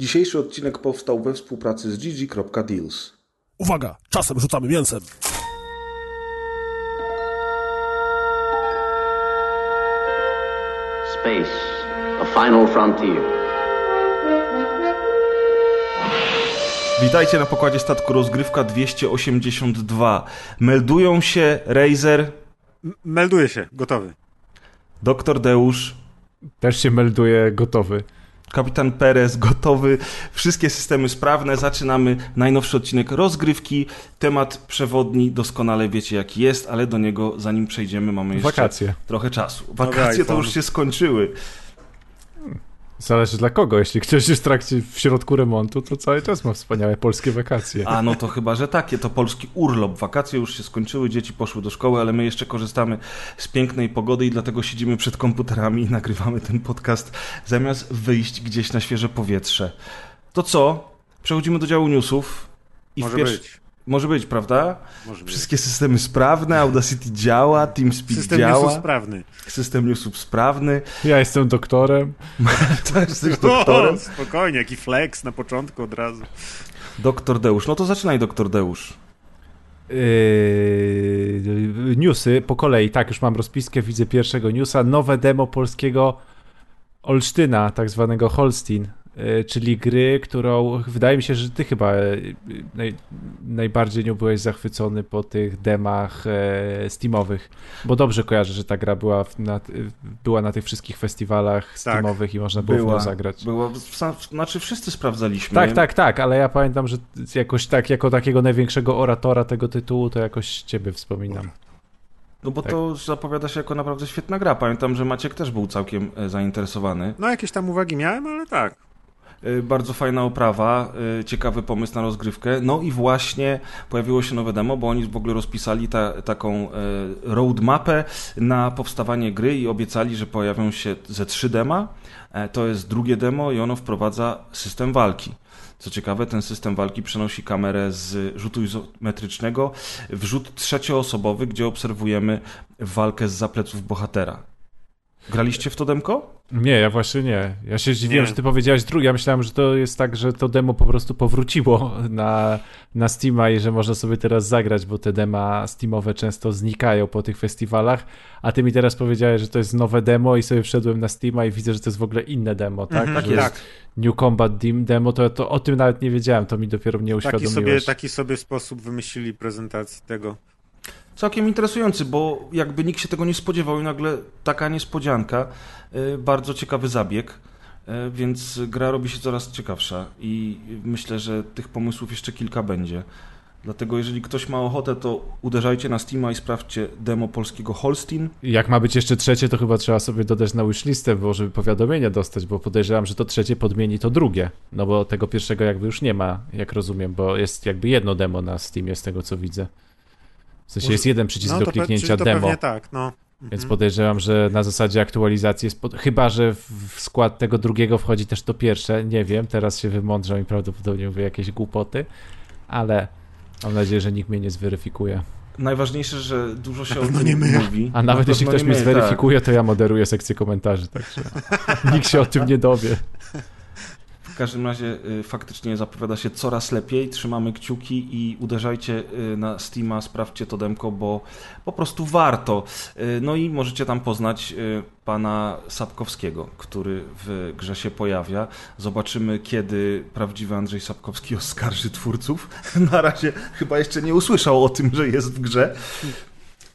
Dzisiejszy odcinek powstał we współpracy z gg.deals. Uwaga, czasem rzucamy mięsem. Space, a final frontier. Witajcie na pokładzie statku rozgrywka 282. Meldują się Razer, Melduje się, gotowy. Doktor Deusz, Też się melduje gotowy. Kapitan Perez gotowy, wszystkie systemy sprawne. Zaczynamy najnowszy odcinek rozgrywki. Temat przewodni doskonale wiecie jaki jest, ale do niego zanim przejdziemy mamy jeszcze Wakacje. trochę czasu. Wakacje to już się skończyły. Zależy dla kogo. Jeśli ktoś jest w trakcie, w środku remontu, to cały czas ma wspaniałe polskie wakacje. A no to chyba, że takie, to polski urlop. Wakacje już się skończyły, dzieci poszły do szkoły, ale my jeszcze korzystamy z pięknej pogody i dlatego siedzimy przed komputerami i nagrywamy ten podcast zamiast wyjść gdzieś na świeże powietrze. To co? Przechodzimy do działu newsów. I w Może pierwszy- być. Może być, prawda? Może być. Wszystkie systemy sprawne, Audacity działa, TeamSpeak System działa, newsów sprawny. system newsów sprawny. Ja jestem doktorem. To jesteś doktorem. O, spokojnie, jaki flex na początku od razu. Doktor Deusz. No to zaczynaj, doktor Deusz. Yy, newsy po kolei. Tak, już mam rozpiskę, widzę pierwszego newsa. Nowe demo polskiego Olsztyna, tak zwanego Holstein, czyli gry, którą wydaje mi się, że ty chyba yy, naj, najbardziej nią byłeś zachwycony po tych demach e, Steamowych, bo dobrze kojarzę, że ta gra była, w, na, była na tych wszystkich festiwalach Steamowych i można było w nią zagrać. była, znaczy wszyscy sprawdzaliśmy. Tak, tak, tak, ale ja pamiętam, że jakoś tak, jako takiego największego oratora tego tytułu, to jakoś ciebie wspominam. No bo Tak. to zapowiada się jako naprawdę świetna gra. Pamiętam, że Maciek też był całkiem e, zainteresowany. No jakieś tam uwagi miałem, ale tak. E, Bardzo fajna oprawa, e, ciekawy pomysł na rozgrywkę. No i właśnie pojawiło się nowe demo, bo oni w ogóle rozpisali ta, taką e, roadmapę na powstawanie gry i obiecali, że pojawią się ze trzy dema. E, To jest drugie demo i ono wprowadza system walki. Co ciekawe, ten system walki przenosi kamerę z rzutu izometrycznego w rzut trzecioosobowy, gdzie obserwujemy walkę z zapleców bohatera. Graliście w to demko? Nie, ja właśnie nie. Ja się zdziwiłem, Nie. że ty powiedziałeś drugi. Ja myślałem, że to jest tak, że to demo po prostu powróciło na, na Steama i że można sobie teraz zagrać, bo te dema Steamowe często znikają po tych festiwalach, a ty mi teraz powiedziałeś, że to jest nowe demo i sobie wszedłem na Steama i widzę, że to jest w ogóle inne demo, tak? Mhm, jest tak. New Combat demo, to, to o tym nawet nie wiedziałem, to mi dopiero mnie Taki uświadomiłeś. sobie, taki sobie sposób wymyślili prezentacji tego. Całkiem interesujący, bo jakby nikt się tego nie spodziewał i nagle taka niespodzianka, y, bardzo ciekawy zabieg, y, więc gra robi się coraz ciekawsza i myślę, że tych pomysłów jeszcze kilka będzie. Dlatego jeżeli ktoś ma ochotę, to uderzajcie na Steama i sprawdźcie demo polskiego Holstein. Jak ma być jeszcze trzecie, to chyba trzeba sobie dodać na wishlistę, bo żeby powiadomienia dostać, bo podejrzewam, że to trzecie podmieni to drugie. No bo tego pierwszego jakby już nie ma, jak rozumiem, bo jest jakby jedno demo na Steamie z tego co widzę. W sensie jest jeden przycisk No do pe- kliknięcia to demo, tak, no. więc Mhm. podejrzewam, że na zasadzie aktualizacji jest, pod... chyba że w skład tego drugiego wchodzi też to pierwsze, nie wiem, teraz się wymądrzą i prawdopodobnie mówię jakieś głupoty, ale mam nadzieję, że nikt mnie nie zweryfikuje. Najważniejsze, że dużo się o tym nie my. mówi. A nawet Na jeśli ktoś nie mnie tak. zweryfikuje, to ja moderuję sekcję komentarzy, także nikt się o tym nie dowie. W każdym razie y, faktycznie zapowiada się coraz lepiej. Trzymamy kciuki i uderzajcie y, na Steama, sprawdźcie to demko, bo po prostu warto. Y, No i możecie tam poznać pana Sapkowskiego, który w grze się pojawia. Zobaczymy, kiedy prawdziwy Andrzej Sapkowski oskarży twórców. Na razie chyba jeszcze nie usłyszał o tym, że jest w grze.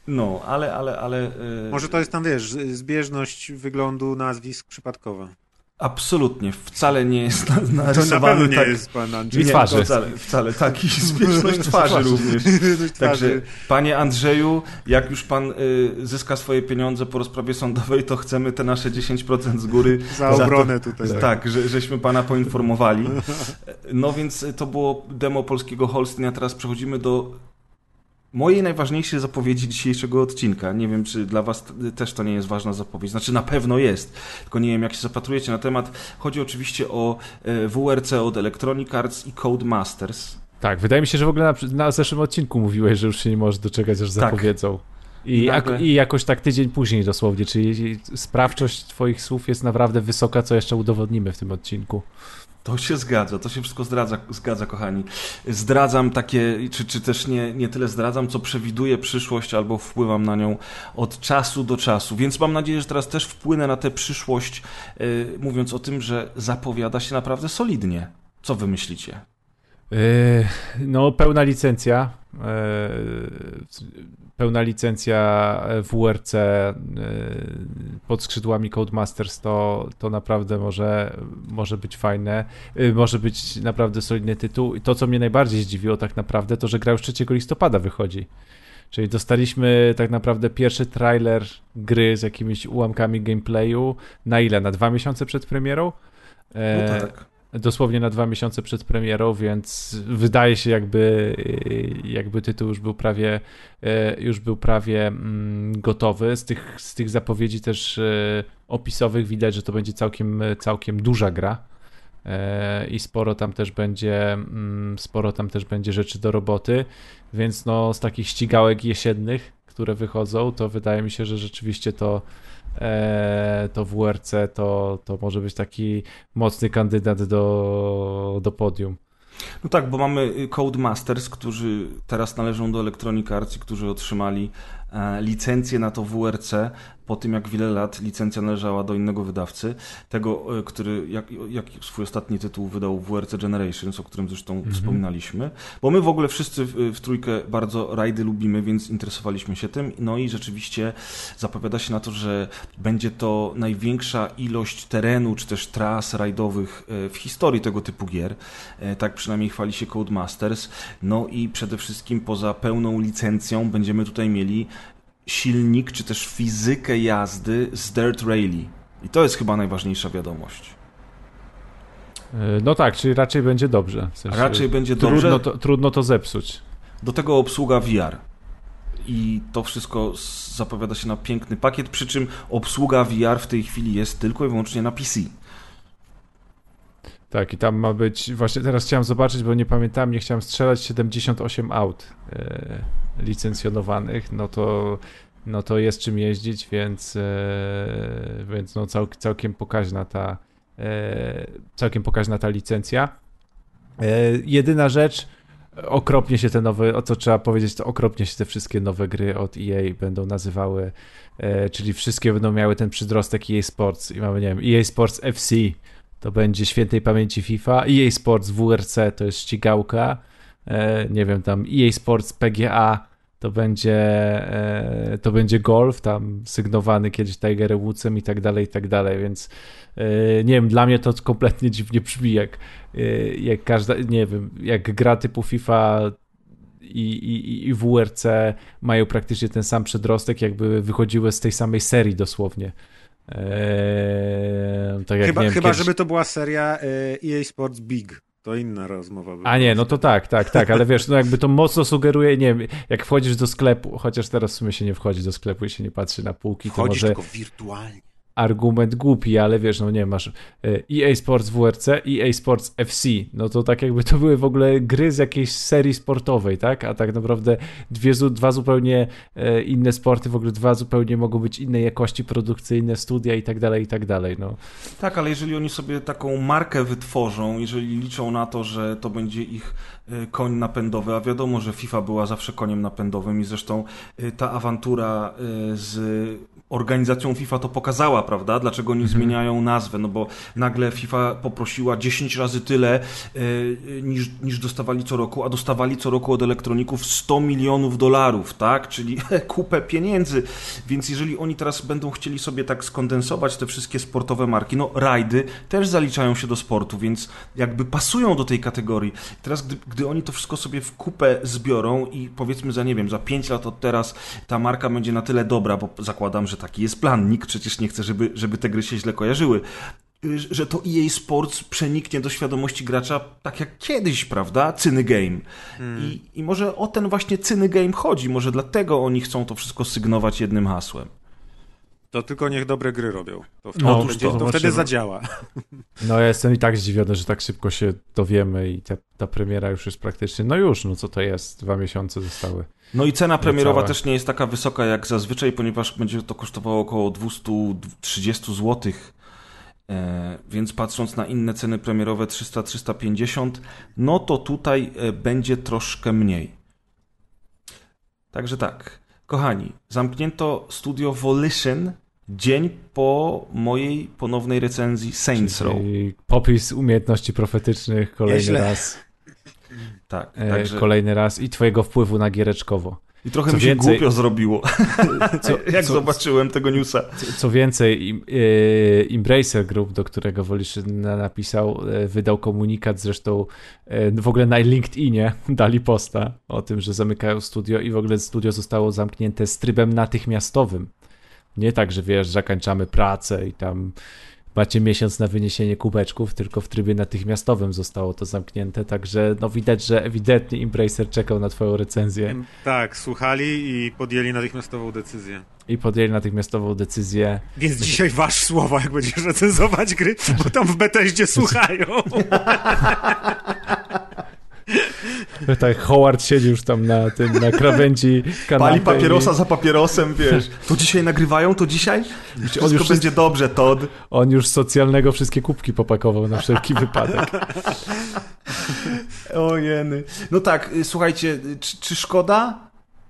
No, ale, ale, ale... Może to jest tam, wiesz, zbieżność wyglądu nazwisk przypadkowa. Absolutnie, wcale nie jest na- To na narysowany nie tak... jest pan Andrzej. I twarzy. Wcale, wcale tak. I zbieżność twarzy również. Także, panie Andrzeju, jak już pan y, zyska swoje pieniądze po rozprawie sądowej, to chcemy te nasze 10% z góry. za obronę tutaj. Tak, tak że, żeśmy pana poinformowali. No więc to było demo polskiego Holsteina. Teraz przechodzimy do mojej najważniejszej zapowiedzi dzisiejszego odcinka. Nie wiem, czy dla was też to nie jest ważna zapowiedź. Znaczy na pewno jest, tylko nie wiem, jak się zapatrujecie na temat. Chodzi oczywiście o e, WRC od Electronic Arts i Codemasters. Tak, wydaje mi się, że w ogóle na, na zeszłym odcinku mówiłeś, że już się nie możesz doczekać, aż zapowiedzą. I, I jak, nagle- I jakoś tak tydzień później dosłownie, czyli sprawczość twoich słów jest naprawdę wysoka, co jeszcze udowodnimy w tym odcinku. To się zgadza, to się wszystko zdradza, zgadza, kochani. Zdradzam takie, czy, czy też nie, nie tyle zdradzam, co przewiduję przyszłość albo wpływam na nią od czasu do czasu. Więc mam nadzieję, że teraz też wpłynę na tę przyszłość, yy, mówiąc o tym, że zapowiada się naprawdę solidnie. Co wy myślicie? Yy, no, pełna licencja. Yy, pełna licencja WRC yy, pod skrzydłami Codemasters to, to naprawdę może, może być fajne. Może być naprawdę solidny tytuł. I to, co mnie najbardziej zdziwiło tak naprawdę, to że gra już 3 listopada wychodzi. Czyli dostaliśmy tak naprawdę pierwszy trailer gry z jakimiś ułamkami gameplayu. Na ile? Na dwa miesiące przed premierą? No tak dosłownie na dwa miesiące przed premierą, więc wydaje się jakby, jakby tytuł już był prawie już był prawie gotowy. Z tych, z tych zapowiedzi też opisowych widać, że to będzie całkiem, całkiem duża gra i sporo tam też będzie sporo tam też będzie rzeczy do roboty, więc no z takich ścigałek jesiennych, które wychodzą, to wydaje mi się, że rzeczywiście to to WRC to, to może być taki mocny kandydat do, do podium. No tak, bo mamy Codemasters, którzy teraz należą do Electronic Arts którzy otrzymali e, licencję na to WRC po tym, jak wiele lat licencja należała do innego wydawcy, tego, e, który jak, jak swój ostatni tytuł wydał WRC Generations, o którym zresztą mhm. wspominaliśmy, bo my w ogóle wszyscy w, w trójkę bardzo rajdy lubimy, więc interesowaliśmy się tym, no i rzeczywiście zapowiada się na to, że będzie to największa ilość terenu, czy też tras rajdowych e, w historii tego typu gier, e, tak przynajmniej chwali się Codemasters, no i przede wszystkim poza pełną licencją będziemy tutaj mieli silnik, czy też fizykę jazdy z Dirt Rally. I to jest chyba najważniejsza wiadomość. E, no tak, czyli raczej będzie dobrze. W sensie raczej będzie trudno dobrze. To, trudno to zepsuć. Do tego obsługa VR. I to wszystko zapowiada się na piękny pakiet, przy czym obsługa VR w tej chwili jest tylko i wyłącznie na PC. Tak, i tam ma być, właśnie teraz chciałem zobaczyć, bo nie pamiętam, nie chciałem strzelać 78 aut e, licencjonowanych, no to, no to jest czym jeździć, więc, e, więc no cał, całkiem pokaźna ta e, całkiem pokaźna ta licencja. Jedyna rzecz, okropnie się te nowe, o co trzeba powiedzieć, to okropnie się te wszystkie nowe gry od EA będą nazywały, czyli wszystkie będą miały ten przydrostek EA Sports i mamy, nie wiem, EA Sports FC, to będzie świętej pamięci FIFA. EA Sports WRC to jest ścigałka. E, nie wiem, tam EA Sports PGA to będzie, e, to będzie golf, tam sygnowany kiedyś Tiger Woodsem i tak dalej, i tak dalej, więc e, nie wiem, dla mnie to kompletnie dziwnie brzmi, jak, jak każda, nie wiem, jak gra typu FIFA i, i, i WRC mają praktycznie ten sam przedrostek, jakby wychodziły z tej samej serii dosłownie. Eee, tak chyba, wiem, chyba kiedyś... żeby to była seria EA Sports Big. To inna rozmowa. A nie, no to tak, tak, tak, ale wiesz, no jakby to mocno sugeruje, nie wiem, jak wchodzisz do sklepu, chociaż teraz w sumie się nie wchodzi do sklepu i się nie patrzy na półki, to może... tylko wirtualnie argument głupi, ale wiesz, no nie masz EA e Sports WRC, EA Sports FC, no to tak jakby to były w ogóle gry z jakiejś serii sportowej, tak? A tak naprawdę dwie, dwa zupełnie e, inne sporty, w ogóle dwa zupełnie mogą być innej jakości produkcyjne, studia i tak dalej, i tak dalej, no. Tak, ale jeżeli oni sobie taką markę wytworzą, jeżeli liczą na to, że to będzie ich e, koń napędowy, a wiadomo, że FIFA była zawsze koniem napędowym i zresztą ta awantura z organizacją FIFA to pokazała, prawda? Dlaczego oni mhm. zmieniają nazwę? No bo nagle FIFA poprosiła 10 razy tyle yy, niż, niż dostawali co roku, a dostawali co roku od elektroników 100 milionów dolarów, tak? Czyli kupę pieniędzy. Więc jeżeli oni teraz będą chcieli sobie tak skondensować te wszystkie sportowe marki, no rajdy też zaliczają się do sportu, więc jakby pasują do tej kategorii. Teraz, gdy, gdy oni to wszystko sobie w kupę zbiorą i powiedzmy za, nie wiem, za 5 lat od teraz ta marka będzie na tyle dobra, bo zakładam, że że taki jest plan. Nikt przecież nie chce, żeby, żeby te gry się źle kojarzyły że to EA Sports przeniknie do świadomości gracza tak jak kiedyś, prawda? Cyny game. Hmm. I, I może o ten właśnie cyny game chodzi. Może dlatego oni chcą to wszystko sygnować jednym hasłem. To tylko niech dobre gry robią. To wtedy, no, będzie, to, to wtedy zadziała. No ja jestem i tak zdziwiony, że tak szybko się dowiemy i ta, ta premiera już jest praktycznie, no już, no co to jest, dwa miesiące zostały. No i cena premierowa też nie jest taka wysoka jak zazwyczaj, ponieważ będzie to kosztowało około 230 zł E, więc patrząc na inne ceny premierowe 300-350, no to tutaj e, będzie troszkę mniej. Także tak, kochani, zamknięto studio Volition dzień po mojej ponownej recenzji Saints Row. Popis umiejętności profetycznych kolejny Nieźle. raz. Tak, E, także... Kolejny raz i twojego wpływu na giereczkowo. I trochę Co mi się więcej- głupio zrobiło, Co, jak co, zobaczyłem tego newsa. co więcej, im, e, Embracer Group, do którego Wolisz napisał, e, wydał komunikat, zresztą e, w ogóle na LinkedInie dali posta o tym, że zamykają studio i w ogóle studio zostało zamknięte z trybem natychmiastowym. Nie tak, że wiesz, zakończamy pracę i tam macie miesiąc na wyniesienie kubeczków, tylko w trybie natychmiastowym zostało to zamknięte, także no widać, że ewidentnie Embracer czekał na twoją recenzję Tak, słuchali i podjęli natychmiastową decyzję. i podjęli natychmiastową decyzję. Więc dzisiaj wasz słowa, jak będziesz recenzować gry, bo tam w Bethesdzie słuchają. Tak, Howard siedzi już tam na tym, na krawędzi kanapy. Pali papierosa i za papierosem, wiesz. To dzisiaj nagrywają, to dzisiaj? Wszystko już będzie dobrze, Todd. On już socjalnego wszystkie kubki popakował na wszelki wypadek. O jeny. No tak, y, słuchajcie, y, czy, czy szkoda?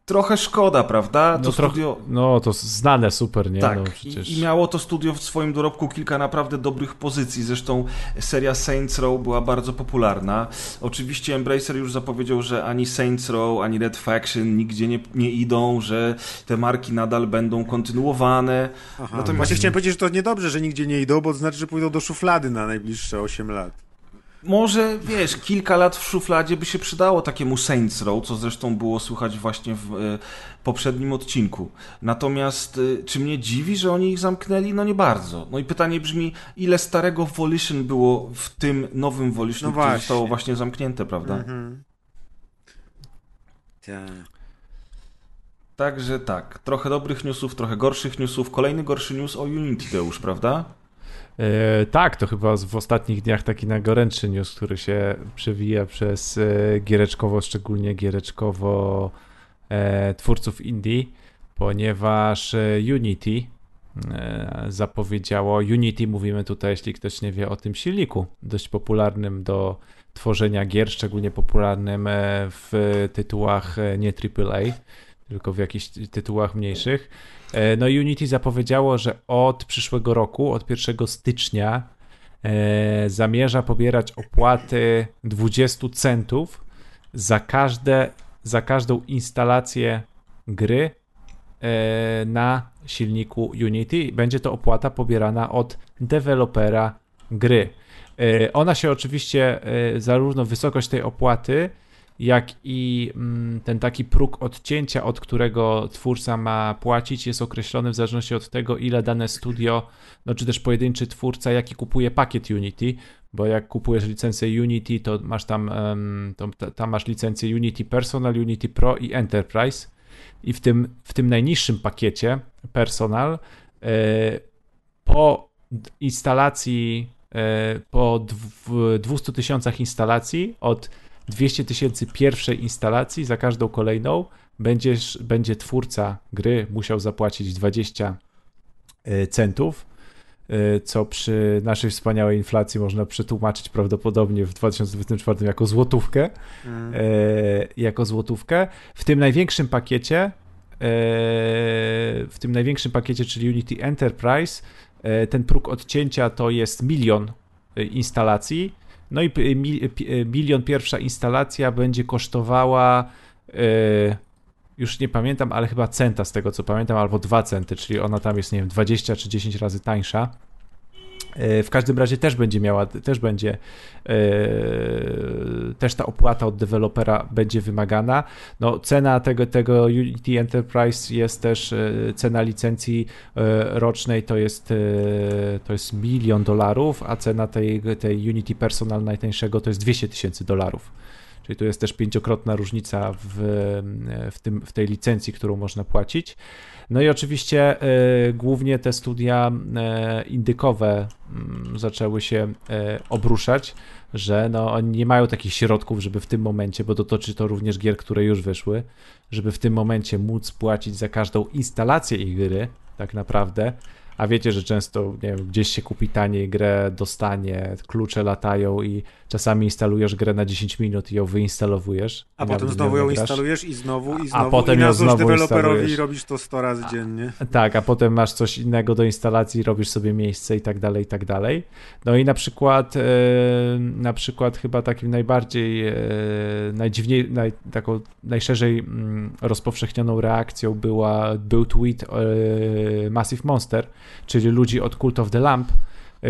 Trochę szkoda, prawda? To No, trochę- studio... no to znane super, nie? Tak, no, przecież. I, i miało to studio w swoim dorobku kilka naprawdę dobrych pozycji. Zresztą seria Saints Row była bardzo popularna. Oczywiście Embracer już zapowiedział, że ani Saints Row, ani Red Faction nigdzie nie, nie idą, że te marki nadal będą kontynuowane. Aha, Natomiast- Właśnie chciałem powiedzieć, że to niedobrze, że nigdzie nie idą, bo to znaczy, że pójdą do szuflady na najbliższe 8 lat. Może, wiesz, kilka lat w szufladzie by się przydało takiemu Saints Row, co zresztą było słychać właśnie w e, poprzednim odcinku. Natomiast e, czy mnie dziwi, że oni ich zamknęli? No nie bardzo. No i pytanie brzmi, ile starego Volition było w tym nowym Volition, No które właśnie. zostało właśnie zamknięte, prawda? Mhm. Tak. Także tak, trochę dobrych newsów, trochę gorszych newsów. Kolejny gorszy news o Unity, Deusz, prawda? E, tak, to chyba w ostatnich dniach taki najgorętszy news, który się przewija przez e, giereczkowo, szczególnie giereczkowo e, twórców indie, ponieważ Unity zapowiedziało, Unity mówimy tutaj, jeśli ktoś nie wie o tym silniku, dość popularnym do tworzenia gier, szczególnie popularnym w tytułach nie AAA, tylko w jakichś tytułach mniejszych. E, No Unity zapowiedziało, że od przyszłego roku, od 1 stycznia e, zamierza pobierać opłaty 20 centów za, każde, za każdą instalację gry e, na silniku Unity. Będzie to opłata pobierana od dewelopera gry. Ona się oczywiście, zarówno wysokość tej opłaty, jak i mm, ten taki próg odcięcia, od którego twórca ma płacić, jest określony w zależności od tego, ile dane studio, no czy też pojedynczy twórca, jaki kupuje pakiet Unity, bo jak kupujesz licencję Unity, to masz tam, to, ta- tam masz licencję Unity Personal, Unity Pro i Enterprise. I w tym, w tym najniższym pakiecie Personal e, po instalacji, e, po dw- 200 tysiącach instalacji od 200 tysięcy pierwszej instalacji, za każdą kolejną będziesz, będzie twórca gry musiał zapłacić 20 e, centów, e, co przy naszej wspaniałej inflacji można przetłumaczyć prawdopodobnie w 2024 jako złotówkę. e, Jako złotówkę. W tym największym pakiecie, w tym największym pakiecie, czyli Unity Enterprise, ten próg odcięcia to jest milion instalacji. No i p- mi- pi- milion pierwsza instalacja będzie kosztowała e, już nie pamiętam, ale chyba centa z tego co pamiętam, albo 2 centy, czyli ona tam jest, nie wiem, 20 czy 10 razy tańsza. E, W każdym razie też będzie miała, też będzie, e, też ta opłata od dewelopera będzie wymagana. No, cena tego, tego Unity Enterprise jest też, e, cena licencji rocznej to jest, to jest milion dolarów, a cena tej, tej Unity Personal najtańszego to jest 200 tysięcy dolarów. Czyli tu jest też pięciokrotna różnica w, w, tym, w tej licencji, którą można płacić. No i oczywiście e, głównie te studia e, indykowe mm, zaczęły się e, obruszać, że no, oni nie mają takich środków, żeby w tym momencie, bo dotyczy to również gier, które już wyszły, żeby w tym momencie móc płacić za każdą instalację ich gry, tak naprawdę, A wiecie, że często nie wiem, gdzieś się kupi taniej grę, dostanie, klucze latają i czasami instalujesz grę na 10 minut i ją wyinstalowujesz. A potem znowu ją grasz. instalujesz i znowu, i A znowu. potem I ją znowu deweloperowi robisz to 100 razy dziennie. Tak, a potem masz coś innego do instalacji, robisz sobie miejsce i tak dalej, i tak dalej. No i na przykład, e, na przykład chyba takim najbardziej, e, najdziwniej, naj, taką najszerzej mm, rozpowszechnioną reakcją była, był tweet Massive Monster, czyli ludzi od Cult of the Lamp,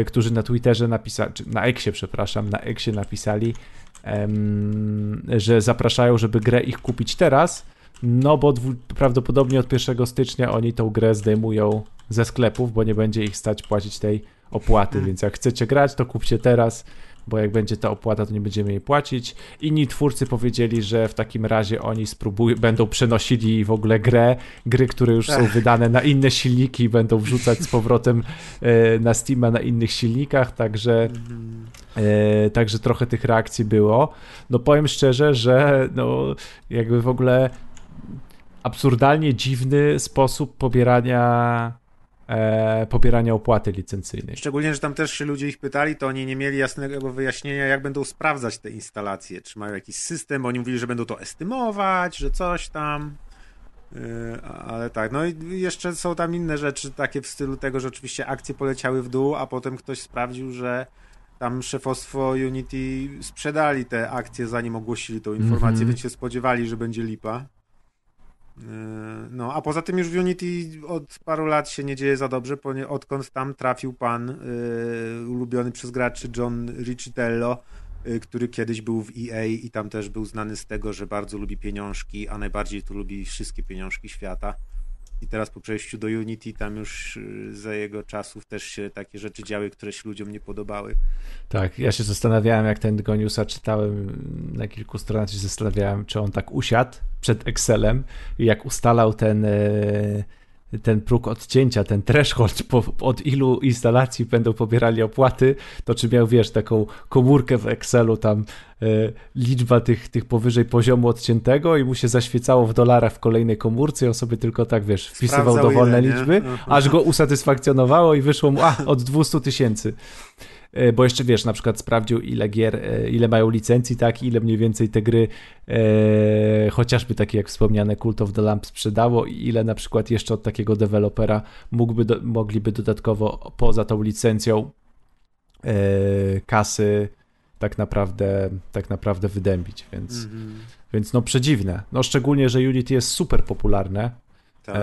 którzy na Twitterze napisali, na Exie, przepraszam, na Exie napisali, em, że zapraszają, żeby grę ich kupić teraz, no bo dwu, prawdopodobnie od 1 stycznia oni tą grę zdejmują ze sklepów, bo nie będzie ich stać płacić tej opłaty, więc jak chcecie grać, to kupcie teraz, bo jak będzie ta opłata, to nie będziemy jej płacić. Inni twórcy powiedzieli, że w takim razie oni spróbują, będą przenosili w ogóle grę, gry, które już są wydane na inne silniki i będą wrzucać z powrotem e, na Steama na innych silnikach, także E, także trochę tych reakcji było. No powiem szczerze, że no jakby w ogóle absurdalnie dziwny sposób pobierania e, pobierania opłaty licencyjnej. Szczególnie, że tam też się ludzie ich pytali, to oni nie mieli jasnego wyjaśnienia, jak będą sprawdzać te instalacje. Czy mają jakiś system, bo oni mówili, że będą to estymować, że coś tam. Yy, ale tak, no i jeszcze są tam inne rzeczy, takie w stylu tego, że oczywiście akcje poleciały w dół, a potem ktoś sprawdził, że tam szefostwo Unity sprzedali te akcje, zanim ogłosili tą informację, Mhm. więc się spodziewali, że będzie lipa. Yy, No, a poza tym już w Unity od paru lat się nie dzieje za dobrze, odkąd tam trafił pan yy, ulubiony przez graczy John Riccitello, yy, który kiedyś był w EA i tam też był znany z tego, że bardzo lubi pieniążki, a najbardziej tu lubi wszystkie pieniążki świata. I teraz po przejściu do Unity tam już yy, za jego czasów też się takie rzeczy działy, które się ludziom nie podobały. Tak, ja się zastanawiałem, jak ten Goniusa czytałem na kilku stronach, się zastanawiałem, czy on tak usiadł przed Excelem i jak ustalał ten, e, ten próg odcięcia, ten threshold, po, od ilu instalacji będą pobierali opłaty, to czy miał, wiesz, taką komórkę w Excelu, tam e, liczba tych, tych powyżej poziomu odciętego i mu się zaświecało w dolarach w kolejnej komórce i on sobie tylko tak, wiesz, wpisywał dowolne ile, liczby, Aha. aż go usatysfakcjonowało i wyszło mu, a, od 200 tysięcy. E, Bo jeszcze wiesz, na przykład sprawdził, ile gier, e, ile mają licencji, tak, ile mniej więcej te gry, e, chociażby takie jak wspomniane Cult of the Lamp sprzedało i ile na przykład jeszcze od takiego dewelopera mógłby do, mogliby dodatkowo poza tą licencją e, kasy tak naprawdę, tak naprawdę wydębić, więc, Mhm. więc no przedziwne. No szczególnie, że Unity jest super popularne, Tak. Eee,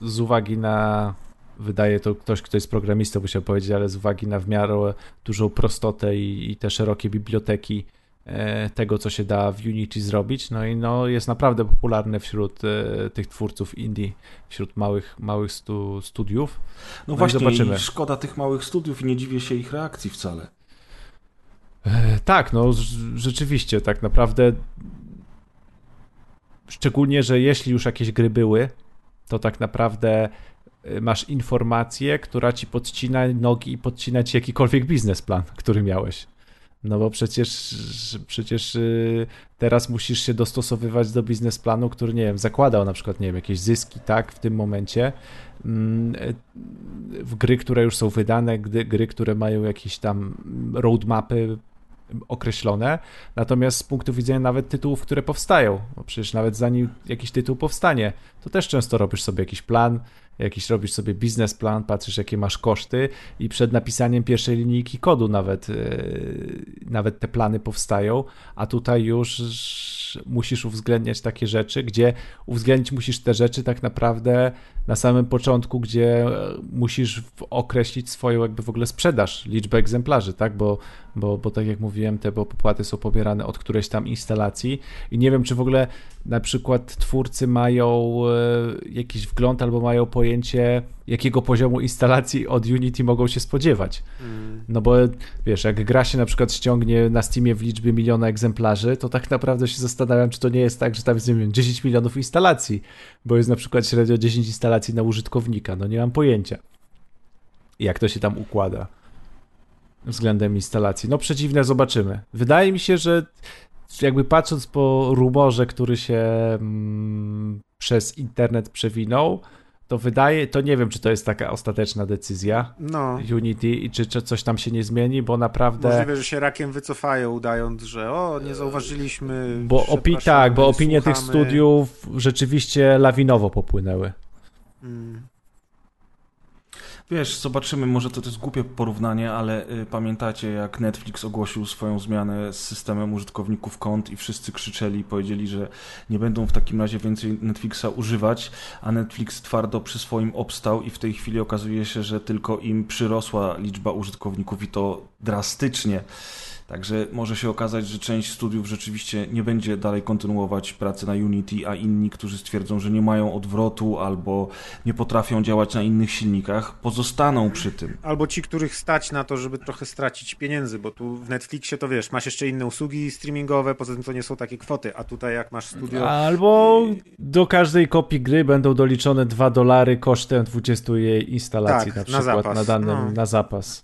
z uwagi na, wydaje to ktoś, kto jest programistą, musiał powiedzieć, ale z uwagi na w miarę dużą prostotę i, i te szerokie biblioteki e, tego, co się da w Unity zrobić, no i no, jest naprawdę popularny wśród e, tych twórców indie, wśród małych, małych stu, studiów. No i właśnie, zobaczymy. szkoda tych małych studiów i nie dziwię się ich reakcji wcale. E, Tak, no rz- rzeczywiście, tak naprawdę. Szczególnie, że jeśli już jakieś gry były, to tak naprawdę masz informację, która ci podcina nogi i podcina ci jakikolwiek biznesplan, który miałeś. No bo przecież, przecież y, teraz musisz się dostosowywać do biznesplanu, który, nie wiem, zakładał na przykład, nie wiem, jakieś zyski, tak, w tym momencie. Mm, e, W gry, które już są wydane, gry, które mają jakieś tam roadmapy określone, natomiast z punktu widzenia nawet tytułów, które powstają, bo przecież nawet zanim jakiś tytuł powstanie, to też często robisz sobie jakiś plan, jakiś robisz sobie biznesplan, patrzysz jakie masz koszty i przed napisaniem pierwszej linijki kodu nawet, yy, nawet te plany powstają, a tutaj już musisz uwzględniać takie rzeczy, gdzie uwzględnić musisz te rzeczy tak naprawdę na samym początku, gdzie e, musisz określić swoją jakby w ogóle sprzedaż, liczbę egzemplarzy, tak, bo, bo, bo tak jak mówiłem, te opłaty są pobierane od którejś tam instalacji i nie wiem, czy w ogóle na przykład twórcy mają e, jakiś wgląd albo mają pojęcie, jakiego poziomu instalacji od Unity mogą się spodziewać. No bo wiesz, jak gra się na przykład ściągnie na Steamie w liczbie miliona egzemplarzy, to tak naprawdę się zastanawiam, czy to nie jest tak, że tam jest nie wiem, 10 milionów instalacji, bo jest na przykład średnio 10 instalacji na użytkownika. No nie mam pojęcia, jak to się tam układa względem instalacji. No przedziwne, zobaczymy. Wydaje mi się, że jakby patrząc po rumorze, który się mm, przez internet przewinął, to wydaje, to nie wiem, czy to jest taka ostateczna decyzja No, Unity i czy, czy coś tam się nie zmieni, bo naprawdę... możliwe, że się rakiem wycofają, udając, że o, nie zauważyliśmy. Bo opi- tak, bo opinie tych słuchamy. studiów rzeczywiście lawinowo popłynęły. Mm. Wiesz, zobaczymy, może to, jest głupie porównanie, ale y, pamiętacie jak Netflix ogłosił swoją zmianę z systemem użytkowników kont i wszyscy krzyczeli i powiedzieli, że nie będą w takim razie więcej Netflixa używać, a Netflix twardo przy swoim obstał i w tej chwili okazuje się, że tylko im przyrosła liczba użytkowników i to drastycznie. Także może się okazać, że część studiów rzeczywiście nie będzie dalej kontynuować pracy na Unity, a inni, którzy stwierdzą, że nie mają odwrotu albo nie potrafią działać na innych silnikach, pozostaną przy tym. Albo ci, których stać na to, żeby trochę stracić pieniędzy, bo tu w Netflixie to wiesz, masz jeszcze inne usługi streamingowe, poza tym to nie są takie kwoty, a tutaj jak masz studio. Albo do każdej kopii gry będą doliczone 2 dolary kosztem 20 jej instalacji Tak, na na przykład zapas. na danym, No. na zapas.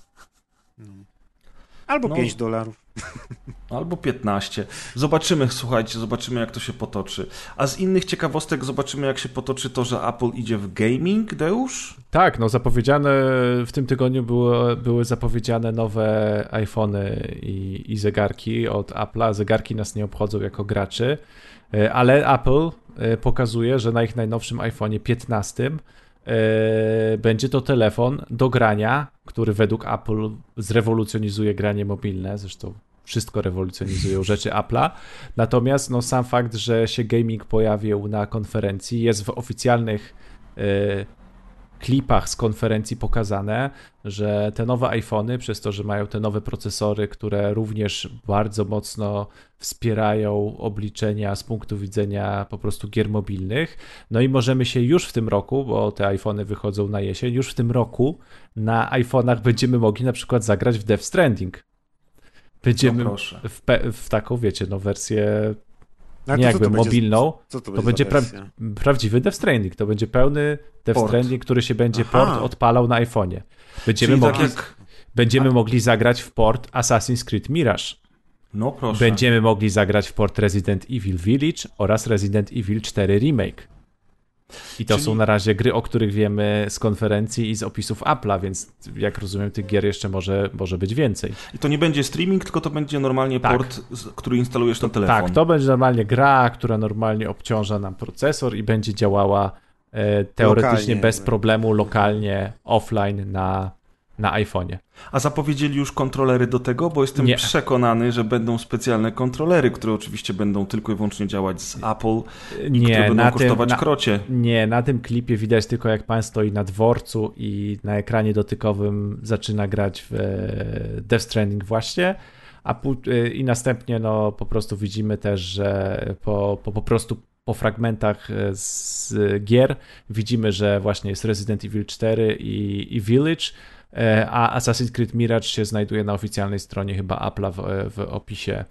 Albo No. 5 dolarów. Albo 15. Zobaczymy, słuchajcie, zobaczymy jak to się potoczy. A z innych ciekawostek zobaczymy jak się potoczy to, że Apple idzie w gaming, Deusz? Tak, no zapowiedziane w tym tygodniu było, były zapowiedziane nowe iPhony i, i zegarki od Apple'a. Zegarki nas nie obchodzą jako graczy, e, ale Apple e, pokazuje, że na ich najnowszym iPhone'ie 15 e, będzie to telefon do grania, który według Apple zrewolucjonizuje granie mobilne. Zresztą wszystko rewolucjonizują rzeczy Apple'a. Natomiast no, sam fakt, że się gaming pojawił na konferencji, jest w oficjalnych e, klipach z konferencji pokazane, że te nowe iPhony, przez to, że mają te nowe procesory, które również bardzo mocno wspierają obliczenia z punktu widzenia po prostu gier mobilnych. No i możemy się już w tym roku, bo te iPhony wychodzą na jesień, już w tym roku na iPhone'ach będziemy mogli na przykład zagrać w Death Stranding. Będziemy No w, w taką, wiecie, no wersję No, nie to co jakby to będzie- mobilną, Co to, to będzie, będzie pra prawdziwy Death Stranding. To będzie pełny Death Port. Stranding, który się będzie Aha. port odpalał na iPhone'ie. Będziemy, Czyli tak mogli, jak... będziemy mogli zagrać w port Assassin's Creed Mirage. No proszę. Będziemy mogli zagrać w port Resident Evil Village oraz Resident Evil 4 Remake. I to Czyli- są na razie gry, o których wiemy z konferencji i z opisów Apple'a, więc jak rozumiem, tych gier jeszcze może, może być więcej. I to nie będzie streaming, tylko to będzie normalnie Tak. port, który instalujesz na telefon. Tak, to będzie normalnie gra, która normalnie obciąża nam procesor i będzie działała e, teoretycznie Lokalnie, bez problemu lokalnie, offline na, na iPhone'ie. A zapowiedzieli już kontrolery do tego, bo jestem Nie. przekonany, że będą specjalne kontrolery, które oczywiście będą tylko i wyłącznie działać z Apple Nie, które będą na tym, kosztować na, krocie. nie, na tym klipie widać tylko jak pan stoi na dworcu i na ekranie dotykowym zaczyna grać w e, Death Stranding właśnie, a e, i następnie no po prostu widzimy też, że po, po, po prostu po fragmentach e, z gier widzimy, że właśnie jest Resident Evil 4 i, i Village, a Assassin's Creed Mirage się znajduje na oficjalnej stronie chyba Apple'a w, w opisie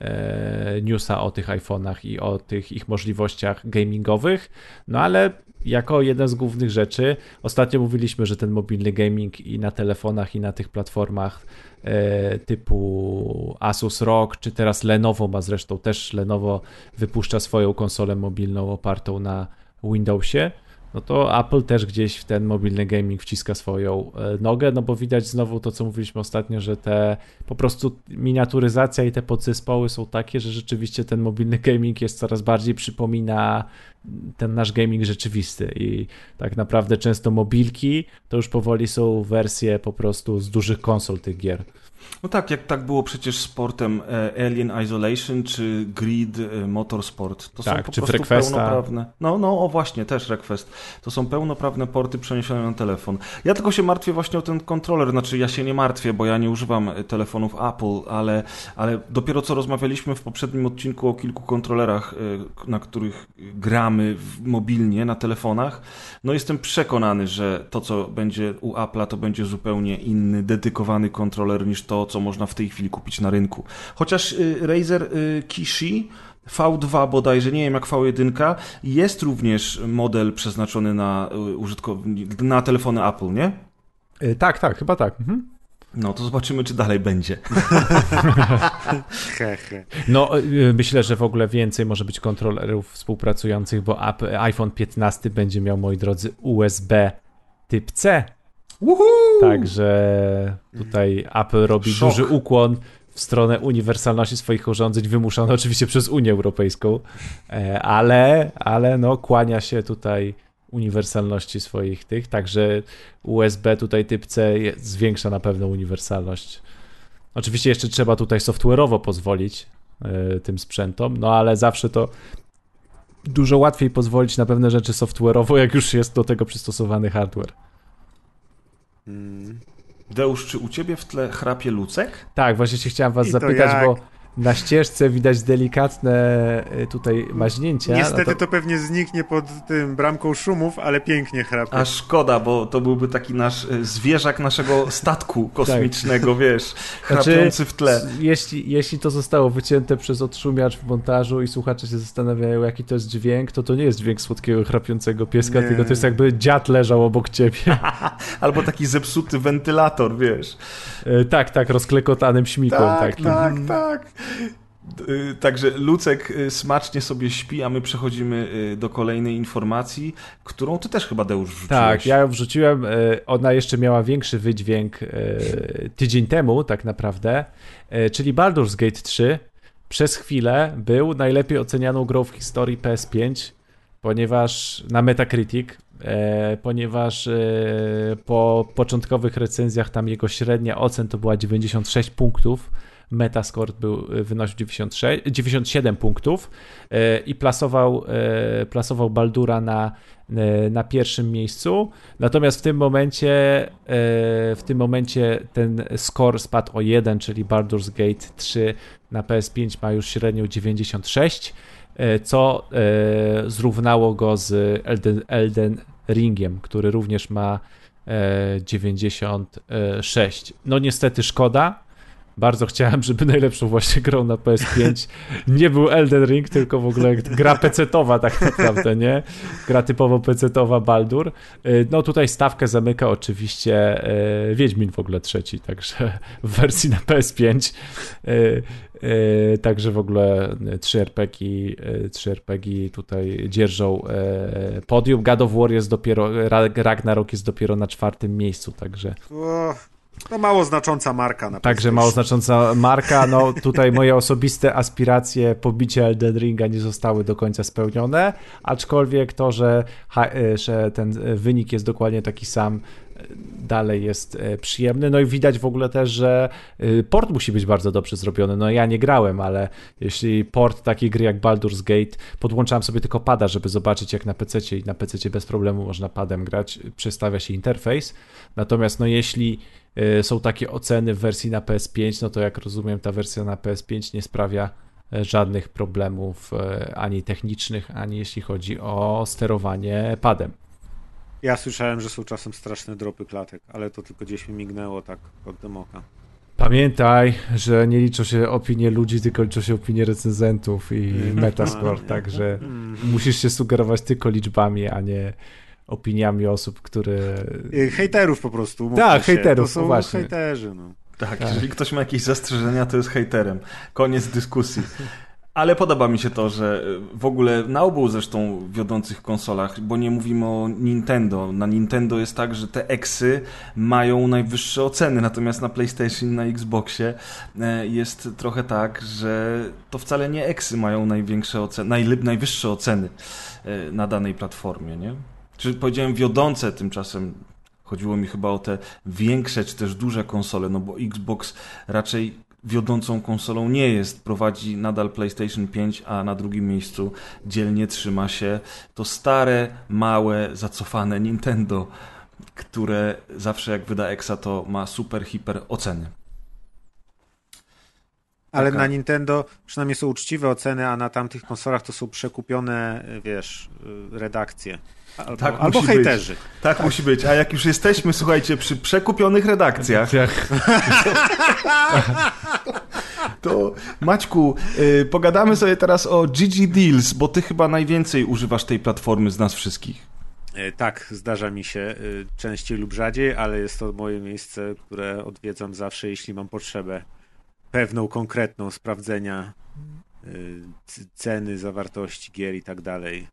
e, newsa o tych iPhone'ach i o tych ich możliwościach gamingowych. No ale jako jedna z głównych rzeczy, ostatnio mówiliśmy, że ten mobilny gaming i na telefonach, i na tych platformach e, typu Asus ROG, czy teraz Lenovo ma zresztą też Lenovo wypuszcza swoją konsolę mobilną opartą na Windowsie. No to Apple też gdzieś w ten mobilny gaming wciska swoją e, nogę, no bo widać znowu to, co mówiliśmy ostatnio, że te po prostu miniaturyzacja i te podzespoły są takie, że rzeczywiście ten mobilny gaming jest coraz bardziej przypomina ten nasz gaming rzeczywisty i tak naprawdę często mobilki to już powoli są wersje po prostu z dużych konsol tych gier. No tak, jak tak było przecież z sportem e, Alien Isolation czy Grid e, Motorsport. To Tak, są po czy prostu Requesta. pełnoprawne. No, no, o właśnie, też Request. To są pełnoprawne porty przeniesione na telefon. Ja tylko się martwię właśnie o ten kontroler. Znaczy, ja się nie martwię, bo ja nie używam e, telefonów Apple, ale, ale dopiero co rozmawialiśmy w poprzednim odcinku o kilku kontrolerach, na których gramy mobilnie na telefonach. No, jestem przekonany, że to, co będzie u Apple'a, to będzie zupełnie inny, dedykowany kontroler niż to, co można w tej chwili kupić na rynku. Chociaż y, Razer y, Kishi V2 bodajże, nie wiem jak V1, jest również model przeznaczony na y, na telefony Apple, nie? Tak, tak, chyba tak. Mhm. No to zobaczymy, czy dalej będzie. No, myślę, że w ogóle więcej może być kontrolerów współpracujących, bo iPhone 15 będzie miał, moi drodzy, USB typ C. Także tutaj Apple robi Szok. duży ukłon w stronę uniwersalności swoich urządzeń, wymuszony oczywiście przez Unię Europejską, e, ale, ale no, kłania się tutaj uniwersalności swoich tych, także USB tutaj typ C zwiększa na pewno uniwersalność. Oczywiście jeszcze trzeba tutaj software'owo pozwolić e, tym sprzętom, no ale zawsze to dużo łatwiej pozwolić na pewne rzeczy software'owo, jak już jest do tego przystosowany hardware. Mm. Deusz, czy u ciebie w tle chrapie Lucek? Tak, właśnie się chciałem was I zapytać, bo na ścieżce widać delikatne y, tutaj maźnięcia. Niestety no to... pewnie zniknie pod tym bramką szumów, ale pięknie chrapie. A szkoda, bo to byłby taki nasz y, zwierzak naszego statku kosmicznego, wiesz, chrapiący w tle. Jeśli, jeśli to zostało wycięte przez odszumiacz w montażu i słuchacze się zastanawiają, jaki to jest dźwięk, to to nie jest dźwięk słodkiego, chrapiącego pieska, Nie. tylko to jest jakby dziad leżał obok ciebie. Albo taki zepsuty wentylator, wiesz. E, tak, tak, rozklekotanym śmigłem. Tak, tak, tak. Y, Także Lucek y, smacznie sobie śpi, a my przechodzimy y, do kolejnej informacji, którą ty też chyba Deusz wrzuciłeś. Tak, ja ją wrzuciłem. Ona jeszcze miała większy wydźwięk tydzień temu, tak naprawdę. Czyli Baldur's Gate 3 przez chwilę był najlepiej ocenianą grą w historii PS5, ponieważ na Metacritic, ponieważ po początkowych recenzjach tam jego średnia ocen to była 96 punktów. Metascore był, wynosił 96, 97 punktów e, i plasował, e, plasował Baldura na, e, na pierwszym miejscu. Natomiast w tym momencie e, w tym momencie ten score spadł o 1, czyli Baldur's Gate 3 na PS5 ma już średnią 96, e, co e, zrównało go z Elden, Elden Ringiem, który również ma e, 96. No niestety szkoda, bardzo chciałem, żeby najlepszą właśnie grą na PS5 nie był Elden Ring, tylko w ogóle gra pecetowa tak naprawdę, nie? Gra typowo pecetowa Baldur. Y, No tutaj stawkę zamyka oczywiście y, Wiedźmin w ogóle trzeci, także w wersji na PS5. Y, Także w ogóle 3 RPG, 3 RPG tutaj dzierżą podium. God of War jest dopiero, Ra- Ragnarok jest dopiero na czwartym miejscu, także O, to mało znacząca marka na Także mało znacząca marka. No tutaj moje osobiste aspiracje pobicia Elden Ringa nie zostały do końca spełnione, aczkolwiek to, że, e, że ten wynik jest dokładnie taki sam, e, dalej jest e, przyjemny. No i widać w ogóle też, że port musi być bardzo dobrze zrobiony. No ja nie grałem, ale jeśli port takiej gry jak Baldur's Gate, podłączałem sobie tylko pada, żeby zobaczyć jak na PC i na PC bez problemu można padem grać, przestawia się interfejs. Natomiast no jeśli są takie oceny w wersji na PS5, no to jak rozumiem, ta wersja na PS5 nie sprawia e, żadnych problemów e, ani technicznych, ani jeśli chodzi o sterowanie padem. Ja słyszałem, że są czasem straszne dropy klatek, ale to tylko gdzieś mi mignęło tak od demoka. Pamiętaj, że nie liczą się opinie ludzi, tylko liczą się opinie recenzentów i metascore, także musisz się sugerować tylko liczbami, a nie opiniami osób, które... Y, Hejterów po prostu. Tak, się. hejterów, To są właśnie. hejterzy, no. Tak, jeżeli ktoś ma jakieś zastrzeżenia, to jest hejterem. Koniec dyskusji. Ale podoba mi się to, że w ogóle na obu zresztą wiodących konsolach, bo nie mówimy o Nintendo. Na Nintendo jest tak, że te eksy mają najwyższe oceny, natomiast na PlayStation i na Xboxie e, jest trochę tak, że to wcale nie eksy mają największe oceny, najwyższe oceny e, na danej platformie, nie? Czy powiedziałem wiodące tymczasem Chodziło mi chyba o te większe czy też duże konsole, no bo Xbox raczej wiodącą konsolą nie jest. Prowadzi nadal PlayStation 5, a na drugim miejscu dzielnie trzyma się to stare, małe, zacofane Nintendo, które zawsze jak wyda Exa to ma super, hiper oceny. Ale Taka- na Nintendo przynajmniej są uczciwe oceny, a na tamtych konsolach to są przekupione, wiesz, redakcje. Albo, Tak albo musi hejterzy. Tak, musi być. A jak już jesteśmy, słuchajcie, przy przekupionych redakcjach, to Maćku, y, pogadamy sobie teraz o GG Deals, bo ty chyba najwięcej używasz tej platformy z nas wszystkich. E, Tak, zdarza mi się e, częściej lub rzadziej, ale jest to moje miejsce, które odwiedzam zawsze, jeśli mam potrzebę pewną, konkretną sprawdzenia e, c- ceny, zawartości gier i tak dalej.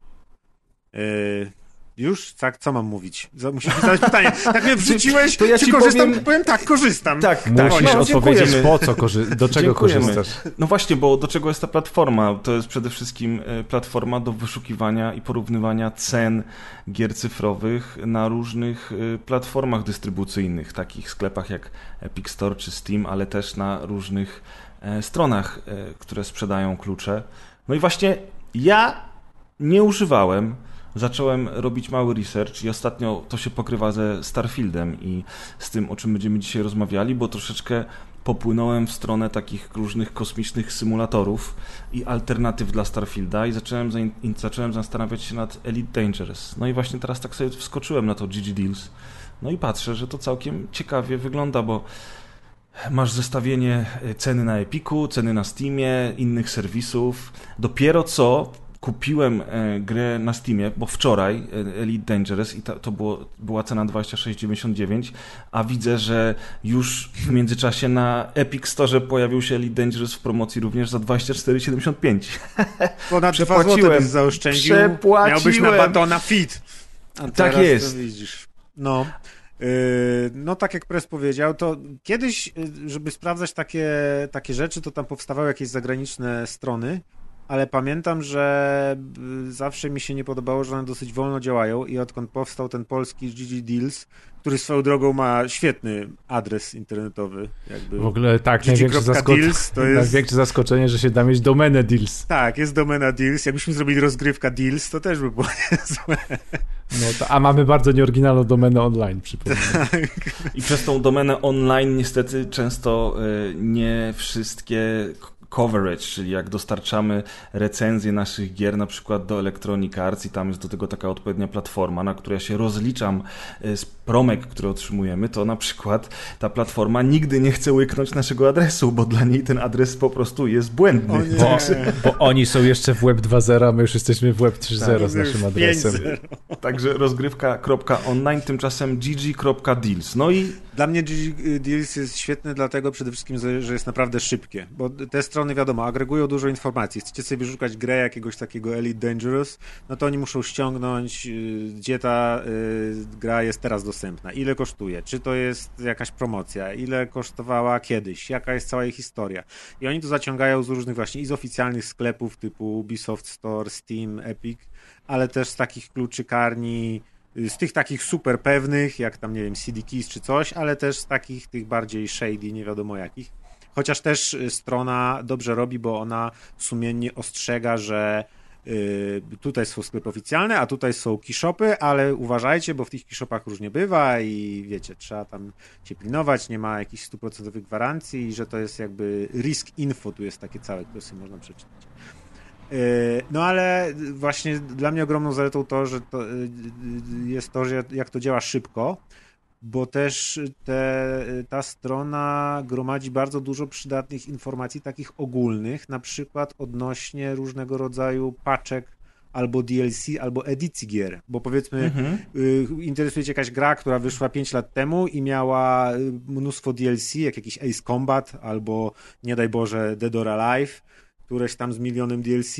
Już? Tak, co mam mówić? Musisz mi zadać pytanie. Tak mnie wrzuciłeś, To ja czy ci korzystam? powiem- Powiem tak, korzystam. Tak, Musisz no, odpowiedzieć dziękujemy. po co, korzy- do czego Dziękujemy. korzystasz. No właśnie, bo do czego jest ta platforma? To jest przede wszystkim e, platforma do wyszukiwania i porównywania cen gier cyfrowych na różnych e, platformach dystrybucyjnych, takich sklepach jak Epic Store czy Steam, ale też na różnych e, stronach, które sprzedają klucze. No i właśnie ja nie używałem. Zacząłem robić mały research i ostatnio to się pokrywa ze Starfieldem i z tym, o czym będziemy dzisiaj rozmawiali, bo troszeczkę popłynąłem w stronę takich różnych kosmicznych symulatorów i alternatyw dla Starfielda i zacząłem, zain- zacząłem zastanawiać się nad Elite Dangerous. No i właśnie teraz tak sobie wskoczyłem na to GG Deals. No i patrzę, że to całkiem ciekawie wygląda, bo masz zestawienie e, ceny na Epiku, ceny na Steamie, innych serwisów. Dopiero co kupiłem e, grę na Steamie, bo wczoraj e, Elite Dangerous i ta, to było, była cena 26,99, a widzę, że już w międzyczasie na Epic Store pojawił się Elite Dangerous w promocji również za 24,75. Ponad 2 Przepłaciłem. zł byś zaoszczędził. Przepłaciłem. Miałbyś na batona fit. Tak jest. To widzisz. No. Yy, No tak jak Press powiedział, to kiedyś, yy, żeby sprawdzać takie, takie rzeczy, to tam powstawały jakieś zagraniczne strony, ale pamiętam, że yy, zawsze mi się nie podobało, że one dosyć wolno działają i odkąd powstał ten polski GG Deals, który swoją drogą ma świetny adres internetowy. Jakby. W ogóle tak, największe, zasko- to jest- największe zaskoczenie, że się da mieć domenę deals. Tak, jest domena Deals. Jakbyśmy zrobili rozgrywka Deals, to też by było niezłe. No to, a mamy bardzo nieoryginalną domenę online, przypomnę. I przez tą domenę online niestety często y, nie wszystkie coverage, czyli jak dostarczamy recenzje naszych gier na przykład do Electronic Arts i tam jest do tego taka odpowiednia platforma, na której ja się rozliczam y, z promek, które otrzymujemy, to na przykład ta platforma nigdy nie chce łyknąć naszego adresu, bo dla niej ten adres po prostu jest błędny. Bo, bo oni są jeszcze w Web 2.0, a my już jesteśmy w Web 3.0 z naszym adresem. 5-0. Także rozgrywka.online, tymczasem gg.deals. No i Dla mnie GG Deals jest świetny dlatego przede wszystkim, że że jest naprawdę szybkie, bo te strony wiadomo, agregują dużo informacji. Chcecie sobie wyszukać grę jakiegoś takiego Elite Dangerous, no to oni muszą ściągnąć, y, gdzie ta y, gra jest teraz dostępna, ile kosztuje, czy to jest jakaś promocja, ile kosztowała kiedyś, jaka jest cała jej historia. I oni to zaciągają z różnych właśnie i z oficjalnych sklepów typu Ubisoft Store, Steam, Epic, ale też z takich kluczykarni, y, z tych takich super pewnych, jak tam, nie wiem, CD Keys czy coś, ale też z takich tych bardziej shady, nie wiadomo jakich. Chociaż też y, strona dobrze robi, bo ona sumiennie ostrzega, że y, tutaj są sklepy oficjalne, a tutaj są keyshopy, ale uważajcie, bo w tych keyshopach różnie bywa i wiecie, trzeba tam się pilnować, nie ma jakichś stuprocentowych gwarancji i że to jest jakby risk info, tu jest takie całe, które sobie można przeczytać. Yy, No ale właśnie dla mnie ogromną zaletą to, że to jest to, że jak to działa szybko, bo też te, ta strona gromadzi bardzo dużo przydatnych informacji, takich ogólnych, na przykład odnośnie różnego rodzaju paczek albo DLC, albo edycji gier, bo powiedzmy y, interesuje cię jakaś gra, która wyszła 5 lat temu i miała y, mnóstwo DLC, jak jakiś Ace Combat albo nie daj Boże Dead or Alive, któreś tam z milionem DLC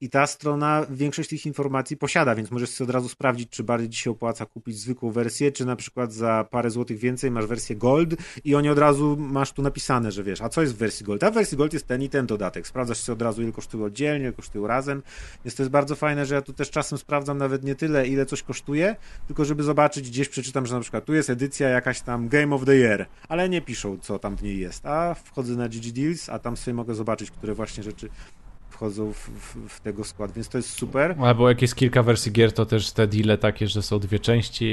i ta strona większość tych informacji posiada, więc możesz sobie od razu sprawdzić, czy bardziej ci się opłaca kupić zwykłą wersję, czy na przykład za parę złotych więcej masz wersję Gold i oni od razu masz tu napisane, że wiesz, a co jest w wersji Gold? A w wersji Gold jest ten i ten dodatek. Sprawdzasz sobie od razu, ile kosztują oddzielnie, ile kosztują razem. Więc to jest bardzo fajne, że ja tu też czasem sprawdzam nawet nie tyle, ile coś kosztuje, tylko żeby zobaczyć, gdzieś przeczytam, że na przykład tu jest edycja jakaś tam Game of the Year, ale nie piszą, co tam w niej jest. A wchodzę na GG Deals, a tam sobie mogę zobaczyć, które właśnie rzeczy wchodzą w, w, w tego skład, więc to jest super. Albo jak jest kilka wersji gier, to też te deale takie, że są dwie części.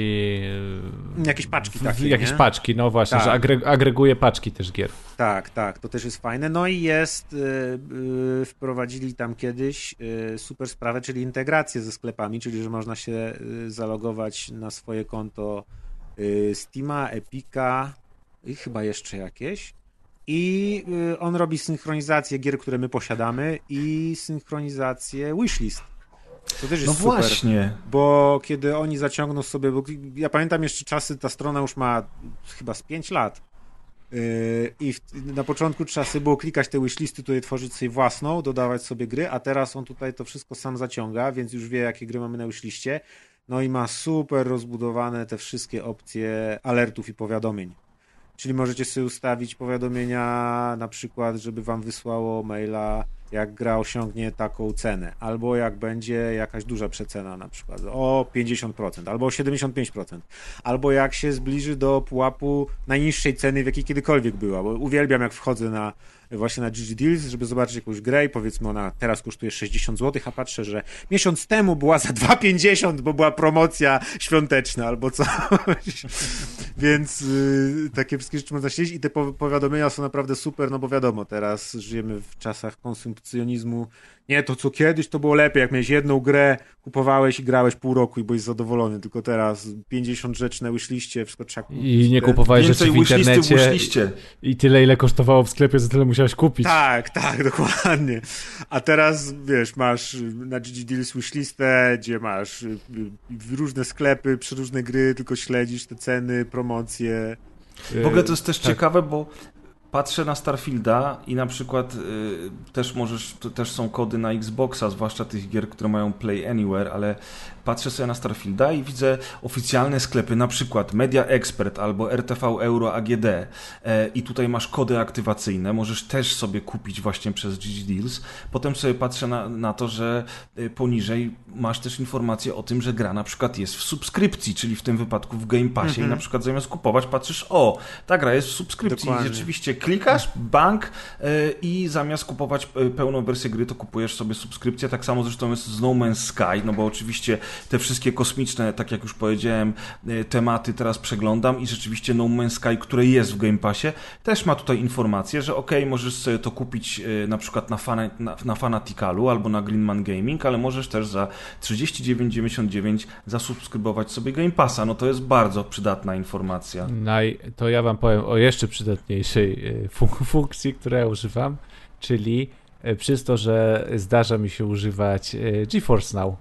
yy, Jakieś paczki takie, Jakieś nie? paczki, no właśnie, Tak. że agre- agreguje paczki też gier. Tak, tak, to też jest fajne. No i jest, y, y, wprowadzili tam kiedyś y, super sprawę, czyli integrację ze sklepami, czyli że można się zalogować na swoje konto y, Steama, Epica i chyba jeszcze jakieś. I y, on robi synchronizację gier, które my posiadamy i synchronizację wishlist. To też jest No super. właśnie. Bo kiedy oni zaciągną sobie, bo ja pamiętam jeszcze czasy, ta strona już ma chyba z 5 lat. Yy, I w, na początku trzeba sobie było klikać te wishlisty, tutaj tworzyć sobie własną, dodawać sobie gry, a teraz on tutaj to wszystko sam zaciąga, więc już wie, jakie gry mamy na wishliście. No i ma super rozbudowane te wszystkie opcje alertów i powiadomień. Czyli możecie sobie ustawić powiadomienia, na przykład, żeby wam wysłało maila, jak gra osiągnie taką cenę, albo jak będzie jakaś duża przecena, na przykład o 50%, albo o 75%, albo jak się zbliży do pułapu najniższej ceny, w jakiej kiedykolwiek była. Bo uwielbiam, jak wchodzę na właśnie na GG Deals, żeby zobaczyć jakąś grę i powiedzmy ona teraz kosztuje 60 zł, a patrzę, że miesiąc temu była za 2,50, bo była promocja świąteczna albo coś. Więc y, takie wszystkie rzeczy można śledzić i te po- powiadomienia są naprawdę super, no bo wiadomo, teraz żyjemy w czasach konsumpcjonizmu. Nie to co kiedyś to było lepiej, jak miałeś jedną grę, kupowałeś i grałeś pół roku i byłeś zadowolony, tylko teraz 50 rzeczy na wishliście, wszystko trzeba kupić. I nie kupowałeś rzeczy Więcej w internecie i tyle, ile kosztowało w sklepie, za tyle musiałeś kupić. Tak, tak, dokładnie. A teraz, wiesz, masz y, na GG Deals wishlistę, gdzie masz y, y, różne sklepy, przeróżne gry, tylko śledzisz te ceny, promocje. W ogóle to jest też tak. ciekawe, bo patrzę na Starfielda i na przykład y, też możesz, też są kody na Xboxa, zwłaszcza tych gier, które mają Play Anywhere, ale patrzę sobie na Starfielda i widzę oficjalne sklepy, na przykład Media Expert albo RTV Euro AGD e, i tutaj masz kody aktywacyjne, możesz też sobie kupić właśnie przez GG Deals. Potem sobie patrzę na, na to, że y, poniżej masz też informację o tym, że gra na przykład jest w subskrypcji, czyli w tym wypadku w Game Passie i na przykład zamiast kupować patrzysz, o, ta gra jest w subskrypcji Dokładnie. i rzeczywiście klikasz, bank y, i zamiast kupować y, pełną wersję gry, to kupujesz sobie subskrypcję. Tak samo zresztą jest z No Man's Sky, no bo oczywiście te wszystkie kosmiczne, tak jak już powiedziałem, y, tematy teraz przeglądam i rzeczywiście No Man's Sky, które jest w Game Passie, też ma tutaj informację, że ok, możesz sobie to kupić na przykład na, fana, na, na Fanaticalu albo na Greenman Gaming, ale możesz też za 39,99 zasubskrybować sobie Game Passa. No to jest bardzo przydatna informacja. Naj, to ja wam powiem o jeszcze przydatniejszej e, fun- funkcji, której ja używam, czyli e, przez to, że zdarza mi się używać e, GeForce Now,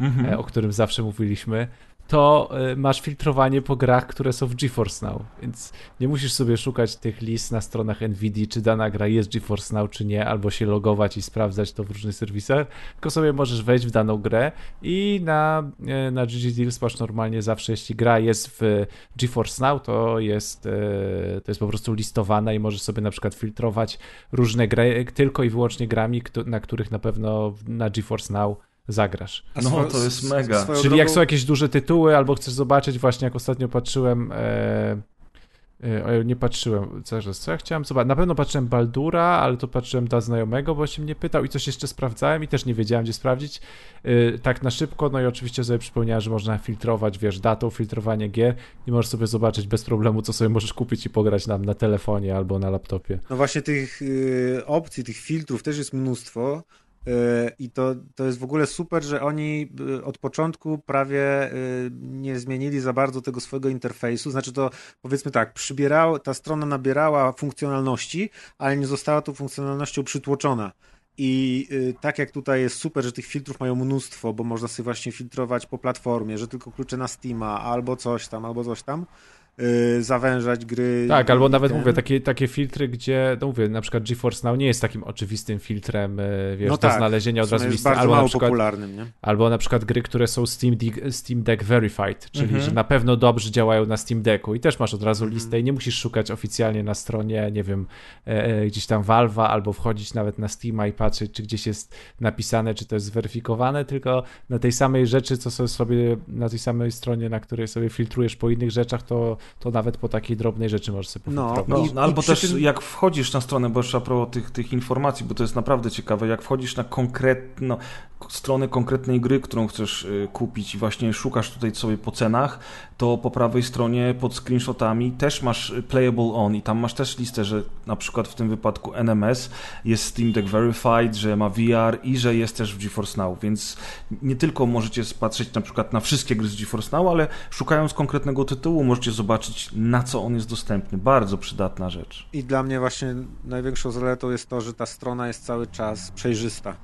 Mhm. e, o którym zawsze mówiliśmy, to e, masz filtrowanie po grach, które są w GeForce Now, więc nie musisz sobie szukać tych list na stronach NVIDIA, czy dana gra jest GeForce Now, czy nie, albo się logować i sprawdzać to w różnych serwisach, tylko sobie możesz wejść w daną grę i na, e, na GG Deals masz normalnie zawsze, jeśli gra jest w GeForce Now, to jest, e, to jest po prostu listowana i możesz sobie na przykład filtrować różne gry tylko i wyłącznie grami, na których na pewno na GeForce Now zagrasz. No, to jest mega. Czyli jak są jakieś duże tytuły, albo chcesz zobaczyć, właśnie jak ostatnio patrzyłem. E, e, nie patrzyłem, zaraz, co ja chciałem zobaczyć? Na pewno patrzyłem Baldura, ale to patrzyłem dla znajomego, bo się mnie pytał i coś jeszcze sprawdzałem i też nie wiedziałem, gdzie sprawdzić. E, tak na szybko, no i oczywiście sobie przypomniałem, że można filtrować, wiesz, datą, filtrowanie gier i możesz sobie zobaczyć bez problemu, co sobie możesz kupić i pograć nam na telefonie albo na laptopie. No właśnie tych y, opcji, tych filtrów też jest mnóstwo. Y, I to, to jest w ogóle super, że oni y, od początku prawie y, nie zmienili za bardzo tego swojego interfejsu. Znaczy to powiedzmy tak, przybierał, ta strona nabierała funkcjonalności, ale nie została tą funkcjonalnością przytłoczona. I tak jak tutaj jest super, że tych filtrów mają mnóstwo, bo można sobie właśnie filtrować po platformie, że tylko klucze na Steama, albo coś tam, albo coś tam, y, zawężać gry. Tak, albo nawet ten. mówię, takie, takie filtry, gdzie, no mówię, na przykład GeForce Now nie jest takim oczywistym filtrem, e, wiesz, No do tak, znalezienia od razu listy, bardzo albo na przykład popularnym, nie? Albo na przykład gry, które są Steam, Deck- Steam Deck Verified, czyli Mhm. że na pewno dobrze działają na Steam Decku i też masz od razu Mhm. listę i nie musisz szukać oficjalnie na stronie, nie wiem, e, e, gdzieś tam Valve'a albo wchodzić nawet na Steama i patrzeć, czy gdzieś jest napisane, czy to jest zweryfikowane, tylko na tej samej rzeczy, co sobie na tej samej stronie, na której sobie filtrujesz po innych rzeczach, to, to nawet po takiej drobnej rzeczy możesz sobie No. No, I- albo i też tym- jak wchodzisz na stronę, bo jeszcze a propos tych, tych informacji, bo to jest naprawdę ciekawe, jak wchodzisz na konkretną stronę konkretnej gry, którą chcesz y, kupić i właśnie szukasz tutaj sobie po cenach, to po prawej stronie pod screenshotami też masz Playable On i tam masz też listę, że na przykład w tym wypadku NMS jest Steam Deck Verified, że ma VR i że jest też w GeForce Now, więc nie tylko możecie patrzeć na przykład na wszystkie gry z GeForce Now, ale szukając konkretnego tytułu możecie zobaczyć na co on jest dostępny. Bardzo przydatna rzecz. I dla mnie właśnie największą zaletą jest to, że ta strona jest cały czas przejrzysta.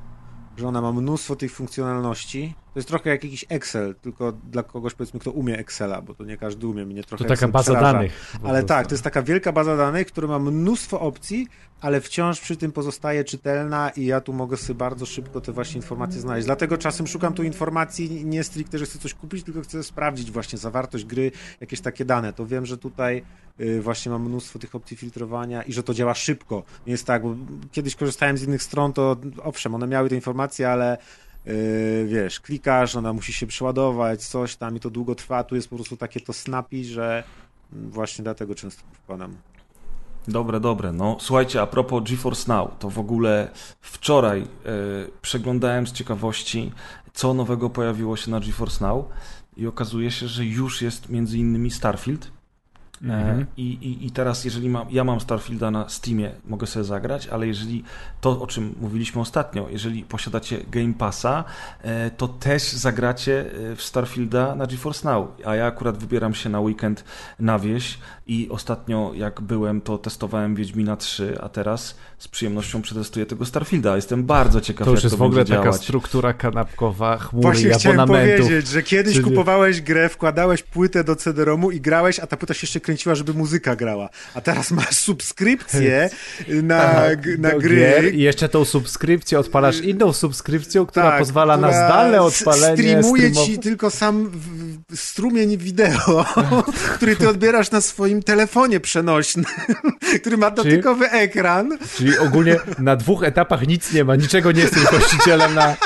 Że ona ma mnóstwo tych funkcjonalności. To jest trochę jak jakiś Excel, tylko dla kogoś powiedzmy, kto umie Excela, bo to nie każdy umie, mnie trochę To taka Excel baza przeraża. danych. Ale tak, to jest taka wielka baza danych, która ma mnóstwo opcji, ale wciąż przy tym pozostaje czytelna i ja tu mogę sobie bardzo szybko te właśnie informacje znaleźć. Dlatego czasem szukam tu informacji nie stricte, że chcę coś kupić, tylko chcę sprawdzić właśnie zawartość gry, jakieś takie dane. To wiem, że tutaj y, właśnie mam mnóstwo tych opcji filtrowania i że to działa szybko. Nie jest tak, bo kiedyś korzystałem z innych stron, to owszem, one miały te informacje, ale wiesz, klikasz, ona musi się przeładować, coś tam i to długo trwa. Tu jest po prostu takie to snappy, że mm, właśnie dlatego często wpadam. Dobre, dobre. No słuchajcie, a propos GeForce Now, to w ogóle wczoraj e, przeglądałem z ciekawości, co nowego pojawiło się na GeForce Now i okazuje się, że już jest między innymi Starfield. E, Mhm. I, i, I teraz, jeżeli mam, ja mam Starfielda na Steamie, mogę sobie zagrać, ale jeżeli to, o czym mówiliśmy ostatnio, jeżeli posiadacie Game Passa, e, to też zagracie e, w Starfielda na GeForce Now. A ja akurat wybieram się na weekend na wieś i ostatnio jak byłem, to testowałem Wiedźmina 3, a teraz z przyjemnością przetestuję tego Starfielda. Jestem bardzo ciekaw, To już jak jest to w ogóle taka działać. struktura kanapkowa, chmury Właśnie i chciałem powiedzieć, że kiedyś Czyli- kupowałeś grę, wkładałeś płytę do CD-ROMu i grałeś, a ta płyta się jeszcze kręciła, żeby muzyka grała. A teraz masz subskrypcję na, g- na gry. gier I jeszcze tą subskrypcję odpalasz inną subskrypcją, która tak, pozwala na która zdalne s- odpalenie. Streamuje streamow- ci tylko sam strumień wideo, który ty odbierasz na swoim telefonie przenośnym, który ma dotykowy ekran. Czyli ogólnie na dwóch etapach nic nie ma, niczego nie jesteś właścicielem na,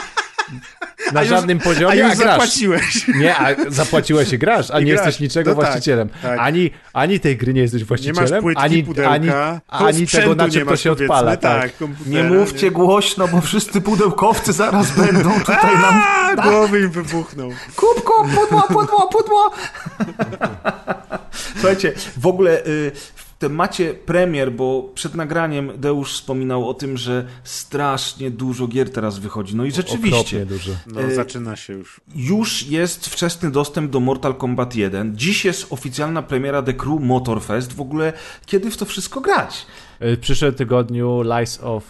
na A już- żadnym A poziomie, już a grasz. zapłaciłeś. Nie, a zapłaciłeś i grasz, a I nie grasz. jesteś niczego No tak, właścicielem. tak. Ani, ani tej gry nie jesteś Nie właścicielem, masz płytki, ani, pudełka, ani, ani tego, na nie czym to się odpala. Tak. Tak, Nie mówcie głośno, bo wszyscy pudełkowcy zaraz będą tutaj nam... A, głowy im wybuchną. Kubko, pudło, pudło, pudło! Słuchajcie, w ogóle y, w temacie premier, bo przed nagraniem Deusz wspominał o tym, że strasznie dużo gier teraz wychodzi. No i rzeczywiście, dużo. No, Y, zaczyna się już. już jest wczesny dostęp do Mortal Kombat 1. Dziś jest oficjalna premiera The Crew Motorfest. W ogóle kiedy w to wszystko grać? W przyszłym tygodniu Lies of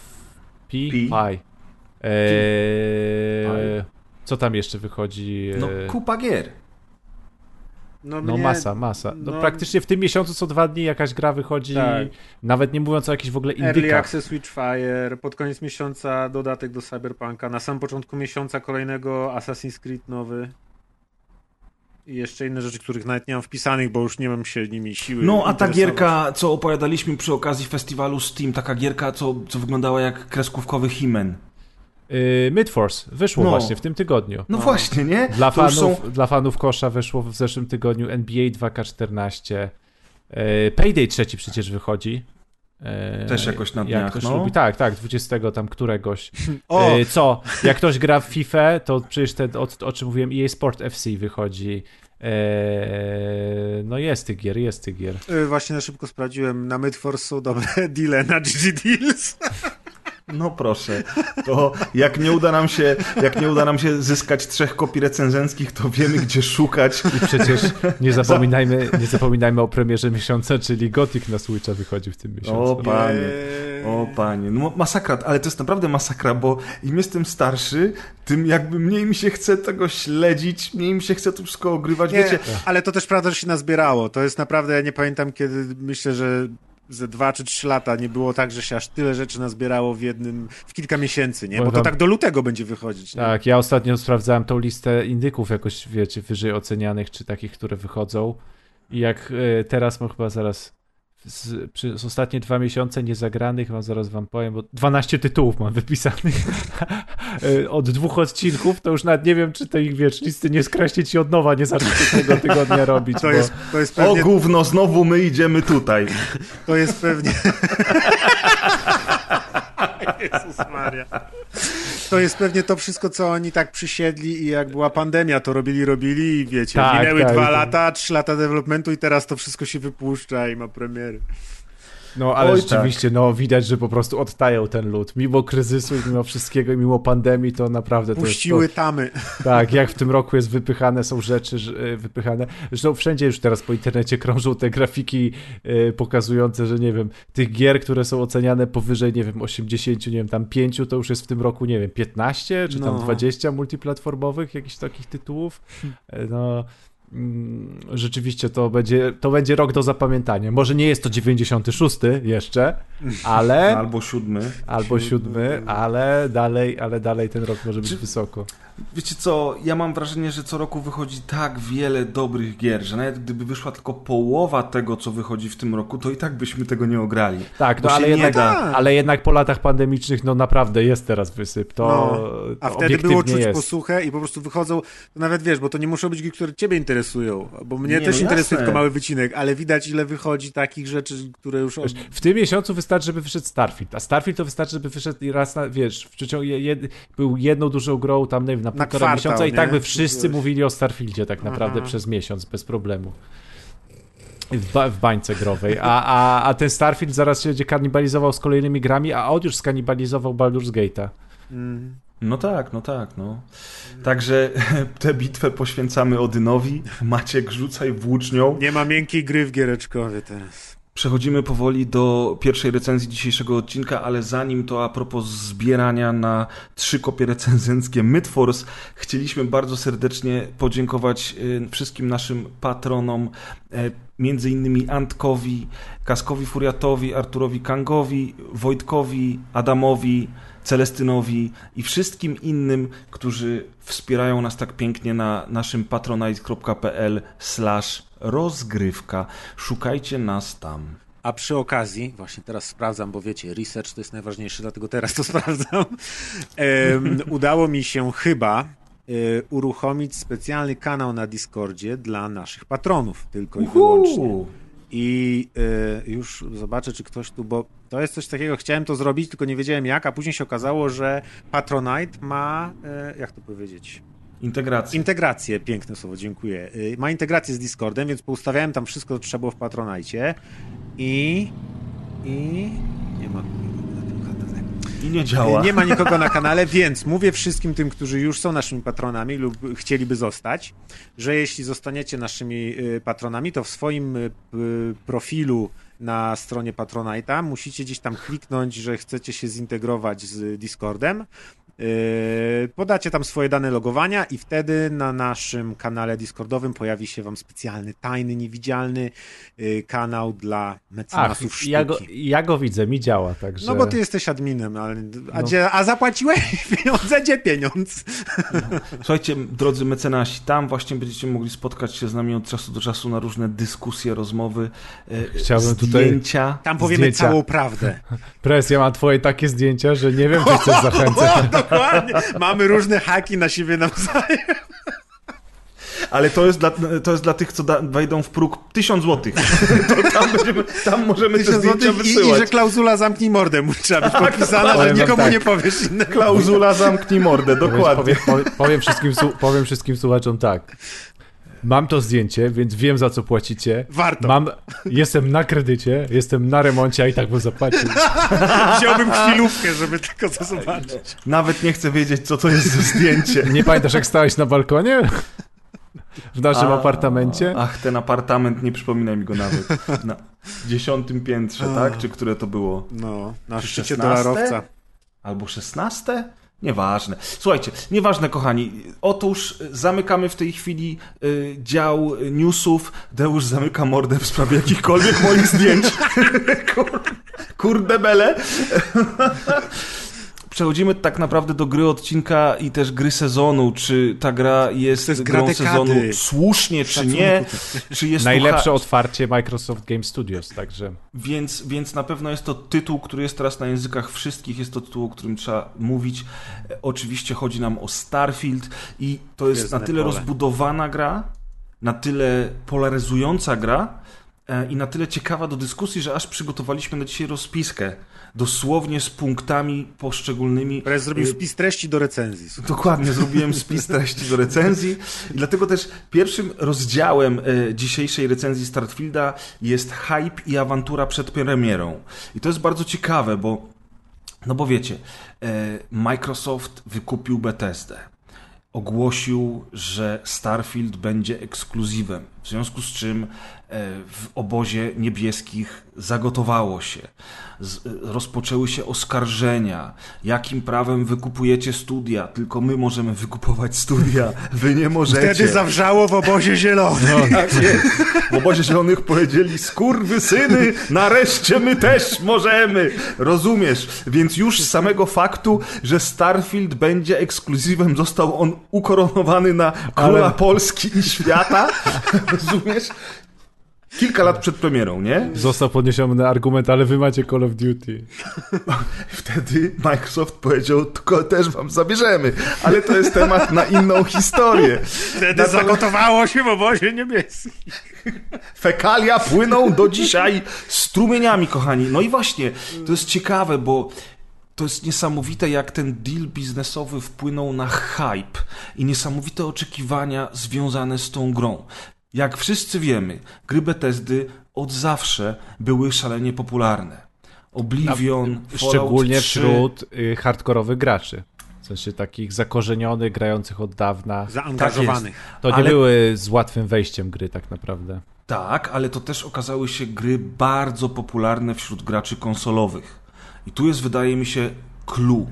P. P. Pi. Eee, co tam jeszcze wychodzi? No kupa gier. No mnie- masa, masa. No, no- praktycznie w tym miesiącu co dwa dni jakaś gra wychodzi, Tak. nawet nie mówiąc o jakichś w ogóle Early indykach. Access Witchfire, pod koniec miesiąca dodatek do Cyberpunka, na sam początku miesiąca kolejnego Assassin's Creed nowy. I jeszcze inne rzeczy, których nawet nie mam wpisanych, bo już nie mam się nimi siły No, a ta gierka, co opowiadaliśmy przy okazji festiwalu Steam, taka gierka, co, co wyglądała jak kreskówkowy Himen. Yy, Midforce wyszło No. właśnie w tym tygodniu. No właśnie, nie? Dla To fanów, są- dla fanów kosza wyszło w zeszłym tygodniu NBA 2K14. Yy, Payday trzeci przecież wychodzi. Yy, Też jakoś na jak dniach, ktoś no. lubi. Tak, tak, 20 tam któregoś. O! Co? Jak ktoś gra w FIFA, to przecież ten, o, o czym mówiłem, EA Sport FC wychodzi. Yy, no jest tych gier, jest tych gier. Y, Właśnie na szybko sprawdziłem, na Midforce są dobre deale na GG Deals. No proszę, to jak nie uda nam się, jak nie uda nam się zyskać trzech kopii recenzenckich, to wiemy gdzie szukać. I przecież nie zapominajmy, nie zapominajmy o premierze miesiąca, czyli Gothic na Switcha wychodzi w tym miesiącu. O panie, o panie, no masakra, ale to jest naprawdę masakra, bo im jestem starszy, tym jakby mniej mi się chce tego śledzić, mniej mi się chce to wszystko ogrywać, Nie, wiecie. ale to też prawda, że się nazbierało. To jest naprawdę, ja nie pamiętam kiedy, myślę, że ze dwa czy trzy lata nie było tak, że się aż tyle rzeczy nazbierało w jednym, w kilka miesięcy, nie? Bo to tak do lutego będzie wychodzić. Nie? Tak, ja ostatnio sprawdzałem tą listę indyków jakoś, wiecie, wyżej ocenianych, czy takich, które wychodzą. I jak e, teraz mam chyba zaraz z, przez ostatnie dwa miesiące niezagranych, mam zaraz wam powiem, bo 12 tytułów mam wypisanych od dwóch odcinków, to już nawet nie wiem, czy to ich, wiesz, listy nie skreślić i od nowa nie zacząć tego tygodnia robić. To bo... jest, to jest O pewnie, gówno, znowu my idziemy tutaj. to jest pewnie... Jezus Maria. To jest pewnie to wszystko, co oni tak przysiedli i jak była pandemia, to robili, robili i wiecie, Tak, minęły tak, dwa tak. lata, trzy lata developmentu i teraz to wszystko się wypuszcza i ma premiery. No ale Oj, rzeczywiście, no widać, że po prostu odtają ten lud. Mimo kryzysu, i mimo wszystkiego, i mimo pandemii, to naprawdę to Puściły jest tamy. to, Tak, jak w tym roku jest wypychane, są rzeczy że, e, wypychane. Zresztą wszędzie już teraz po internecie krążą te grafiki e, pokazujące, że nie wiem, tych gier, które są oceniane powyżej, nie wiem, 80, nie wiem, tam 5, to już jest w tym roku, nie wiem, 15 czy tam No. 20 multiplatformowych jakichś takich tytułów. E, No rzeczywiście to będzie, to będzie rok do zapamiętania. Może nie jest to 96 jeszcze, ale Albo siódmy. albo siódmy, ale dalej, ale dalej ten rok może być Czy- wysoko. Wiecie co, ja mam wrażenie, że co roku wychodzi tak wiele dobrych gier, że nawet gdyby wyszła tylko połowa tego, co wychodzi w tym roku, to i tak byśmy tego nie ograli. Tak, no ale jednak, ale jednak po latach pandemicznych, no naprawdę jest teraz wysyp. To, No, a to wtedy było czuć jest. posuchę i po prostu wychodzą, to nawet wiesz, bo to nie muszą być gry, które ciebie interesują, bo mnie Nie, też no interesuje tylko mały wycinek, ale widać ile wychodzi takich rzeczy, które już... Od... W tym miesiącu wystarczy, żeby wyszedł Starfield, a Starfield to wystarczy, żeby wyszedł i raz na, wiesz, w przeciągu, jed, był jedną dużą grą tam, nie na półtora kwartał, miesiąca i nie? tak by wszyscy Coś. mówili o Starfieldzie tak naprawdę Aha. przez miesiąc, bez problemu. W, ba, w bańce growej. A, a, a ten Starfield zaraz się będzie kanibalizował z kolejnymi grami, a on już skanibalizował Baldur's Gate'a. Mm. No tak, no tak, no. Także tę bitwę poświęcamy Odynowi. Maciek, rzucaj włócznią. Nie ma miękkiej gry w giereczkowie teraz. Przechodzimy powoli do pierwszej recenzji dzisiejszego odcinka, ale zanim to a propos zbierania na trzy kopie recenzenckie Midforce, chcieliśmy bardzo serdecznie podziękować y, wszystkim naszym patronom, e, między innymi Antkowi, Kaskowi Furiatowi, Arturowi Kangowi, Wojtkowi, Adamowi, Celestynowi i wszystkim innym, którzy wspierają nas tak pięknie na naszym patronite.pl slash rozgrywka. Szukajcie nas tam. A przy okazji, właśnie teraz sprawdzam, bo wiecie, research to jest najważniejsze, dlatego teraz to sprawdzam. Em, udało mi się chyba e, uruchomić specjalny kanał na Discordzie dla naszych patronów, tylko i wyłącznie. Uhu. I y, już zobaczę, czy ktoś tu, bo to jest coś takiego, chciałem to zrobić, tylko nie wiedziałem jak, a później się okazało, że Patronite ma, y, jak to powiedzieć, Integracja. integrację, piękne słowo, dziękuję, y, ma integrację z Discordem, więc poustawiałem tam wszystko, co trzeba było w Patronite i... i... nie ma... na tym kanale. I nie działa. Nie ma nikogo na kanale, więc mówię wszystkim tym, którzy już są naszymi patronami lub chcieliby zostać, że jeśli zostaniecie naszymi y, patronami, to w swoim y, profilu na stronie Patronite'a musicie gdzieś tam kliknąć, że chcecie się zintegrować z Discordem. Yy, Podacie tam swoje dane logowania i wtedy na naszym kanale Discordowym pojawi się wam specjalny, tajny, niewidzialny yy, kanał dla Ach, mecenasów sztuki. ja go, ja go widzę, mi działa, także... No bo ty jesteś adminem, ale, a, No. gdzie, a zapłaciłeś pieniądze? Gdzie pieniądz? Słuchajcie, drodzy mecenasi, tam właśnie będziecie mogli spotkać się z nami od czasu do czasu na różne dyskusje, rozmowy, e, Chciałbym tutaj- zdjęcia. Tam powiemy Zdjęcia. całą prawdę. Pres, ja mam twoje takie zdjęcia, że nie wiem, czy chcesz zachęcać. Dokładnie. Mamy różne haki na siebie nawzajem. Ale to jest dla, to jest dla tych, co da, wejdą w próg 1000 złotych. Tam, będziemy, tam możemy te zdjęcia złotych i, i wysyłać. że klauzula zamknij mordę mu trzeba być podpisana, że Powiem wam nikomu tak. nie powiesz innego. Klauzula zamknij mordę, dokładnie. Powiem, powiem, powiem, wszystkim, powiem wszystkim słuchaczom tak. Mam to zdjęcie, więc wiem za co płacicie. Warto. Mam, jestem na kredycie, jestem na remoncie, a i tak bym zapłacił. Wziąłbym chwilówkę, żeby tylko to zobaczyć. Nawet nie chcę wiedzieć, co to jest za zdjęcie. Nie pamiętasz, jak stałeś na balkonie? W naszym A, apartamencie? Ach, ten apartament, nie przypominaj mi go nawet. Na dziesiątym piętrze, tak? Czy które to było? No, na Czy szczycie 16? dolarowca. Albo 16? Nieważne. Słuchajcie, nieważne, kochani. Otóż zamykamy w tej chwili y, dział newsów. Deusz zamyka mordę w sprawie jakichkolwiek moich zdjęć. Kur, kurde bele. Przechodzimy tak naprawdę do gry odcinka i też gry sezonu. Czy ta gra jest, To jest grą dekady. sezonu słusznie, czy nie? Czy jest Najlepsze otwarcie Microsoft Game Studios, także... więc, więc na pewno jest to tytuł, który jest teraz na językach wszystkich, jest to tytuł, o którym trzeba mówić. E, Oczywiście chodzi nam o Starfield i to jest Gwiezdne na tyle pole. rozbudowana gra, na tyle polaryzująca gra, e, i na tyle ciekawa do dyskusji, że aż przygotowaliśmy na dzisiaj rozpiskę. Dosłownie z punktami poszczególnymi. Perez zrobił e, spis treści do recenzji. Dokładnie, zrobiłem spis treści do recenzji i dlatego też pierwszym rozdziałem e, dzisiejszej recenzji Startfielda jest hype i awantura przed premierą. I to jest bardzo ciekawe, bo no bo wiecie, e, Microsoft wykupił Bethesdę. Ogłosił, że Starfield będzie ekskluzywem, w związku z czym e, w obozie niebieskich zagotowało się. E, rozpoczęły się oskarżenia. Jakim prawem wykupujecie studia? Tylko my możemy wykupować studia, wy nie możecie. Wtedy zawrzało w obozie zielonym. Tak jest. W obozie zielonych powiedzieli, skurwy syny, nareszcie my też możemy. Rozumiesz? Więc już z samego faktu, że Starfield będzie ekskluzywem, został on ukoronowany na króla Ale- Polski i świata. Rozumiesz? Kilka lat przed premierą, nie? Został podniesiony argument, ale wy macie Call of Duty. Wtedy Microsoft powiedział, tylko też wam zabierzemy. Ale to jest temat na inną historię. Wtedy zagotowało się w obozie niebieskim. Fekalia płyną do dzisiaj strumieniami, kochani. No i właśnie, to jest ciekawe, bo to jest niesamowite, jak ten deal biznesowy wpłynął na hype i niesamowite oczekiwania związane z tą grą. Jak wszyscy wiemy, gry Bethesdy od zawsze były szalenie popularne. Oblivion, Fallout Szczególnie 3, wśród y, hardkorowych graczy. W sensie takich zakorzenionych, grających od dawna. Zaangażowanych. To nie Ale- były z łatwym wejściem gry tak naprawdę. Tak, ale to też okazały się gry bardzo popularne wśród graczy konsolowych. I tu jest, wydaje mi się, clue.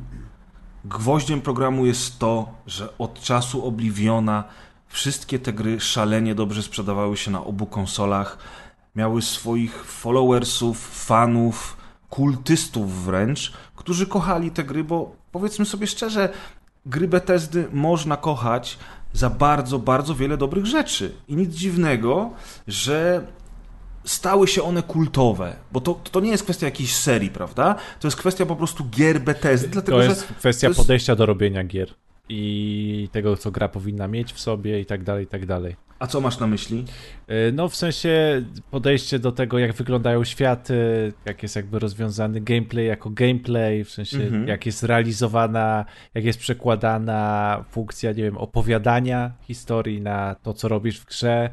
Gwoździem programu jest to, że od czasu Obliviona wszystkie te gry szalenie dobrze sprzedawały się na obu konsolach. Miały swoich followersów, fanów, kultystów wręcz, którzy kochali te gry, bo powiedzmy sobie szczerze, gry Bethesdy można kochać za bardzo, bardzo wiele dobrych rzeczy. I nic dziwnego, że stały się one kultowe, bo to, to nie jest kwestia jakiejś serii, prawda? To jest kwestia po prostu gier Bethesdy, dlatego To jest że kwestia to jest- podejścia do robienia gier. I tego, co gra powinna mieć w sobie i tak dalej, i tak dalej. A co masz na myśli? Y, No w sensie podejście do tego, jak wyglądają światy, jak jest jakby rozwiązany gameplay jako gameplay, w sensie Mhm. jak jest realizowana, jak jest przekładana funkcja, nie wiem, opowiadania historii na to, co robisz w grze,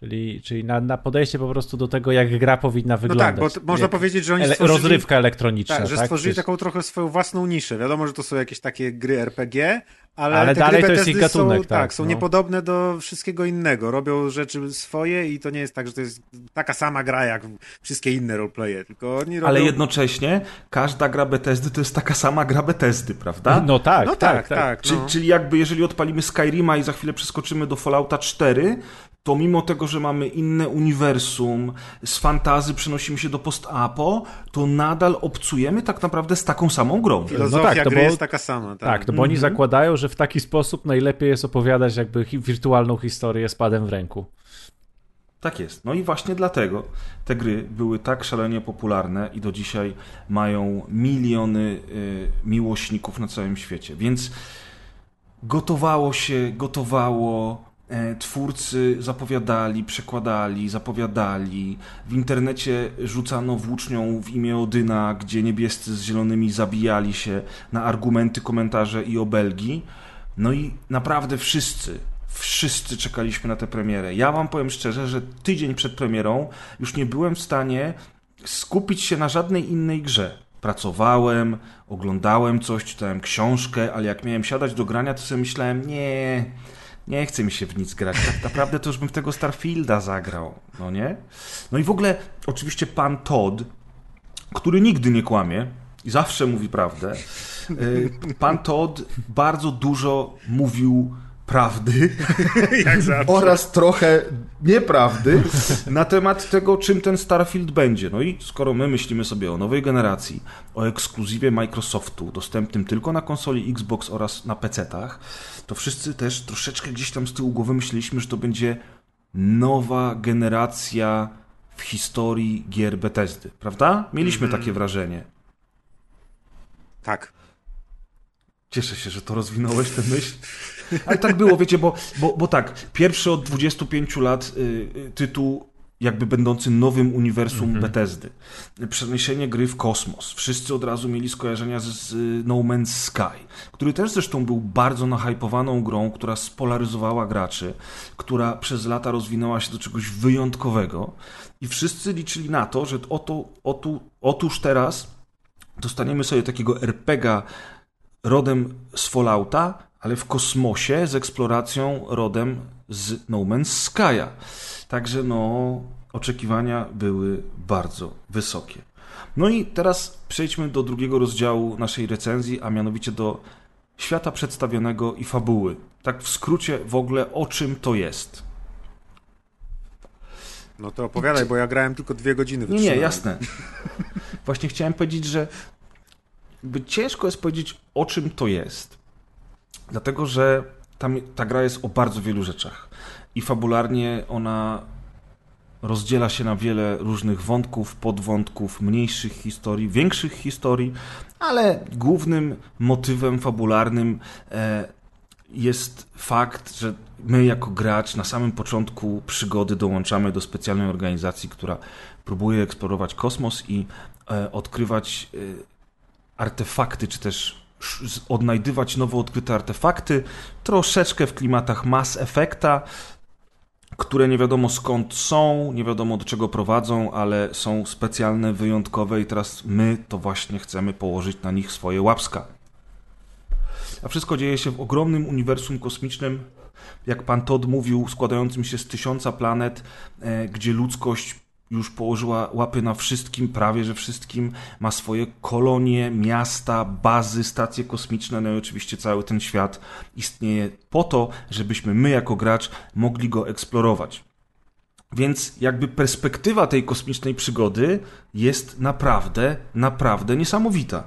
czyli, czyli na, na podejście po prostu do tego, jak gra powinna No wyglądać. tak, bo można Jak powiedzieć, że oni ele- stworzyli... Rozrywka elektroniczna, Tak, że tak? stworzyli taką trochę swoją własną niszę. Wiadomo, że to są jakieś takie gry RPG, ale, Ale te dalej gry to jest ich gatunek, są, tak, są no. niepodobne do wszystkiego innego. Robią rzeczy swoje i to nie jest tak, że to jest taka sama gra jak wszystkie inne roleplaye, tylko oni robią... Ale jednocześnie każda gra Bethesdy to jest taka sama gra Bethesdy, prawda? No tak, No tak, tak. Czy, no. Czyli jakby jeżeli odpalimy Skyrima i za chwilę przeskoczymy do Fallouta 4, to mimo tego, że mamy inne uniwersum, z fantazy przenosimy się do post-apo, to nadal obcujemy tak naprawdę z taką samą grą. Filozofia No tak, to gry bo- jest taka sama. Tak, Tak, no bo oni zakładają, że w taki sposób najlepiej jest opowiadać jakby wirtualną historię z padem w ręku. Tak jest. No i właśnie dlatego te gry były tak szalenie popularne i do dzisiaj mają miliony y, miłośników na całym świecie. Więc gotowało się, gotowało. E, Twórcy zapowiadali, przekładali, zapowiadali. W internecie rzucano włócznią w imię Odyna, gdzie niebiescy z zielonymi zabijali się na argumenty, komentarze i obelgi. No i naprawdę wszyscy, wszyscy czekaliśmy na tę premierę. Ja wam powiem szczerze, że tydzień przed premierą już nie byłem w stanie skupić się na żadnej innej grze. Pracowałem, oglądałem coś, czytałem książkę, ale jak miałem siadać do grania, to sobie myślałem, nie, nie chce mi się w nic grać. Tak naprawdę to już bym w tego Starfielda zagrał, no nie? No i w ogóle, oczywiście pan Todd, który nigdy nie kłamie i zawsze mówi prawdę, y, pan Todd bardzo dużo mówił prawdy oraz trochę nieprawdy na temat tego, czym ten Starfield będzie. No i skoro my myślimy sobie o nowej generacji, o ekskluzywie Microsoftu, dostępnym tylko na konsoli Xbox oraz na PC-tach, to wszyscy też troszeczkę gdzieś tam z tyłu głowy myśleliśmy, że to będzie nowa generacja w historii gier Bethesdy, prawda? Mieliśmy takie wrażenie. Tak. Cieszę się, że to rozwinąłeś tę myśl. Ale tak było, wiecie, bo, bo, bo tak, pierwszy od 25 lat y, y, tytuł jakby będący nowym uniwersum Bethesdy. Przeniesienie gry w kosmos. Wszyscy od razu mieli skojarzenia z, z No Man's Sky, który też zresztą był bardzo nahypowaną grą, która spolaryzowała graczy, która przez lata rozwinęła się do czegoś wyjątkowego i wszyscy liczyli na to, że oto, otu, otóż teraz dostaniemy sobie takiego RPGa rodem z Fallouta, ale w kosmosie z eksploracją rodem z No Man's Sky'a. Także no, oczekiwania były bardzo wysokie. No i teraz przejdźmy do drugiego rozdziału naszej recenzji, a mianowicie do świata przedstawionego i fabuły. Tak w skrócie w ogóle o czym to jest. No to opowiadaj, bo ja grałem tylko dwie godziny. Nie, nie, jasne. Właśnie chciałem powiedzieć, że ciężko jest powiedzieć, o czym to jest. Dlatego, że tam, ta gra jest o bardzo wielu rzeczach. I fabularnie ona rozdziela się na wiele różnych wątków, podwątków, mniejszych historii, większych historii, ale głównym motywem fabularnym e, jest fakt, że my jako gracz na samym początku przygody dołączamy do specjalnej organizacji, która próbuje eksplorować kosmos i e, odkrywać e, artefakty, czy też odnajdywać nowo odkryte artefakty, troszeczkę w klimatach Mass Effecta, które nie wiadomo skąd są, nie wiadomo do czego prowadzą, ale są specjalne, wyjątkowe i teraz my to właśnie chcemy położyć na nich swoje łapska. A wszystko dzieje się w ogromnym uniwersum kosmicznym, jak pan Todd mówił, składającym się z tysiąca planet, e, gdzie ludzkość już położyła łapy na wszystkim, prawie że wszystkim, ma swoje kolonie, miasta, bazy, stacje kosmiczne, no i oczywiście cały ten świat istnieje po to, żebyśmy my jako gracz mogli go eksplorować. Więc jakby perspektywa tej kosmicznej przygody jest naprawdę, naprawdę niesamowita.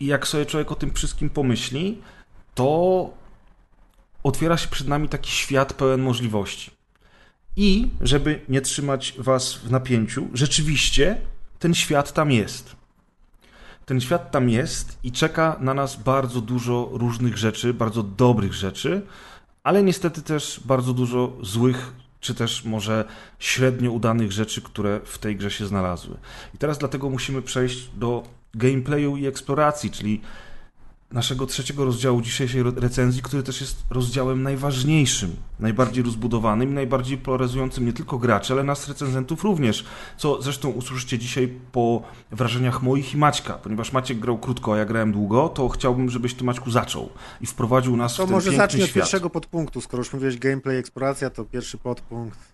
I jak sobie człowiek o tym wszystkim pomyśli, to otwiera się przed nami taki świat pełen możliwości. I żeby nie trzymać was w napięciu, rzeczywiście ten świat tam jest. Ten świat tam jest i czeka na nas bardzo dużo różnych rzeczy, bardzo dobrych rzeczy, ale niestety też bardzo dużo złych, czy też może średnio udanych rzeczy, które w tej grze się znalazły. I teraz dlatego musimy przejść do gameplayu i eksploracji, czyli naszego trzeciego rozdziału dzisiejszej re- recenzji, który też jest rozdziałem najważniejszym, najbardziej rozbudowanym i najbardziej polaryzującym nie tylko graczy, ale nas recenzentów również, co zresztą usłyszycie dzisiaj po wrażeniach moich i Maćka, ponieważ Maciek grał krótko, a ja grałem długo, to chciałbym, żebyś ty Maćku zaczął i wprowadził nas To w ten może piękny zacznij od świat. pierwszego podpunktu. Skoro już mówiłeś gameplay, eksploracja, to pierwszy podpunkt.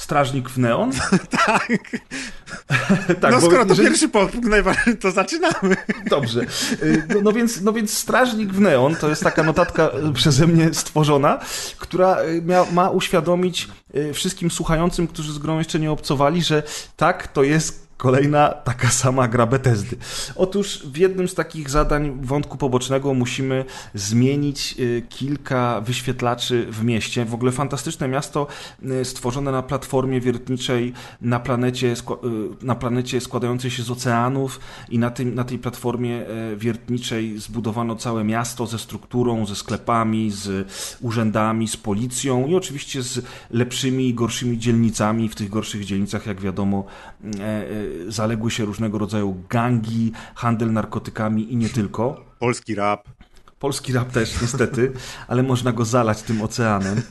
Strażnik w neon? tak. tak, no skoro to jeżeli- pierwszy podpunkt to zaczynamy. Dobrze. Y, No, no, więc, no więc Strażnik w Neon to jest taka notatka y, przeze mnie stworzona, która y, mia, ma uświadomić wszystkim słuchającym, którzy z grą jeszcze nie obcowali, że tak, to jest kolejna taka sama gra Bethesdy. Otóż w jednym z takich zadań wątku pobocznego musimy zmienić y, kilka wyświetlaczy w mieście. W ogóle fantastyczne miasto y, stworzone na platformie wiertniczej na planecie, y, na planecie składającej się z oceanów i na, tym, na tej platformie e, wiertniczej zbudowano całe miasto ze strukturą, ze sklepami, z urzędami, z policją i oczywiście z lepszymi i gorszymi dzielnicami. W tych gorszych dzielnicach, jak wiadomo, zaległy się różnego rodzaju gangi, handel narkotykami i nie tylko. Polski rap. Polski rap też, niestety, ale można go zalać tym oceanem.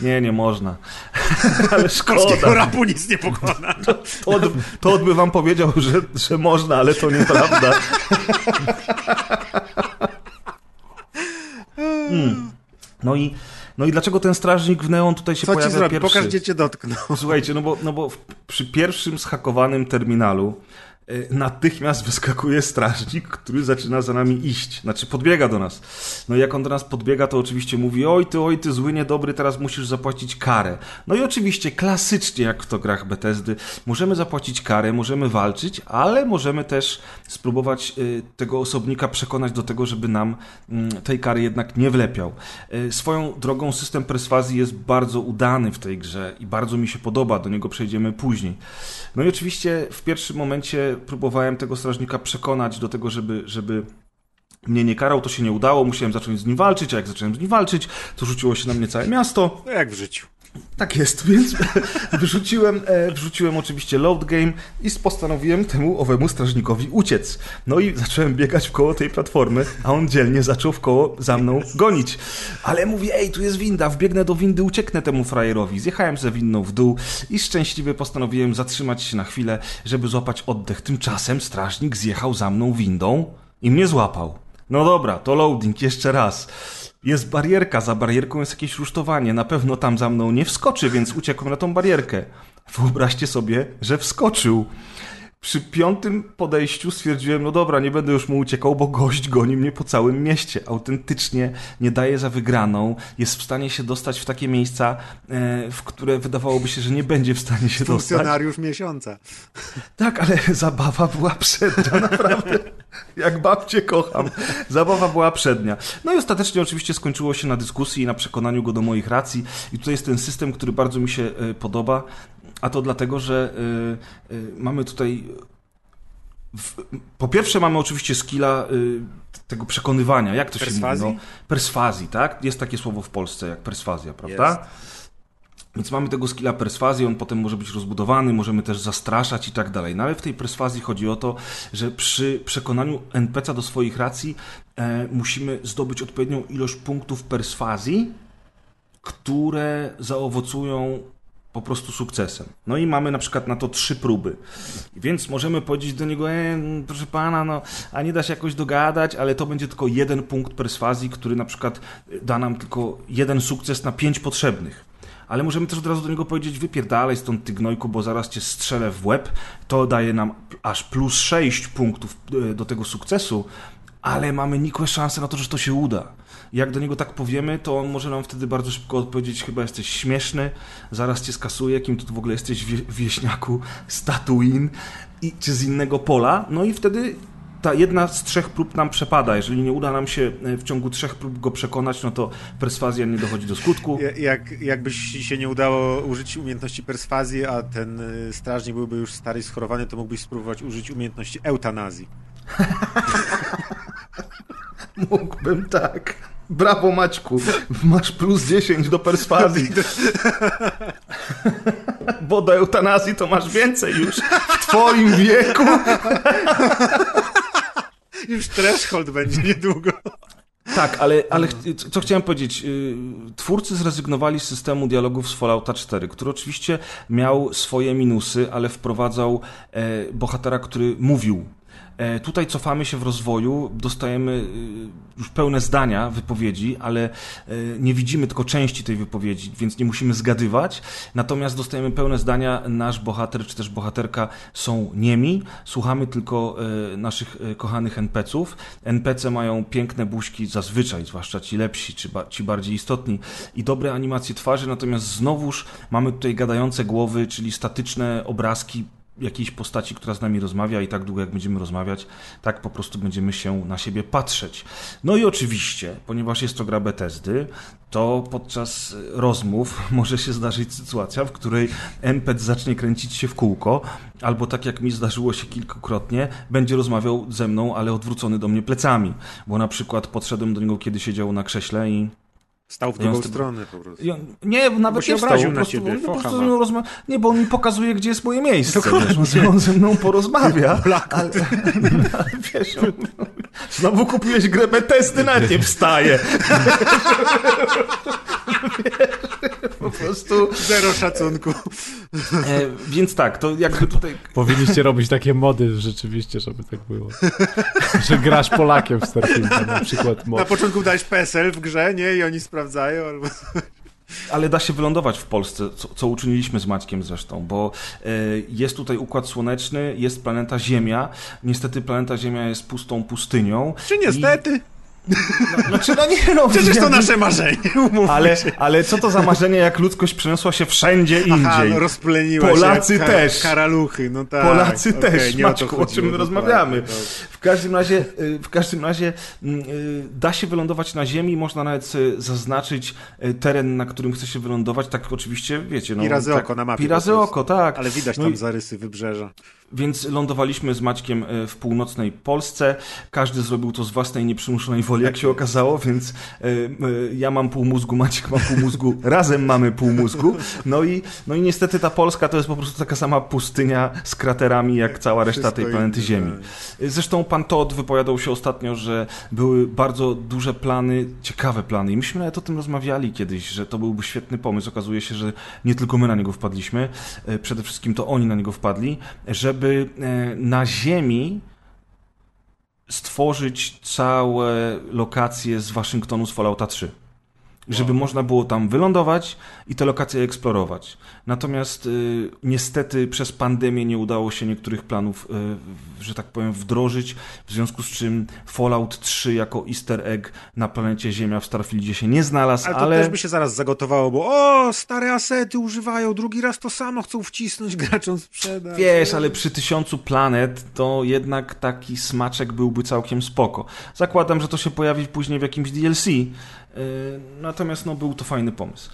Nie, nie można. Ale szkoda. Polskiego rapu nic nie pokona. Todd, Todd by wam powiedział, że, że można, ale to nieprawda. Mm. No i, no i dlaczego ten strażnik w neon tutaj się Co ci pojawia zrobi? pierwszy? Pokaż, gdzie cię dotknął. Słuchajcie, no bo, no bo w, przy pierwszym schakowanym terminalu natychmiast wyskakuje strażnik, który zaczyna za nami iść. Znaczy podbiega do nas. No i jak on do nas podbiega, to oczywiście mówi oj ty, oj ty, zły, niedobry, teraz musisz zapłacić karę. No i oczywiście klasycznie, jak w to grach Bethesdy, możemy zapłacić karę, możemy walczyć, ale możemy też spróbować y, tego osobnika przekonać do tego, żeby nam mm, tej kary jednak nie wlepiał. Y, Swoją drogą system perswazji jest bardzo udany w tej grze i bardzo mi się podoba, do niego przejdziemy później. No i oczywiście w pierwszym momencie próbowałem tego strażnika przekonać do tego, żeby, żeby mnie nie karał, to się nie udało, musiałem zacząć z nim walczyć, a jak zacząłem z nim walczyć, to rzuciło się na mnie całe miasto. No jak w życiu. Tak jest, więc wrzuciłem, e, wrzuciłem oczywiście load game i postanowiłem temu owemu strażnikowi uciec. No i zacząłem biegać w koło tej platformy, a on dzielnie zaczął w koło za mną gonić. Ale mówię, ej, tu jest winda, wbiegnę do windy, ucieknę temu frajerowi. Zjechałem ze winną w dół i szczęśliwie postanowiłem zatrzymać się na chwilę, żeby złapać oddech. Tymczasem strażnik zjechał za mną windą i mnie złapał. No dobra, to loading, jeszcze raz. Jest barierka, za barierką jest jakieś rusztowanie. Na pewno tam za mną nie wskoczy, więc uciekłem na tą barierkę. Wyobraźcie sobie, że wskoczył. Przy piątym podejściu stwierdziłem, no dobra, nie będę już mu uciekał, bo gość goni mnie po całym mieście. Autentycznie nie daje za wygraną. Jest w stanie się dostać w takie miejsca, e, w które wydawałoby się, że nie będzie w stanie się dostać. Funkcjonariusz miesiąca. Tak, ale zabawa była przednia, naprawdę. Jak babcie kocham. Zabawa była przednia. No i ostatecznie oczywiście skończyło się na dyskusji i na przekonaniu go do moich racji. I tutaj jest ten system, który bardzo mi się e, podoba. A to dlatego, że y, y, mamy tutaj. W, po pierwsze, mamy oczywiście skilla y, tego przekonywania. Jak to Perswazji? się mówi? No, perswazji, tak? Jest takie słowo w Polsce jak perswazja, prawda? Więc mamy tego skilla perswazji, on potem może być rozbudowany, możemy też zastraszać i tak dalej. No ale w tej perswazji chodzi o to, że przy przekonaniu NPC do swoich racji e, musimy zdobyć odpowiednią ilość punktów perswazji, które zaowocują po prostu sukcesem. No i mamy na przykład na to trzy próby. Więc możemy powiedzieć do niego, e, proszę pana, no, a nie da się jakoś dogadać, ale to będzie tylko jeden punkt perswazji, który na przykład da nam tylko jeden sukces na pięć potrzebnych. Ale możemy też od razu do niego powiedzieć, wypierdalaj stąd ty gnojku, bo zaraz cię strzelę w łeb. To daje nam aż plus sześć punktów e, do tego sukcesu, ale mamy nikłe szanse na to, że to się uda. Jak do niego tak powiemy, to on może nam wtedy bardzo szybko odpowiedzieć, chyba jesteś śmieszny, zaraz cię skasuję, kim tu w ogóle jesteś wie, wieśniaku z Tatooine, i, czy z innego pola, no i wtedy ta jedna z trzech prób nam przepada. Jeżeli nie uda nam się e, w ciągu trzech prób go przekonać, no to perswazja nie dochodzi do skutku. Jak, jakbyś się nie udało użyć umiejętności perswazji, a ten y, strażnik byłby już stary i schorowany, to mógłbyś spróbować użyć umiejętności eutanazji. Mógłbym tak. Brawo Maćku, masz plus 10 do perswazji. Bo do eutanazji to masz więcej już w twoim wieku. Już threshold będzie niedługo. Tak, ale, ale ch- co chciałem powiedzieć? y, Twórcy zrezygnowali z systemu dialogów z Fallouta 4, który oczywiście miał swoje minusy, ale wprowadzał e, bohatera, który mówił. E, Tutaj cofamy się w rozwoju, dostajemy y, już pełne zdania, wypowiedzi, ale e, nie widzimy tylko części tej wypowiedzi, więc nie musimy zgadywać. Natomiast dostajemy pełne zdania, nasz bohater czy też bohaterka są niemi, słuchamy tylko e, naszych kochanych NPC-ów. NPC mają piękne buźki zazwyczaj, zwłaszcza ci lepsi, czy ba- ci bardziej istotni i dobre animacje twarzy, natomiast znowuż mamy tutaj gadające głowy, czyli statyczne obrazki jakiejś postaci, która z nami rozmawia i tak długo jak będziemy rozmawiać, tak po prostu będziemy się na siebie patrzeć. No i oczywiście, ponieważ jest to gra Bethesdy, to podczas rozmów może się zdarzyć sytuacja, w której NPC zacznie kręcić się w kółko, albo tak jak mi zdarzyło się kilkukrotnie, będzie rozmawiał ze mną, ale odwrócony do mnie plecami, bo na przykład podszedłem do niego, kiedy siedział na krześle i Stał w drugą stronę po prostu. nie, nawet się nie wstał, po na prostu, ciebie, po prostu rozma- Nie, bo on mi pokazuje, gdzie jest moje miejsce. Wiesz, on, ze- mną porozmawia. Ale, wiesz, znowu kupiłeś grę Bethesdy, nawet nie wstaje. po prostu. Zero szacunku. E, więc tak, to jakby tutaj Powinniście robić takie mody rzeczywiście, żeby tak było. Że grasz Polakiem w Starfieldzie, na przykład mod. Na początku dałeś PSL w grze, nie? I oni sprawdzają, albo... Ale da się wylądować w Polsce, co, co uczyniliśmy z Maćkiem zresztą, bo e, jest tutaj układ słoneczny, jest planeta Ziemia. Niestety planeta Ziemia jest pustą pustynią. Czy niestety? I, znaczy, no nie no, Przecież to nasze marzenie, Ale, ale co to za marzenie, jak ludzkość przeniosła się wszędzie indziej? Aha, no rozpleniła Polacy się też. karaluchy, no tak. Polacy okej, też, nie o Maćku, o chodziło, czym my rozmawiamy. W każdym razie, y, w każdym razie mm, y, da się wylądować na Ziemi, można nawet sobie zaznaczyć y, teren, na którym chce się wylądować, tak oczywiście, wiecie. No, Pi razy tak, oko na mapie Pi razy po prostu. oko, tak. Ale widać No tam i- zarysy wybrzeża. Więc lądowaliśmy z Maćkiem e, w północnej Polsce. Każdy zrobił to z własnej nieprzymuszonej powoli, jak się okazało, więc e, e, ja mam pół mózgu, Maciek ma pół mózgu, razem mamy pół mózgu. No i, no i niestety ta Polska to jest po prostu taka sama pustynia z kraterami, jak cała reszta tej planety Ziemi. tak. Zresztą pan Todd wypowiadał się ostatnio, że były bardzo duże plany, ciekawe plany. I myśmy nawet o tym rozmawiali kiedyś, że to byłby świetny pomysł. Okazuje się, że nie tylko my na niego wpadliśmy, przede wszystkim to oni na niego wpadli, żeby e, na Ziemi stworzyć całe lokacje z Waszyngtonu z Fallouta 3. Żeby można było tam wylądować i te lokacje eksplorować. Natomiast y, niestety przez pandemię nie udało się niektórych planów, y, że tak powiem, wdrożyć, w związku z czym Fallout 3 jako easter egg na planecie Ziemia w Starfieldzie się nie znalazł, Ale ale... to też by się zaraz zagotowało, bo o, stare asety używają, drugi raz to samo chcą wcisnąć graczom sprzedać. Wiesz, ale przy tysiącu planet to jednak taki smaczek byłby całkiem spoko. Zakładam, że to się pojawi później w jakimś DLC, natomiast no, był to fajny pomysł.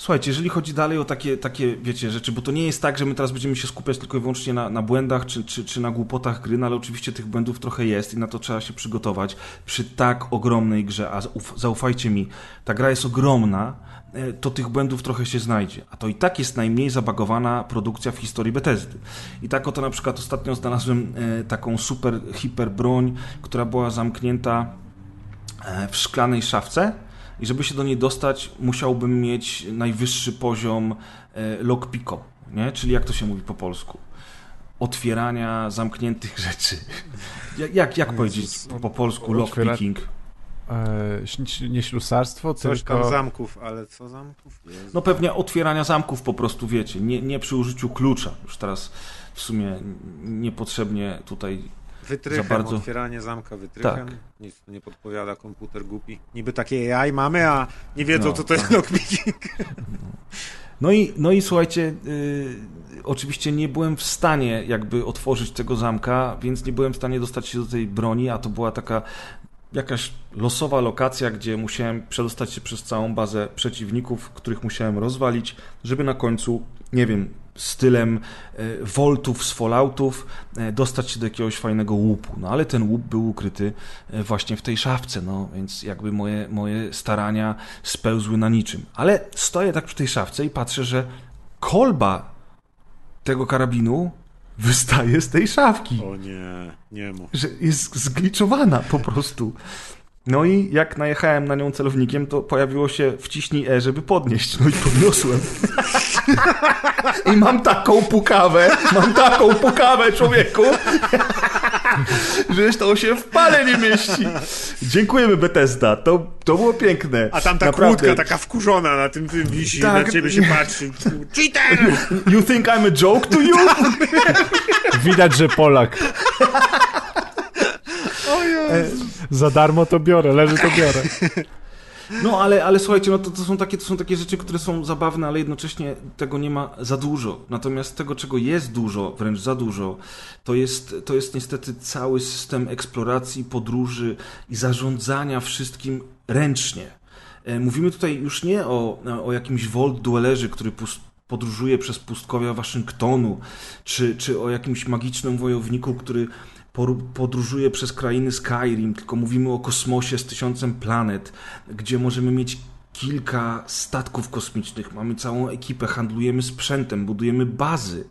Słuchajcie, jeżeli chodzi dalej o takie, takie, wiecie, rzeczy, bo to nie jest tak, że my teraz będziemy się skupiać tylko i wyłącznie na, na błędach czy, czy, czy na głupotach gry, no ale oczywiście tych błędów trochę jest i na to trzeba się przygotować przy tak ogromnej grze, a zauf- zaufajcie mi, ta gra jest ogromna, e, to tych błędów trochę się znajdzie. A to i tak jest najmniej zabagowana produkcja w historii Bethesdy. I tak oto na przykład ostatnio znalazłem e, taką super, hiper broń, która była zamknięta e, w szklanej szafce i żeby się do niej dostać, musiałbym mieć najwyższy poziom e, lockpicko, nie? Czyli jak to się mówi po polsku? Otwierania zamkniętych rzeczy. Jak, jak, jak powiedzieć po, po polsku lockpicking? E, nie ślusarstwo, Coś tam tylko... zamków, ale co zamków? Jezu. No pewnie otwierania zamków po prostu, wiecie, nie, nie przy użyciu klucza. Już teraz w sumie niepotrzebnie tutaj Wytrychem, bardzo- otwieranie zamka wytrychem. Tak. Nic nie podpowiada komputer głupi. Niby takie AI mamy, a nie wiedzą, No, co to jest lockpicking. No i, no i słuchajcie, y, oczywiście nie byłem w stanie jakby otworzyć tego zamka, więc nie byłem w stanie dostać się do tej broni, a to była taka jakaś losowa lokacja, gdzie musiałem przedostać się przez całą bazę przeciwników, których musiałem rozwalić, żeby na końcu, nie wiem, stylem e, voltów z falloutów e, dostać się do jakiegoś fajnego łupu. No ale ten łup był ukryty e, właśnie w tej szafce, no więc jakby moje, moje starania spełzły na niczym. Ale stoję tak przy tej szafce i patrzę, że kolba tego karabinu wystaje z tej szafki O nie, nie mów. że jest zgliczowana po prostu. No i jak najechałem na nią celownikiem, to pojawiło się wciśnij E, żeby podnieść. No i podniosłem. I mam taką pukawę, mam taką pukawę, człowieku, że to się w pale nie mieści. Dziękujemy Bethesda, to, to było piękne. A tam ta Naprawdę. kłódka taka wkurzona na tym, tym wisi, Tak. na ciebie się patrzy. Cheater! You think I'm a joke to you? Widać, że Polak. Za darmo to biorę, leży to biorę. No, ale, ale słuchajcie, no to, to, są takie, to są takie rzeczy, które są zabawne, ale jednocześnie tego nie ma za dużo. Natomiast tego, czego jest dużo, wręcz za dużo, to jest, to jest niestety cały system eksploracji, podróży i zarządzania wszystkim ręcznie. E, Mówimy tutaj już nie o, o jakimś Volt Duelerze, który pus- podróżuje przez pustkowia Waszyngtonu, czy, czy o jakimś magicznym wojowniku, który podróżuje przez krainy Skyrim, tylko mówimy o kosmosie z tysiącem planet, gdzie możemy mieć kilka statków kosmicznych, mamy całą ekipę, handlujemy sprzętem, budujemy bazy.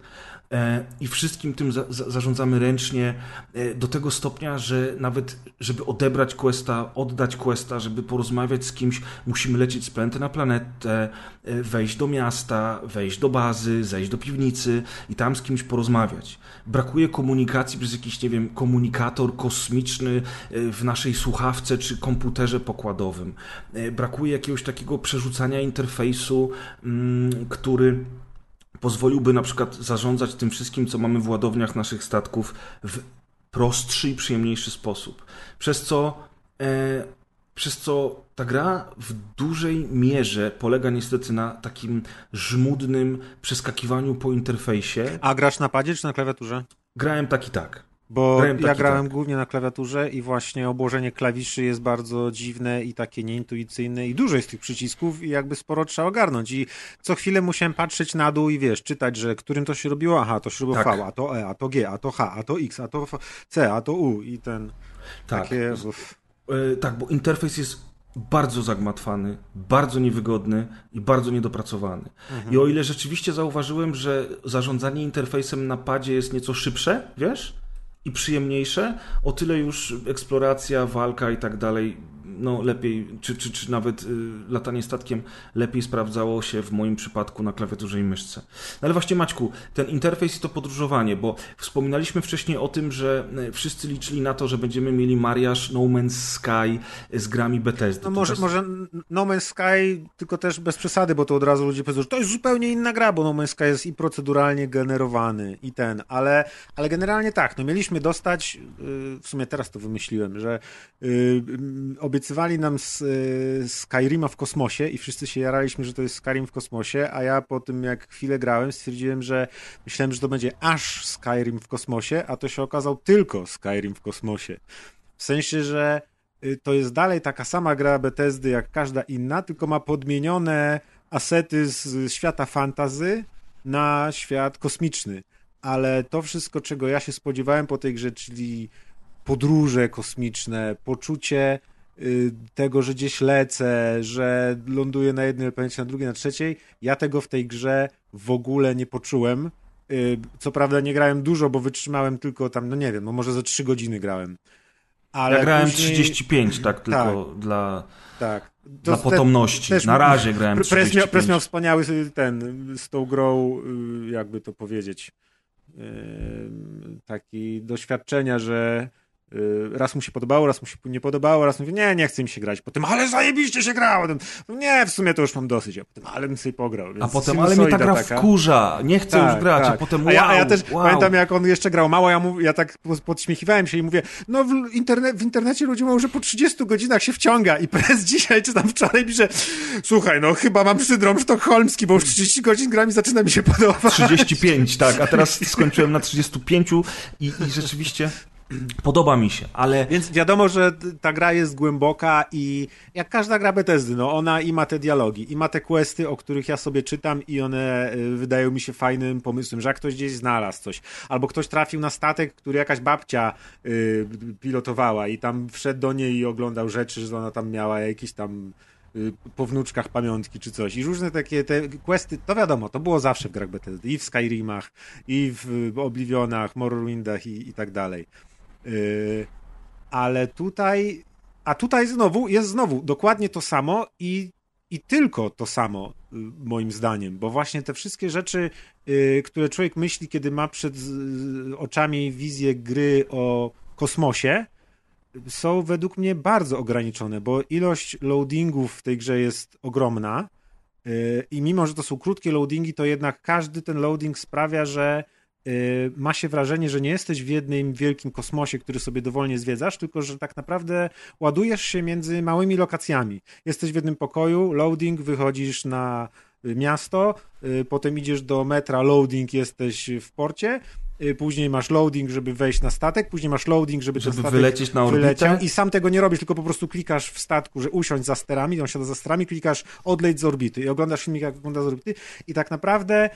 E, I wszystkim tym za, za, zarządzamy ręcznie e, do tego stopnia, że nawet żeby odebrać questa, oddać questa, żeby porozmawiać z kimś, musimy lecieć z planety na planetę, e, wejść do miasta, wejść do bazy, zejść do piwnicy i tam z kimś porozmawiać. Brakuje komunikacji przez jakiś, nie wiem, komunikator kosmiczny w naszej słuchawce czy komputerze pokładowym. Brakuje jakiegoś takiego przerzucania interfejsu, mm, który pozwoliłby na przykład zarządzać tym wszystkim, co mamy w ładowniach naszych statków w prostszy i przyjemniejszy sposób. Przez co, e, przez co ta gra w dużej mierze polega niestety na takim żmudnym przeskakiwaniu po interfejsie. A grasz na padzie czy na klawiaturze? Grałem tak i tak. Bo ja grałem tak. głównie na klawiaturze i właśnie obłożenie klawiszy jest bardzo dziwne i takie nieintuicyjne i dużo jest tych przycisków i jakby sporo trzeba ogarnąć i co chwilę musiałem patrzeć na dół i wiesz, czytać, że którym to się robiło, aha, to się robiło Tak. V, a to E, a to G, a to H, a to X, a to C, a to U i ten Tak. takie... E, tak, bo interfejs jest bardzo zagmatwany, bardzo niewygodny i bardzo niedopracowany. I o ile rzeczywiście zauważyłem, że zarządzanie interfejsem na padzie jest nieco szybsze, wiesz, i przyjemniejsze, o tyle już eksploracja, walka i tak dalej, no lepiej, czy, czy, czy nawet y, latanie statkiem lepiej sprawdzało się w moim przypadku na klawiaturze i myszce. No ale właśnie Maćku, ten interfejs i to podróżowanie, bo wspominaliśmy wcześniej o tym, że y, wszyscy liczyli na to, że będziemy mieli mariaż No Man's Sky z grami Bethesdy. No może, może No Man's Sky, tylko też bez przesady, bo to od razu ludzie powiedzą, że to jest zupełnie inna gra, bo No Man's Sky jest i proceduralnie generowany i ten, ale, ale generalnie tak, no mieliśmy dostać, y, w sumie teraz to wymyśliłem, że y, obiecywali nam z, y, Skyrima w kosmosie i wszyscy się jaraliśmy, że to jest Skyrim w kosmosie, a ja po tym jak chwilę grałem stwierdziłem, że myślałem, że to będzie aż Skyrim w kosmosie, a to się okazał tylko Skyrim w kosmosie. W sensie, że to jest dalej taka sama gra Bethesdy jak każda inna, tylko ma podmienione asety z świata fantazy na świat kosmiczny. Ale to wszystko, czego ja się spodziewałem po tej grze, czyli podróże kosmiczne, poczucie y, tego, że gdzieś lecę, że ląduję na jednej planecie, na drugiej, na trzeciej, ja tego w tej grze w ogóle nie poczułem. Y, co prawda nie grałem dużo, bo wytrzymałem tylko tam, no nie wiem, no może ze trzy godziny grałem. Ale ja grałem później... 35, tak, tylko tak, dla, tak. dla potomności. Na razie grałem pres 35. Miał, pres miał wspaniały ten, z tą grą, y, jakby to powiedzieć, taki doświadczenia, że Y, raz mu się podobało, raz mu się nie podobało, raz mówi, nie, nie chce mi się grać. Potem, ale zajebiście się grało. Potem, nie, w sumie to już mam dosyć. A potem, ale bym sobie pograł. a potem, ale mnie ta gra taka. wkurza, nie chcę tak, już grać. Tak. A potem, wow, a ja, a ja też wow. pamiętam, jak on jeszcze grał mało, ja, mu, ja tak podśmiechiwałem się i mówię, no w, interne, w internecie ludzie mówią, że po 30 godzinach się wciąga i prez dzisiaj, czy tam wczoraj pisze, słuchaj, no chyba mam syndrom sztokholmski, bo już 30 godzin gra mi zaczyna mi się podobać. 35, tak, a teraz skończyłem na 35 i, i rzeczywiście Podoba mi się, ale... Więc wiadomo, że ta gra jest głęboka i jak każda gra Bethesdy, no ona i ma te dialogi, i ma te questy, o których ja sobie czytam i one y, wydają mi się fajnym pomysłem, że jak ktoś gdzieś znalazł coś, albo ktoś trafił na statek, który jakaś babcia y, pilotowała i tam wszedł do niej i oglądał rzeczy, że ona tam miała jakieś tam y, po wnuczkach pamiątki czy coś. I różne takie te questy, to wiadomo, to było zawsze w grach Bethesdy, i w Skyrimach, i w Oblivionach, Morrowindach i, i tak dalej. Yy, ale tutaj, a tutaj znowu jest znowu dokładnie to samo i, i tylko to samo, y, moim zdaniem, bo właśnie te wszystkie rzeczy, yy, które człowiek myśli, kiedy ma przed oczami wizję gry o kosmosie, są według mnie bardzo ograniczone, bo ilość loadingów w tej grze jest ogromna. Yy, I mimo, że to są krótkie loadingi, to jednak każdy ten loading sprawia, że ma się wrażenie, że nie jesteś w jednym wielkim kosmosie, który sobie dowolnie zwiedzasz, tylko że tak naprawdę ładujesz się między małymi lokacjami. Jesteś w jednym pokoju, loading, wychodzisz na miasto, y, potem idziesz do metra, loading, jesteś w porcie, y, później masz loading, żeby wejść na statek, później masz loading, żeby, żeby ten statek wylecieć na orbitę. Wyleciał. I sam tego nie robisz, tylko po prostu klikasz w statku, że usiądź za sterami, on siada za sterami, klikasz odleć z orbity i oglądasz filmik, jak wygląda z orbity i tak naprawdę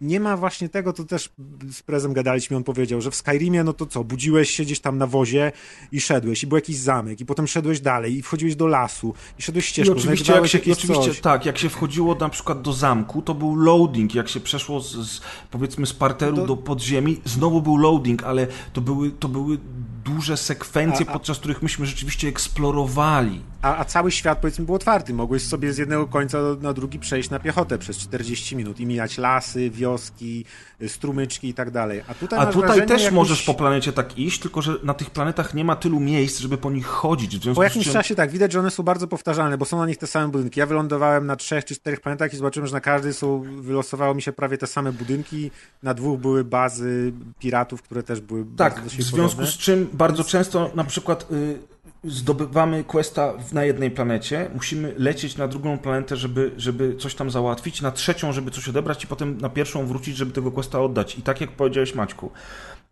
nie ma właśnie tego, to też z prezem gadaliśmy, on powiedział, że w Skyrimie, no to co, budziłeś się gdzieś tam na wozie i szedłeś, i był jakiś zamek, i potem szedłeś dalej, i wchodziłeś do lasu, i szedłeś ścieżką, I oczywiście, jak się, oczywiście coś. tak, jak się wchodziło na przykład do zamku, to był loading, jak się przeszło z, z powiedzmy z parteru do... do podziemi, znowu był loading, ale to były, to były duże sekwencje, a, a... podczas których myśmy rzeczywiście eksplorowali. A, a, cały świat, powiedzmy, był otwarty. Mogłeś sobie z jednego końca na drugi przejść na piechotę przez 40 minut i mijać lasy, wioski, strumyczki i tak dalej. A tutaj, a tutaj też możesz po planecie tak iść, tylko że na tych planetach nie ma tylu miejsc, żeby po nich chodzić. po jakimś czym... czasie tak, widać, że one są bardzo powtarzalne, bo są na nich te same budynki. Ja wylądowałem na trzech czy czterech planetach i zobaczyłem, że na każdej są, wylosowało mi się prawie te same budynki. Na dwóch były bazy piratów, które też były Tak, w związku podobne. z czym bardzo często na przykład... Y zdobywamy questa na jednej planecie, musimy lecieć na drugą planetę, żeby, żeby coś tam załatwić, na trzecią, żeby coś odebrać i potem na pierwszą wrócić, żeby tego questa oddać. I tak jak powiedziałeś Maćku,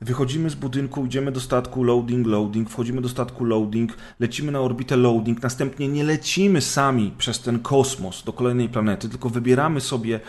wychodzimy z budynku, idziemy do statku, loading, loading, wchodzimy do statku, loading, lecimy na orbitę, loading, następnie nie lecimy sami przez ten kosmos do kolejnej planety, tylko wybieramy sobie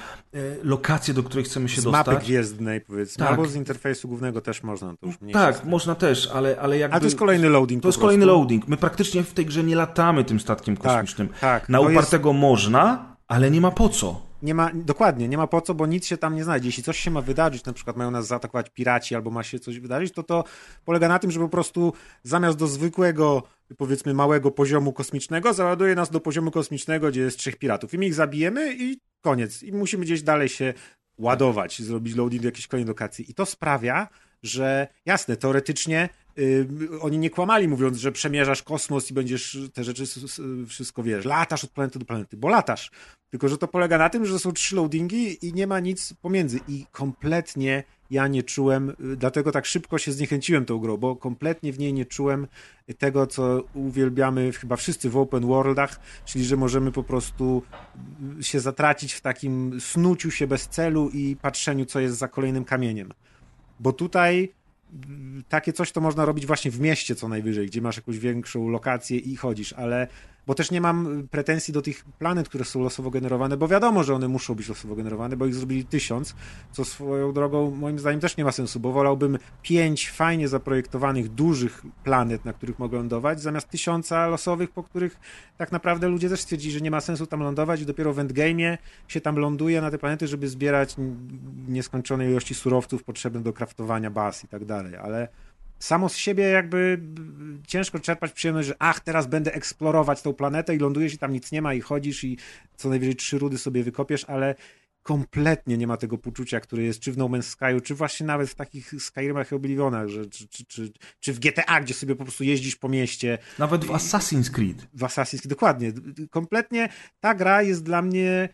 lokację, do której chcemy się z dostać. mapy gwiezdnej, powiedzmy. Tak. Albo z interfejsu głównego też można, to już Tak, można też, ale, ale jakby... Ale to jest kolejny loading To jest kolejny loading. My praktycznie w tej grze nie latamy tym statkiem Tak, kosmicznym. tak. Na To jest- upartego można, ale nie ma po co. Nie ma, dokładnie, nie ma po co, bo nic się tam nie znajdzie. Jeśli coś się ma wydarzyć, na przykład mają nas zaatakować piraci albo ma się coś wydarzyć, to to polega na tym, że po prostu zamiast do zwykłego, powiedzmy małego poziomu kosmicznego, załaduje nas do poziomu kosmicznego, gdzie jest trzech piratów. I my ich zabijemy i koniec. I musimy gdzieś dalej się ładować, zrobić loading do jakiejś kolejnej lokacji. I to sprawia, że jasne, teoretycznie oni nie kłamali mówiąc, że przemierzasz kosmos i będziesz te rzeczy wszystko wiesz, latasz od planety do planety, bo latasz. Tylko, że to polega na tym, że są trzy loadingi i nie ma nic pomiędzy. I kompletnie ja nie czułem, y, dlatego tak szybko się zniechęciłem tą grą, bo kompletnie w niej nie czułem tego, co uwielbiamy chyba wszyscy w open worldach, czyli że możemy po prostu y, się zatracić w takim snuciu się bez celu i patrzeniu, co jest za kolejnym kamieniem. Bo tutaj takie coś to można robić właśnie w mieście co najwyżej, gdzie masz jakąś większą lokację i chodzisz, ale bo też nie mam y, pretensji do tych planet, które są losowo generowane, bo wiadomo, że one muszą być losowo generowane, bo ich zrobili tysiąc, co swoją drogą moim zdaniem też nie ma sensu, bo wolałbym pięć fajnie zaprojektowanych, dużych planet, na których mogę lądować, zamiast tysiąca losowych, po których tak naprawdę ludzie też stwierdzili, że nie ma sensu tam lądować i dopiero w endgame'ie się tam ląduje na te planety, żeby zbierać nieskończone ilości surowców potrzebnych do kraftowania baz i tak dalej, ale samo z siebie jakby ciężko czerpać przyjemność, że ach, teraz będę eksplorować tą planetę i lądujesz i tam nic nie ma i chodzisz i co najwyżej trzy rudy sobie wykopiesz, ale kompletnie nie ma tego poczucia, które jest czy w No Man's Sky'u, czy właśnie nawet w takich Skyrimach i Oblivionach, że, czy, czy, czy, czy w GTA, gdzie sobie po prostu jeździsz po mieście, Nawet w Assassin's Creed. w Assassin's Creed, dokładnie. Kompletnie ta gra jest dla mnie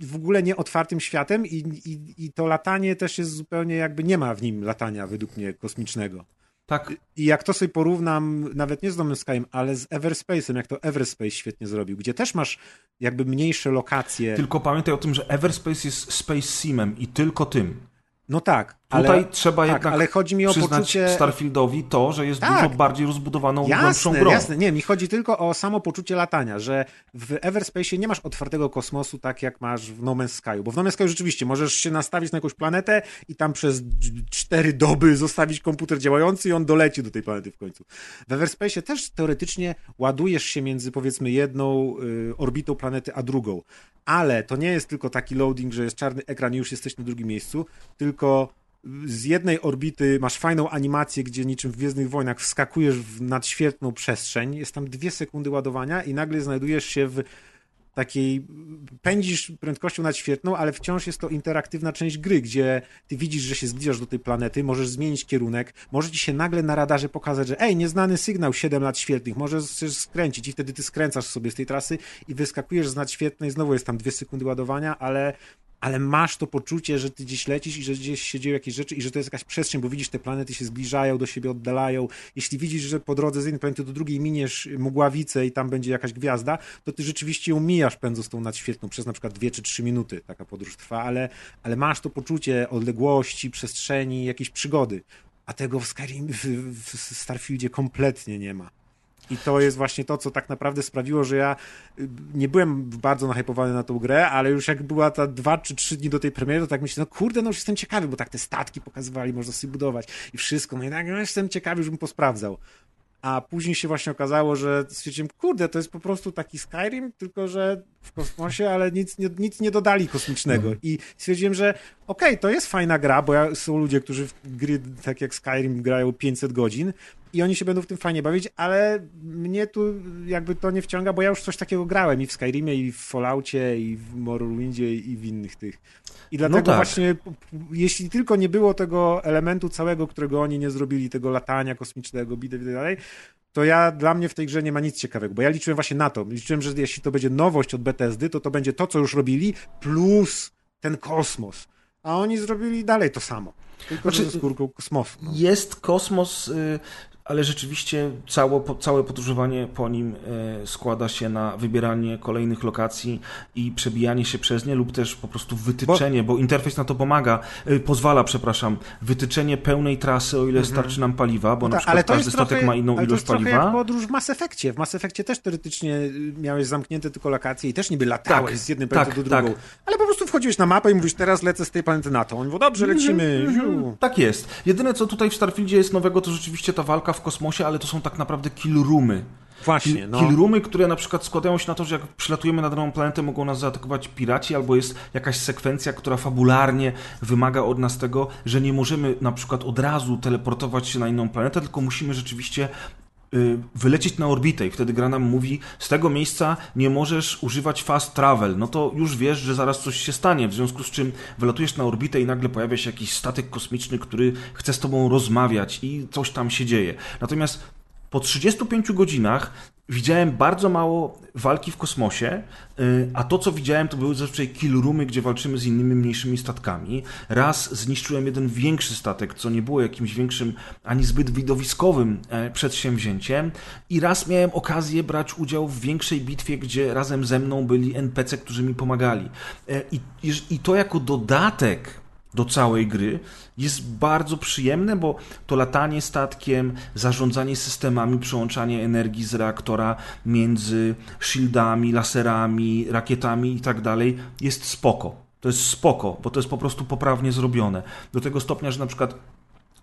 w ogóle nie otwartym światem i, i, i to latanie też jest zupełnie jakby nie ma w nim latania według mnie kosmicznego. Tak, I jak to sobie porównam, nawet nie z Man's Skyem, ale z Everspace'em, jak to Everspace świetnie zrobił, gdzie też masz jakby mniejsze lokacje. tylko pamiętaj o tym, że Everspace jest Space Simem i tylko tym. No tak, Tutaj ale, trzeba tak, jednak ale chodzi mi o poczucie... Starfieldowi to, że jest Tak. dużo bardziej rozbudowaną, głębszą Jasne, grą. jasne. Nie, mi chodzi tylko o samo poczucie latania, że w Everspace nie masz otwartego kosmosu tak jak masz w No Man's Sky, bo w No Man's Sky rzeczywiście możesz się nastawić na jakąś planetę i tam przez cztery doby zostawić komputer działający i on doleci do tej planety w końcu. W Everspace też teoretycznie ładujesz się między powiedzmy jedną y, orbitą planety a drugą, ale to nie jest tylko taki loading, że jest czarny ekran i już jesteś na drugim miejscu, tylko z jednej orbity masz fajną animację, gdzie niczym w Gwiezdnych Wojnach wskakujesz w nadświetlną przestrzeń, jest tam dwie sekundy ładowania i nagle znajdujesz się w takiej, pędzisz prędkością nadświetlną, ale wciąż jest to interaktywna część gry, gdzie ty widzisz, że się zbliżasz do tej planety, możesz zmienić kierunek, może ci się nagle na radarze pokazać, że ej, nieznany sygnał 7 lat świetlnych, możesz skręcić. I wtedy ty skręcasz sobie z tej trasy i wyskakujesz z nadświetlnej, znowu jest tam dwie sekundy ładowania, ale ale masz to poczucie, że ty gdzieś lecisz i że gdzieś się dzieją jakieś rzeczy i że to jest jakaś przestrzeń, bo widzisz, te planety się zbliżają, do siebie oddalają. Jeśli widzisz, że po drodze z jednej planety do drugiej miniesz mgławicę i tam będzie jakaś gwiazda, to ty rzeczywiście ją mijasz pędząc tą nadświetlną przez na przykład dwie czy trzy minuty taka podróż trwa, ale, ale masz to poczucie odległości, przestrzeni, jakiejś przygody. A tego w Skyrim, w, w Starfieldzie kompletnie nie ma. I to jest właśnie to, co tak naprawdę sprawiło, że ja y, nie byłem bardzo nahypowany na tą grę, ale już jak była ta dwa czy trzy dni do tej premiery, to tak myślę, no kurde, no już jestem ciekawy, bo tak te statki pokazywali, można sobie budować i wszystko, no i tak jestem ciekawy, już bym posprawdzał. A później się właśnie okazało, że stwierdziłem, kurde, to jest po prostu taki Skyrim, tylko że w kosmosie, ale nic nie, nic nie dodali kosmicznego. I stwierdziłem, że okej, to jest fajna gra, bo ja, są ludzie, którzy w gry tak jak Skyrim grają 500 godzin i oni się będą w tym fajnie bawić, ale mnie tu jakby to nie wciąga, bo ja już coś takiego grałem i w Skyrimie, i w Falloutie, i w Morrowindzie, i w innych tych. I dlatego tak. właśnie, jeśli tylko nie było tego elementu całego, którego oni nie zrobili, tego latania kosmicznego, bitew i tak dalej, to ja, dla mnie w tej grze nie ma nic ciekawego, bo ja liczyłem właśnie na to. Liczyłem, że jeśli to będzie nowość od Bethesdy, to to będzie to, co już robili, plus ten kosmos. A oni zrobili dalej to samo. Tylko Znaczy, że ze skórką kosmosu. No. Jest kosmos, y, ale rzeczywiście całe, całe podróżowanie po nim y, składa się na wybieranie kolejnych lokacji i przebijanie się przez nie lub też po prostu wytyczenie, bo, interfejs na to pomaga, y, pozwala, przepraszam, wytyczenie pełnej trasy, o ile starczy nam paliwa, bo No na tak, przykład ale to każdy jest statek trochę, ma inną ale to ilość jest trochę paliwa. jak podróż w Mass Effectie. W Mass Effectie też teoretycznie y, miałeś zamknięte tylko lokacje i też niby latałeś Tak, z jednej tak, do drugą. tak. Ale po prostu wchodziłeś na mapę i mówisz, teraz lecę z tej planety na to. On mówił, dobrze, lecimy. ziu. Tak jest. Jedyne co tutaj w Starfieldzie jest nowego, to rzeczywiście ta walka w kosmosie, ale to są tak naprawdę kill roomy. Właśnie, no. kill roomy, które na przykład składają się na to, że jak przylatujemy na daną planetę, mogą nas zaatakować piraci, albo jest jakaś sekwencja, która fabularnie wymaga od nas tego, że nie możemy na przykład od razu teleportować się na inną planetę, tylko musimy rzeczywiście wylecieć na orbitę i wtedy gra nam mówi, z tego miejsca nie możesz używać fast travel, no to już wiesz, że zaraz coś się stanie, w związku z czym wylatujesz na orbitę i nagle pojawia się jakiś statek kosmiczny, który chce z tobą rozmawiać i coś tam się dzieje. Natomiast po 35 godzinach widziałem bardzo mało walki w kosmosie, y, a to co widziałem to były zazwyczaj kill roomy, gdzie walczymy z innymi mniejszymi statkami. Raz zniszczyłem jeden większy statek, co nie było jakimś większym ani zbyt widowiskowym e, przedsięwzięciem i raz miałem okazję brać udział w większej bitwie, gdzie razem ze mną byli NPC, którzy mi pomagali. E, I, i to jako dodatek do całej gry jest bardzo przyjemne, bo to latanie statkiem, zarządzanie systemami, przełączanie energii z reaktora między shieldami, laserami, rakietami i tak dalej jest spoko. To jest spoko, bo to jest po prostu poprawnie zrobione. Do tego stopnia, że na przykład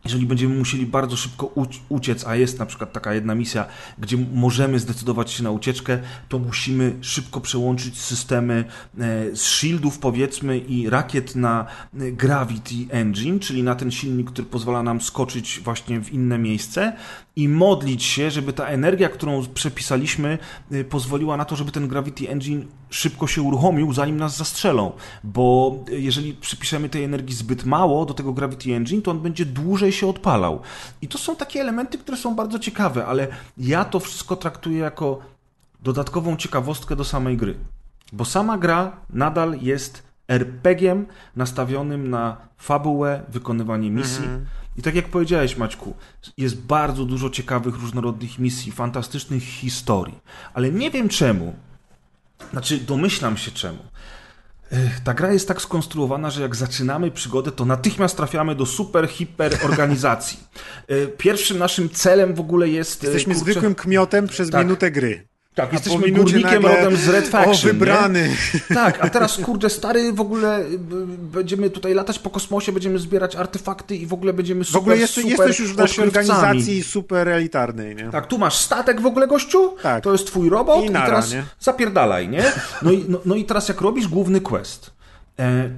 jeżeli będziemy musieli bardzo szybko uc- uciec, a jest na przykład taka jedna misja, gdzie możemy zdecydować się na ucieczkę, to musimy szybko przełączyć systemy e, z shieldów powiedzmy i rakiet na e, Gravity Engine, czyli na ten silnik, który pozwala nam skoczyć właśnie w inne miejsce i modlić się, żeby ta energia, którą przepisaliśmy, e, pozwoliła na to, żeby ten Gravity Engine szybko się uruchomił, zanim nas zastrzelą, bo jeżeli przypiszemy tej energii zbyt mało do tego Gravity Engine, to on będzie dłużej się odpalał. I to są takie elementy, które są bardzo ciekawe, ale ja to wszystko traktuję jako dodatkową ciekawostkę do samej gry. Bo sama gra nadal jest RPG-iem nastawionym na fabułę, wykonywanie misji. I tak jak powiedziałeś, Maćku, jest bardzo dużo ciekawych, różnorodnych misji, fantastycznych historii. Ale nie wiem czemu, znaczy, domyślam się czemu. Ta gra jest tak skonstruowana, że jak zaczynamy przygodę, to natychmiast trafiamy do super, hiper organizacji. E, Pierwszym naszym celem w ogóle jest. e, Jesteśmy kurczę, zwykłym kmiotem przez Tak. minutę gry. Tak, A jesteśmy górnikiem nagle, rodem z Red Faction. O, nie? wybrany. Tak, a teraz kurde stary, w ogóle b- będziemy tutaj latać po kosmosie, będziemy zbierać artefakty i w ogóle będziemy W super, ogóle jest, super jesteś już w naszej organizacji super elitarnej, nie? Tak, tu masz statek w ogóle, gościu? Tak. To jest twój robot I i, nara, teraz nie? zapierdalaj, nie? No i, no, no i teraz jak robisz główny quest, e,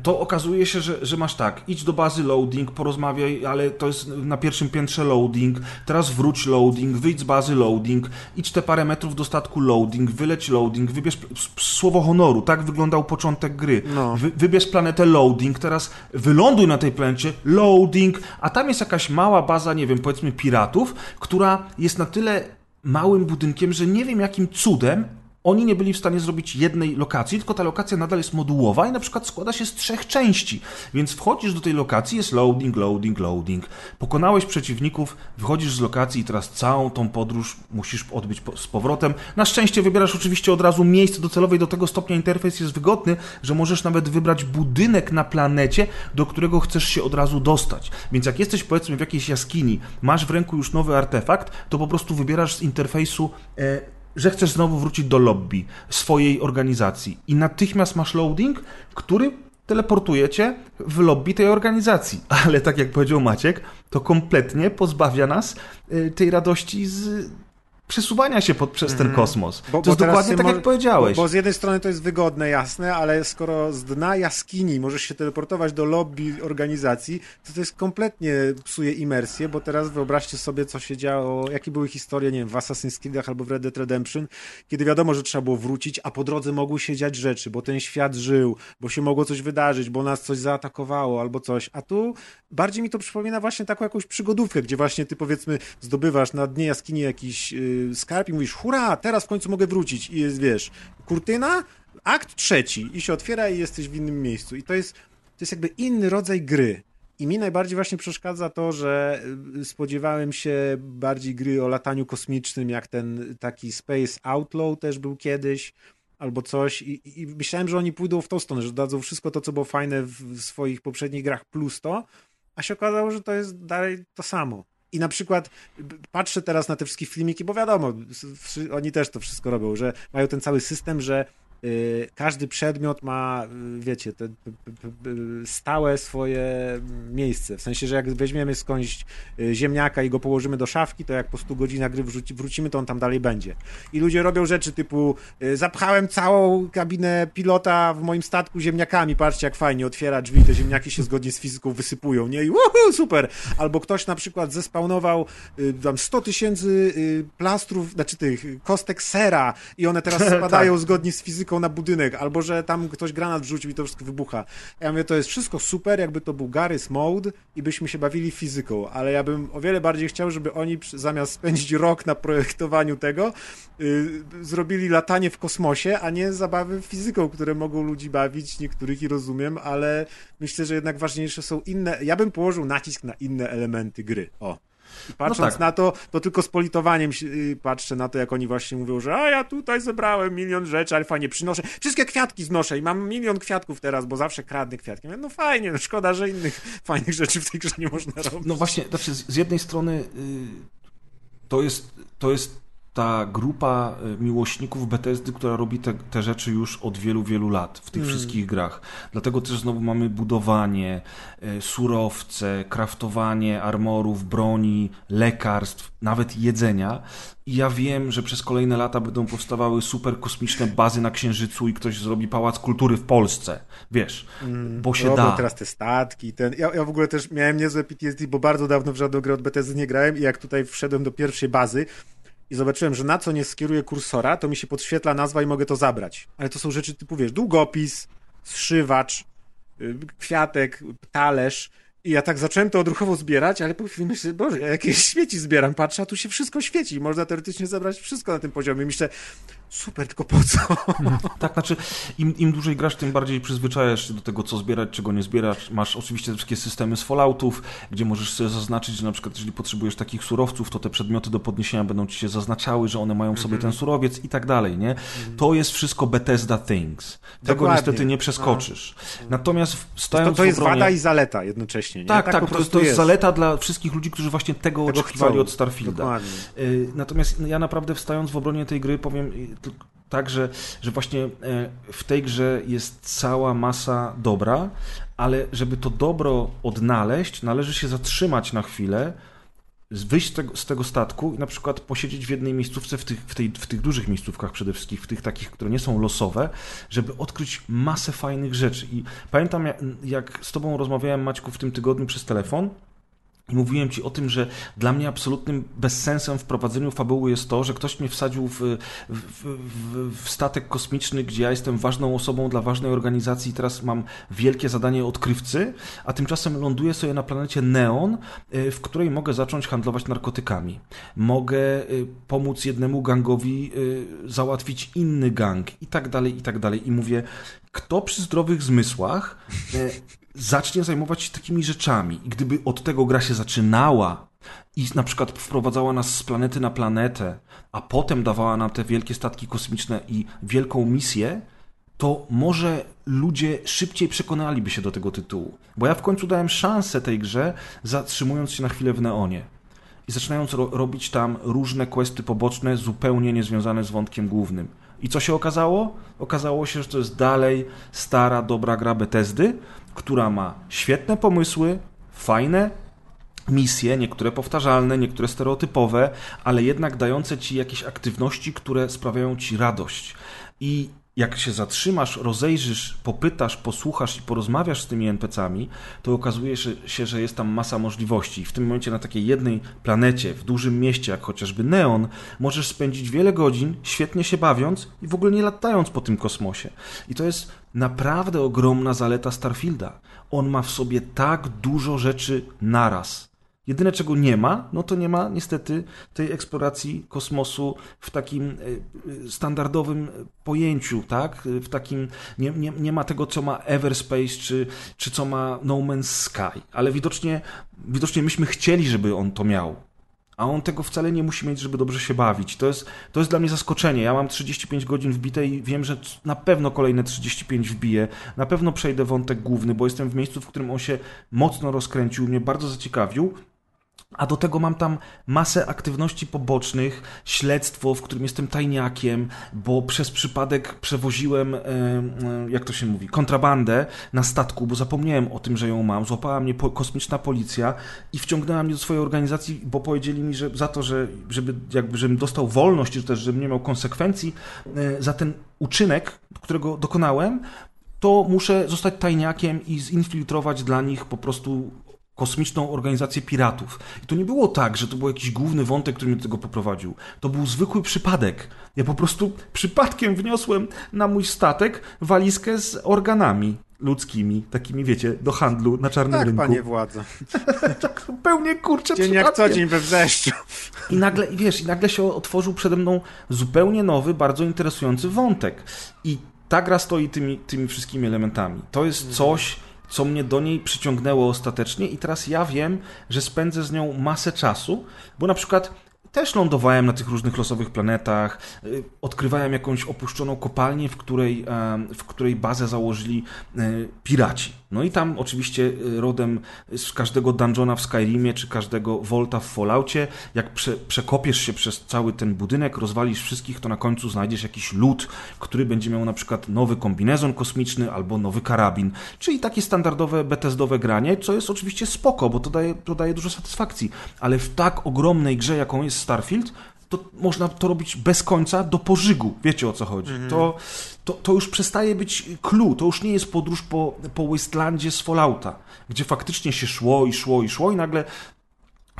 to okazuje się, że, że masz tak, idź do bazy loading, porozmawiaj, ale to jest na pierwszym piętrze loading, teraz wróć loading, wyjdź z bazy loading, idź te parę metrów do statku loading, wyleć loading, wybierz słowo honoru, tak wyglądał początek gry. No. Wy, wybierz planetę loading, teraz wyląduj na tej planecie, loading, a tam jest jakaś mała baza, nie wiem, powiedzmy piratów, która jest na tyle małym budynkiem, że nie wiem jakim cudem oni nie byli w stanie zrobić jednej lokacji, tylko ta lokacja nadal jest modułowa i na przykład składa się z trzech części. Więc wchodzisz do tej lokacji, jest loading, loading, loading. Pokonałeś przeciwników, wychodzisz z lokacji i teraz całą tą podróż musisz odbyć z powrotem. Na szczęście wybierasz oczywiście od razu miejsce docelowe i do tego stopnia interfejs jest wygodny, że możesz nawet wybrać budynek na planecie, do którego chcesz się od razu dostać. Więc jak jesteś powiedzmy w jakiejś jaskini, masz w ręku już nowy artefakt, to po prostu wybierasz z interfejsu e, że chcesz znowu wrócić do lobby swojej organizacji i natychmiast masz loading, który teleportuje cię w lobby tej organizacji. Ale tak jak powiedział Maciek, to kompletnie pozbawia nas y, tej radości z przesuwania się pod, przez ten kosmos. to jest dokładnie tak, jak powiedziałeś. Bo, bo z jednej strony to jest wygodne, jasne, ale skoro z dna jaskini możesz się teleportować do lobby organizacji, to to jest kompletnie psuje imersję, bo teraz wyobraźcie sobie, co się działo, jakie były historie, nie wiem, w Assassin's Creedach albo w Red Dead Redemption, kiedy wiadomo, że trzeba było wrócić, a po drodze mogły się dziać rzeczy, bo ten świat żył, bo się mogło coś wydarzyć, bo nas coś zaatakowało albo coś, a tu bardziej mi to przypomina właśnie taką jakąś przygodówkę, gdzie właśnie ty powiedzmy zdobywasz na dnie jaskini jakiś yy, skarb i mówisz, hurra, teraz w końcu mogę wrócić i jest, wiesz, kurtyna, akt trzeci i się otwiera i jesteś w innym miejscu i to jest, to jest jakby inny rodzaj gry. I mi najbardziej właśnie przeszkadza to, że y, spodziewałem się bardziej gry o lataniu kosmicznym, jak ten taki Space Outlaw też był kiedyś, albo coś. I- i myślałem, że oni pójdą w tą stronę, że dadzą wszystko to, co było fajne w, w swoich poprzednich grach, plus to, a się okazało, że to jest dalej to samo. I na przykład patrzę teraz na te wszystkie filmiki, bo wiadomo, oni też to wszystko robią, że mają ten cały system, że każdy przedmiot ma, y, wiecie, te, stałe swoje miejsce. W sensie, że jak weźmiemy skądś y, ziemniaka i go położymy do szafki, to jak po 100 godzinach gry wrócimy, to on tam dalej będzie. I ludzie robią rzeczy typu y, zapchałem całą kabinę pilota w moim statku ziemniakami, patrzcie jak fajnie, otwiera drzwi, te ziemniaki się zgodnie z fizyką wysypują, nie? I uhu, super! Albo ktoś na przykład zespawnował y, tam 100 tysięcy y, plastrów, znaczy tych kostek sera i one teraz spadają zgodnie z fizyką na budynek, albo że tam ktoś granat wrzucił i to wszystko wybucha. Ja mówię, to jest wszystko super, jakby to był Garry's Mode i byśmy się bawili fizyką, ale ja bym o wiele bardziej chciał, żeby oni zamiast spędzić rok na projektowaniu tego, y, zrobili latanie w kosmosie, a nie zabawy fizyką, które mogą ludzi bawić, niektórych i rozumiem, ale myślę, że jednak ważniejsze są inne. Ja bym położył nacisk na inne elementy gry. O. Patrząc tak. na to, to tylko z politowaniem y, patrzę na to, jak oni właśnie mówią, że a ja tutaj zebrałem milion rzeczy, ale fajnie przynoszę. Wszystkie kwiatki znoszę i mam milion kwiatków teraz, bo zawsze kradnę kwiatki. No fajnie, no szkoda, że innych fajnych rzeczy w tej grze nie można robić. No właśnie, znaczy z z jednej strony y, to jest, to jest ta grupa y, miłośników Bethesdy, która robi te, te rzeczy już od wielu, wielu lat w tych wszystkich grach. Dlatego też znowu mamy budowanie, y, surowce, kraftowanie armorów, broni, lekarstw, nawet jedzenia. I ja wiem, że przez kolejne lata będą powstawały super kosmiczne bazy na Księżycu i ktoś zrobi pałac kultury w Polsce. Wiesz, bo się Robią da. teraz te statki. Ten... Ja, ja w ogóle też miałem niezłe PTSD, bo bardzo dawno w żadną grę od Bethesdy nie grałem i jak tutaj wszedłem do pierwszej bazy i zobaczyłem, że na co nie skieruję kursora, to mi się podświetla nazwa i mogę to zabrać. Ale to są rzeczy typu, wiesz, długopis, zszywacz, y, kwiatek, talerz. I ja tak zacząłem to odruchowo zbierać, ale po chwili myślę, Boże, ja jakieś śmieci zbieram, patrzę, a tu się wszystko świeci. Można teoretycznie zebrać wszystko na tym poziomie. Myślę, super, tylko po co? Tak, znaczy im, im dłużej grasz, tym bardziej przyzwyczajasz się do tego, co zbierać, czego nie zbierać. Masz oczywiście te wszystkie systemy z Falloutów, gdzie możesz sobie zaznaczyć, że na przykład jeżeli potrzebujesz takich surowców, to te przedmioty do podniesienia będą ci się zaznaczały, że one mają sobie ten surowiec i tak dalej, nie? To jest wszystko Bethesda Things. Tego Dokładnie. niestety nie przeskoczysz. Natomiast w- To, stając to jest obronie... wada i zaleta jednocześnie. Nie? Tak, tak, po to, jest, to jest zaleta dla wszystkich ludzi, którzy właśnie tego, Tego oczekiwali chcą. od Starfielda. Dokładnie. Y, Natomiast ja naprawdę wstając w obronie tej gry powiem tak, że, że właśnie e, w tej grze jest cała masa dobra, ale żeby to dobro odnaleźć, należy się zatrzymać na chwilę, wyjść z tego, z tego statku i na przykład posiedzieć w jednej miejscówce, w tych, w, tej, w tych dużych miejscówkach przede wszystkim, w tych takich, które nie są losowe, żeby odkryć masę fajnych rzeczy. I pamiętam, jak, jak z tobą rozmawiałem, Maćku, w tym tygodniu przez telefon, i mówiłem ci o tym, że dla mnie absolutnym bezsensem w prowadzeniu fabuły jest to, że ktoś mnie wsadził w, w, w, w statek kosmiczny, gdzie ja jestem ważną osobą dla ważnej organizacji i teraz mam wielkie zadanie odkrywcy, a tymczasem ląduję sobie na planecie Neon, y, w której mogę zacząć handlować narkotykami. Mogę y, pomóc jednemu gangowi y, załatwić inny gang i tak dalej, i tak dalej. I mówię, kto przy zdrowych zmysłach zacznie zajmować się takimi rzeczami. I gdyby od tego gra się zaczynała i na przykład wprowadzała nas z planety na planetę, a potem dawała nam te wielkie statki kosmiczne i wielką misję, to może ludzie szybciej przekonaliby się do tego tytułu. Bo ja w końcu dałem szansę tej grze, zatrzymując się na chwilę w Neonie. I zaczynając ro- robić tam różne questy poboczne, zupełnie niezwiązane z wątkiem głównym. I co się okazało? Okazało się, że to jest dalej stara, dobra gra Bethesdy, która ma świetne pomysły, fajne misje, niektóre powtarzalne, niektóre stereotypowe, ale jednak dające ci jakieś aktywności, które sprawiają ci radość. I jak się zatrzymasz, rozejrzysz, popytasz, posłuchasz i porozmawiasz z tymi NPC-ami, to okazuje się, że jest tam masa możliwości. I w tym momencie na takiej jednej planecie, w dużym mieście, jak chociażby Neon, możesz spędzić wiele godzin, świetnie się bawiąc i w ogóle nie latając po tym kosmosie. I to jest naprawdę ogromna zaleta Starfielda. On ma w sobie tak dużo rzeczy naraz. Jedyne, czego nie ma, no to nie ma niestety tej eksploracji kosmosu w takim e, e, standardowym pojęciu, tak? W takim, nie, nie, nie ma tego, co ma Everspace, czy, czy co ma No Man's Sky, ale widocznie, widocznie myśmy chcieli, żeby on to miał. A on tego wcale nie musi mieć, żeby dobrze się bawić. To jest, to jest dla mnie zaskoczenie. Ja mam 35 godzin wbite i wiem, że na pewno kolejne 35 wbiję. Na pewno przejdę wątek główny, bo jestem w miejscu, w którym on się mocno rozkręcił, mnie bardzo zaciekawił. A do tego mam tam masę aktywności pobocznych, śledztwo, w którym jestem tajniakiem, bo przez przypadek przewoziłem, e, e, jak to się mówi, kontrabandę na statku, bo zapomniałem o tym, że ją mam. Złapała mnie kosmiczna policja i wciągnęła mnie do swojej organizacji, bo powiedzieli mi, że za to, że żeby, jakby, żebym dostał wolność, czy też żebym nie miał konsekwencji e, za ten uczynek, którego dokonałem, to muszę zostać tajniakiem i zinfiltrować dla nich po prostu kosmiczną organizację piratów. I to nie było tak, że to był jakiś główny wątek, który mnie do tego poprowadził. To był zwykły przypadek. Ja po prostu przypadkiem wniosłem na mój statek walizkę z organami ludzkimi, takimi wiecie, do handlu na czarnym Tak, rynku. panie władzo. Tak zupełnie kurczę Dzień jak co dzień we wrzeszczu. I nagle, wiesz, i nagle się otworzył przede mną zupełnie nowy, bardzo interesujący wątek. I ta gra stoi tymi, tymi wszystkimi elementami. To jest coś, co mnie do niej przyciągnęło ostatecznie i teraz ja wiem, że spędzę z nią masę czasu, bo na przykład też lądowałem na tych różnych losowych planetach, y, odkrywałem jakąś opuszczoną kopalnię, w której, w której bazę założyli y, piraci. No i tam oczywiście y, rodem z każdego dungeona w Skyrimie, czy każdego Volta w Falloutie, jak prze, przekopiesz się przez cały ten budynek, rozwalisz wszystkich, to na końcu znajdziesz jakiś lód, który będzie miał na przykład nowy kombinezon kosmiczny albo nowy karabin. Czyli takie standardowe Bethesdowe granie, co jest oczywiście spoko, bo to daje, to daje dużo satysfakcji. Ale w tak ogromnej grze, jaką jest Starfield, to można to robić bez końca do pożygu. Wiecie o co chodzi. To, to, to już przestaje być clue. To już nie jest podróż po, po Wastelandzie z Fallouta, gdzie faktycznie się szło i szło i szło i nagle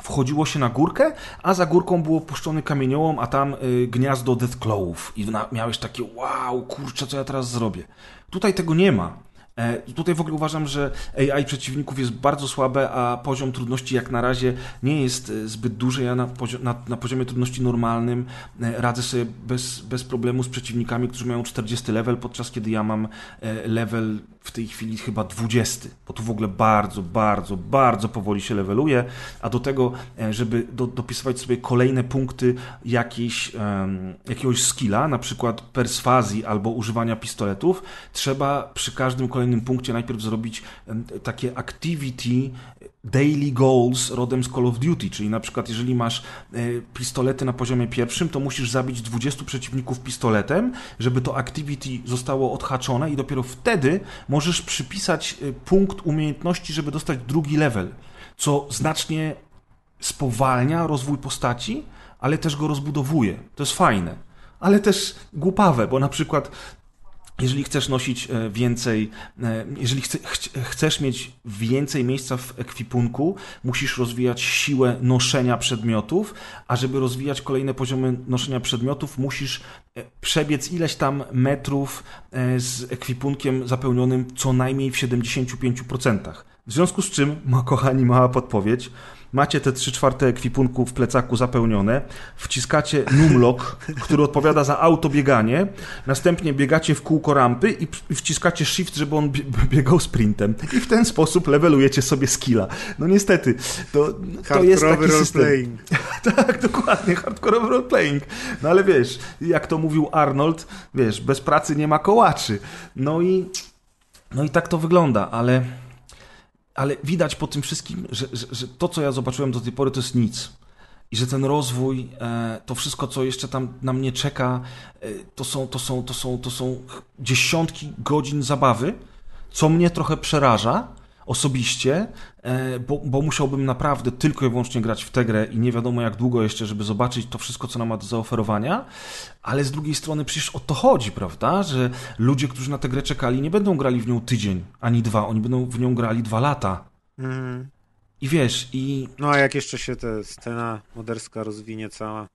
wchodziło się na górkę, a za górką było puszczony kamieniołom, a tam y, gniazdo Deathclawów i na, miałeś takie wow, kurczę, co ja teraz zrobię. Tutaj tego nie ma. E, tutaj w ogóle uważam, że AI przeciwników jest bardzo słabe, a poziom trudności jak na razie nie jest e, zbyt duży. Ja na, na, na poziomie trudności normalnym e, radzę sobie bez, bez problemu z przeciwnikami, którzy mają 40 level, podczas kiedy ja mam level w tej chwili chyba 20, bo tu w ogóle bardzo, bardzo, bardzo powoli się leveluje, a do tego, e, żeby do, dopisywać sobie kolejne punkty jakiejś, em, jakiegoś skilla, na przykład perswazji albo używania pistoletów, trzeba przy każdym kolejnym punkcie najpierw zrobić em, takie activity daily goals rodem z Call of Duty, czyli na przykład jeżeli masz e, pistolety na poziomie pierwszym, to musisz zabić 20 przeciwników pistoletem, żeby to activity zostało odhaczone i dopiero wtedy możesz przypisać e, punkt umiejętności, żeby dostać drugi level, co znacznie spowalnia rozwój postaci, ale też go rozbudowuje. To jest fajne, ale też głupawe, bo na przykład jeżeli chcesz nosić e, więcej, e, jeżeli chce, chc- chcesz mieć więcej miejsca w ekwipunku, musisz rozwijać siłę noszenia przedmiotów, a żeby rozwijać kolejne poziomy noszenia przedmiotów, musisz e, przebiec ileś tam metrów z ekwipunkiem zapełnionym co najmniej w 75%. W związku z czym, ma kochani, mała podpowiedź, macie te 3 czwarte ekwipunku w plecaku zapełnione, wciskacie numlock, który odpowiada za autobieganie, następnie biegacie w kółko rampy i wciskacie shift, żeby on bie- biegał sprintem. I w ten sposób levelujecie sobie skilla. No niestety, to, to jest Hardkorowy taki system. Tak, dokładnie, hardcore roleplaying. No ale wiesz, jak to mówił Arnold, wiesz, bez pracy nie ma kołaczy. No i, no i tak to wygląda, ale, ale widać po tym wszystkim, że, że, że to, co ja zobaczyłem do tej pory, to jest nic. I że ten rozwój, e, to wszystko, co jeszcze tam na mnie czeka, e, to są, to są, to są, to są dziesiątki godzin zabawy, co mnie trochę przeraża osobiście, e, bo, bo musiałbym naprawdę tylko i wyłącznie grać w tę grę i nie wiadomo jak długo jeszcze, żeby zobaczyć to wszystko, co nam ma do zaoferowania, ale z drugiej strony przecież o to chodzi, prawda, że ludzie, którzy na tę grę czekali, nie będą grali w nią tydzień, ani dwa, oni będą w nią grali dwa lata. Mhm. I wiesz, i No a jak jeszcze się ta scena moderska rozwinie cała.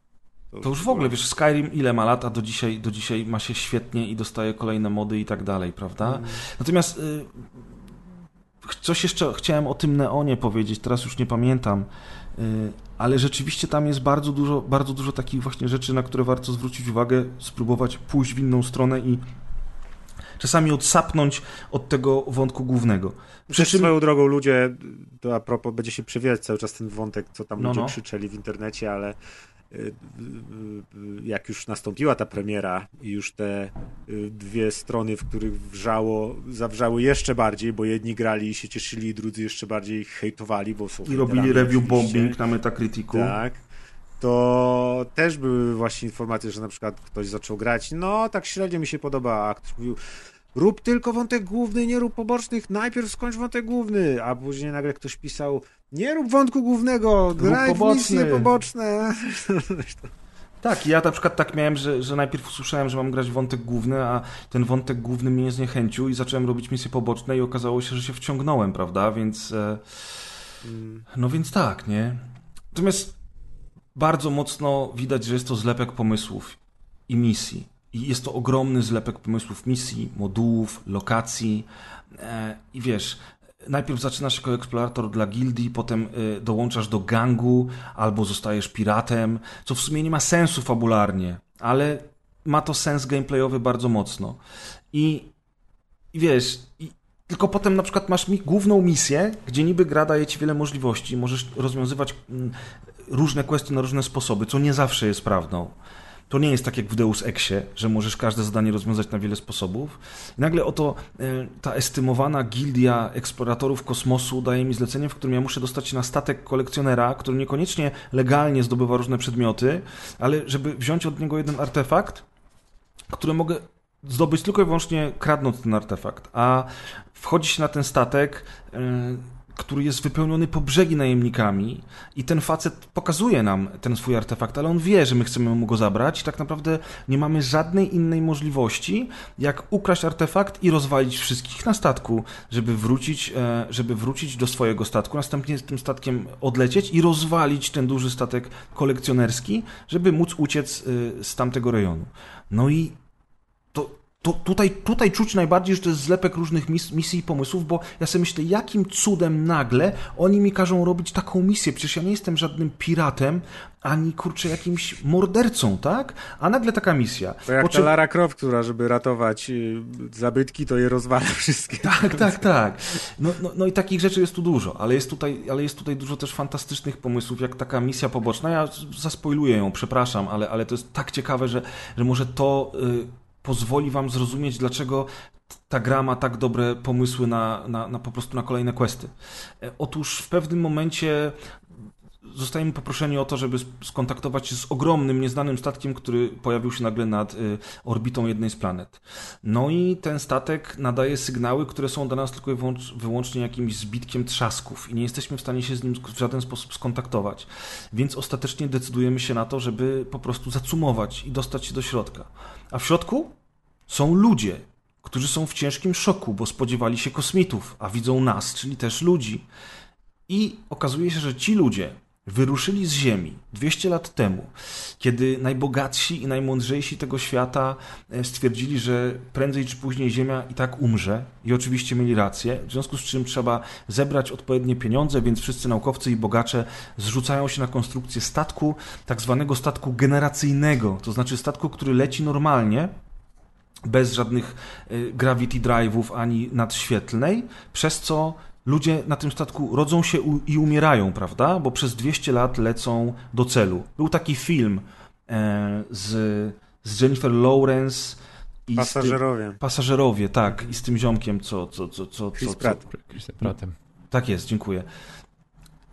to już w ogóle, wiesz, Skyrim ile ma lat, a do dzisiaj, do dzisiaj ma się świetnie i dostaje kolejne mody i tak dalej, prawda? Natomiast y, coś jeszcze chciałem o tym Neonie powiedzieć, teraz już nie pamiętam, y, ale rzeczywiście tam jest bardzo dużo, bardzo dużo takich właśnie rzeczy, na które warto zwrócić uwagę, spróbować pójść w inną stronę i czasami odsapnąć od tego wątku głównego. Przy Przecież czym, swoją drogą ludzie, to a propos, będzie się przewijać cały czas ten wątek, co tam No, ludzie no. krzyczeli w internecie, ale jak już nastąpiła ta premiera i już te y, dwie strony, w których wrzało, zawrzały jeszcze bardziej, bo jedni grali i się cieszyli, drudzy jeszcze bardziej hejtowali, bo są I robili review bombing na Metacriticu. Tak. To też były właśnie informacje, że na przykład ktoś zaczął grać, no tak średnio mi się podoba, a ktoś mówił, rób tylko wątek główny, nie rób pobocznych, najpierw skończ wątek główny, a później nagle ktoś pisał, nie rób wątku głównego, graj w misje poboczne. Tak, ja na przykład tak miałem, że, że najpierw usłyszałem, że mam grać wątek główny, a ten wątek główny mnie zniechęcił i zacząłem robić misje poboczne i okazało się, że się wciągnąłem, prawda? Więc e, no więc tak, nie? Natomiast bardzo mocno widać, że jest to zlepek pomysłów i misji. I jest to ogromny zlepek pomysłów misji, modułów, lokacji. E, I wiesz, najpierw zaczynasz jako eksplorator dla gildii, potem y, dołączasz do gangu, albo zostajesz piratem, co w sumie nie ma sensu fabularnie, ale ma to sens gameplayowy bardzo mocno. I, i wiesz, i, tylko potem na przykład masz mi główną misję, gdzie niby gra daje ci wiele możliwości, możesz rozwiązywać mm, różne questy na różne sposoby, co nie zawsze jest prawdą. To nie jest tak jak w Deus Exie, że możesz każde zadanie rozwiązać na wiele sposobów. I nagle oto e, ta estymowana gildia eksploratorów kosmosu daje mi zlecenie, w którym ja muszę dostać się na statek kolekcjonera, który niekoniecznie legalnie zdobywa różne przedmioty, ale żeby wziąć od niego jeden artefakt, który mogę zdobyć tylko i wyłącznie kradnąc ten artefakt. A wchodzi się na ten statek, e, który jest wypełniony po brzegi najemnikami i ten facet pokazuje nam ten swój artefakt, ale on wie, że my chcemy mu go zabrać i tak naprawdę nie mamy żadnej innej możliwości, jak ukraść artefakt i rozwalić wszystkich na statku, żeby wrócić, e, żeby wrócić do swojego statku, następnie z tym statkiem odlecieć i rozwalić ten duży statek kolekcjonerski, żeby móc uciec e, z tamtego rejonu. No i tutaj, tutaj czuć najbardziej, że to jest zlepek różnych mis, misji i pomysłów, bo ja sobie myślę, jakim cudem nagle oni mi każą robić taką misję. Przecież ja nie jestem żadnym piratem, ani kurczę jakimś mordercą, tak? A nagle taka misja. To jak Po ta czym- Lara Croft, która żeby ratować y, zabytki, to je rozwala wszystkie. Tak, tak, tak. No, no, no i takich rzeczy jest tu dużo, ale jest tutaj, ale jest tutaj dużo też fantastycznych pomysłów, jak taka misja poboczna. Ja zaspoiluję ją, przepraszam, ale, ale to jest tak ciekawe, że, że może to y, pozwoli wam zrozumieć, dlaczego ta gra ma tak dobre pomysły na, na, na po prostu na kolejne questy. E, Otóż w pewnym momencie zostajemy poproszeni o to, żeby skontaktować się z ogromnym, nieznanym statkiem, który pojawił się nagle nad y, orbitą jednej z planet. No i ten statek nadaje sygnały, które są dla nas tylko i wyłącz, wyłącznie jakimś zbitkiem trzasków i nie jesteśmy w stanie się z nim w żaden sposób skontaktować. Więc ostatecznie decydujemy się na to, żeby po prostu zacumować i dostać się do środka. A w środku są ludzie, którzy są w ciężkim szoku, bo spodziewali się kosmitów, a widzą nas, czyli też ludzi. I okazuje się, że ci ludzie wyruszyli z Ziemi 200 lat temu, kiedy najbogatsi i najmądrzejsi tego świata e, stwierdzili, że prędzej czy później Ziemia i tak umrze. I oczywiście mieli rację, w związku z czym trzeba zebrać odpowiednie pieniądze, więc wszyscy naukowcy i bogacze zrzucają się na konstrukcję statku, tak zwanego statku generacyjnego, to znaczy statku, który leci normalnie, bez żadnych y, gravity drive'ów ani nadświetlnej, przez co ludzie na tym statku rodzą się i umierają, prawda? Bo przez 200 lat lecą do celu. Był taki film e, z, z Jennifer Lawrence i Pasażerowie. tym, pasażerowie, tak, i z tym ziomkiem, co, co, co, co, Chris co, co, Pratt. Chrisem Prattem. tak jest, dziękuję.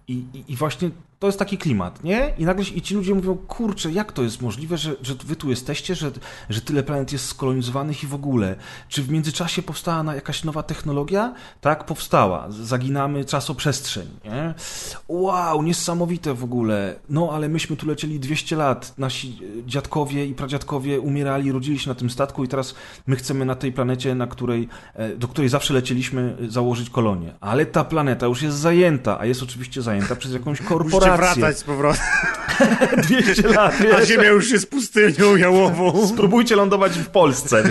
I, i, I właśnie to jest taki klimat, nie? I nagle i ci ludzie mówią, kurczę, jak to jest możliwe, że, że wy tu jesteście, że, że tyle planet jest skolonizowanych i w ogóle. Czy w międzyczasie powstała jakaś nowa technologia? Tak, powstała. Zaginamy czasoprzestrzeń, nie? Wow, niesamowite w ogóle. No, ale myśmy tu lecieli 200 lat. Nasi e, dziadkowie i pradziadkowie umierali, rodzili się na tym statku i teraz my chcemy na tej planecie, na której, e, do której zawsze leciliśmy, e, założyć kolonię. Ale ta planeta już jest zajęta, a jest oczywiście zajęta przez jakąś Korporację. wracać z powrotem, 200 lat, a wiesz? Ziemia już jest pustynią jałową. Spróbujcie lądować w Polsce.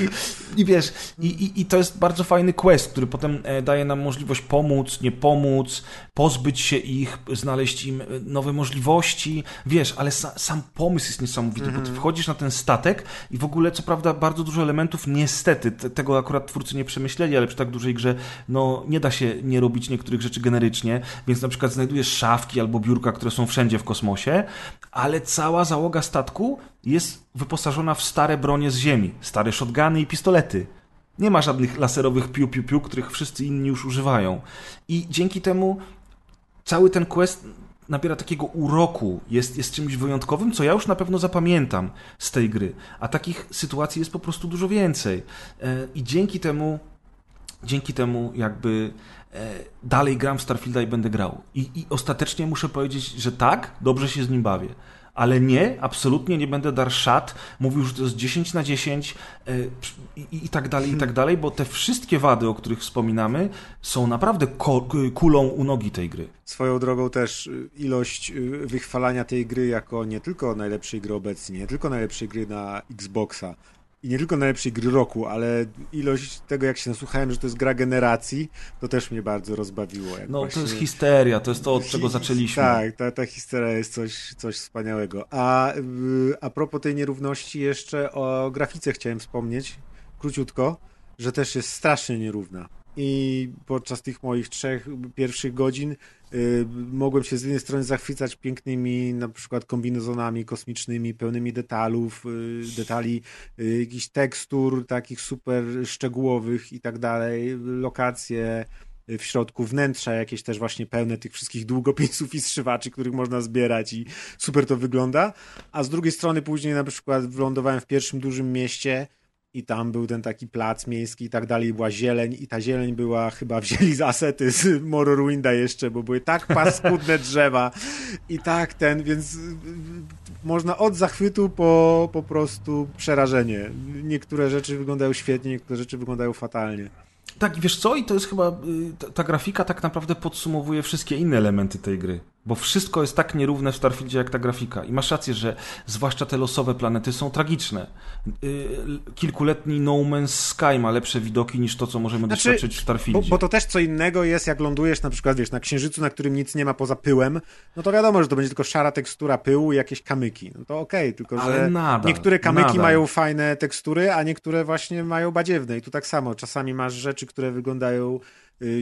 I, I wiesz, i, i, i to jest bardzo fajny quest, który potem e, daje nam możliwość pomóc, nie pomóc, pozbyć się ich, znaleźć im e, nowe możliwości, wiesz, ale sa, sam pomysł jest niesamowity, bo ty wchodzisz na ten statek i w ogóle, co prawda, bardzo dużo elementów, niestety, te, tego akurat twórcy nie przemyśleli, ale przy tak dużej grze, no, nie da się nie robić niektórych rzeczy generycznie, więc na przykład znajdujesz szafki albo biurka, które są wszędzie w kosmosie, ale cała załoga statku jest wyposażona w stare bronie z ziemi, stare shotguny i pistolety. Nie ma żadnych laserowych piu-piu-piu, których wszyscy inni już używają. I dzięki temu cały ten quest nabiera takiego uroku, jest, jest czymś wyjątkowym, co ja już na pewno zapamiętam z tej gry. A takich sytuacji jest po prostu dużo więcej. E, I dzięki temu, dzięki temu jakby dalej gram w Starfielda i będę grał. I, I ostatecznie muszę powiedzieć, że tak, dobrze się z nim bawię. Ale nie, absolutnie nie będę dar szat, mówił, że to jest 10 na 10 e, i, i tak dalej, i tak dalej, bo te wszystkie wady, o których wspominamy, są naprawdę kulą u nogi tej gry. Swoją drogą też y, ilość y, wychwalania tej gry jako nie tylko najlepszej gry obecnie, nie tylko najlepszej gry na Xboxa i nie tylko najlepszej gry roku, ale ilość tego, jak się nasłuchałem, że to jest gra generacji, to też mnie bardzo rozbawiło. No właśnie... to jest histeria, to jest to, od czego zaczęliśmy. Tak, ta, ta historia jest coś, coś wspaniałego. A, y, a propos tej nierówności, jeszcze o grafice chciałem wspomnieć, króciutko, że też jest strasznie nierówna. I podczas tych moich trzech pierwszych godzin y, mogłem się z jednej strony zachwycać pięknymi na przykład kombinezonami kosmicznymi, pełnymi detalów, y, detali, y, jakichś tekstur takich super szczegółowych i tak dalej, lokacje, w środku wnętrza jakieś też właśnie pełne tych wszystkich długopisów i strzywaczy, których można zbierać i super to wygląda. A z drugiej strony później na przykład wylądowałem w pierwszym dużym mieście i tam był ten taki plac miejski i tak dalej, była zieleń i ta zieleń była, chyba wzięli z asety z Morrowinda jeszcze, bo były tak paskudne drzewa i tak ten, więc y, można od zachwytu po po prostu przerażenie. Niektóre rzeczy wyglądają świetnie, niektóre rzeczy wyglądają fatalnie. Tak, wiesz co? I to jest chyba. y, ta grafika tak naprawdę podsumowuje wszystkie inne elementy tej gry. Bo wszystko jest tak nierówne w Starfieldzie jak ta grafika. I masz rację, że zwłaszcza te losowe planety są tragiczne. Y, Kilkuletni No Man's Sky ma lepsze widoki niż to, co możemy Znaczy, doświadczyć w Bo, Starfieldzie. bo to też co innego jest, jak lądujesz na przykład, wiesz, na księżycu, na którym nic nie ma poza pyłem, no to wiadomo, że to będzie tylko szara tekstura pyłu i jakieś kamyki. No to okej, tylko Ale że nadal, niektóre kamyki nadal. mają fajne tekstury, a niektóre właśnie mają badziewne. I tu tak samo, czasami masz rzeczy, które wyglądają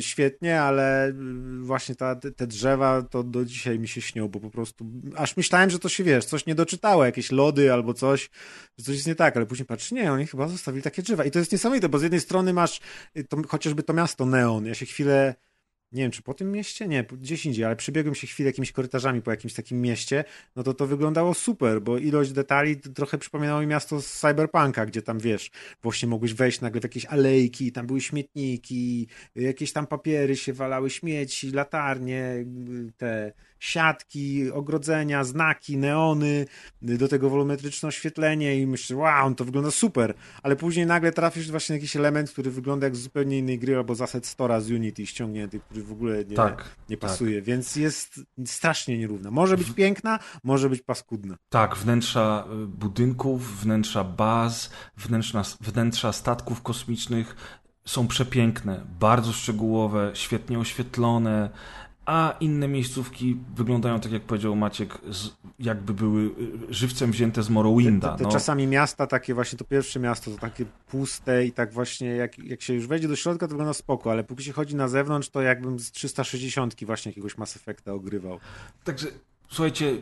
świetnie, ale y, właśnie ta, te te drzewa to do dzisiaj mi się śnią, bo po prostu aż myślałem, że to się, wiesz, coś nie doczytało, jakieś lody albo coś, że coś jest nie tak, ale później patrz, nie, oni chyba zostawili takie drzewa. I to jest niesamowite, bo z jednej strony masz y, to, chociażby to miasto Neon, ja się chwilę nie wiem, czy po tym mieście? Nie, gdzieś indziej, ale przebiegłem się chwilę jakimiś korytarzami po jakimś takim mieście, no to to wyglądało super, bo ilość detali trochę przypominało mi miasto z Cyberpunka, gdzie tam, wiesz, właśnie mogłeś wejść nagle w jakieś alejki, tam były śmietniki, jakieś tam papiery się walały, śmieci, latarnie, y, te siatki, ogrodzenia, znaki, neony, do tego wolumetryczne oświetlenie i myślę, wow, to wygląda super, ale później nagle trafisz właśnie na jakiś element, który wygląda jak z zupełnie innej gry, albo z asset Stora z Unity ściągnięty, który w ogóle nie, Tak, nie tak. pasuje, więc jest strasznie nierówna. Może być piękna, może być paskudna. Tak, wnętrza y, budynków, wnętrza baz, wnętrza, wnętrza statków kosmicznych są przepiękne, bardzo szczegółowe, świetnie oświetlone, a inne miejscówki wyglądają tak jak powiedział Maciek, z, jakby były y, żywcem wzięte z Morrowinda. Te, te no. czasami miasta takie właśnie, to pierwsze miasto, to takie puste i tak właśnie, jak, jak się już wejdzie do środka, to wygląda spoko, ale póki się chodzi na zewnątrz, to jakbym z 360 właśnie jakiegoś Mass Effecta ogrywał. Także słuchajcie,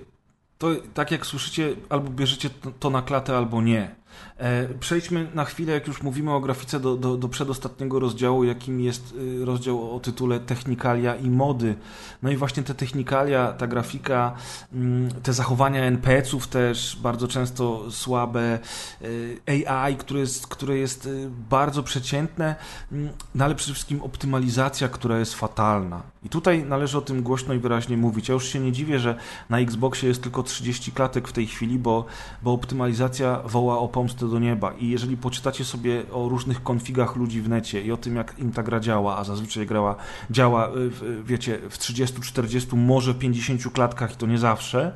to tak jak słyszycie, albo bierzecie to, to na klatę, albo nie. E, przejdźmy na chwilę, jak już mówimy o grafice, do, do, do przedostatniego rozdziału, jakim jest y, rozdział o tytule Technikalia i mody. No i właśnie te technikalia, ta grafika, mm, te zachowania NPC-ów też bardzo często słabe, y, AI, które jest, które jest y, bardzo przeciętne, mm, no ale przede wszystkim optymalizacja, która jest fatalna. I tutaj należy o tym głośno i wyraźnie mówić. Ja już się nie dziwię, że na Xboxie jest tylko 30 klatek w tej chwili, bo, bo optymalizacja woła o pomstę do nieba. I jeżeli poczytacie sobie o różnych konfigach ludzi w necie i o tym, jak im ta gra działa, a zazwyczaj grała, działa, y, w, wiecie, w 30, 40, może 50 klatkach i to nie zawsze,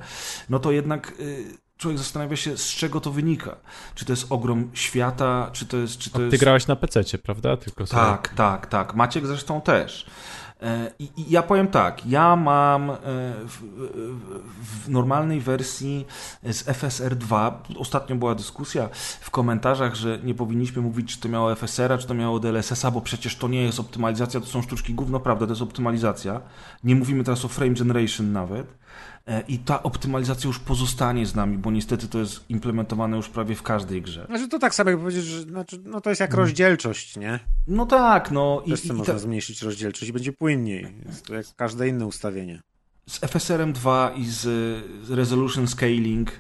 no to jednak y, człowiek zastanawia się, z czego to wynika. Czy to jest ogrom świata, czy to jest... Czy to Ty jest... grałeś na PC, prawda? Tylko sobie- Tak, tak, tak. Maciek zresztą też. E, I, I ja powiem tak, ja mam e, w, w, normalnej wersji z FSR 2, ostatnio była dyskusja w komentarzach, że nie powinniśmy mówić, czy to miało FSR-a, czy to miało DLSS-a, bo przecież to nie jest optymalizacja, to są sztuczki gówno, prawda, to jest optymalizacja. Nie mówimy teraz o frame generation nawet. E, I ta optymalizacja już pozostanie z nami, bo niestety to jest implementowane już prawie w każdej grze. Znaczy to tak samo jak powiedzieć, że znaczy, no to jest jak rozdzielczość, nie? No tak, no Też i, i można ta, zmniejszyć rozdzielczość i będzie płynniej. Jest to jak każde inne ustawienie. z FSR-em 2 i z, z Resolution Scaling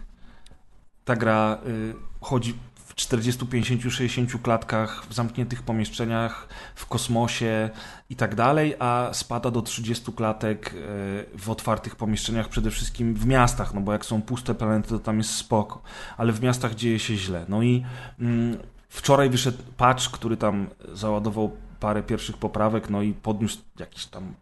ta gra y, chodzi w 40, 50, 60 klatkach, w zamkniętych pomieszczeniach, w kosmosie i tak dalej, a spada do 30 klatek y, w otwartych pomieszczeniach, przede wszystkim w miastach, no bo jak są puste planety, to tam jest spoko, ale w miastach dzieje się źle. No i mm, wczoraj wyszedł patch, który tam załadował parę pierwszych poprawek, no i podniósł jakiś tam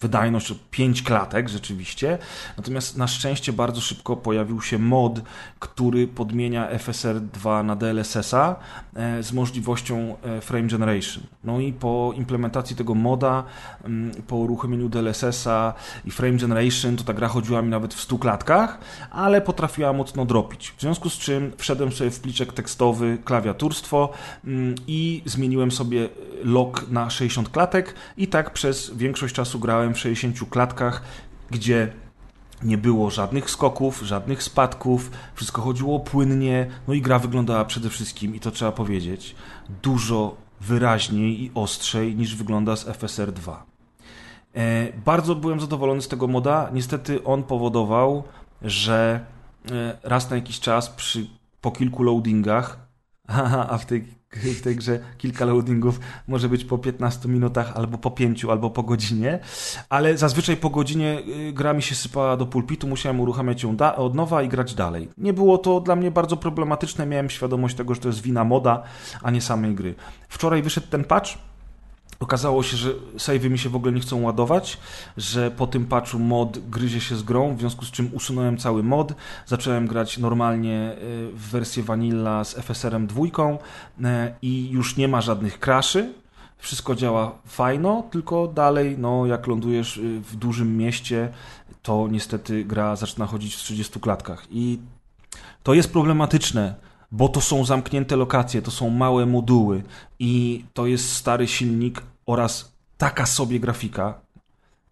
wydajność o 5 klatek rzeczywiście. Natomiast na szczęście bardzo szybko pojawił się mod, który podmienia FSR 2 na DLSS-a e, z możliwością e, frame generation. No i po implementacji tego moda, mm, po uruchomieniu DLSS-a i frame generation, to ta gra chodziła mi nawet w 100 klatkach, ale potrafiła mocno dropić. W związku z czym wszedłem sobie w pliczek tekstowy klawiaturstwo mm, i zmieniłem sobie lock na 60 klatek i tak przez większość czasu grałem w 60 klatkach, gdzie nie było żadnych skoków, żadnych spadków, wszystko chodziło płynnie, no i gra wyglądała przede wszystkim, i to trzeba powiedzieć, dużo wyraźniej i ostrzej niż wygląda z FSR 2. E, bardzo byłem zadowolony z tego moda. Niestety on powodował, że e, raz na jakiś czas przy, po kilku loadingach, a w tej, w tej grze kilka loadingów może być po 15 minutach, albo po 5, albo po godzinie, ale zazwyczaj po godzinie y, gra mi się sypała do pulpitu, musiałem uruchamiać ją od nowa i grać dalej. Nie było to dla mnie bardzo problematyczne, miałem świadomość tego, że to jest wina moda, a nie samej gry. Wczoraj wyszedł ten patch, Okazało się, że savey mi się w ogóle nie chcą ładować, że po tym patchu mod gryzie się z grą, w związku z czym usunąłem cały mod, zacząłem grać normalnie y, w wersję vanilla z FSR-em dwójką y, i już nie ma żadnych crashy. Wszystko działa fajno, tylko dalej, no jak lądujesz y, w dużym mieście, to niestety gra zaczyna chodzić w 30 klatkach i to jest problematyczne, bo to są zamknięte lokacje, to są małe moduły i to jest stary silnik oraz taka sobie grafika,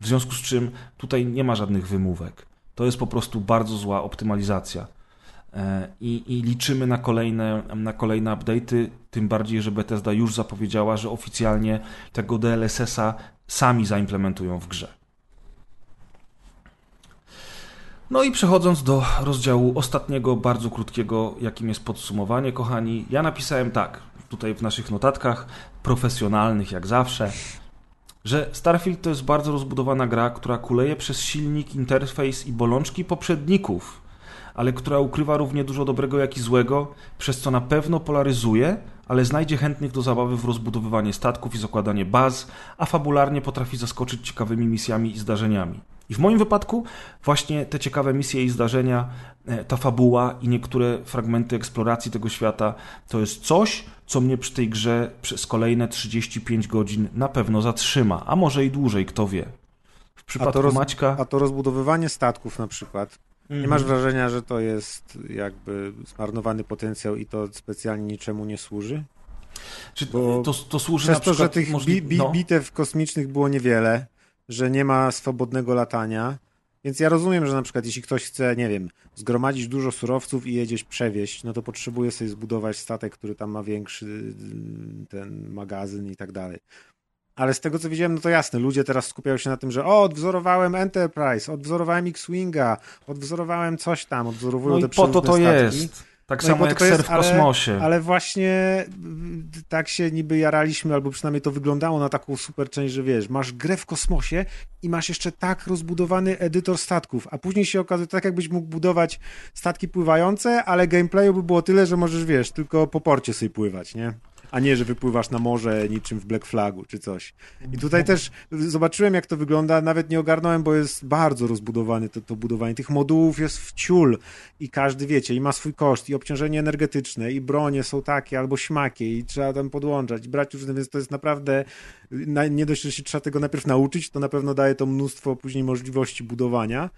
w związku z czym tutaj nie ma żadnych wymówek. To jest po prostu bardzo zła optymalizacja. E, I, I liczymy na kolejne, na kolejne update'y, tym bardziej, że Bethesda już zapowiedziała, że oficjalnie tego DLSS-a sami zaimplementują w grze. No i przechodząc do rozdziału ostatniego, bardzo krótkiego, jakim jest podsumowanie, kochani, ja napisałem tak, tutaj w naszych notatkach, profesjonalnych jak zawsze, że Starfield to jest bardzo rozbudowana gra, która kuleje przez silnik, interfejs i bolączki poprzedników, ale która ukrywa równie dużo dobrego jak i złego, przez co na pewno polaryzuje, ale znajdzie chętnych do zabawy w rozbudowywanie statków i zakładanie baz, a fabularnie potrafi zaskoczyć ciekawymi misjami i zdarzeniami. I w moim wypadku właśnie te ciekawe misje i zdarzenia, e, ta fabuła i niektóre fragmenty eksploracji tego świata to jest coś, co mnie przy tej grze przez kolejne 35 godzin na pewno zatrzyma, a może i dłużej, kto wie. W przypadku roz- Maćka... A to rozbudowywanie statków na przykład. Nie Mhm. masz wrażenia, że to jest jakby zmarnowany potencjał i to specjalnie niczemu nie służy? Czy bo to, to służy Przez na to, że tych możli- bi, bi, no. bitew kosmicznych było niewiele, że nie ma swobodnego latania, więc ja rozumiem, że na przykład jeśli ktoś chce, nie wiem, zgromadzić dużo surowców i je gdzieś przewieźć, no to potrzebuje sobie zbudować statek, który tam ma większy ten magazyn i tak dalej. Ale z tego co widziałem, no to jasne, ludzie teraz skupiają się na tym, że o, odwzorowałem Enterprise, odwzorowałem X-Winga, odwzorowałem coś tam, odwzorowują No te i po to to statki. jest. Tak No samo jak ser w kosmosie. Ale właśnie mm, tak się niby jaraliśmy, albo przynajmniej to wyglądało na taką super część, że wiesz, masz grę w kosmosie i masz jeszcze tak rozbudowany edytor statków, a później się okazuje tak, jakbyś mógł budować statki pływające, ale gameplayu by było tyle, że możesz, wiesz, tylko po porcie sobie pływać, nie? A nie, że wypływasz na morze niczym w Black Flagu czy coś. I tutaj też zobaczyłem, jak to wygląda, nawet nie ogarnąłem, bo jest bardzo rozbudowane to, to budowanie. Tych modułów jest w ciul i każdy, wiecie, i ma swój koszt, i obciążenie energetyczne, i bronie są takie albo śmakie, i trzeba tam podłączać, brać różne, więc to jest naprawdę, nie dość, że się trzeba tego najpierw nauczyć, to na pewno daje to mnóstwo później możliwości budowania.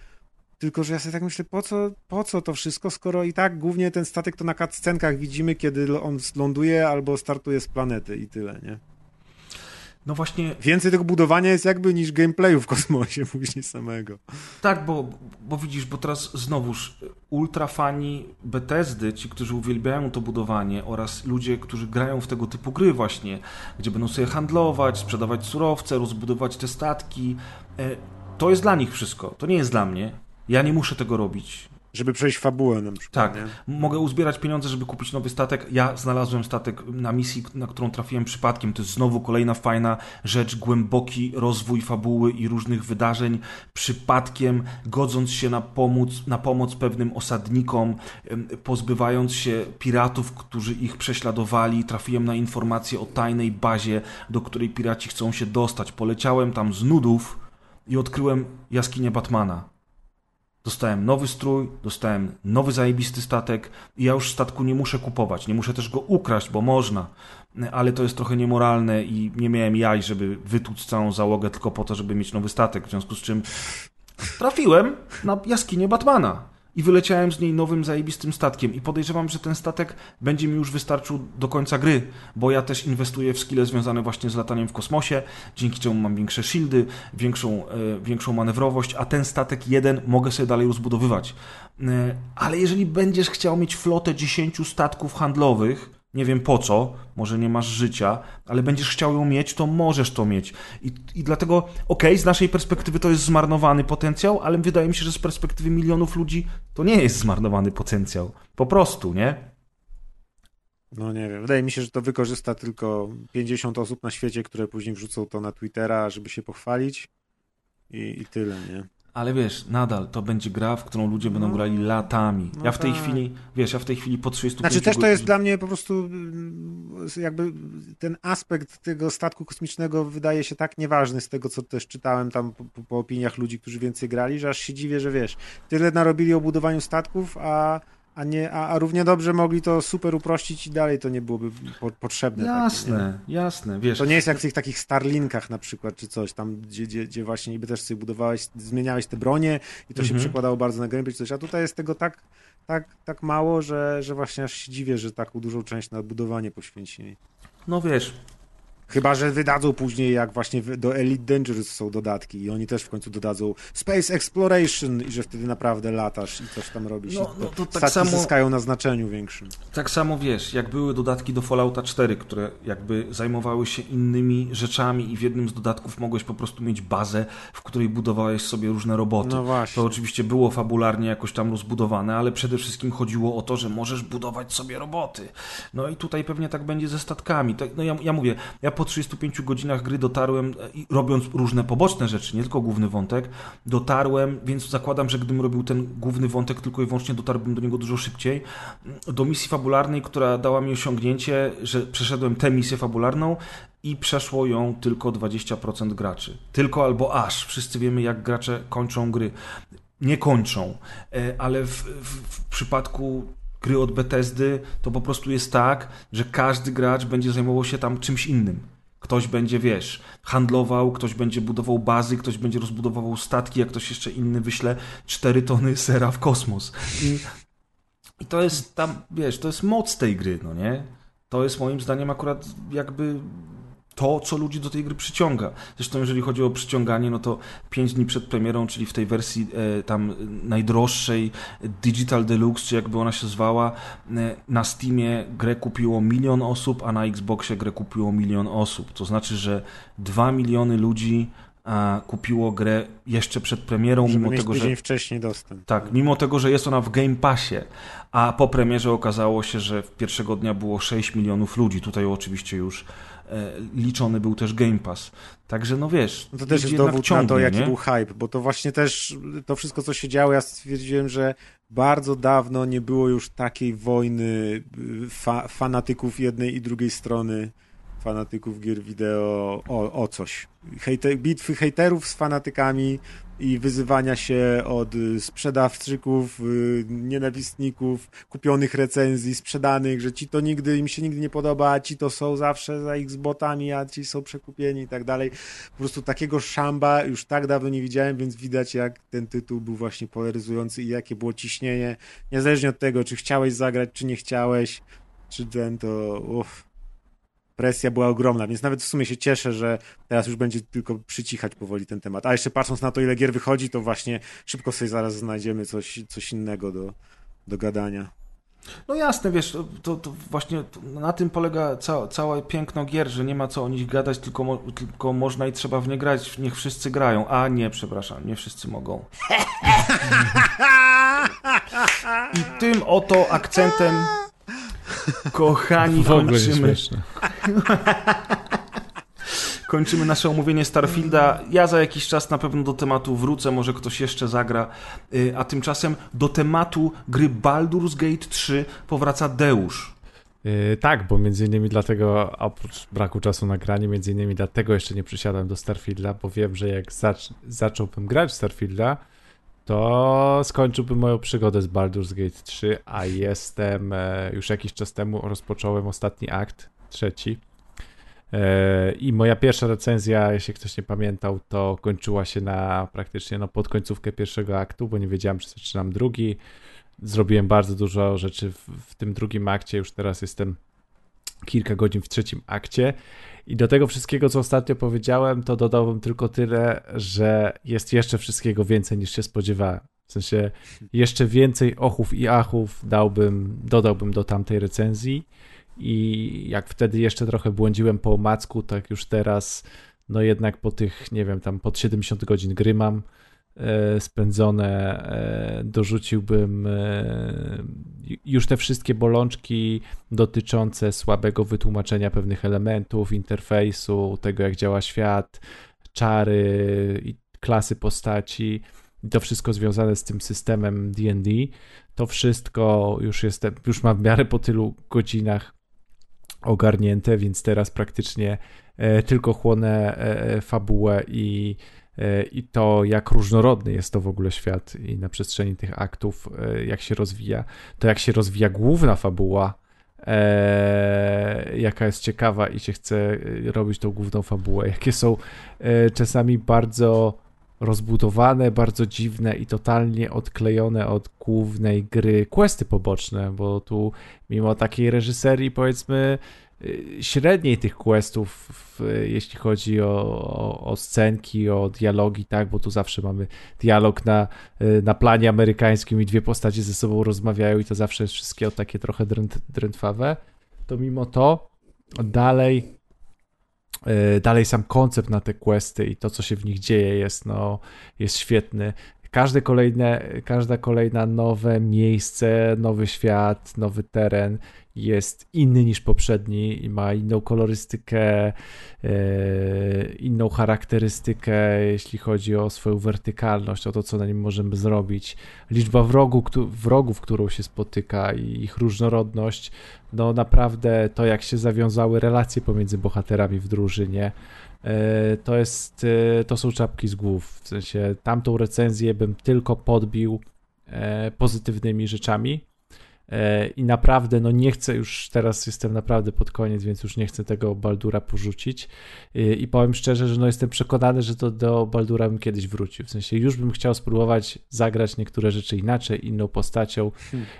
Tylko, że ja sobie tak myślę, po co, po co to wszystko, skoro i tak głównie ten statek to na cutscenkach widzimy, kiedy on ląduje albo startuje z planety i tyle, nie? No właśnie. Więcej tego budowania jest jakby niż gameplayu w kosmosie później samego. Tak, bo, bo widzisz, bo teraz znowuż ultrafani Bethesdy, ci, którzy uwielbiają to budowanie oraz ludzie, którzy grają w tego typu gry właśnie, gdzie będą sobie handlować, sprzedawać surowce, rozbudować te statki, e, to jest dla nich wszystko. To nie jest dla mnie. Ja nie muszę tego robić. Żeby przejść fabułę na przykład. Tak. Nie? Mogę uzbierać pieniądze, żeby kupić nowy statek. Ja znalazłem statek na misji, na którą trafiłem przypadkiem. To jest znowu kolejna fajna rzecz, głęboki rozwój fabuły i różnych wydarzeń. Przypadkiem, godząc się na pomoc, na pomoc pewnym osadnikom, pozbywając się piratów, którzy ich prześladowali, trafiłem na informację o tajnej bazie, do której piraci chcą się dostać. Poleciałem tam z nudów i odkryłem jaskinię Batmana Dostałem nowy strój, dostałem nowy zajebisty statek i ja już statku nie muszę kupować, nie muszę też go ukraść, bo można, ale to jest trochę niemoralne i nie miałem jaj, żeby wytłuc całą załogę tylko po to, żeby mieć nowy statek, w związku z czym trafiłem na jaskinię Batmana i wyleciałem z niej nowym, zajebistym statkiem. I podejrzewam, że ten statek będzie mi już wystarczył do końca gry, bo ja też inwestuję w skille związane właśnie z lataniem w kosmosie, dzięki czemu mam większe shieldy, większą, e, większą manewrowość, a ten statek jeden mogę sobie dalej rozbudowywać. E, ale jeżeli będziesz chciał mieć flotę 10 statków handlowych, nie wiem po co, może nie masz życia, ale będziesz chciał ją mieć, to możesz to mieć. I, i dlatego, okej, okay, z naszej perspektywy to jest zmarnowany potencjał, ale wydaje mi się, że z perspektywy milionów ludzi to nie jest zmarnowany potencjał. Po prostu, nie? No nie wiem, wydaje mi się, że to wykorzysta tylko 50 osób na świecie, które później wrzucą to na Twittera, żeby się pochwalić i, i tyle, nie? Ale wiesz, nadal to będzie gra, w którą ludzie będą no, grali latami. No ja w tej tak. chwili, wiesz, ja w tej chwili po 35 Znaczy też to jest dla mnie po prostu mm, jakby ten aspekt tego statku kosmicznego wydaje się tak nieważny z tego, co też czytałem tam po, po opiniach ludzi, którzy więcej grali, że aż się dziwię, że wiesz, tyle narobili o budowaniu statków, a a, nie, a, a, równie dobrze mogli to super uprościć i dalej to nie byłoby po, potrzebne. Jasne, takie, jasne, wiesz. To nie jest jak w tych takich Starlinkach na przykład, czy coś tam, gdzie, gdzie, gdzie właśnie niby też sobie budowałeś, zmieniałeś te bronie i to mhm. się przekładało bardzo na gameplay czy coś, a tutaj jest tego tak, tak, tak mało, że, że właśnie aż się dziwię, że taką dużą część na budowanie poświęcili. No wiesz, Chyba, że wydadzą później, jak właśnie do Elite Dangerous są dodatki i oni też w końcu dodadzą Space Exploration i że wtedy naprawdę latasz i coś tam robisz. No, no to tak samo zyskają na znaczeniu większym. Tak samo wiesz, jak były dodatki do Fallouta 4, które jakby zajmowały się innymi rzeczami i w jednym z dodatków mogłeś po prostu mieć bazę, w której budowałeś sobie różne roboty. No właśnie. To oczywiście było fabularnie jakoś tam rozbudowane, ale przede wszystkim chodziło o to, że możesz budować sobie roboty. No i tutaj pewnie tak będzie ze statkami. No ja, ja mówię, ja po 35 godzinach gry dotarłem, i robiąc różne poboczne rzeczy, nie tylko główny wątek, dotarłem, więc zakładam, że gdybym robił ten główny wątek tylko i wyłącznie, dotarłbym do niego dużo szybciej, do misji fabularnej, która dała mi osiągnięcie, że przeszedłem tę misję fabularną i przeszło ją tylko 20% graczy. Tylko albo aż. Wszyscy wiemy, jak gracze kończą gry. Nie kończą, e, ale w, w, w przypadku gry od Bethesdy to po prostu jest tak, że każdy gracz będzie zajmował się tam czymś innym. Ktoś będzie, wiesz, handlował, ktoś będzie budował bazy, ktoś będzie rozbudowywał statki, jak ktoś jeszcze inny wyśle 4 tony sera w kosmos. I, I, to jest tam, wiesz, to jest moc tej gry, no nie? To jest moim zdaniem akurat jakby to, co ludzi do tej gry przyciąga. Zresztą jeżeli chodzi o przyciąganie, no to 5 dni przed premierą, czyli w tej wersji e, tam najdroższej Digital Deluxe, czy jakby ona się zwała, e, na Steamie grę kupiło milion osób, a na Xboxie grę kupiło milion osób. To znaczy, że 2 miliony ludzi a, kupiło grę jeszcze przed premierą, Żeby mimo tego, że wcześniej dostęp. tak, mimo tego, że jest ona w Game Passie, a po premierze okazało się, że w pierwszego dnia było 6 milionów ludzi. Tutaj oczywiście już e, liczony był też Game Pass. Także no wiesz, No to też jest dowód ciągnie, na to, jaki nie? był hype, bo to właśnie też to wszystko, co się działo, ja stwierdziłem, że bardzo dawno nie było już takiej wojny y, fa fanatyków jednej i drugiej strony, fanatyków gier wideo o, o coś. Bitwy hejterów z fanatykami i wyzywania się od sprzedawczyków, y, nienawistników, kupionych recenzji, sprzedanych, że ci to nigdy, im się nigdy nie podoba, a ci to są zawsze za X-botami, a ci są przekupieni i tak dalej. Po prostu takiego szamba już tak dawno nie widziałem, więc widać jak ten tytuł był właśnie polaryzujący i jakie było ciśnienie, niezależnie od tego, czy chciałeś zagrać, czy nie chciałeś, czy ten to... Uff. Presja była ogromna, więc nawet w sumie się cieszę, że teraz już będzie tylko przycichać powoli ten temat. A jeszcze patrząc na to, ile gier wychodzi, to właśnie szybko sobie zaraz znajdziemy coś, coś innego do, do gadania. No jasne, wiesz, to, to właśnie na tym polega ca, całe piękno gier, że nie ma co o nich gadać, tylko, mo, tylko można i trzeba w nie grać, niech wszyscy grają. A nie, przepraszam, nie wszyscy mogą. I tym oto akcentem, kochani, W ogóle kończymy, kończymy nasze omówienie Starfielda. Ja za jakiś czas na pewno do tematu wrócę, może ktoś jeszcze zagra. Y, A tymczasem do tematu gry Baldur's Gate 3 powraca Deusz. Yy, tak, bo między innymi dlatego, oprócz braku czasu na granie, między innymi dlatego jeszcze nie przysiadłem do Starfielda, bo wiem, że jak zac zacząłbym grać w Starfielda, to skończyłbym moją przygodę z Baldur's Gate 3, a jestem e, już jakiś czas temu rozpocząłem ostatni akt, trzeci. E, I moja pierwsza recenzja, jeśli ktoś nie pamiętał, to kończyła się na praktycznie no, pod końcówkę pierwszego aktu, bo nie wiedziałem, czy zaczynam drugi. Zrobiłem bardzo dużo rzeczy w, w tym drugim akcie, już teraz jestem kilka godzin w trzecim akcie. I do tego wszystkiego, co ostatnio powiedziałem, to dodałbym tylko tyle, że jest jeszcze wszystkiego więcej niż się spodziewałem. W sensie jeszcze więcej ochów i achów dałbym, dodałbym do tamtej recenzji. I jak wtedy jeszcze trochę błądziłem po omacku, tak już teraz, no jednak po tych, nie wiem, tam pod 70 godzin gry mam spędzone, e, dorzuciłbym e, już te wszystkie bolączki dotyczące słabego wytłumaczenia pewnych elementów, interfejsu, tego jak działa świat, czary klasy postaci. To wszystko związane z tym systemem D&D. To wszystko już jestem, już mam w miarę po tylu godzinach ogarnięte, więc teraz praktycznie e, tylko chłonę e, fabułę i, e, i to, jak różnorodny jest to w ogóle świat i na przestrzeni tych aktów, e, jak się rozwija, to jak się rozwija główna fabuła, e, jaka jest ciekawa i się chce e, robić tą główną fabułę, jakie są e, czasami bardzo rozbudowane, bardzo dziwne i totalnie odklejone od głównej gry questy poboczne, bo tu mimo takiej reżyserii powiedzmy średniej tych questów, jeśli chodzi o, o, o scenki, o dialogi, tak, bo tu zawsze mamy dialog na, y, na planie amerykańskim i dwie postacie ze sobą rozmawiają i to zawsze jest wszystkie takie trochę dręt, drętwawe, to mimo to dalej y, dalej sam koncept na te questy i to, co się w nich dzieje jest, no, jest świetny. Każde kolejne, każda kolejna nowe miejsce, nowy świat, nowy teren jest inny niż poprzedni i ma inną kolorystykę, e, inną charakterystykę, jeśli chodzi o swoją wertykalność, o to, co na nim możemy zrobić. Liczba wrogu, wrogów, którą się spotyka i ich różnorodność, no naprawdę to, jak się zawiązały relacje pomiędzy bohaterami w drużynie, to jest, e, to są czapki z głów. W sensie tamtą recenzję bym tylko podbił e, pozytywnymi rzeczami. E, I naprawdę, no nie chcę już, teraz jestem naprawdę pod koniec, więc już nie chcę tego Baldura porzucić. E, I powiem szczerze, że no jestem przekonany, że to do Baldura bym kiedyś wrócił. W sensie już bym chciał spróbować zagrać niektóre rzeczy inaczej, inną postacią.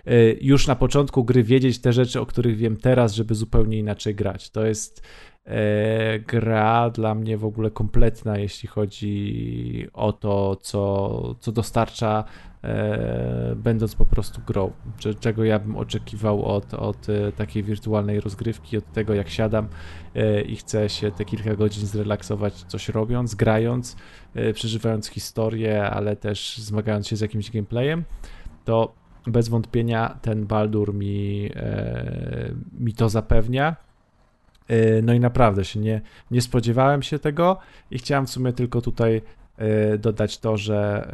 E, Już na początku gry wiedzieć te rzeczy, o których wiem teraz, żeby zupełnie inaczej grać. To jest e, gra dla mnie w ogóle kompletna, jeśli chodzi o to, co, co dostarcza e, będąc po prostu grą. Cze- Czego ja bym oczekiwał od, od e, takiej wirtualnej rozgrywki, od tego jak siadam e, i chcę się te kilka godzin zrelaksować, coś robiąc, grając, e, przeżywając historię, ale też zmagając się z jakimś gameplayem, to bez wątpienia ten Baldur mi, e, mi to zapewnia. E, No i naprawdę się nie, nie spodziewałem się tego i chciałem w sumie tylko tutaj e, dodać to, że,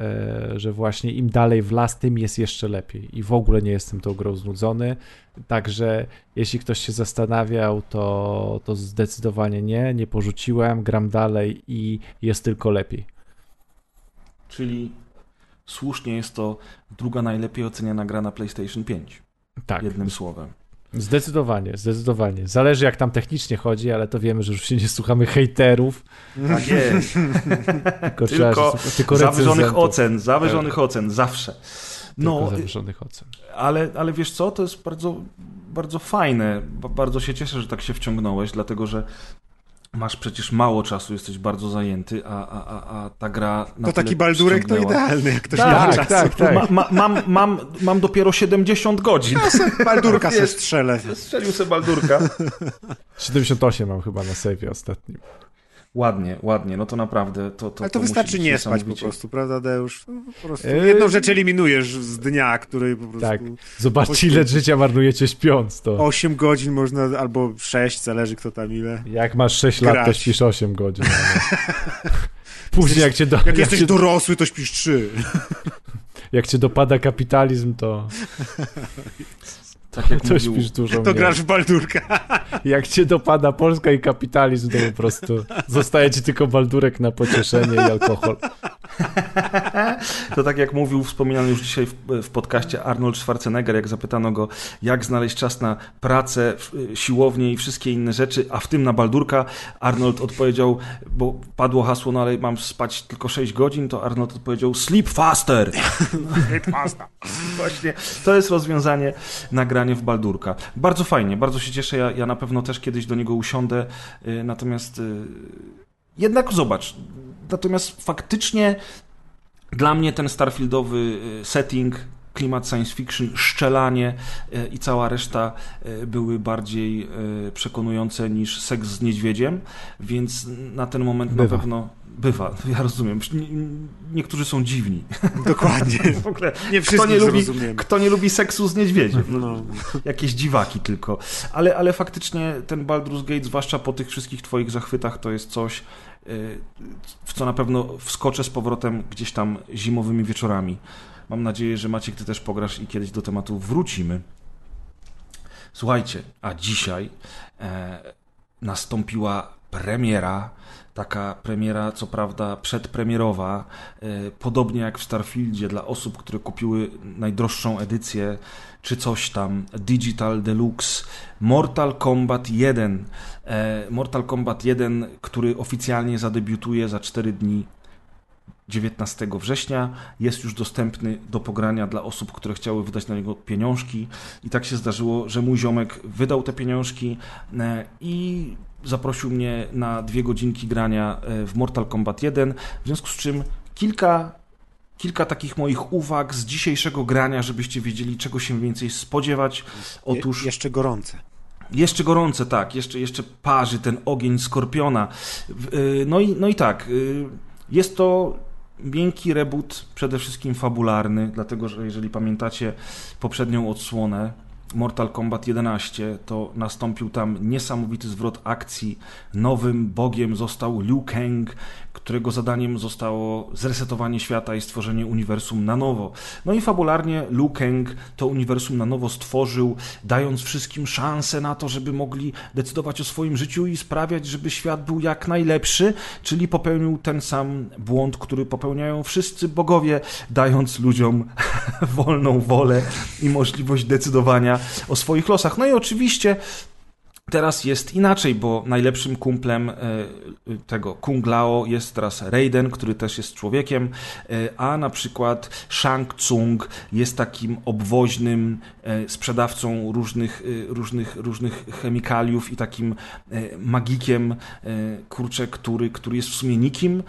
e, że właśnie im dalej w las, tym jest jeszcze lepiej i w ogóle nie jestem tą grą znudzony, także jeśli ktoś się zastanawiał, to, to zdecydowanie nie, nie porzuciłem, gram dalej i jest tylko lepiej. Czyli słusznie jest to druga najlepiej oceniana gra na PlayStation 5. Tak, Jednym słowem. Zdecydowanie, zdecydowanie. Zależy jak tam technicznie chodzi, ale to wiemy, że już się nie słuchamy hejterów, Tak jest. tylko, Tylko tylko zawyżonych ocen, zawyżonych ocen, zawsze. Tylko No, zawyżonych ocen. ale, ale wiesz co, to jest bardzo, bardzo fajne. Ba- Bardzo się cieszę, że tak się wciągnąłeś, dlatego że masz przecież mało czasu, jesteś bardzo zajęty, a, a, a, a ta gra na To taki baldurek to idealny, jak ktoś Tak, ma tak, czasu. tak, tak. Ma, ma, mam, mam, mam dopiero 70 godzin. Baldurka se Jest. strzelę. Strzelił sobie baldurka. 78 mam chyba na save ostatnim. Ładnie, ładnie, no to naprawdę to, to Ale to, musi wystarczy nie spać po prostu, prawda, Deusz? No, Po prostu Yy. jedną rzecz eliminujesz z dnia, której po prostu Tak. Zobaczcie, ile życia marnujecie śpiąc, to 8 godzin można, albo 6, zależy kto tam ile. jak masz 6 lat, to Grać. śpisz 8 godzin. Ale... Później jak cię, do, Jak jak, jesteś cię, dorosły, to śpisz 3. jak cię dopada kapitalizm, to, Tak jak to mówił, śpisz dużo To grasz w Baldurka. Jak cię dopada Polska i kapitalizm, to po prostu zostaje ci tylko baldurek na pocieszenie i alkohol. To tak jak mówił, wspominany już dzisiaj w, w podcaście Arnold Schwarzenegger, jak zapytano go, jak znaleźć czas na pracę, siłownię i wszystkie inne rzeczy, a w tym na Baldurka, Arnold odpowiedział, bo padło hasło, no ale mam spać tylko 6 godzin, to Arnold odpowiedział, sleep faster! Właśnie, to jest rozwiązanie nagranie w Baldurka. Bardzo fajnie, bardzo się cieszę, ja, ja na pewno też kiedyś do niego usiądę, y, natomiast y, jednak zobacz, natomiast faktycznie dla mnie ten Starfieldowy y, setting, klimat science fiction, szczelanie y, i cała reszta y, były bardziej przekonujące niż seks z niedźwiedziem, więc na ten moment Bywa. na pewno bywa. Ja rozumiem. Nie- Niektórzy są dziwni. Dokładnie. W ogóle Nie kto nie, lubi, kto nie lubi seksu z niedźwiedziem? No. Jakieś dziwaki tylko. Ale, ale faktycznie ten Baldur's Gate, zwłaszcza po tych wszystkich twoich zachwytach, to jest coś, w co na pewno wskoczę z powrotem gdzieś tam zimowymi wieczorami. Mam nadzieję, że Maciek, ty też pograsz i kiedyś do tematu wrócimy. Słuchajcie, a dzisiaj e, nastąpiła premiera, taka premiera, co prawda przedpremierowa, e, podobnie jak w Starfieldzie dla osób, które kupiły najdroższą edycję, czy coś tam, Digital Deluxe, Mortal Kombat 1. E, Mortal Kombat 1, który oficjalnie zadebiutuje za 4 dni 19 września. Jest już dostępny do pogrania dla osób, które chciały wydać na niego pieniążki. I tak się zdarzyło, że mój ziomek wydał te pieniążki e, i zaprosił mnie na dwie godzinki grania e, w Mortal Kombat 1. W związku z czym kilka, kilka takich moich uwag z dzisiejszego grania, żebyście wiedzieli, czego się więcej spodziewać. Otóż. Je, jeszcze gorące. Jeszcze gorące, tak. Jeszcze, jeszcze parzy ten ogień skorpiona. Y, No i, no i tak. y, Jest to miękki reboot, przede wszystkim fabularny, dlatego że jeżeli pamiętacie poprzednią odsłonę Mortal Kombat 11, to nastąpił tam niesamowity zwrot akcji. Nowym bogiem został Liu Kang, którego zadaniem zostało zresetowanie świata i stworzenie uniwersum na nowo. No i fabularnie Liu Kang to uniwersum na nowo stworzył, dając wszystkim szansę na to, żeby mogli decydować o swoim życiu i sprawiać, żeby świat był jak najlepszy, czyli popełnił ten sam błąd, który popełniają wszyscy bogowie, dając ludziom wolną wolę i możliwość decydowania o swoich losach. No i oczywiście Teraz jest inaczej, bo najlepszym kumplem e, tego Kung Lao jest teraz Raiden, który też jest człowiekiem, e, a na przykład Shang Tsung jest takim obwoźnym e, sprzedawcą różnych, różnych, różnych chemikaliów i takim magikiem, kurczę, który, który jest w sumie nikim,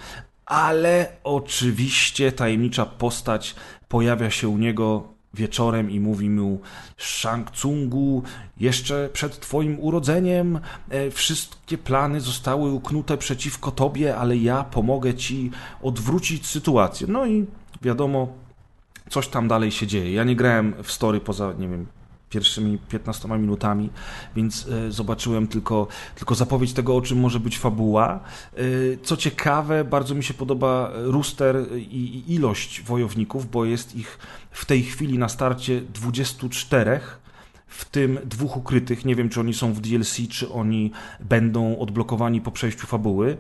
ale oczywiście tajemnicza postać pojawia się u niego wieczorem i mówi mu Shang Tsungu, jeszcze przed twoim urodzeniem e, wszystkie plany zostały uknute przeciwko tobie, ale ja pomogę ci odwrócić sytuację. No i wiadomo, coś tam dalej się dzieje. Ja nie grałem w story poza, nie wiem, pierwszymi 15 minutami, więc e, zobaczyłem tylko, tylko zapowiedź tego, o czym może być fabuła. E, co ciekawe, bardzo mi się podoba ruster i, i ilość wojowników, bo jest ich w tej chwili na starcie 24 w tym dwóch ukrytych. Nie wiem, czy oni są w DLC, czy oni będą odblokowani po przejściu fabuły.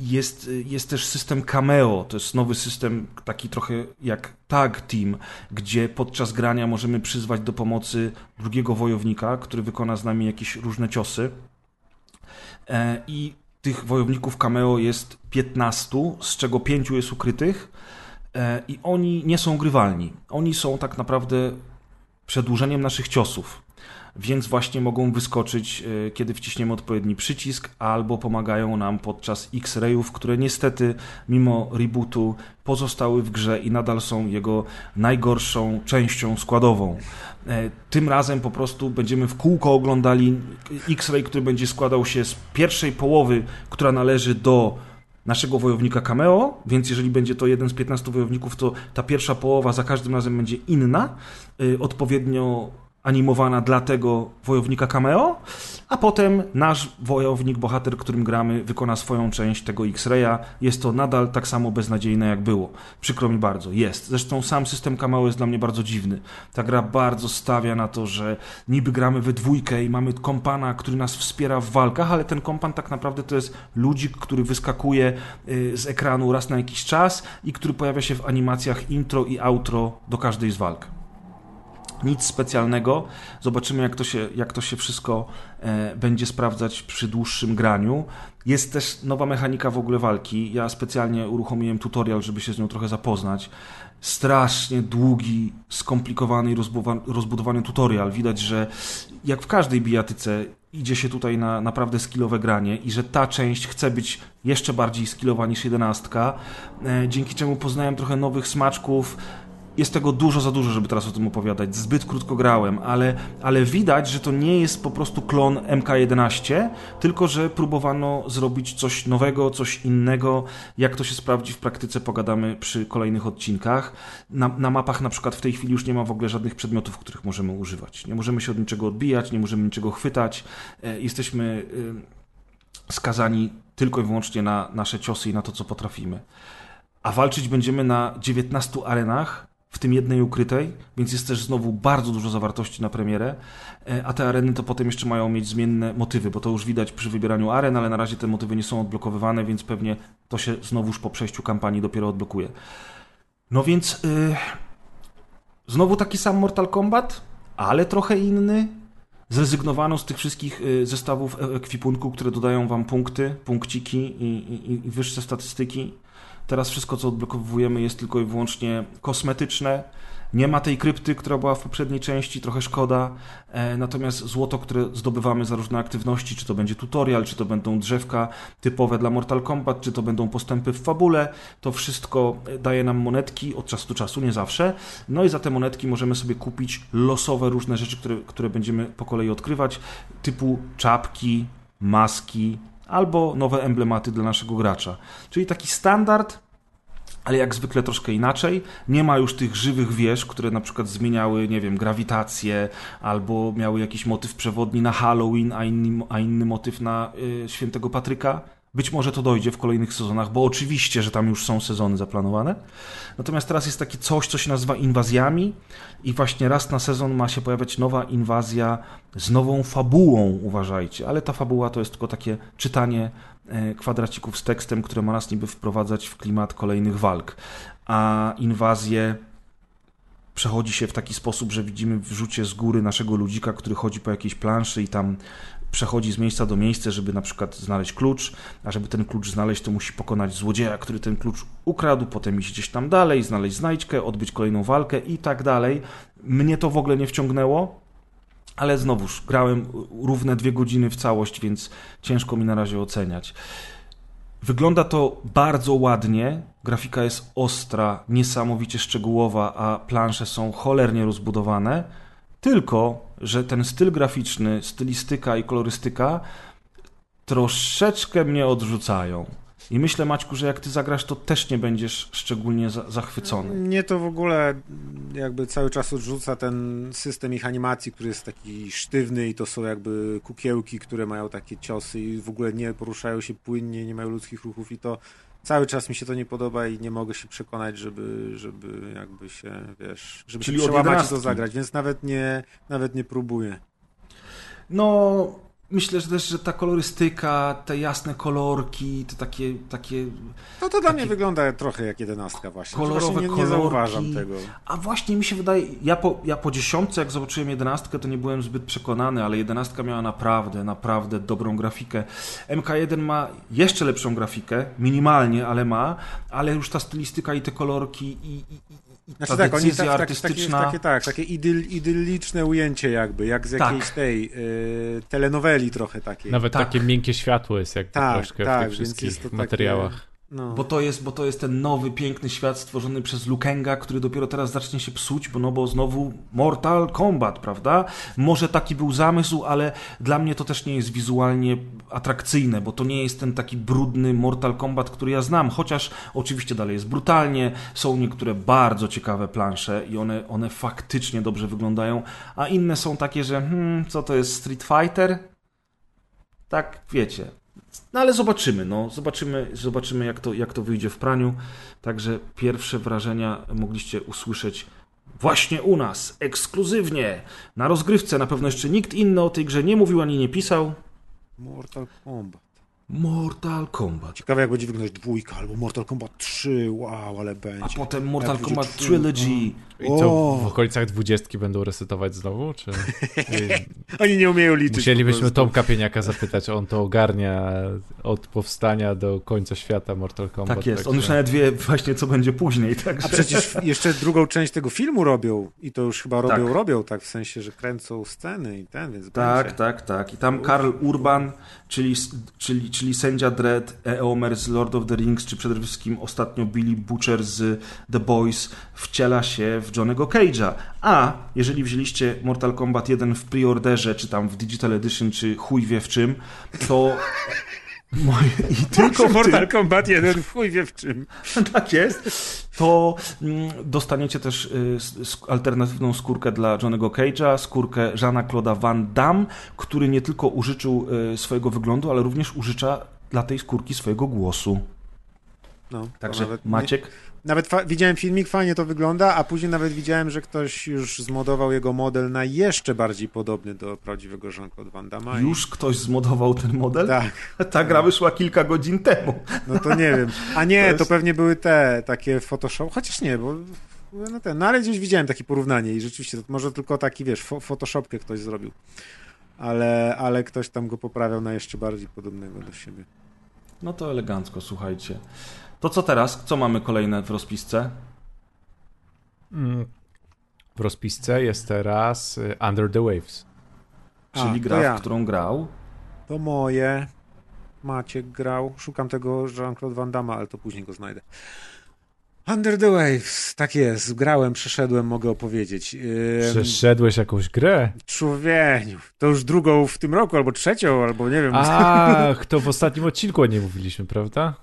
Jest, jest też system cameo, to jest nowy system, taki trochę jak tag team, gdzie podczas grania możemy przyzwać do pomocy drugiego wojownika, który wykona z nami jakieś różne ciosy. E, I tych wojowników cameo jest 15, z czego 5 jest ukrytych. E, I oni nie są grywalni. Oni są tak naprawdę przedłużeniem naszych ciosów. Więc właśnie mogą wyskoczyć, e, kiedy wciśniemy odpowiedni przycisk, albo pomagają nam podczas X-rayów, które niestety, mimo rebootu, pozostały w grze i nadal są jego najgorszą częścią składową. E, tym razem po prostu będziemy w kółko oglądali X-ray, który będzie składał się z pierwszej połowy, która należy do naszego wojownika cameo, więc jeżeli będzie to jeden z 15 wojowników, to ta pierwsza połowa za każdym razem będzie inna, y, odpowiednio animowana dla tego wojownika cameo, a potem nasz wojownik, bohater, którym gramy, wykona swoją część tego X-Raya. Jest to nadal tak samo beznadziejne, jak było. Przykro mi bardzo. Jest. Zresztą sam system cameo jest dla mnie bardzo dziwny. Ta gra bardzo stawia na to, że niby gramy we dwójkę i mamy kompana, który nas wspiera w walkach, ale ten kompan tak naprawdę to jest ludzik, który wyskakuje y, z ekranu raz na jakiś czas i który pojawia się w animacjach intro i outro do każdej z walk nic specjalnego. Zobaczymy, jak to się, jak to się wszystko e, będzie sprawdzać przy dłuższym graniu. Jest też nowa mechanika w ogóle walki. Ja specjalnie uruchomiłem tutorial, żeby się z nią trochę zapoznać. Strasznie długi, skomplikowany i rozbudowany tutorial. Widać, że jak w każdej bijatyce idzie się tutaj na naprawdę skillowe granie i że ta część chce być jeszcze bardziej skillowa niż jedenastka, e, dzięki czemu poznałem trochę nowych smaczków, jest tego dużo za dużo, żeby teraz o tym opowiadać. Zbyt krótko grałem, ale, ale widać, że to nie jest po prostu klon MK11, tylko że próbowano zrobić coś nowego, coś innego. Jak to się sprawdzi w praktyce, pogadamy przy kolejnych odcinkach. Na, na mapach na przykład w tej chwili już nie ma w ogóle żadnych przedmiotów, których możemy używać. Nie możemy się od niczego odbijać, nie możemy niczego chwytać. E, jesteśmy e, skazani tylko i wyłącznie na nasze ciosy i na to, co potrafimy. A walczyć będziemy na 19 arenach, w tym jednej ukrytej, więc jest też znowu bardzo dużo zawartości na premierę, e, a te areny to potem jeszcze mają mieć zmienne motywy, bo to już widać przy wybieraniu aren, ale na razie te motywy nie są odblokowywane, więc pewnie to się znowuż po przejściu kampanii dopiero odblokuje. No więc yy, znowu taki sam Mortal Kombat, ale trochę inny. Zrezygnowano z tych wszystkich y, zestawów e, ekwipunku, które dodają wam punkty, punkciki i, i, i wyższe statystyki. Teraz wszystko, co odblokowujemy, jest tylko i wyłącznie kosmetyczne. Nie ma tej krypty, która była w poprzedniej części, trochę szkoda. E, natomiast złoto, które zdobywamy za różne aktywności, czy to będzie tutorial, czy to będą drzewka typowe dla Mortal Kombat, czy to będą postępy w fabule, to wszystko daje nam monetki od czasu do czasu, nie zawsze. No i za te monetki możemy sobie kupić losowe różne rzeczy, które, które będziemy po kolei odkrywać, typu czapki, maski, albo nowe emblematy dla naszego gracza. Czyli taki standard, ale jak zwykle troszkę inaczej. Nie ma już tych żywych wież, które na przykład zmieniały, nie wiem, grawitację, albo miały jakiś motyw przewodni na Halloween, a inny, a inny motyw na y, świętego Patryka. Być może to dojdzie w kolejnych sezonach, bo oczywiście, że tam już są sezony zaplanowane. Natomiast teraz jest takie coś, co się nazywa inwazjami i właśnie raz na sezon ma się pojawiać nowa inwazja z nową fabułą, uważajcie. Ale ta fabuła to jest tylko takie czytanie e, kwadracików z tekstem, które ma nas niby wprowadzać w klimat kolejnych walk. A inwazje przechodzi się w taki sposób, że widzimy w rzucie z góry naszego ludzika, który chodzi po jakiejś planszy i tam przechodzi z miejsca do miejsca, żeby na przykład znaleźć klucz, a żeby ten klucz znaleźć, to musi pokonać złodzieja, który ten klucz ukradł, potem iść gdzieś tam dalej, znaleźć znajdźkę, odbyć kolejną walkę i tak dalej. Mnie to w ogóle nie wciągnęło, ale znowuż grałem równe dwie godziny w całość, więc ciężko mi na razie oceniać. Wygląda to bardzo ładnie. Grafika jest ostra, niesamowicie szczegółowa, a plansze są cholernie rozbudowane. Tylko, że ten styl graficzny, stylistyka i kolorystyka troszeczkę mnie odrzucają. I myślę, Maćku, że jak ty zagrasz, to też nie będziesz szczególnie za zachwycony. Mnie to w ogóle jakby cały czas odrzuca ten system ich animacji, który jest taki sztywny i to są jakby kukiełki, które mają takie ciosy i w ogóle nie poruszają się płynnie, nie mają ludzkich ruchów i to cały czas mi się to nie podoba i nie mogę się przekonać, żeby, żeby jakby się, wiesz, żeby Czyli się przełamać to zagrać, więc nawet nie, nawet nie próbuję. No, myślę że też, że ta kolorystyka, te jasne kolorki, te takie, takie No to dla mnie wygląda trochę jak jedenastka właśnie. kolorowe właśnie nie, nie kolorki. zauważam tego. A właśnie mi się wydaje, ja po, ja po dziesiątce, jak zobaczyłem jedenastkę, to nie byłem zbyt przekonany, ale jedenastka miała naprawdę, naprawdę dobrą grafikę. MK1 ma jeszcze lepszą grafikę, minimalnie, ale ma, ale już ta stylistyka i te kolorki i i Znaczy ta tak, oni decyzja tak, tak, takie, artystyczna. takie, tak, takie idyl, idylliczne ujęcie jakby, jak z jakiejś Tak. tej y, telenoweli trochę takiej. Nawet Tak. takie miękkie światło jest jak Tak, troszkę tak, w tych wszystkich jest to takie- materiałach. No. Bo to, jest, bo to jest ten nowy, piękny świat stworzony przez Lukenga, który dopiero teraz zacznie się psuć, bo no bo znowu Mortal Kombat, prawda? Może taki był zamysł, ale dla mnie to też nie jest wizualnie atrakcyjne, bo to nie jest ten taki brudny Mortal Kombat, który ja znam, chociaż oczywiście dalej jest brutalnie, są niektóre bardzo ciekawe plansze i one, one faktycznie dobrze wyglądają, a inne są takie, że hmm, co to jest Street Fighter? Tak, wiecie. No ale zobaczymy, no. Zobaczymy, zobaczymy jak, to, jak to wyjdzie w praniu. Także pierwsze wrażenia mogliście usłyszeć właśnie u nas, ekskluzywnie, na rozgrywce. Na pewno jeszcze nikt inny o tej grze nie mówił ani nie pisał. Mortal Kombat. Mortal Kombat. Ciekawe jak będzie wyglądać dwójka albo Mortal Kombat 3, wow, ale A będzie. potem Mortal Kombat Trilogy. I co, O! w okolicach dwudziestki będą resetować znowu? Czy Oni nie umieją liczyć. musielibyśmy. Tomka Pieniaka zapytać, on to ogarnia od powstania do końca świata Mortal Kombat. Tak jest. On już nawet wie właśnie, co będzie później. Także... A przecież jeszcze drugą część tego filmu robią i to już chyba robią, Tak. robią, tak w sensie, że kręcą sceny i ten, więc Tak, będzie. tak, tak. I tam Karl Urban, czyli, czyli, czyli sędzia Dredd, Eomer z Lord of the Rings, czy przede wszystkim ostatnio Billy Butcher z The Boys, wciela się w Johnego Cage'a. A jeżeli wzięliście Mortal Kombat 1 w preorderze, czy tam w Digital Edition, czy chuj wie w czym, to... Moje, I tylko w tym, Mortal Kombat 1 w chuj wie w czym. tak jest, to mm, dostaniecie też y, alternatywną skórkę dla Johnego Cage'a, skórkę Jeana-Claude'a Van Damme, który nie tylko użyczył y, swojego wyglądu, ale również użycza dla tej skórki swojego głosu. No, Także nawet nie- Maciek, Nawet fa- widziałem filmik, fajnie to wygląda, a później nawet widziałem, że ktoś już zmodował jego model na jeszcze bardziej podobny do prawdziwego Jean-Claude Van Damme. już ktoś zmodował ten model? Tak, Ta gra wyszła kilka godzin temu. no to nie wiem. A nie, To to, jest- pewnie były te takie Photoshop, chociaż nie, bo no, ten, no ale gdzieś widziałem takie porównanie i rzeczywiście, to może tylko taki, wiesz, fo- Photoshopkę ktoś zrobił. Ale, ale ktoś tam go poprawiał na jeszcze bardziej podobnego do siebie. No to elegancko, słuchajcie. To co teraz? Co mamy kolejne w rozpisce? Mm. W rozpisce jest teraz y, Under the Waves. Czyli A, gra, ja. w którą grał. To moje. Maciek grał. Szukam tego Jean-Claude Van Damme, ale to później go znajdę. Under the Waves, tak jest. Grałem, przeszedłem, mogę opowiedzieć. Ym, Przeszedłeś jakąś grę? Człowieniu, to już drugą w tym roku, albo trzecią, albo nie wiem. Ach, to w ostatnim odcinku o nie mówiliśmy, prawda?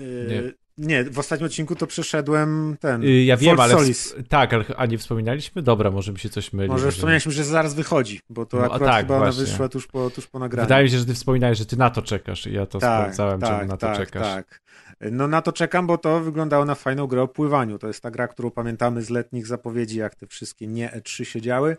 Yy, nie. w ostatnim odcinku to przeszedłem ten. Y, Ja wiem, Fort ale. Solis. Tak, ale a nie wspominaliśmy? Dobra, może mi się coś myli. Może wspomnieliśmy, że zaraz wychodzi, bo to No, akurat tak, chyba ona właśnie. wyszła tuż po, tuż po nagraniu. Wydaje mi się, że ty wspominałeś, że ty na to czekasz i ja to tak, sprawdzałem, tak, czemu na to tak, czekasz. Tak. No na to czekam, bo to wyglądało na fajną grę o pływaniu. To jest ta gra, którą pamiętamy z letnich zapowiedzi, jak te wszystkie nie E3 się działy,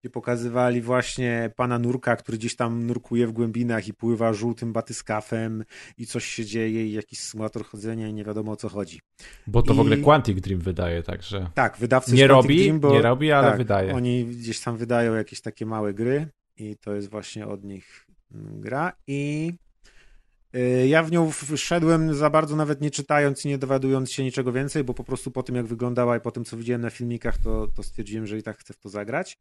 gdzie pokazywali właśnie pana nurka, który gdzieś tam nurkuje w głębinach i pływa żółtym batyskafem i coś się dzieje i jakiś symulator chodzenia i nie wiadomo o co chodzi. Bo to w I- ogóle Quantic Dream wydaje, także. Tak, wydawcy Nie robi, Dream, bo, nie robi, ale tak, wydaje. Oni gdzieś tam wydają jakieś takie małe gry i to jest właśnie od nich mm, gra i y, ja w nią wszedłem za bardzo nawet nie czytając i nie dowiadując się niczego więcej, bo po prostu po tym jak wyglądała i po tym co widziałem na filmikach, to, to stwierdziłem, że i tak chcę w to zagrać.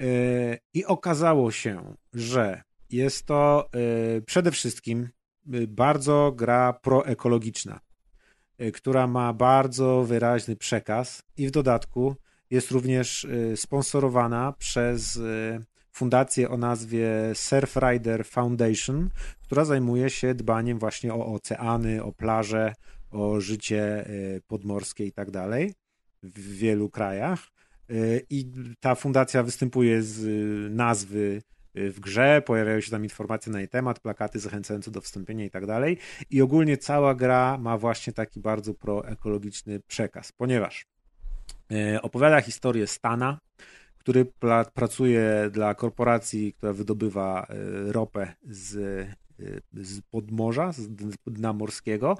Y, I okazało się, że jest to y, przede wszystkim y, bardzo gra proekologiczna, która ma bardzo wyraźny przekaz i w dodatku jest również sponsorowana przez fundację o nazwie Surfrider Foundation, która zajmuje się dbaniem właśnie o oceany, o plaże, o życie podmorskie i tak dalej w wielu krajach. Y, I ta fundacja występuje z y, nazwy y, w grze, pojawiają się tam informacje na jej temat, plakaty zachęcające do wstąpienia i tak dalej. I ogólnie cała gra ma właśnie taki bardzo proekologiczny przekaz, ponieważ opowiada historię Stana, który pracuje dla korporacji, która wydobywa ropę z, z podmorza, z dna morskiego.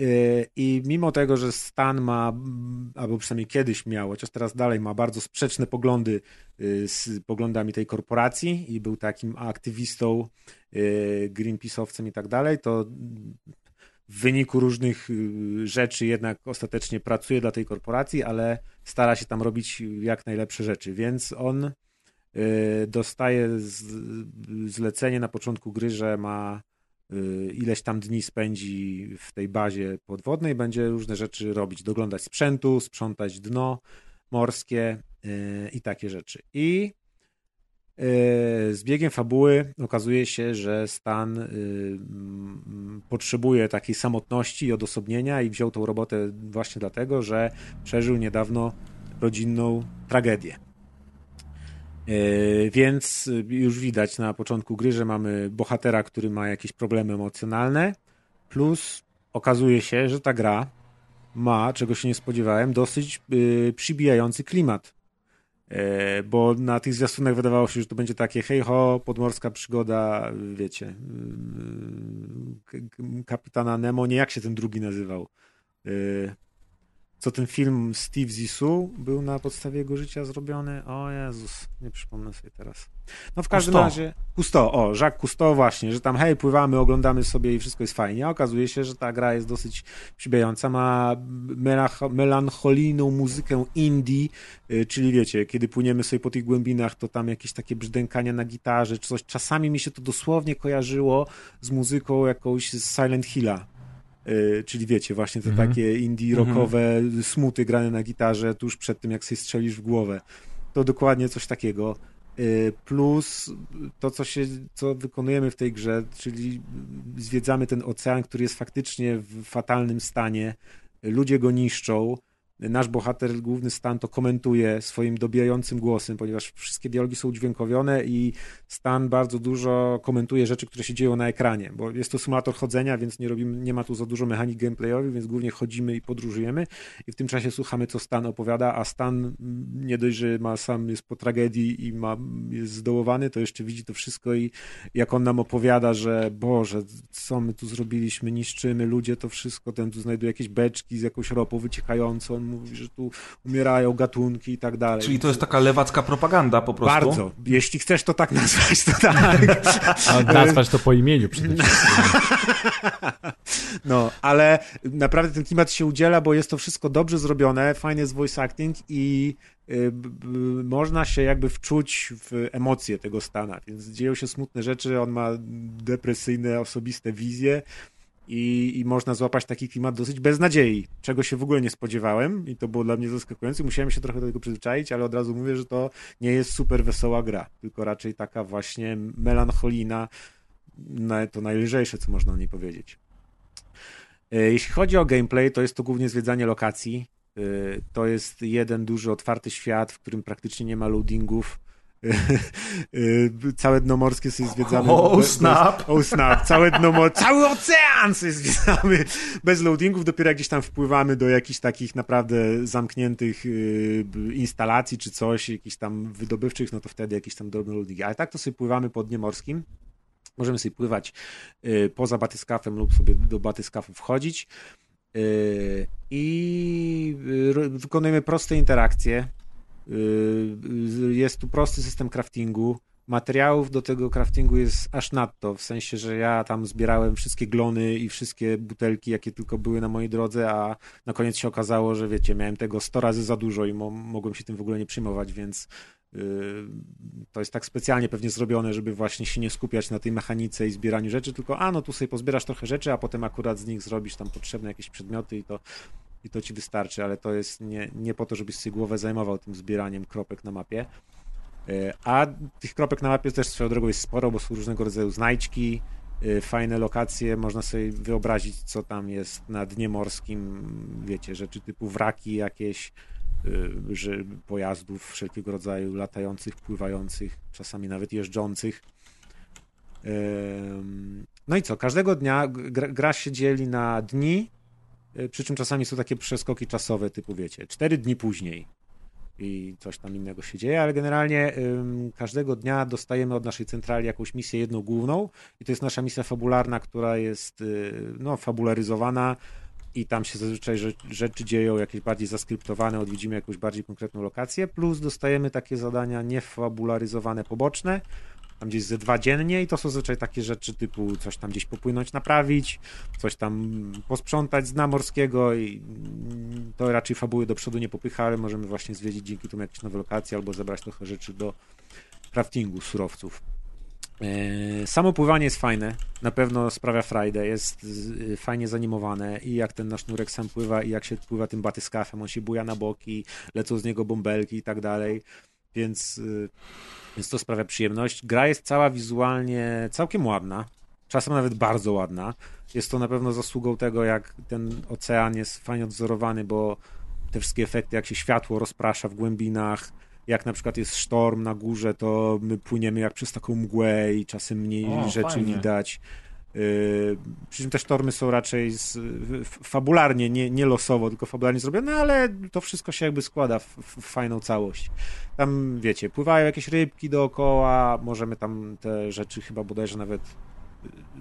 Y, I mimo tego, że Stan ma, mm, albo przynajmniej kiedyś miał, chociaż teraz dalej ma bardzo sprzeczne poglądy y, z poglądami tej korporacji i był takim aktywistą, y, Greenpeace'owcem i tak dalej, to w wyniku różnych rzeczy jednak ostatecznie pracuje dla tej korporacji, ale stara się tam robić jak najlepsze rzeczy, więc on dostaje zlecenie na początku gry, że ma ileś tam dni spędzi w tej bazie podwodnej, będzie różne rzeczy robić, doglądać sprzętu, sprzątać dno morskie y, i takie rzeczy. I y, z biegiem fabuły okazuje się, że Stan y, potrzebuje takiej samotności i odosobnienia i wziął tą robotę właśnie dlatego, że przeżył niedawno rodzinną tragedię. Yy, Więc y, już widać na początku gry, że mamy bohatera, który ma jakieś problemy emocjonalne, plus okazuje się, że ta gra ma, czego się nie spodziewałem, dosyć y, przybijający klimat. E, Bo na tych zwiastunach wydawało się, że to będzie takie hej ho, podmorska przygoda, wiecie, y, k- kapitana Nemo, nie jak się ten drugi nazywał. Co ten film Steve Zissou był na podstawie jego życia zrobiony? O Jezus, nie przypomnę sobie teraz. No w każdym Cousteau. razie, Cousteau, o, Jacques Cousteau właśnie, że tam hej, pływamy, oglądamy sobie i wszystko jest fajnie, a okazuje się, że ta gra jest dosyć przybijająca, ma melancholijną muzykę indie, y, czyli wiecie, kiedy płyniemy sobie po tych głębinach, to tam jakieś takie brzdękania na gitarze, czy coś. Czasami mi się to dosłownie kojarzyło z muzyką jakąś z Silent Hilla. Y, Czyli wiecie, właśnie te takie indie rockowe smuty grane na gitarze tuż przed tym, jak sobie strzelisz w głowę. To dokładnie coś takiego. Y, Plus to, co, się, co wykonujemy w tej grze, czyli zwiedzamy ten ocean, który jest faktycznie w fatalnym stanie. Ludzie go niszczą. Nasz bohater, główny Stan, to komentuje swoim dobijającym głosem, ponieważ wszystkie dialogi są udźwiękowione i Stan bardzo dużo komentuje rzeczy, które się dzieją na ekranie, bo jest to symulator chodzenia, więc nie, robimy, nie ma tu za dużo mechanik gameplayowych, więc głównie chodzimy i podróżujemy i w tym czasie słuchamy, co Stan opowiada, a Stan mm, nie dość, że ma, sam jest po tragedii i ma, jest zdołowany, to jeszcze widzi to wszystko i jak on nam opowiada, że Boże, co my tu zrobiliśmy, niszczymy ludzie, to wszystko, ten tu znajduje jakieś beczki z jakąś ropą wyciekającą, mówi, że tu umierają gatunki i tak dalej. Czyli to jest taka lewacka propaganda po prostu. Bardzo. Jeśli chcesz to tak nazwać, to tak. A nazwać to po imieniu przede wszystkim. No, ale naprawdę ten klimat się udziela, bo jest to wszystko dobrze zrobione, fajny jest voice acting i y, można się jakby wczuć w emocje tego Stana, więc dzieją się smutne rzeczy, on ma depresyjne, osobiste wizje i, i można złapać taki klimat dosyć bez nadziei, czego się w ogóle nie spodziewałem i to było dla mnie zaskakujące. Musiałem się trochę do tego przyzwyczaić, ale od razu mówię, że to nie jest super wesoła gra, tylko raczej taka właśnie melancholijna, na- to najlżejsze, co można o niej powiedzieć. E, Jeśli chodzi o gameplay, to jest to głównie zwiedzanie lokacji. E, To jest jeden duży, otwarty świat, w którym praktycznie nie ma loadingów. E, Całe dno morskie sobie zwiedzamy. Oh, bez- bez- snap. Oh snap. Całe dno mor- cały ocean sobie zwiedzamy bez loadingów. Dopiero jak gdzieś tam wpływamy do jakichś takich naprawdę zamkniętych y, instalacji czy coś, jakichś tam wydobywczych, no to wtedy jakieś tam drobne loadingi. Ale tak to sobie pływamy po dnie morskim. Możemy sobie pływać y, poza batyskafem lub sobie do batyskafu wchodzić. Y, I y, wykonujemy proste interakcje. Y, y, Jest tu prosty system craftingu. Materiałów do tego craftingu jest aż nadto, w sensie, że ja tam zbierałem wszystkie glony i wszystkie butelki, jakie tylko były na mojej drodze, a na koniec się okazało, że wiecie, miałem tego 100 razy za dużo i mo mogłem się tym w ogóle nie przejmować, więc to jest tak specjalnie pewnie zrobione, żeby właśnie się nie skupiać na tej mechanice i zbieraniu rzeczy, tylko a no tu sobie pozbierasz trochę rzeczy, a potem akurat z nich zrobisz tam potrzebne jakieś przedmioty i to, i to ci wystarczy, ale to jest nie, nie po to, żebyś sobie głowę zajmował tym zbieraniem kropek na mapie. E, a tych kropek na mapie też swoją drogą jest sporo, bo są różnego rodzaju znajdźki, e, fajne lokacje, można sobie wyobrazić, co tam jest na dnie morskim, wiecie, rzeczy typu wraki jakieś, e, że pojazdów wszelkiego rodzaju, latających, pływających, czasami nawet jeżdżących. No i co, każdego dnia gra, gra się dzieli na dni, przy czym czasami są takie przeskoki czasowe, typu wiecie, cztery dni później i coś tam innego się dzieje, ale generalnie ym, każdego dnia dostajemy od naszej centrali jakąś misję jedną główną i to jest nasza misja fabularna, która jest y, no, fabularyzowana i tam się zazwyczaj rzeczy dzieją jakieś bardziej zaskryptowane, odwiedzimy jakąś bardziej konkretną lokację, plus dostajemy takie zadania niefabularyzowane, poboczne, tam gdzieś ze dwa dziennie i to są zazwyczaj takie rzeczy typu coś tam gdzieś popłynąć, naprawić, coś tam posprzątać z dna morskiego i to raczej fabuły do przodu nie popycha, ale możemy właśnie zwiedzić dzięki temu jakieś nowe lokacje albo zebrać trochę rzeczy do craftingu surowców. E, samo pływanie jest fajne, na pewno sprawia frajdę, jest fajnie zanimowane i jak ten nasz nurek sam pływa i jak się pływa tym batyskafem, on się buja na boki, lecą z niego bąbelki i tak dalej, więc y, więc to sprawia przyjemność. Gra jest cała wizualnie całkiem ładna, czasem nawet bardzo ładna. Jest to na pewno zasługą tego, jak ten ocean jest fajnie odzorowany, bo te wszystkie efekty, jak się światło rozprasza w głębinach, jak na przykład jest sztorm na górze, to my płyniemy jak przez taką mgłę i czasem mniej o, rzeczy fajnie. widać. Yy, przy czym te sztormy są raczej z, fabularnie, nie, nie losowo, tylko fabularnie zrobione, ale to wszystko się jakby składa w, w, fajną całość. Tam, wiecie, pływają jakieś rybki dookoła, możemy tam te rzeczy chyba bodajże nawet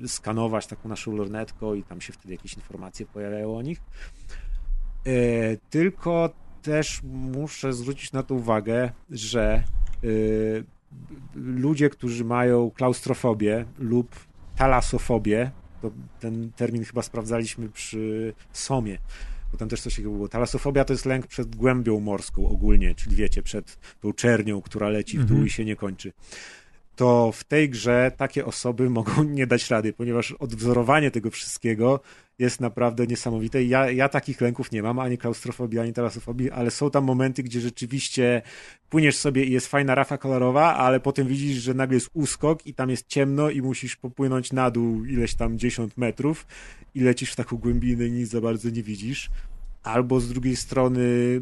y, skanować taką naszą lornetką i tam się wtedy jakieś informacje pojawiają o nich. Yy, tylko też muszę zwrócić na to uwagę, że yy, ludzie, którzy mają klaustrofobię lub talasofobię. To ten termin chyba sprawdzaliśmy przy Somie, bo tam też coś takiego było. Talasofobia to jest lęk przed głębią morską ogólnie, czyli wiecie, przed tą czernią, która leci w dół mhm. i się nie kończy to w tej grze takie osoby mogą nie dać rady, ponieważ odwzorowanie tego wszystkiego jest naprawdę niesamowite. Ja, ja takich lęków nie mam, ani klaustrofobii, ani tarasofobii, ale są tam momenty, gdzie rzeczywiście płyniesz sobie i jest fajna rafa kolorowa, ale potem widzisz, że nagle jest uskok i tam jest ciemno i musisz popłynąć na dół ileś tam 10 metrów i lecisz w taką głębinę i nic za bardzo nie widzisz albo z drugiej strony y,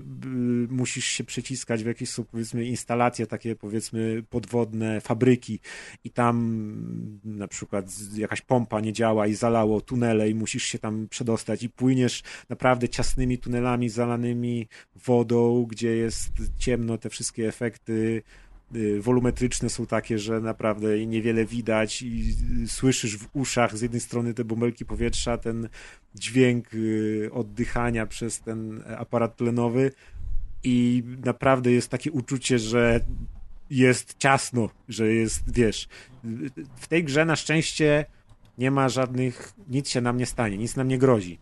musisz się przeciskać w jakieś powiedzmy instalacje takie powiedzmy podwodne, fabryki i tam na przykład jakaś pompa nie działa i zalało tunele i musisz się tam przedostać i płyniesz naprawdę ciasnymi tunelami zalanymi wodą, gdzie jest ciemno, te wszystkie efekty wolumetryczne są takie, że naprawdę niewiele widać i słyszysz w uszach z jednej strony te bąbelki powietrza, ten dźwięk y, oddychania przez ten aparat tlenowy i naprawdę jest takie uczucie, że jest ciasno, że jest, wiesz, w tej grze na szczęście nie ma żadnych, nic się nam nie stanie, nic nam nie grozi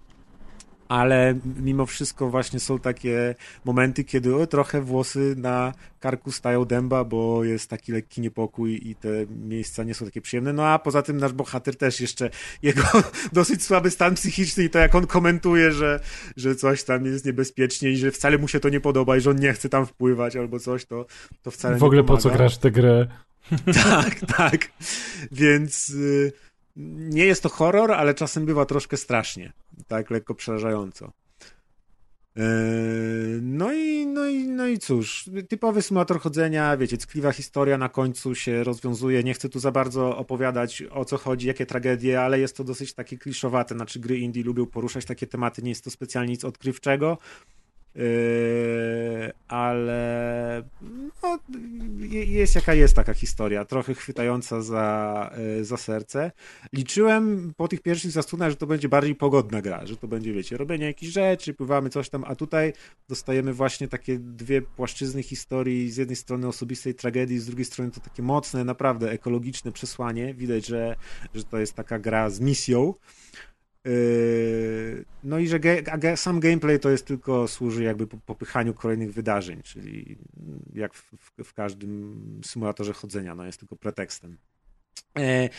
ale mimo wszystko właśnie są takie momenty, kiedy o, trochę włosy na karku stają dęba, bo jest taki lekki niepokój i te miejsca nie są takie przyjemne. No a poza tym nasz bohater też jeszcze, jego dosyć słaby stan psychiczny i to jak on komentuje, że, że coś tam jest niebezpiecznie i że wcale mu się to nie podoba i że on nie chce tam wpływać albo coś, to, to wcale w ogóle po co grasz tę grę? tak, tak. Więc... Y nie jest to horror, ale czasem bywa troszkę strasznie, tak lekko przerażająco. Eee, no i, no, i, no i cóż, typowy symulator chodzenia, wiecie, ckliwa historia na końcu się rozwiązuje. Nie chcę tu za bardzo opowiadać o co chodzi, jakie tragedie, ale jest to dosyć takie kliszowate. Znaczy, gry indie lubią poruszać takie tematy, nie jest to specjalnie nic odkrywczego. Yy, ale no, jest jaka jest taka historia, trochę chwytająca za, yy, za serce. Liczyłem po tych pierwszych zastunach, że to będzie bardziej pogodna gra, że to będzie, wiecie, robienie jakichś rzeczy, pływamy coś tam, a tutaj dostajemy właśnie takie dwie płaszczyzny historii, z jednej strony osobistej tragedii, z drugiej strony to takie mocne, naprawdę ekologiczne przesłanie. Widać, że, że to jest taka gra z misją. Yy, No i że ge, sam gameplay to jest tylko służy jakby po- popychaniu kolejnych wydarzeń, czyli jak w, w, w każdym symulatorze chodzenia, no jest tylko pretekstem. E,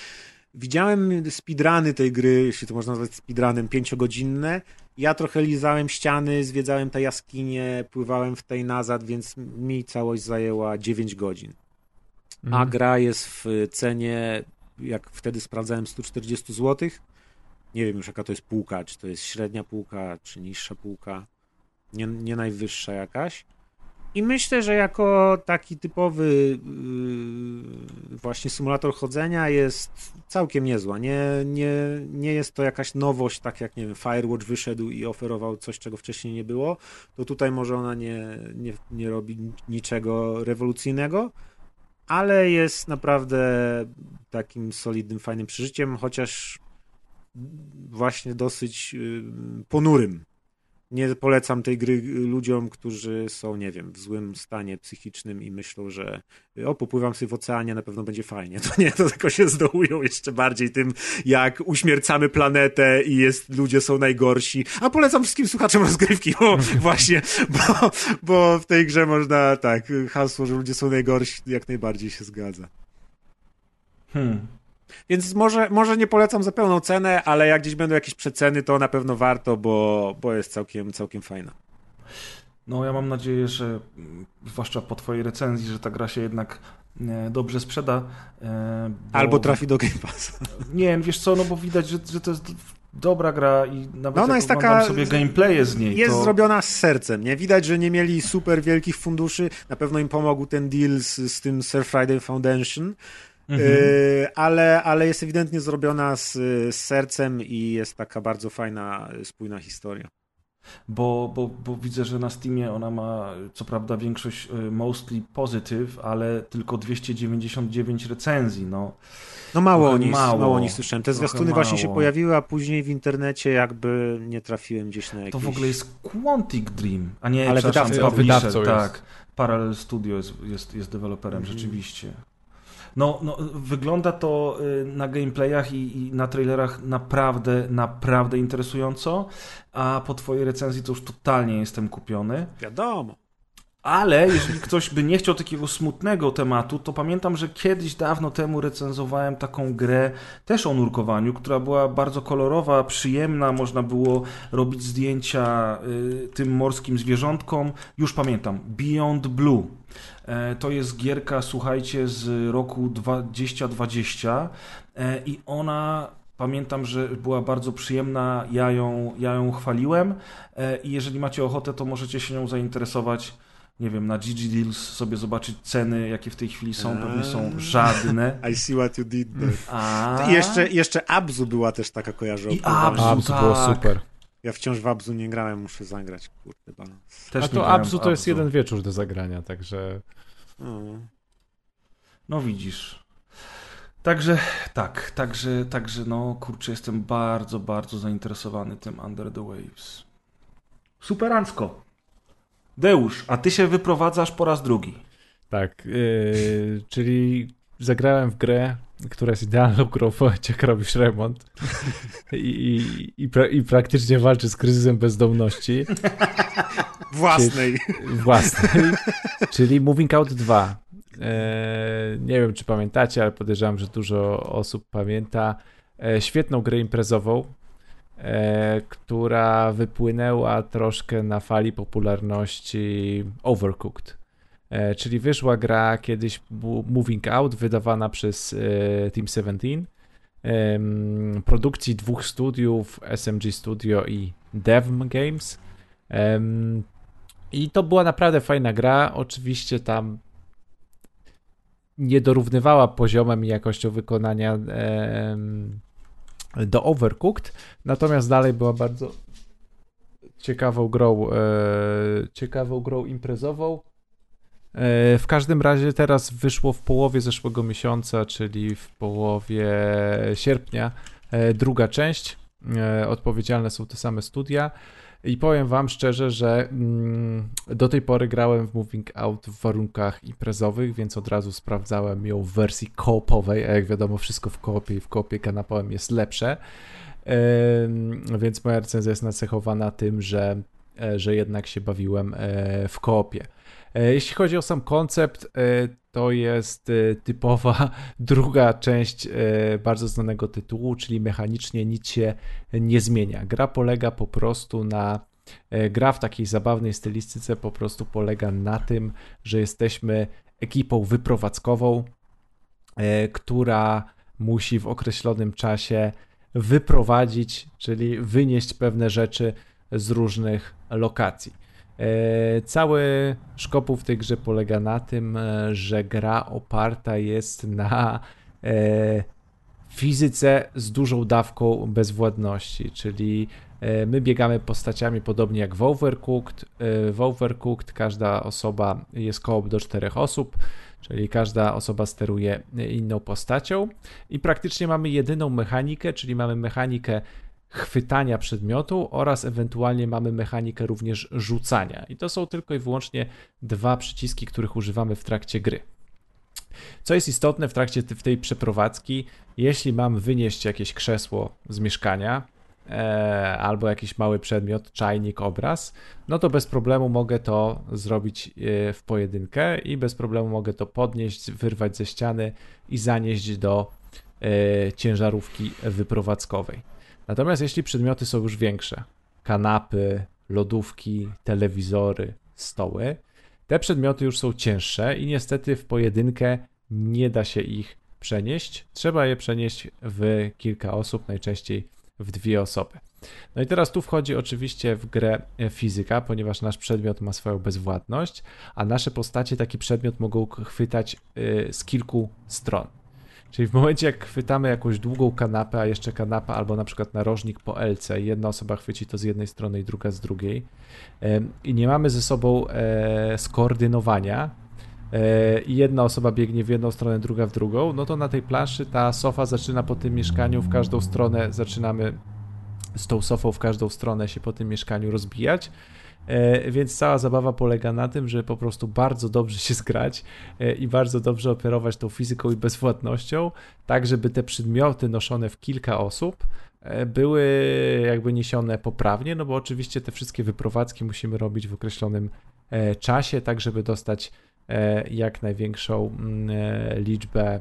widziałem speedruny tej gry, jeśli to można nazwać speedrunem, pięciogodzinne. Ja trochę lizałem ściany, zwiedzałem te jaskinie, pływałem w tej nazad, więc mi całość zajęła 9 godzin. A Mhm. gra jest w cenie, jak wtedy sprawdzałem, 140 zł. Nie wiem już jaka to jest półka, czy to jest średnia półka, czy niższa półka. Nie, nie najwyższa jakaś. I myślę, że jako taki typowy yy, właśnie symulator chodzenia jest całkiem niezła. Nie, nie, nie jest to jakaś nowość, tak jak nie wiem, Firewatch wyszedł i oferował coś, czego wcześniej nie było. To tutaj może ona nie, nie, nie robi niczego rewolucyjnego, ale jest naprawdę takim solidnym, fajnym przeżyciem, chociaż właśnie dosyć y, ponurym. Nie polecam tej gry ludziom, którzy są, nie wiem, w złym stanie psychicznym i myślą, że o, popływam sobie w oceanie, na pewno będzie fajnie. To nie, to tylko się zdołują jeszcze bardziej tym, jak uśmiercamy planetę i jest, ludzie są najgorsi. A polecam wszystkim słuchaczom rozgrywki, bo właśnie, bo, bo w tej grze można, tak, hasło, że ludzie są najgorsi, jak najbardziej się zgadza. Hmm. Więc może, może nie polecam za pełną cenę, ale jak gdzieś będą jakieś przeceny, to na pewno warto, bo, bo jest całkiem, całkiem fajna. No ja mam nadzieję, że mm, zwłaszcza po twojej recenzji, że ta gra się jednak e, dobrze sprzeda. e, bo- Albo trafi do Game Passa. Nie wiem, wiesz co, no bo widać, że, że to jest dobra gra i nawet No ona jak jest taka- sobie gameplaye z niej, Jest to... zrobiona z sercem, nie? Widać, że nie mieli super wielkich funduszy. Na pewno im pomógł ten deal z, z tym Sir Friday Foundation. Mhm. Yy, ale, ale jest ewidentnie zrobiona z, z sercem i jest taka bardzo fajna, spójna historia. Bo, bo, bo widzę, że na Steamie ona ma co prawda większość y, mostly positive, ale tylko 299 recenzji, no. No mało o nich, mało. mało. o nich słyszałem. Te zwiastuny właśnie się pojawiły, a później w internecie jakby nie trafiłem gdzieś na jakieś... To w ogóle jest Quantic Dream, a nie, Ale wydawcą- publisher, wydawcą jest. tak. Parallel Studio jest, jest, jest deweloperem, Mhm. rzeczywiście. No, no, wygląda to y, na gameplayach i, i na trailerach naprawdę, naprawdę interesująco, a po twojej recenzji to już totalnie jestem kupiony. Wiadomo. Ale jeżeli ktoś by nie chciał takiego smutnego tematu, to pamiętam, że kiedyś dawno temu recenzowałem taką grę też o nurkowaniu, która była bardzo kolorowa, przyjemna, można było robić zdjęcia y, tym morskim zwierzątkom. Już pamiętam, Beyond Blue. E, To jest gierka, słuchajcie, z roku 2020 e, i ona pamiętam, że była bardzo przyjemna, ja ją, ja ją chwaliłem e, i jeżeli macie ochotę, to możecie się nią zainteresować nie wiem, na GG Deals sobie zobaczyć ceny, jakie w tej chwili są, pewnie są żadne. I see what you did there. A... I jeszcze, jeszcze Abzu była też taka kojarzona. I Abzu. Abzu było tak. super. Ja wciąż w Abzu nie grałem, muszę zagrać. Kurde, balans. Też A to Abzu to jest Abzu. jeden wieczór do zagrania, także O. No widzisz. Także tak, także, także no kurczę, jestem bardzo, bardzo zainteresowany tym Under the Waves. Superancko. Deusz, a ty się wyprowadzasz po raz drugi. tak. Yy, czyli zagrałem w grę, która jest idealną grą jak robisz remont i, i, i, pra, i praktycznie walczy z kryzysem bezdomności Własnej. własnej, czyli Moving Out 2. E, nie wiem, czy pamiętacie, ale podejrzewam, że dużo osób pamięta. E, świetną grę imprezową, która wypłynęła troszkę na fali popularności Overcooked. E, czyli wyszła gra kiedyś Moving Out, wydawana przez e, Team 17. em, produkcji dwóch studiów, SMG Studio i Devm Games. I to była naprawdę fajna gra. Oczywiście tam nie dorównywała poziomem i jakością wykonania do Overcooked, natomiast dalej była bardzo ciekawą grą, e, ciekawą grą imprezową. E, w każdym razie teraz wyszło w połowie zeszłego miesiąca, czyli w połowie sierpnia, e, druga część. E, odpowiedzialne są te same studia. I powiem wam szczerze, że mm, do tej pory grałem w Moving Out w warunkach imprezowych, więc od razu sprawdzałem ją w wersji koopowej, a jak wiadomo wszystko w koopie i w koopie kanapowym jest lepsze. Więc moja recenzja jest nacechowana tym, że, e, że jednak się bawiłem e, w koopie. E, Jeśli chodzi o sam koncept, to jest e, typowa druga część e, bardzo znanego tytułu, czyli mechanicznie nic się nie zmienia. Gra polega po prostu na. e, Gra w takiej zabawnej stylistyce po prostu polega na tym, że jesteśmy ekipą wyprowadzkową, która musi w określonym czasie wyprowadzić, czyli wynieść pewne rzeczy z różnych lokacji. E, Cały szkopuł w tej grze polega na tym, e, że gra oparta jest na e, fizyce z dużą dawką bezwładności, czyli my biegamy postaciami podobnie jak w Overcooked. W Overcooked każda osoba jest koło do czterech osób, czyli każda osoba steruje inną postacią i praktycznie mamy jedyną mechanikę, czyli mamy mechanikę chwytania przedmiotu oraz ewentualnie mamy mechanikę również rzucania. I to są tylko i wyłącznie dwa przyciski, których używamy w trakcie gry. Co jest istotne w trakcie w tej przeprowadzki, jeśli mam wynieść jakieś krzesło z mieszkania e, albo jakiś mały przedmiot, czajnik, obraz, no to bez problemu mogę to zrobić e, w pojedynkę i bez problemu mogę to podnieść, wyrwać ze ściany i zanieść do e, ciężarówki wyprowadzkowej. Natomiast jeśli przedmioty są już większe, kanapy, lodówki, telewizory, stoły, te przedmioty już są cięższe i niestety w pojedynkę nie da się ich przenieść. Trzeba je przenieść w kilka osób, najczęściej w dwie osoby. No i teraz tu wchodzi oczywiście w grę fizyka, ponieważ nasz przedmiot ma swoją bezwładność, a nasze postacie taki przedmiot mogą chwytać y, z kilku stron. Czyli w momencie, jak chwytamy jakąś długą kanapę, a jeszcze kanapa albo na przykład narożnik po LC, jedna osoba chwyci to z jednej strony i druga z drugiej, i nie mamy ze sobą e, skoordynowania, e, i jedna osoba biegnie w jedną stronę, druga w drugą, no to na tej planszy ta sofa zaczyna po tym mieszkaniu w każdą stronę, zaczynamy z tą sofą w każdą stronę się po tym mieszkaniu rozbijać. E, Więc cała zabawa polega na tym, że po prostu bardzo dobrze się zgrać e, i bardzo dobrze operować tą fizyką i bezwładnością, tak żeby te przedmioty noszone w kilka osób e, były jakby niesione poprawnie, no bo oczywiście te wszystkie wyprowadzki musimy robić w określonym czasie, tak żeby dostać jak największą mm, liczbę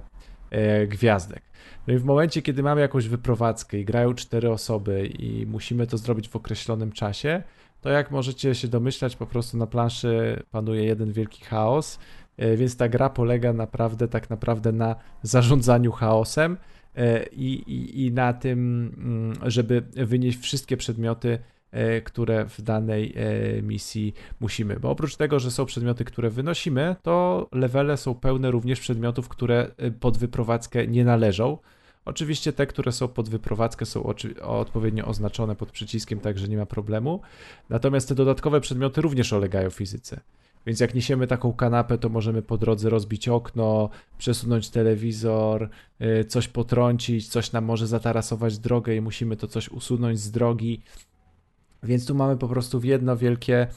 gwiazdek. No i w momencie, kiedy mamy jakąś wyprowadzkę i grają cztery osoby i musimy to zrobić w określonym czasie, to jak możecie się domyślać, po prostu na planszy panuje jeden wielki chaos, e, więc ta gra polega naprawdę tak naprawdę na zarządzaniu chaosem e, i, i, i na tym, mm, żeby wynieść wszystkie przedmioty, e, które w danej misji musimy. Bo oprócz tego, że są przedmioty, które wynosimy, to levele są pełne również przedmiotów, które pod wyprowadzkę nie należą. Oczywiście te, które są pod wyprowadzkę, są odpowiednio oznaczone pod przyciskiem, także nie ma problemu. Natomiast te dodatkowe przedmioty również ulegają fizyce. Więc jak niesiemy taką kanapę, to możemy po drodze rozbić okno, przesunąć telewizor, y, coś potrącić, coś nam może zatarasować drogę i musimy to coś usunąć z drogi. Więc tu mamy po prostu jedno wielkie,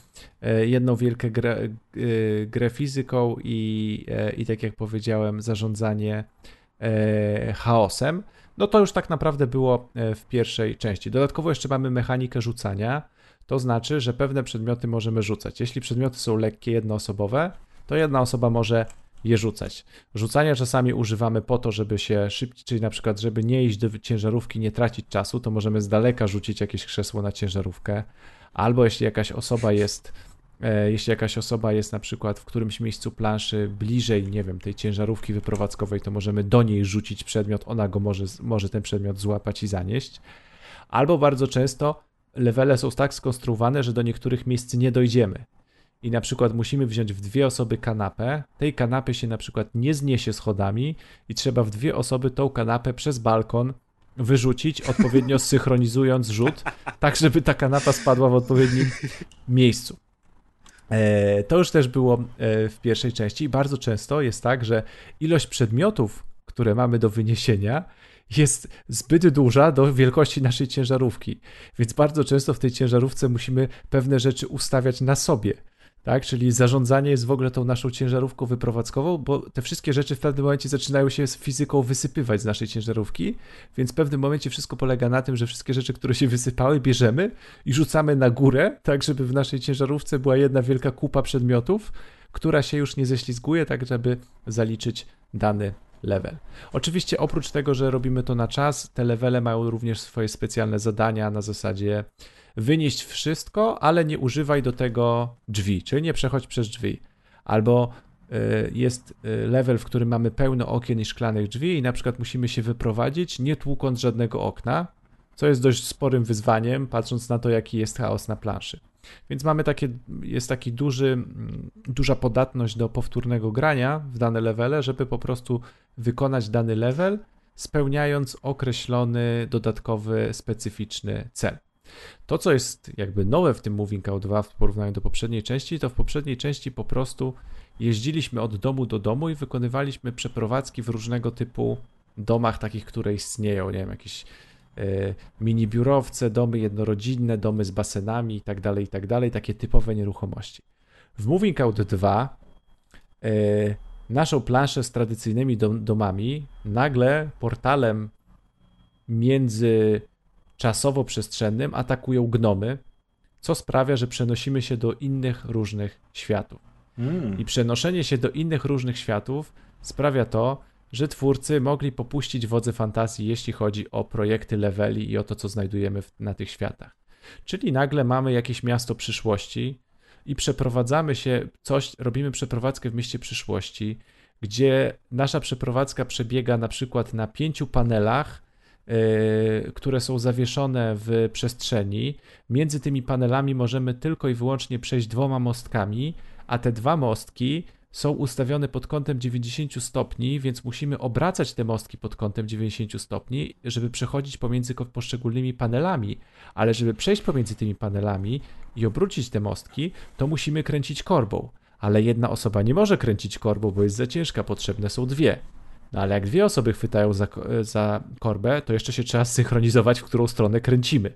e, jedną wielką grę, y, grę fizyką i, e, i tak jak powiedziałem, zarządzanie chaosem. No to już tak naprawdę było e, w pierwszej części. Dodatkowo jeszcze mamy mechanikę rzucania. To znaczy, że pewne przedmioty możemy rzucać. Jeśli przedmioty są lekkie, jednoosobowe, to jedna osoba może je rzucać. Rzucania czasami używamy po to, żeby się szybciej, czyli na przykład, żeby nie iść do ciężarówki, nie tracić czasu, to możemy z daleka rzucić jakieś krzesło na ciężarówkę. Albo jeśli jakaś osoba jest, e, jeśli jakaś osoba jest na przykład w którymś miejscu planszy bliżej, nie wiem, tej ciężarówki wyprowadzkowej, to możemy do niej rzucić przedmiot, ona go może, może ten przedmiot złapać i zanieść. Albo bardzo często levele są tak skonstruowane, że do niektórych miejsc nie dojdziemy. I na przykład musimy wziąć w dwie osoby kanapę, tej kanapy się na przykład nie zniesie schodami i trzeba w dwie osoby tą kanapę przez balkon wyrzucić, odpowiednio synchronizując rzut, tak żeby ta kanapa spadła w odpowiednim miejscu. E, To już też było e, w pierwszej części bardzo często jest tak, że ilość przedmiotów, które mamy do wyniesienia, jest zbyt duża do wielkości naszej ciężarówki. Więc bardzo często w tej ciężarówce musimy pewne rzeczy ustawiać na sobie. Tak, czyli zarządzanie jest w ogóle tą naszą ciężarówką wyprowadzkową, bo te wszystkie rzeczy w pewnym momencie zaczynają się z fizyką wysypywać z naszej ciężarówki, więc w pewnym momencie wszystko polega na tym, że wszystkie rzeczy, które się wysypały, bierzemy i rzucamy na górę, tak żeby w naszej ciężarówce była jedna wielka kupa przedmiotów, która się już nie ześlizguje, tak żeby zaliczyć dany level. Oczywiście oprócz tego, że robimy to na czas, te levele mają również swoje specjalne zadania na zasadzie wynieść wszystko, ale nie używaj do tego drzwi, czyli nie przechodź przez drzwi. Albo y, jest y, level, w którym mamy pełno okien i szklanych drzwi i na przykład musimy się wyprowadzić, nie tłukąc żadnego okna, co jest dość sporym wyzwaniem, patrząc na to, jaki jest chaos na planszy. Więc mamy takie, jest taki duży, duża podatność do powtórnego grania w dane levele, żeby po prostu wykonać dany level, spełniając określony, dodatkowy, specyficzny cel. To, co jest jakby nowe w tym Moving Out 2 w porównaniu do poprzedniej części, to w poprzedniej części po prostu jeździliśmy od domu do domu i wykonywaliśmy przeprowadzki w różnego typu domach, takich, które istnieją, nie wiem, jakieś y, mini biurowce, domy jednorodzinne, domy z basenami i tak dalej, i tak dalej, takie typowe nieruchomości. W Moving Out 2 y, naszą planszę z tradycyjnymi dom, domami nagle portalem między czasowo-przestrzennym atakują gnomy, co sprawia, że przenosimy się do innych różnych światów. Mm. I przenoszenie się do innych różnych światów sprawia to, że twórcy mogli popuścić wodze fantazji, jeśli chodzi o projekty leveli i o to, co znajdujemy w, na tych światach. Czyli nagle mamy jakieś miasto przyszłości i przeprowadzamy się, coś, robimy przeprowadzkę w mieście przyszłości, gdzie nasza przeprowadzka przebiega na przykład na pięciu panelach, które są zawieszone w przestrzeni. Między tymi panelami możemy tylko i wyłącznie przejść dwoma mostkami, a te dwa mostki są ustawione pod kątem 90 stopni, więc musimy obracać te mostki pod kątem 90 stopni, żeby przechodzić pomiędzy poszczególnymi panelami. Ale żeby przejść pomiędzy tymi panelami i obrócić te mostki, to musimy kręcić korbą. Ale jedna osoba nie może kręcić korbą, bo jest za ciężka, potrzebne są dwie. No ale jak dwie osoby chwytają za, ko- za korbę, to jeszcze się trzeba synchronizować, w którą stronę kręcimy.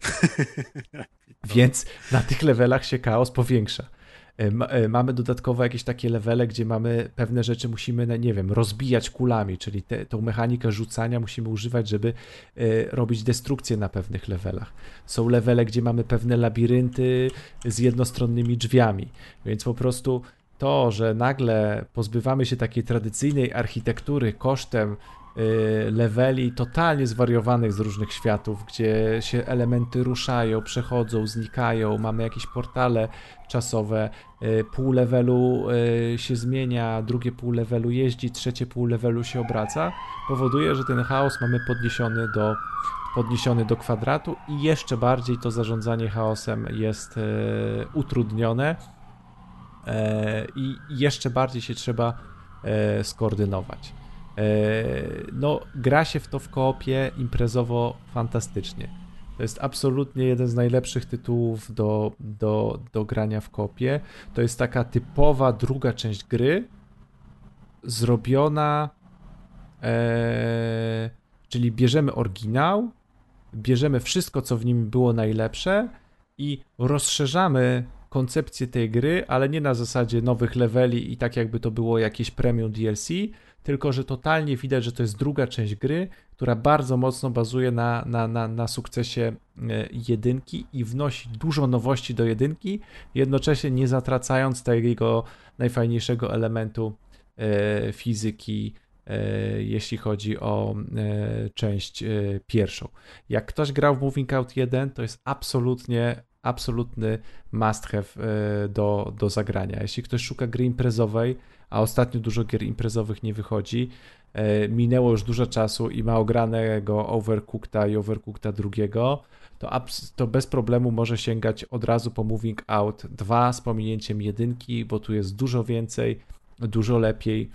Więc na tych levelach się chaos powiększa. E, e, Mamy dodatkowo jakieś takie levele, gdzie mamy pewne rzeczy musimy, nie wiem, rozbijać kulami, czyli te, tą mechanikę rzucania musimy używać, żeby e, robić destrukcję na pewnych levelach. Są levele, gdzie mamy pewne labirynty z jednostronnymi drzwiami, więc po prostu to, że nagle pozbywamy się takiej tradycyjnej architektury kosztem y, leveli totalnie zwariowanych z różnych światów, gdzie się elementy ruszają, przechodzą, znikają, mamy jakieś portale czasowe, y, pół levelu y, się zmienia, drugie pół levelu jeździ, trzecie pół levelu się obraca, powoduje, że ten chaos mamy podniesiony do podniesiony do kwadratu i jeszcze bardziej to zarządzanie chaosem jest utrudnione i jeszcze bardziej się trzeba e, skoordynować. E, no, gra się w to w koopie imprezowo fantastycznie. To jest absolutnie jeden z najlepszych tytułów do, do, do grania w kopie. To jest taka typowa druga część gry, zrobiona, e, czyli bierzemy oryginał, bierzemy wszystko, co w nim było najlepsze i rozszerzamy koncepcję tej gry, ale nie na zasadzie nowych leveli i tak jakby to było jakieś premium DLC, tylko że totalnie widać, że to jest druga część gry, która bardzo mocno bazuje na, na, na, na sukcesie e, jedynki i wnosi dużo nowości do jedynki, jednocześnie nie zatracając tego najfajniejszego elementu e, fizyki, e, jeśli chodzi o część pierwszą. Jak ktoś grał w Moving Out 1, to jest absolutnie absolutny must have e, do, do zagrania. Jeśli ktoś szuka gry imprezowej, a ostatnio dużo gier imprezowych nie wychodzi, e, minęło już dużo czasu i ma ogranego Overcookta i Overcookta drugiego, to, to bez problemu może sięgać od razu po Moving Out 2 z pominięciem jedynki, bo tu jest dużo więcej, dużo lepiej,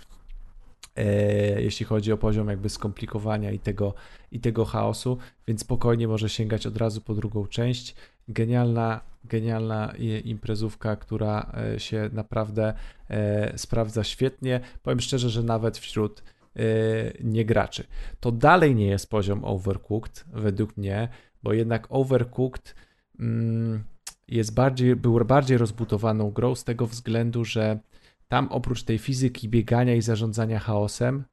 jeśli chodzi o poziom jakby skomplikowania i tego, i tego chaosu, więc spokojnie może sięgać od razu po drugą część. Genialna, genialna imprezówka, która e, się naprawdę e, sprawdza świetnie. Powiem szczerze, że nawet wśród e, niegraczy. To dalej nie jest poziom Overcooked, według mnie, bo jednak Overcooked mm, jest bardziej, był bardziej rozbudowaną grą z tego względu, że tam oprócz tej fizyki biegania i zarządzania chaosem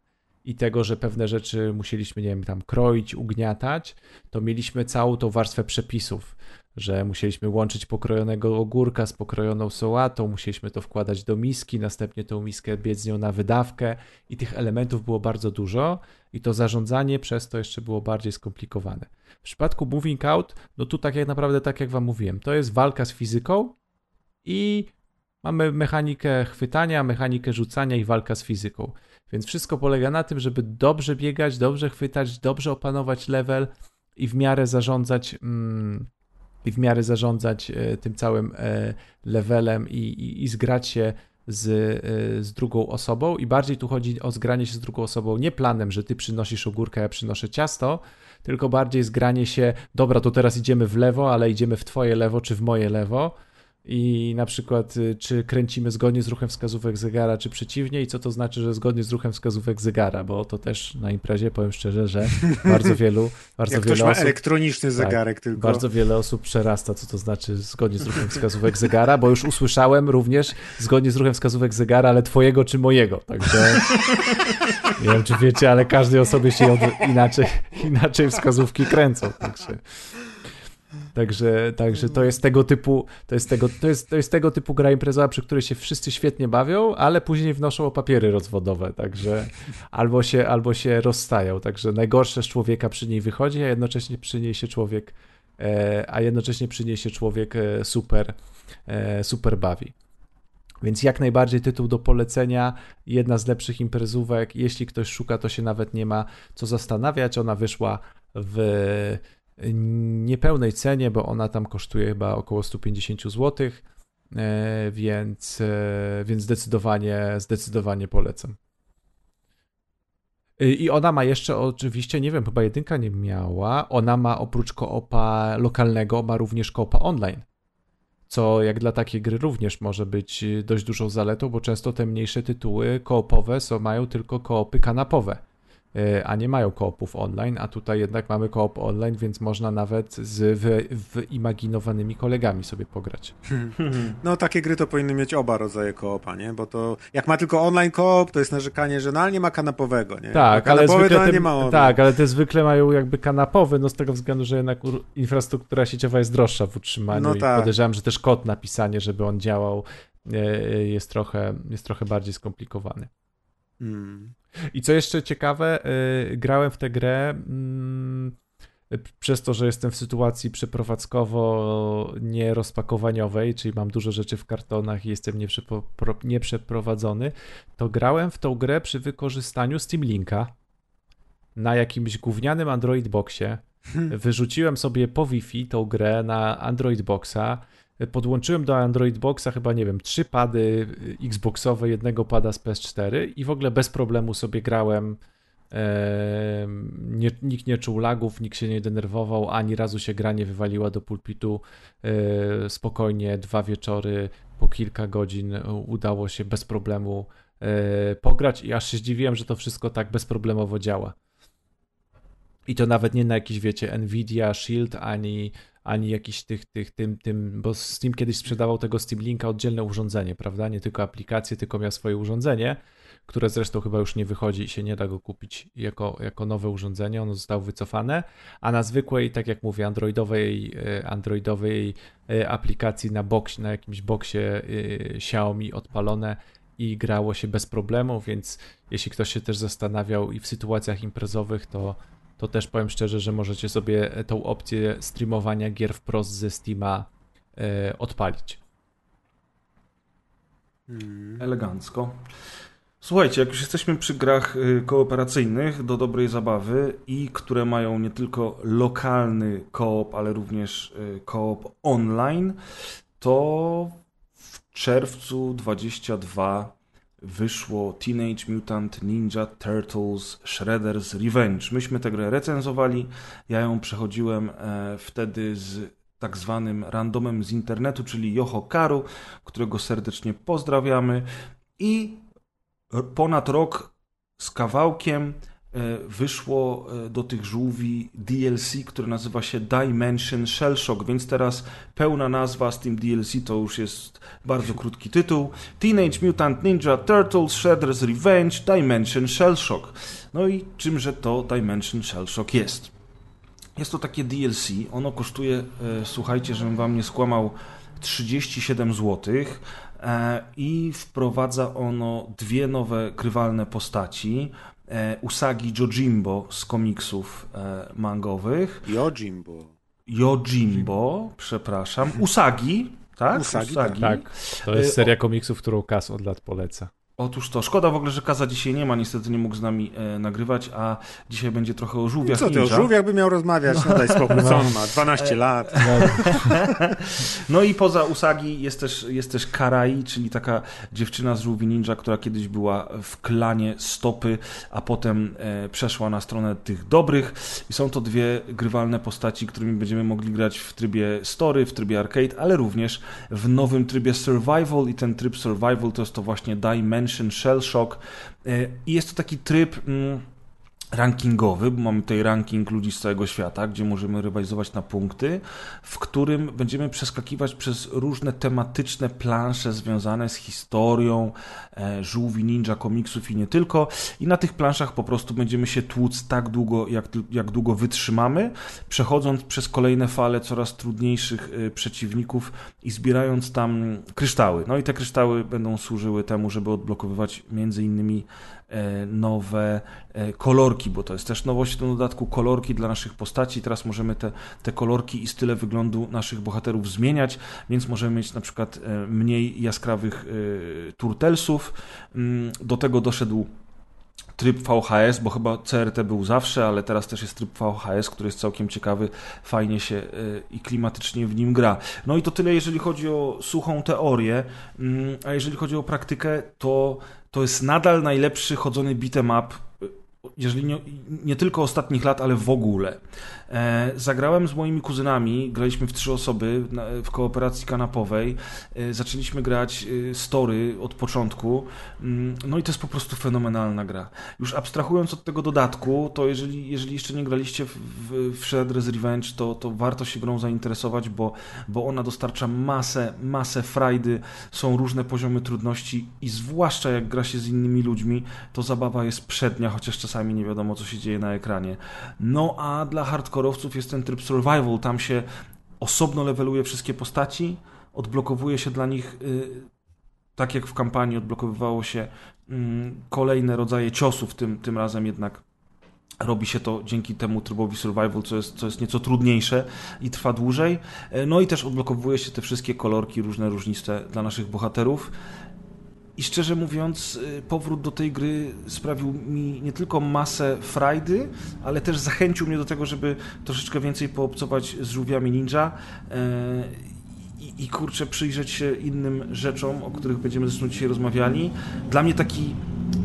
i tego, że pewne rzeczy musieliśmy, nie wiem, tam kroić, ugniatać, to mieliśmy całą tą warstwę przepisów, że musieliśmy łączyć pokrojonego ogórka z pokrojoną sałatą, musieliśmy to wkładać do miski, następnie tą miskę biec z nią na wydawkę i tych elementów było bardzo dużo i to zarządzanie przez to jeszcze było bardziej skomplikowane. W przypadku Moving Out, no tu tak jak naprawdę, tak jak wam mówiłem, to jest walka z fizyką i mamy mechanikę chwytania, mechanikę rzucania i walka z fizyką. Więc wszystko polega na tym, żeby dobrze biegać, dobrze chwytać, dobrze opanować level i w miarę zarządzać mm, i w miarę zarządzać e, tym całym e, levelem i, i, i zgrać się z, e, z drugą osobą. I bardziej tu chodzi o zgranie się z drugą osobą nie planem, że ty przynosisz ogórkę, ja przynoszę ciasto, tylko bardziej zgranie się, dobra, to teraz idziemy w lewo, ale idziemy w twoje lewo czy w moje lewo i na przykład y, czy kręcimy zgodnie z ruchem wskazówek zegara, czy przeciwnie? I co to znaczy, że zgodnie z ruchem wskazówek zegara, bo to też na imprezie powiem szczerze, że bardzo wielu bardzo Jak wiele ktoś ma osób, elektroniczny tak, zegarek tylko. bardzo wiele osób przerasta, co to znaczy zgodnie z ruchem wskazówek zegara, bo już usłyszałem również zgodnie z ruchem wskazówek zegara, ale twojego czy mojego, także nie wiem, czy wiecie, ale każdej osobie się inaczej, inaczej wskazówki kręcą, także Także, także to jest tego typu, to jest tego, to jest, to jest tego typu gra imprezowa, przy której się wszyscy świetnie bawią, ale później wnoszą o papiery rozwodowe, także albo się, albo się rozstają, także najgorsze z człowieka przy niej wychodzi, a jednocześnie przy niej się człowiek, e, a jednocześnie przy niej się człowiek e, super, e, super bawi. Więc jak najbardziej tytuł do polecenia, jedna z lepszych imprezówek. Jeśli ktoś szuka, to się nawet nie ma co zastanawiać. Ona wyszła w niepełnej cenie, bo ona tam kosztuje chyba około 150 zł, e, więc, e, więc zdecydowanie, zdecydowanie polecam. Y, I ona ma jeszcze oczywiście, nie wiem, chyba jedynka nie miała, ona ma oprócz koopa lokalnego, ma również koopa online. Co jak dla takiej gry również może być dość dużą zaletą, bo często te mniejsze tytuły koopowe są, mają tylko koopy kanapowe a nie mają koopów online, a tutaj jednak mamy koop online, więc można nawet z wy, wyimaginowanymi kolegami sobie pograć. No takie gry to powinny mieć oba rodzaje koopa, nie? Bo to jak ma tylko online koop, to jest narzekanie, że no ale nie ma kanapowego, nie? Tak, A ale kanapowy zwykle te, nie ma online. tak, ale te zwykle mają jakby kanapowy, no z tego względu, że jednak ur- infrastruktura sieciowa jest droższa w utrzymaniu No i tak. podejrzewam, że też kod napisanie, żeby on działał e, jest trochę, jest trochę bardziej skomplikowany. Hmm. I co jeszcze ciekawe, y, grałem w tę grę mm, przez to, że jestem w sytuacji przeprowadzkowo nierozpakowaniowej, czyli mam dużo rzeczy w kartonach i jestem nieprzeprowadzony, to grałem w tą grę przy wykorzystaniu Steam Linka na jakimś gównianym Android Boxie. Wyrzuciłem sobie po Wi-Fi tą grę na Android Boxa. Podłączyłem do Android Boxa chyba, nie wiem, trzy pady Xboxowe, jednego pada z PS4 i w ogóle bez problemu sobie grałem. Em, Nie, nikt nie czuł lagów, nikt się nie denerwował, ani razu się gra nie wywaliła do pulpitu. E, Spokojnie, dwa wieczory, po kilka godzin udało się bez problemu e, pograć i aż się zdziwiłem, że to wszystko tak bezproblemowo działa. I to nawet nie na jakiś, wiecie, Nvidia, Shield, ani, ani jakiś tych, tych, tym, tym, bo Steam kiedyś sprzedawał tego Steam Linka oddzielne urządzenie, prawda? Nie tylko aplikację, tylko miał swoje urządzenie, które zresztą chyba już nie wychodzi i się nie da go kupić jako, jako nowe urządzenie, ono zostało wycofane, a na zwykłej, tak jak mówię, androidowej, e, androidowej e, aplikacji na box, na jakimś boksie e, Xiaomi odpalone i grało się bez problemu, więc jeśli ktoś się też zastanawiał i w sytuacjach imprezowych, to to też powiem szczerze, że możecie sobie tą opcję streamowania gier wprost ze Steama e, odpalić. Hmm. Elegancko. Słuchajcie, jak już jesteśmy przy grach y, kooperacyjnych do dobrej zabawy i które mają nie tylko lokalny koop, ale również y, koop online, to w czerwcu 22 wyszło Teenage Mutant Ninja Turtles Shredder's Revenge. Myśmy tę grę recenzowali, ja ją przechodziłem e, wtedy z tak zwanym randomem z internetu, czyli Yoho Karu, którego serdecznie pozdrawiamy i ponad rok z kawałkiem wyszło e, do tych żółwi DLC, które nazywa się Dimension Shellshock, więc teraz pełna nazwa z tym DLC to już jest bardzo krótki tytuł. Teenage Mutant Ninja Turtles Shredder's Revenge Dimension Shellshock. No i czymże to Dimension Shellshock jest? Jest to takie DLC, ono kosztuje, e, słuchajcie, żebym wam nie skłamał, 37 zł e, i wprowadza ono dwie nowe grywalne postaci. E, Usagi Jojimbo z komiksów e, mangowych. Yojimbo. Yojimbo, przepraszam. Usagi, tak? Usagi, Tak, to jest Y, seria komiksów, którą Kas od lat poleca. Otóż to, szkoda w ogóle, że Kaza dzisiaj nie ma, niestety nie mógł z nami e, nagrywać, a dzisiaj będzie trochę o żółwiach Co ty, o ninja. żółwiach by miał rozmawiać? No daj spokój, co on ma? 12 lat. No i poza Usagi jest też, jest też Karai, czyli taka dziewczyna z żółwi ninja, która kiedyś była w klanie Stopy, a potem e, przeszła na stronę tych dobrych. I są to dwie grywalne postaci, którymi będziemy mogli grać w trybie story, w trybie arcade, ale również w nowym trybie survival i ten tryb survival to jest to właśnie Dimension Shell Shock E, i jest to taki tryb... Rankingowy, bo mamy tutaj ranking ludzi z całego świata, gdzie możemy rywalizować na punkty, w którym będziemy przeskakiwać przez różne tematyczne plansze związane z historią e, żółwi ninja, komiksów i nie tylko. I na tych planszach po prostu będziemy się tłuc tak długo, jak, jak długo wytrzymamy, przechodząc przez kolejne fale coraz trudniejszych e, przeciwników i zbierając tam kryształy. No i te kryształy będą służyły temu, żeby odblokowywać między innymi nowe e, kolorki, bo to jest też nowość w tym dodatku, kolorki dla naszych postaci. Teraz możemy te, te kolorki i style wyglądu naszych bohaterów zmieniać, więc możemy mieć na przykład e, mniej jaskrawych e, turtelsów. Mm, Do tego doszedł tryb VHS, bo chyba CRT był zawsze, ale teraz też jest tryb VHS, który jest całkiem ciekawy, fajnie się i klimatycznie w nim gra. No i to tyle, jeżeli chodzi o suchą teorię, Mm, a jeżeli chodzi o praktykę, to to jest nadal najlepszy chodzony beat'em up, y, jeżeli nie, nie tylko ostatnich lat, ale w ogóle. E, zagrałem z moimi kuzynami, graliśmy w trzy osoby w kooperacji kanapowej. E, zaczęliśmy grać e, story od początku. Mm, No i to jest po prostu fenomenalna gra. Już abstrahując od tego dodatku, to jeżeli, jeżeli jeszcze nie graliście w, w, w Shredder's Revenge, to, to warto się grą zainteresować, bo, bo ona dostarcza masę, masę frajdy, są różne poziomy trudności i zwłaszcza jak gra się z innymi ludźmi, to zabawa jest przednia, chociaż czasami nie wiadomo, co się dzieje na ekranie. No a dla hardkorowców jest ten tryb survival, tam się osobno leveluje wszystkie postaci, odblokowuje się dla nich, y, tak jak w kampanii odblokowywało się mm, kolejne rodzaje ciosów, tym, tym razem jednak robi się to dzięki temu trybowi survival, co jest, co jest nieco trudniejsze i trwa dłużej. E, No i też odblokowuje się te wszystkie kolorki różne, różniste dla naszych bohaterów. I szczerze mówiąc, y, powrót do tej gry sprawił mi nie tylko masę frajdy, ale też zachęcił mnie do tego, żeby troszeczkę więcej poobcować z żółwiami ninja. E, i, kurczę przyjrzeć się innym rzeczom, o których będziemy zresztą dzisiaj rozmawiali. Dla mnie taki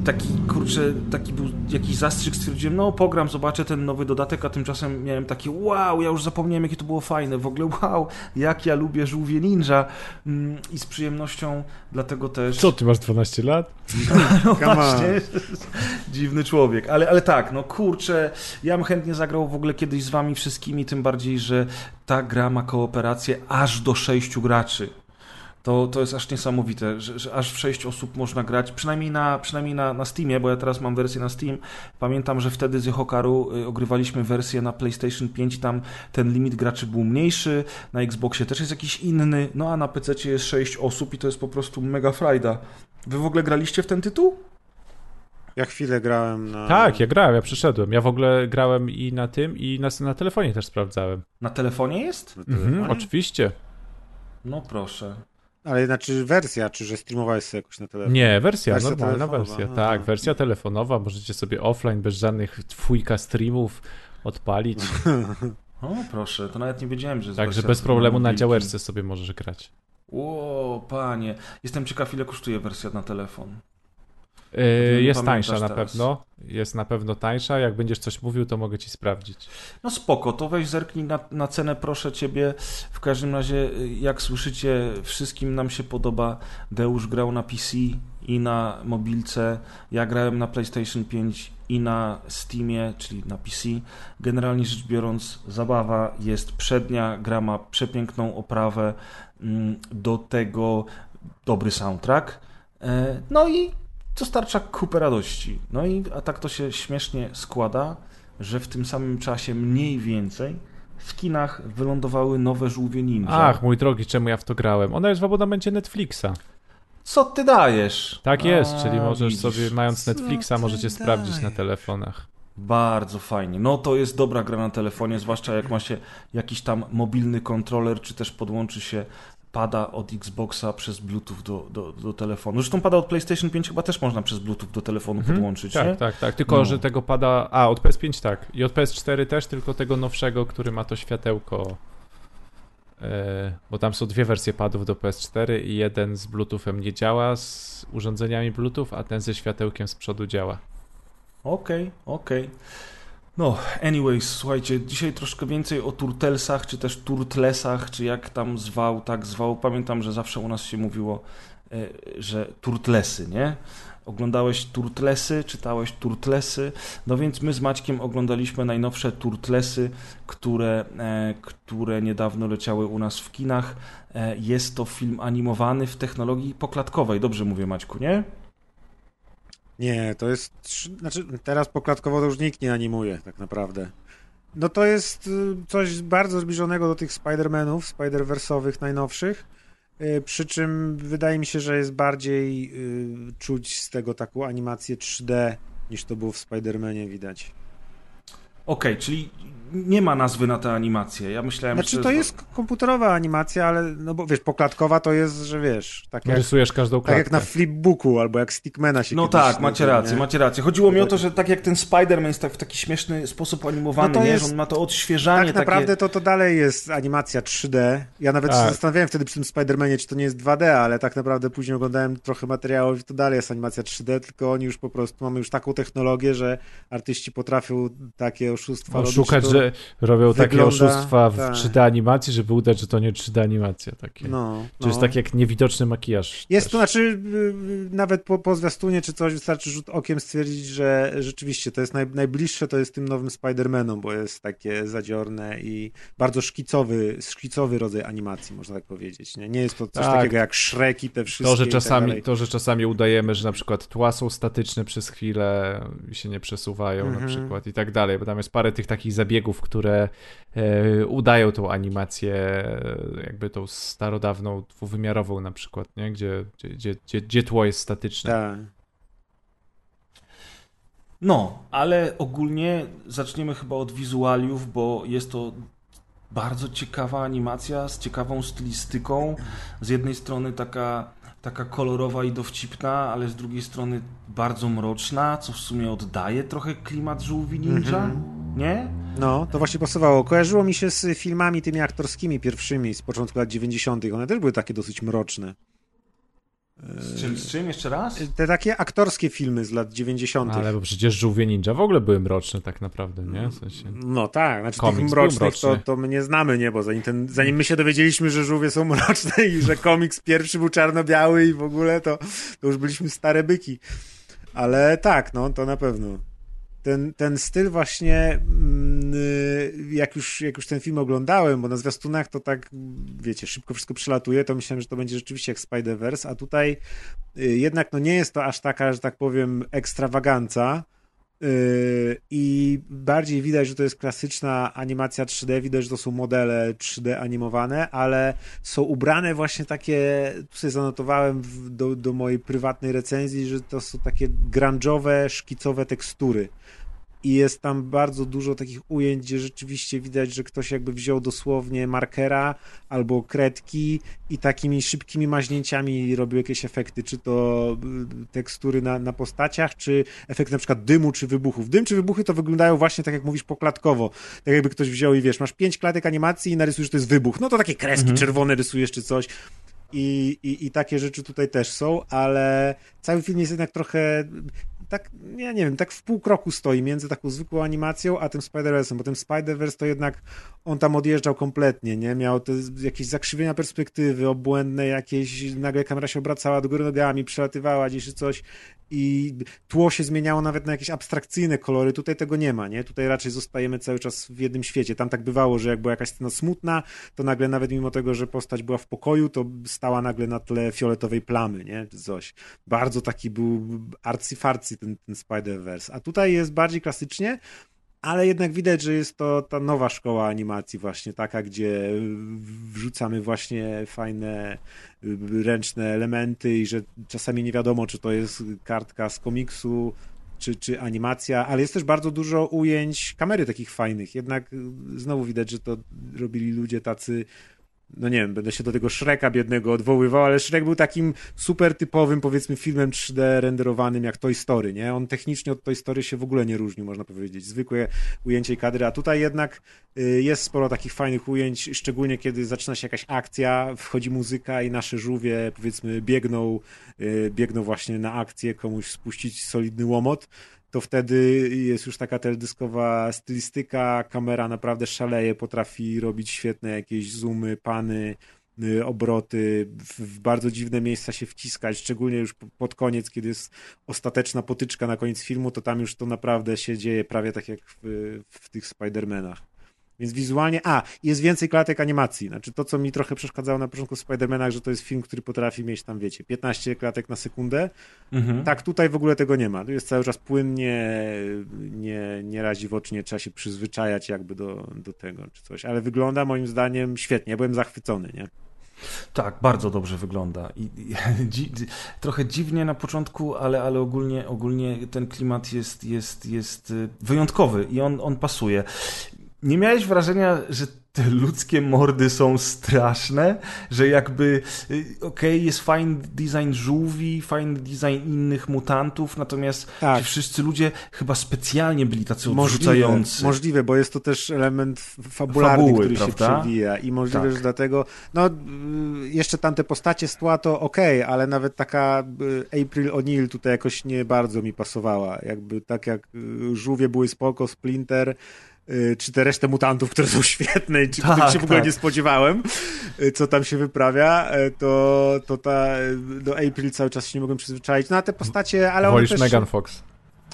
taki, kurczę, taki był jakiś zastrzyk, stwierdziłem, no pogram, zobaczę ten nowy dodatek, a tymczasem miałem takie, wow, ja już zapomniałem, jakie to było fajne, w ogóle wow, jak ja lubię żółwie ninja. Mm, i z przyjemnością dlatego też... Co, ty masz 12 lat? No właśnie, dziwny człowiek, ale, ale tak, no kurczę, ja bym chętnie zagrał w ogóle kiedyś z wami wszystkimi, tym bardziej, że ta gra ma kooperację aż do sześciu graczy. To, to jest aż niesamowite, że, że aż w sześć osób można grać, przynajmniej na, przynajmniej na, na Steamie, bo ja teraz mam wersję na Steam. Pamiętam, że wtedy z Yohokaru y, ogrywaliśmy wersję na PlayStation 5, tam ten limit graczy był mniejszy, na Xboxie też jest jakiś inny, no a na PC jest sześć osób i to jest po prostu mega frajda. Wy w ogóle graliście w ten tytuł? Ja chwilę grałem na... Tak, ja grałem, ja przyszedłem. Ja w ogóle grałem i na tym, i na, na telefonie też sprawdzałem. Na telefonie jest? na telefonie. Mhm, oczywiście. No proszę. Ale znaczy wersja, czy że streamowałeś sobie jakoś na telefon? Nie, wersja, Wersja normalna telefonowa, wersja. aha. Tak, wersja telefonowa. Możecie sobie offline, bez żadnych dwójka streamów odpalić. O proszę, to nawet nie wiedziałem, że Także bez problemu na działeczce sobie możesz grać. Ło, panie. Jestem ciekaw, ile kosztuje wersja na telefon. Yy, jest tańsza na teraz. pewno. Jest na pewno tańsza. Jak będziesz coś mówił, to mogę ci sprawdzić. No spoko, to weź zerknij na, na cenę, proszę ciebie. W każdym razie, jak słyszycie, wszystkim nam się podoba. Deusz grał na PC i na mobilce. Ja grałem na PlayStation 5 i na Steamie, czyli na PC. Generalnie rzecz biorąc, zabawa jest przednia, gra ma przepiękną oprawę, mm, do tego dobry soundtrack. E, No i dostarcza kupę radości. No i a tak to się śmiesznie składa, że w tym samym czasie mniej więcej w kinach wylądowały nowe żółwie ninja. Ach, mój drogi, czemu ja w to grałem? Ona jest w abonamencie Netflixa. Co ty dajesz? Tak jest, A, czyli możesz widzisz. sobie, mając Netflixa, możecie sprawdzić na dajesz? telefonach. Bardzo fajnie. No to jest dobra gra na telefonie, zwłaszcza jak ma się jakiś tam mobilny kontroler, czy też podłączy się pada od Xboxa przez Bluetooth do, do, do telefonu. Zresztą pada od PlayStation 5 chyba też można przez Bluetooth do telefonu podłączyć, nie? Tak, tak, tak. Tylko, No. że tego pada. A, od PS5 tak. I od PS4 też, tylko tego nowszego, który ma to światełko. E, bo tam są dwie wersje padów do PS4 i jeden z Bluetoothem nie działa z urządzeniami Bluetooth, a ten ze światełkiem z przodu działa. Okej, okej. No, anyways, słuchajcie, dzisiaj troszkę więcej o Turtlesach, czy też Turtlesach, czy jak tam zwał, tak zwał. Pamiętam, że zawsze u nas się mówiło, e, że Turtlesy, nie? Oglądałeś Turtlesy, czytałeś Turtlesy, no więc my z Maćkiem oglądaliśmy najnowsze Turtlesy, które, e, które niedawno leciały u nas w kinach. E, jest to film animowany w technologii poklatkowej, dobrze mówię Maćku, nie? Nie, to jest. Znaczy, teraz poklatkowo to już nikt nie animuje, tak naprawdę. No to jest y, coś bardzo zbliżonego do tych Spider-Manów, Spider-Versowych najnowszych. y, Przy czym wydaje mi się, że jest bardziej y, czuć z tego taką animację 3D niż to było w Spider-Manie widać. Okej, czyli nie ma nazwy na tę animację. Ja myślałem, Znaczy że to jest komputerowa animacja, ale no bo wiesz, poklatkowa to jest, że wiesz, tak jak, Rysujesz każdą tak klatkę. jak na flipbooku albo jak Stickmana się No kiedyś tak, macie rację, nie? macie rację. Chodziło mi o to, że tak jak ten Spider-Man jest tak w taki śmieszny sposób animowany, No to nie? jest- że on ma to odświeżanie Tak naprawdę takie... to, to dalej jest animacja 3D. Ja nawet Tak. się zastanawiałem wtedy przy tym Spider-Manie, czy to nie jest 2D, ale tak naprawdę później oglądałem trochę materiałów i to dalej jest animacja 3D, tylko oni już po prostu, mamy już taką technologię, że artyści potrafią takie oszustwa robić. Robią takie wygląda- oszustwa w tak. 3D animacji, żeby udać, że to nie 3D animacja takie. No, To jest no. tak jak niewidoczny makijaż. Jest też. to, znaczy y, y, nawet po, po zwiastunie czy coś wystarczy rzut okiem stwierdzić, że rzeczywiście to jest naj, najbliższe to jest tym nowym Spider-Manom, bo jest takie zadziorne i bardzo szkicowy, szkicowy rodzaj animacji, można tak powiedzieć. Nie, nie jest to coś Tak. takiego jak Shrek i te wszystkie To że, tak czasami, dalej. to, że czasami udajemy, że na przykład tła są statyczne przez chwilę i się nie przesuwają na Mhm. przykład i tak dalej, bo tam jest parę tych takich zabiegów, które e, udają tą animację e, jakby tą starodawną, dwuwymiarową na przykład, nie? Gdzie, gdzie, gdzie, gdzie, gdzie tło jest statyczne. Tak. No, ale ogólnie zaczniemy chyba od wizualiów, bo jest to bardzo ciekawa animacja z ciekawą stylistyką. Z jednej strony taka, taka kolorowa i dowcipna, ale z drugiej strony bardzo mroczna, co w sumie oddaje trochę klimat żółwi ninja, Mhm. Nie? No, to właśnie pasowało. Kojarzyło mi się z filmami tymi aktorskimi pierwszymi z początku lat 90. One też były takie dosyć mroczne. Z czym, z czym jeszcze raz? Te takie aktorskie filmy z lat 90. Ale bo przecież żółwie ninja w ogóle były mroczne tak naprawdę, nie? W sensie... No tak, znaczy Komiks tych mrocznych to, to my nie znamy, nie? Bo zanim, ten, zanim my się dowiedzieliśmy, że żółwie są mroczne i że komiks pierwszy był czarno-biały i w ogóle, to, to już byliśmy stare byki. Ale tak, no, to na pewno. Ten, ten styl właśnie, mm, y, jak już, jak już ten film oglądałem, bo na zwiastunach to tak, wiecie, szybko wszystko przelatuje, to myślałem, że to będzie rzeczywiście jak Spider-Verse, a tutaj y, jednak no nie jest to aż taka, że tak powiem, ekstrawaganca, I bardziej widać, że to jest klasyczna animacja 3D, widać, że to są modele 3D animowane, ale są ubrane właśnie takie, tu sobie zanotowałem do, do mojej prywatnej recenzji, że to są takie grunge'owe, szkicowe tekstury. I jest tam bardzo dużo takich ujęć, gdzie rzeczywiście widać, że ktoś jakby wziął dosłownie markera albo kredki i takimi szybkimi maźnięciami robił jakieś efekty, czy to y, tekstury na, na postaciach, czy efekty na przykład dymu czy wybuchów. Dym czy wybuchy to wyglądają właśnie tak jak mówisz poklatkowo. Tak jakby ktoś wziął i wiesz, masz pięć klatek animacji i narysujesz, że to jest wybuch. No to takie kreski czerwone rysujesz czy coś. I, i, I takie rzeczy tutaj też są, ale cały film jest jednak trochę tak, ja nie wiem, tak w pół kroku stoi między taką zwykłą animacją, a tym Spider-Verse'em, bo ten Spider-Verse to jednak on tam odjeżdżał kompletnie, nie? Miał te jakieś zakrzywienia perspektywy, obłędne jakieś, nagle kamera się obracała do góry nogami, przelatywała gdzieś coś i tło się zmieniało nawet na jakieś abstrakcyjne kolory. Tutaj tego nie ma, nie? Tutaj raczej zostajemy cały czas w jednym świecie. Tam tak bywało, że jak była jakaś scena smutna, to nagle nawet mimo tego, że postać była w pokoju, to stała nagle na tle fioletowej plamy, nie? Coś. Bardzo taki był arcy-farcy ten, ten Spider-Verse. A tutaj jest bardziej klasycznie, ale jednak widać, że jest to ta nowa szkoła animacji właśnie taka, gdzie wrzucamy właśnie fajne ręczne elementy i że czasami nie wiadomo, czy to jest kartka z komiksu, czy, czy animacja, ale jest też bardzo dużo ujęć kamery takich fajnych. Jednak znowu widać, że to robili ludzie tacy no nie wiem, będę się do tego Shreka biednego odwoływał, ale Shrek był takim super typowym, powiedzmy, filmem 3D renderowanym jak Toy Story, nie? On technicznie od Toy Story się w ogóle nie różnił, można powiedzieć. Zwykłe ujęcie kadry, a tutaj jednak y, jest sporo takich fajnych ujęć, szczególnie kiedy zaczyna się jakaś akcja, wchodzi muzyka i nasze żółwie, powiedzmy, biegną, y, biegną właśnie na akcję, komuś spuścić solidny łomot to wtedy jest już taka teledyskowa stylistyka, kamera naprawdę szaleje, potrafi robić świetne jakieś zoomy, pany, y, obroty, w bardzo dziwne miejsca się wciskać, szczególnie już pod koniec, kiedy jest ostateczna potyczka na koniec filmu, to tam już to naprawdę się dzieje prawie tak jak w, w tych Spider-Manach. Więc wizualnie, a, jest więcej klatek animacji. Znaczy to, co mi trochę przeszkadzało na początku w Spider-Manach, że to jest film, który potrafi mieć tam, wiecie, 15 klatek na sekundę. Mhm. Tak, tutaj w ogóle tego nie ma. Tu jest cały czas płynnie, nie, nie razi w oczy, nie trzeba się przyzwyczajać jakby do, do tego czy coś. Ale wygląda moim zdaniem świetnie. Ja byłem zachwycony, nie? Tak, bardzo dobrze wygląda. I, i dzi, trochę dziwnie na początku, ale, ale ogólnie, ogólnie ten klimat jest, jest, jest y, wyjątkowy i on, on pasuje. Nie miałeś wrażenia, że te ludzkie mordy są straszne, że jakby y, okej, okay, jest fajny design żółwi, fajny design innych mutantów, natomiast tak. ci wszyscy ludzie chyba specjalnie byli tacy odrzucający. Możliwe, możliwe bo jest to też element fabularny, Fabuły, który prawda? się przewija i możliwe, tak. że dlatego no y, jeszcze tamte postacie z tła to okej, okay, ale nawet taka y, April O'Neil tutaj jakoś nie bardzo mi pasowała. Jakby tak jak żółwie były spoko, Splinter czy te resztę mutantów, które są świetne i czy tak, których się w ogóle tak. nie spodziewałem, y, co tam się wyprawia, y, to, to ta, do April cały czas się nie mogłem przyzwyczaić. No a te postacie, ale Wolisz one też... Megan Fox.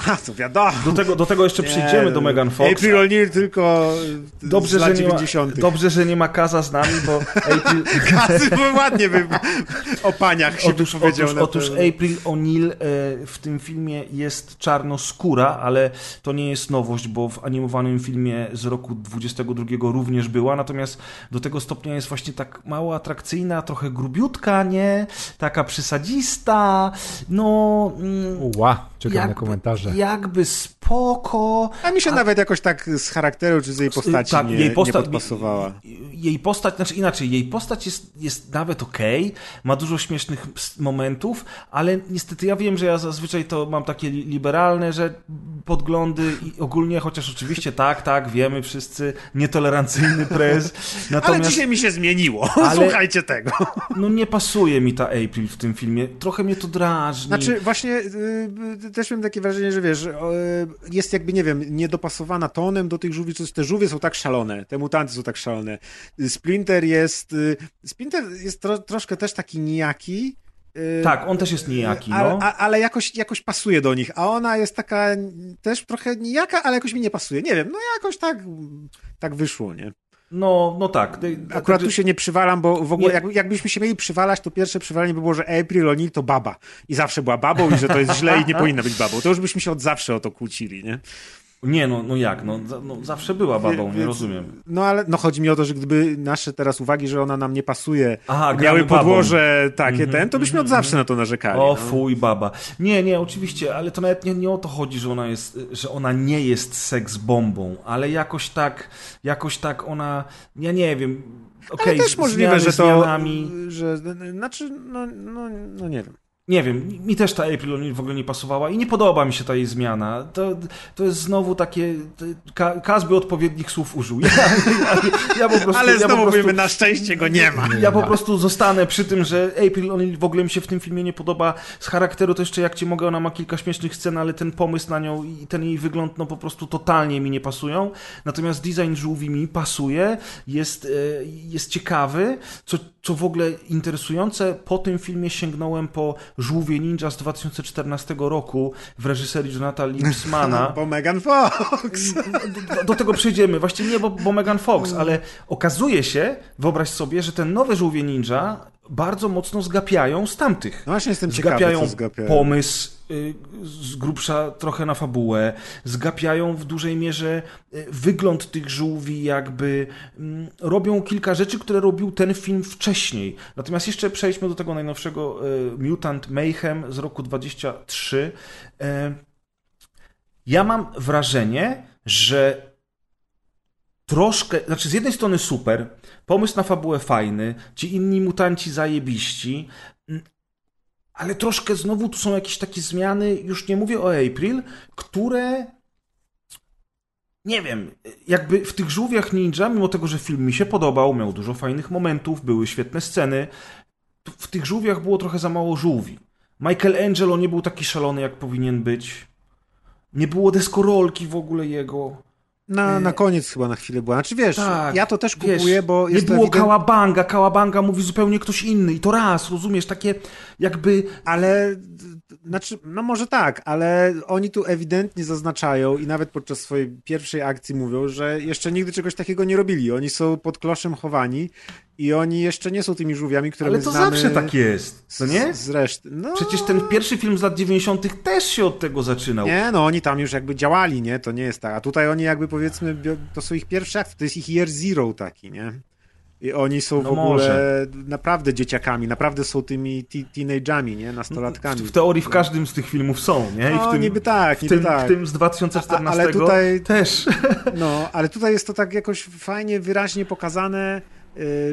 A, to wiadomo. Do tego, do tego jeszcze przyjdziemy, do Megan Fox. April O'Neil tylko dobrze, z lat że 90. Ma, dobrze, że nie ma Kaza z nami, bo April... Kazy ładnie by o paniach się otóż, powiedział. Otóż, otóż April O'Neil e, w tym filmie jest czarnoskóra, ale to nie jest nowość, bo w animowanym filmie z roku 22 również była, natomiast do tego stopnia jest właśnie tak mało atrakcyjna, trochę grubiutka, nie? Taka przysadzista, no... Mm, Ła, czekam na komentarze jakby spoko. A mi się a... nawet jakoś tak z charakteru czy z jej postaci tak, nie, jej postać, nie podpasowała. Jej postać, znaczy inaczej, jej postać jest, jest nawet okej, okay, ma dużo śmiesznych momentów, ale niestety ja wiem, że ja zazwyczaj to mam takie liberalne, że podglądy i ogólnie, chociaż oczywiście tak, tak, wiemy wszyscy, nietolerancyjny prez. Natomiast... Ale dzisiaj mi się zmieniło, ale... słuchajcie tego. No nie pasuje mi ta April w tym filmie, trochę mnie to drażni. Znaczy właśnie yy, też mam takie wrażenie, że wiesz, jest jakby, nie wiem, niedopasowana tonem do tych żółwi, te żółwie są tak szalone, te mutanty są tak szalone. Splinter jest, y, Splinter jest tro, troszkę też taki nijaki, y, tak, on też jest nijaki, no. Ale, ale jakoś, jakoś pasuje do nich, a ona jest taka też trochę nijaka, ale jakoś mi nie pasuje. Nie wiem, no jakoś tak, tak wyszło, nie? No, no tak. Akurat tu się nie przywalam, bo w ogóle jak, jakbyśmy się mieli przywalać, to pierwsze przywalenie by było, że April O'Neil to baba. I zawsze była babą i że to jest źle i nie powinna być babą. To już byśmy się od zawsze o to kłócili, nie? Nie, no, no jak? No, no zawsze była babą, nie rozumiem. No ale no chodzi mi o to, że gdyby nasze teraz uwagi, że ona nam nie pasuje, Aha, miały podłoże babą. takie mm -hmm, ten, to byśmy mm -hmm. od zawsze na to narzekali. O no. fuj, baba. Nie, nie, oczywiście, ale to nawet nie, nie o to chodzi, że ona jest, że ona nie jest seks bombą, ale jakoś tak, jakoś tak ona, ja nie wiem, okay, też możliwe, że to, zmianami... że, znaczy, no, no, no nie wiem. Nie wiem, mi też ta April w ogóle nie pasowała i nie podoba mi się ta jej zmiana. To, to jest znowu takie. Ka, Kaz by odpowiednich słów użył. Ja, ja, ja po prostu, Ale ja znowu po prostu, mówimy, na szczęście go nie ma. ja po prostu zostanę przy tym, że April O'Neil w ogóle mi się w tym filmie nie podoba. Z charakteru to jeszcze jak cię mogę, ona ma kilka śmiesznych scen, ale ten pomysł na nią i ten jej wygląd no po prostu totalnie mi nie pasują. Natomiast design żółwi mi pasuje, jest, e, jest ciekawy. Co, co w ogóle interesujące, po tym filmie sięgnąłem po Żółwie Ninja z 2014 roku w reżyserii Jonatha Lipsmana. Bo Megan Fox. Do, do tego przejdziemy. Właściwie nie, bo, bo Megan Fox, ale okazuje się, wyobraź sobie, że ten nowe Żółwie Ninja bardzo mocno zgapiają z tamtych. No właśnie jestem ciekawy, Zgapiają co zgapiają. pomysł y, z grubsza trochę na fabułę, zgapiają w dużej mierze y, wygląd tych żółwi, jakby mm, robią kilka rzeczy, które robił ten film wcześniej. Natomiast jeszcze przejdźmy do tego najnowszego y, Mutant Mayhem z roku 23. Y, Ja mam wrażenie, że troszkę, znaczy z jednej strony super, pomysł na fabułę fajny, ci inni mutanci zajebiści, ale troszkę znowu tu są jakieś takie zmiany, już nie mówię o April, które nie wiem, jakby w tych żółwiach ninja, mimo tego, że film mi się podobał, miał dużo fajnych momentów, były świetne sceny, w tych żółwiach było trochę za mało żółwi. Michelangelo nie był taki szalony, jak powinien być. Nie było deskorolki w ogóle jego. Na, Y- na koniec chyba na chwilę była. Znaczy wiesz, Tak, ja to też wiesz, kupuję, bo nie jest to było ewident... kałabanga, kałabanga mówi zupełnie ktoś inny i to raz, rozumiesz, takie jakby Ale, znaczy, no może tak, ale oni tu ewidentnie zaznaczają i nawet podczas swojej pierwszej akcji mówią, że jeszcze nigdy czegoś takiego nie robili. Oni są pod kloszem chowani i oni jeszcze nie są tymi żółwiami, które ale to zawsze tak jest, co nie? Z, z reszty. No, Przecież ten pierwszy film z lat 90. też się od tego zaczynał. Nie, no oni tam już jakby działali, nie? To nie jest tak. A tutaj oni jakby powiedzmy, to są ich pierwsze akty, to jest ich year zero taki, nie? I oni są No w ogóle może. naprawdę dzieciakami, naprawdę są tymi te- teenage'ami, nie? Nastolatkami. W, w teorii w każdym z tych filmów są, nie? I w No, tym, niby tak, w niby tym, tak. w tym z 2014 A- ale tutaj- też. No, ale tutaj jest to tak jakoś fajnie, wyraźnie pokazane,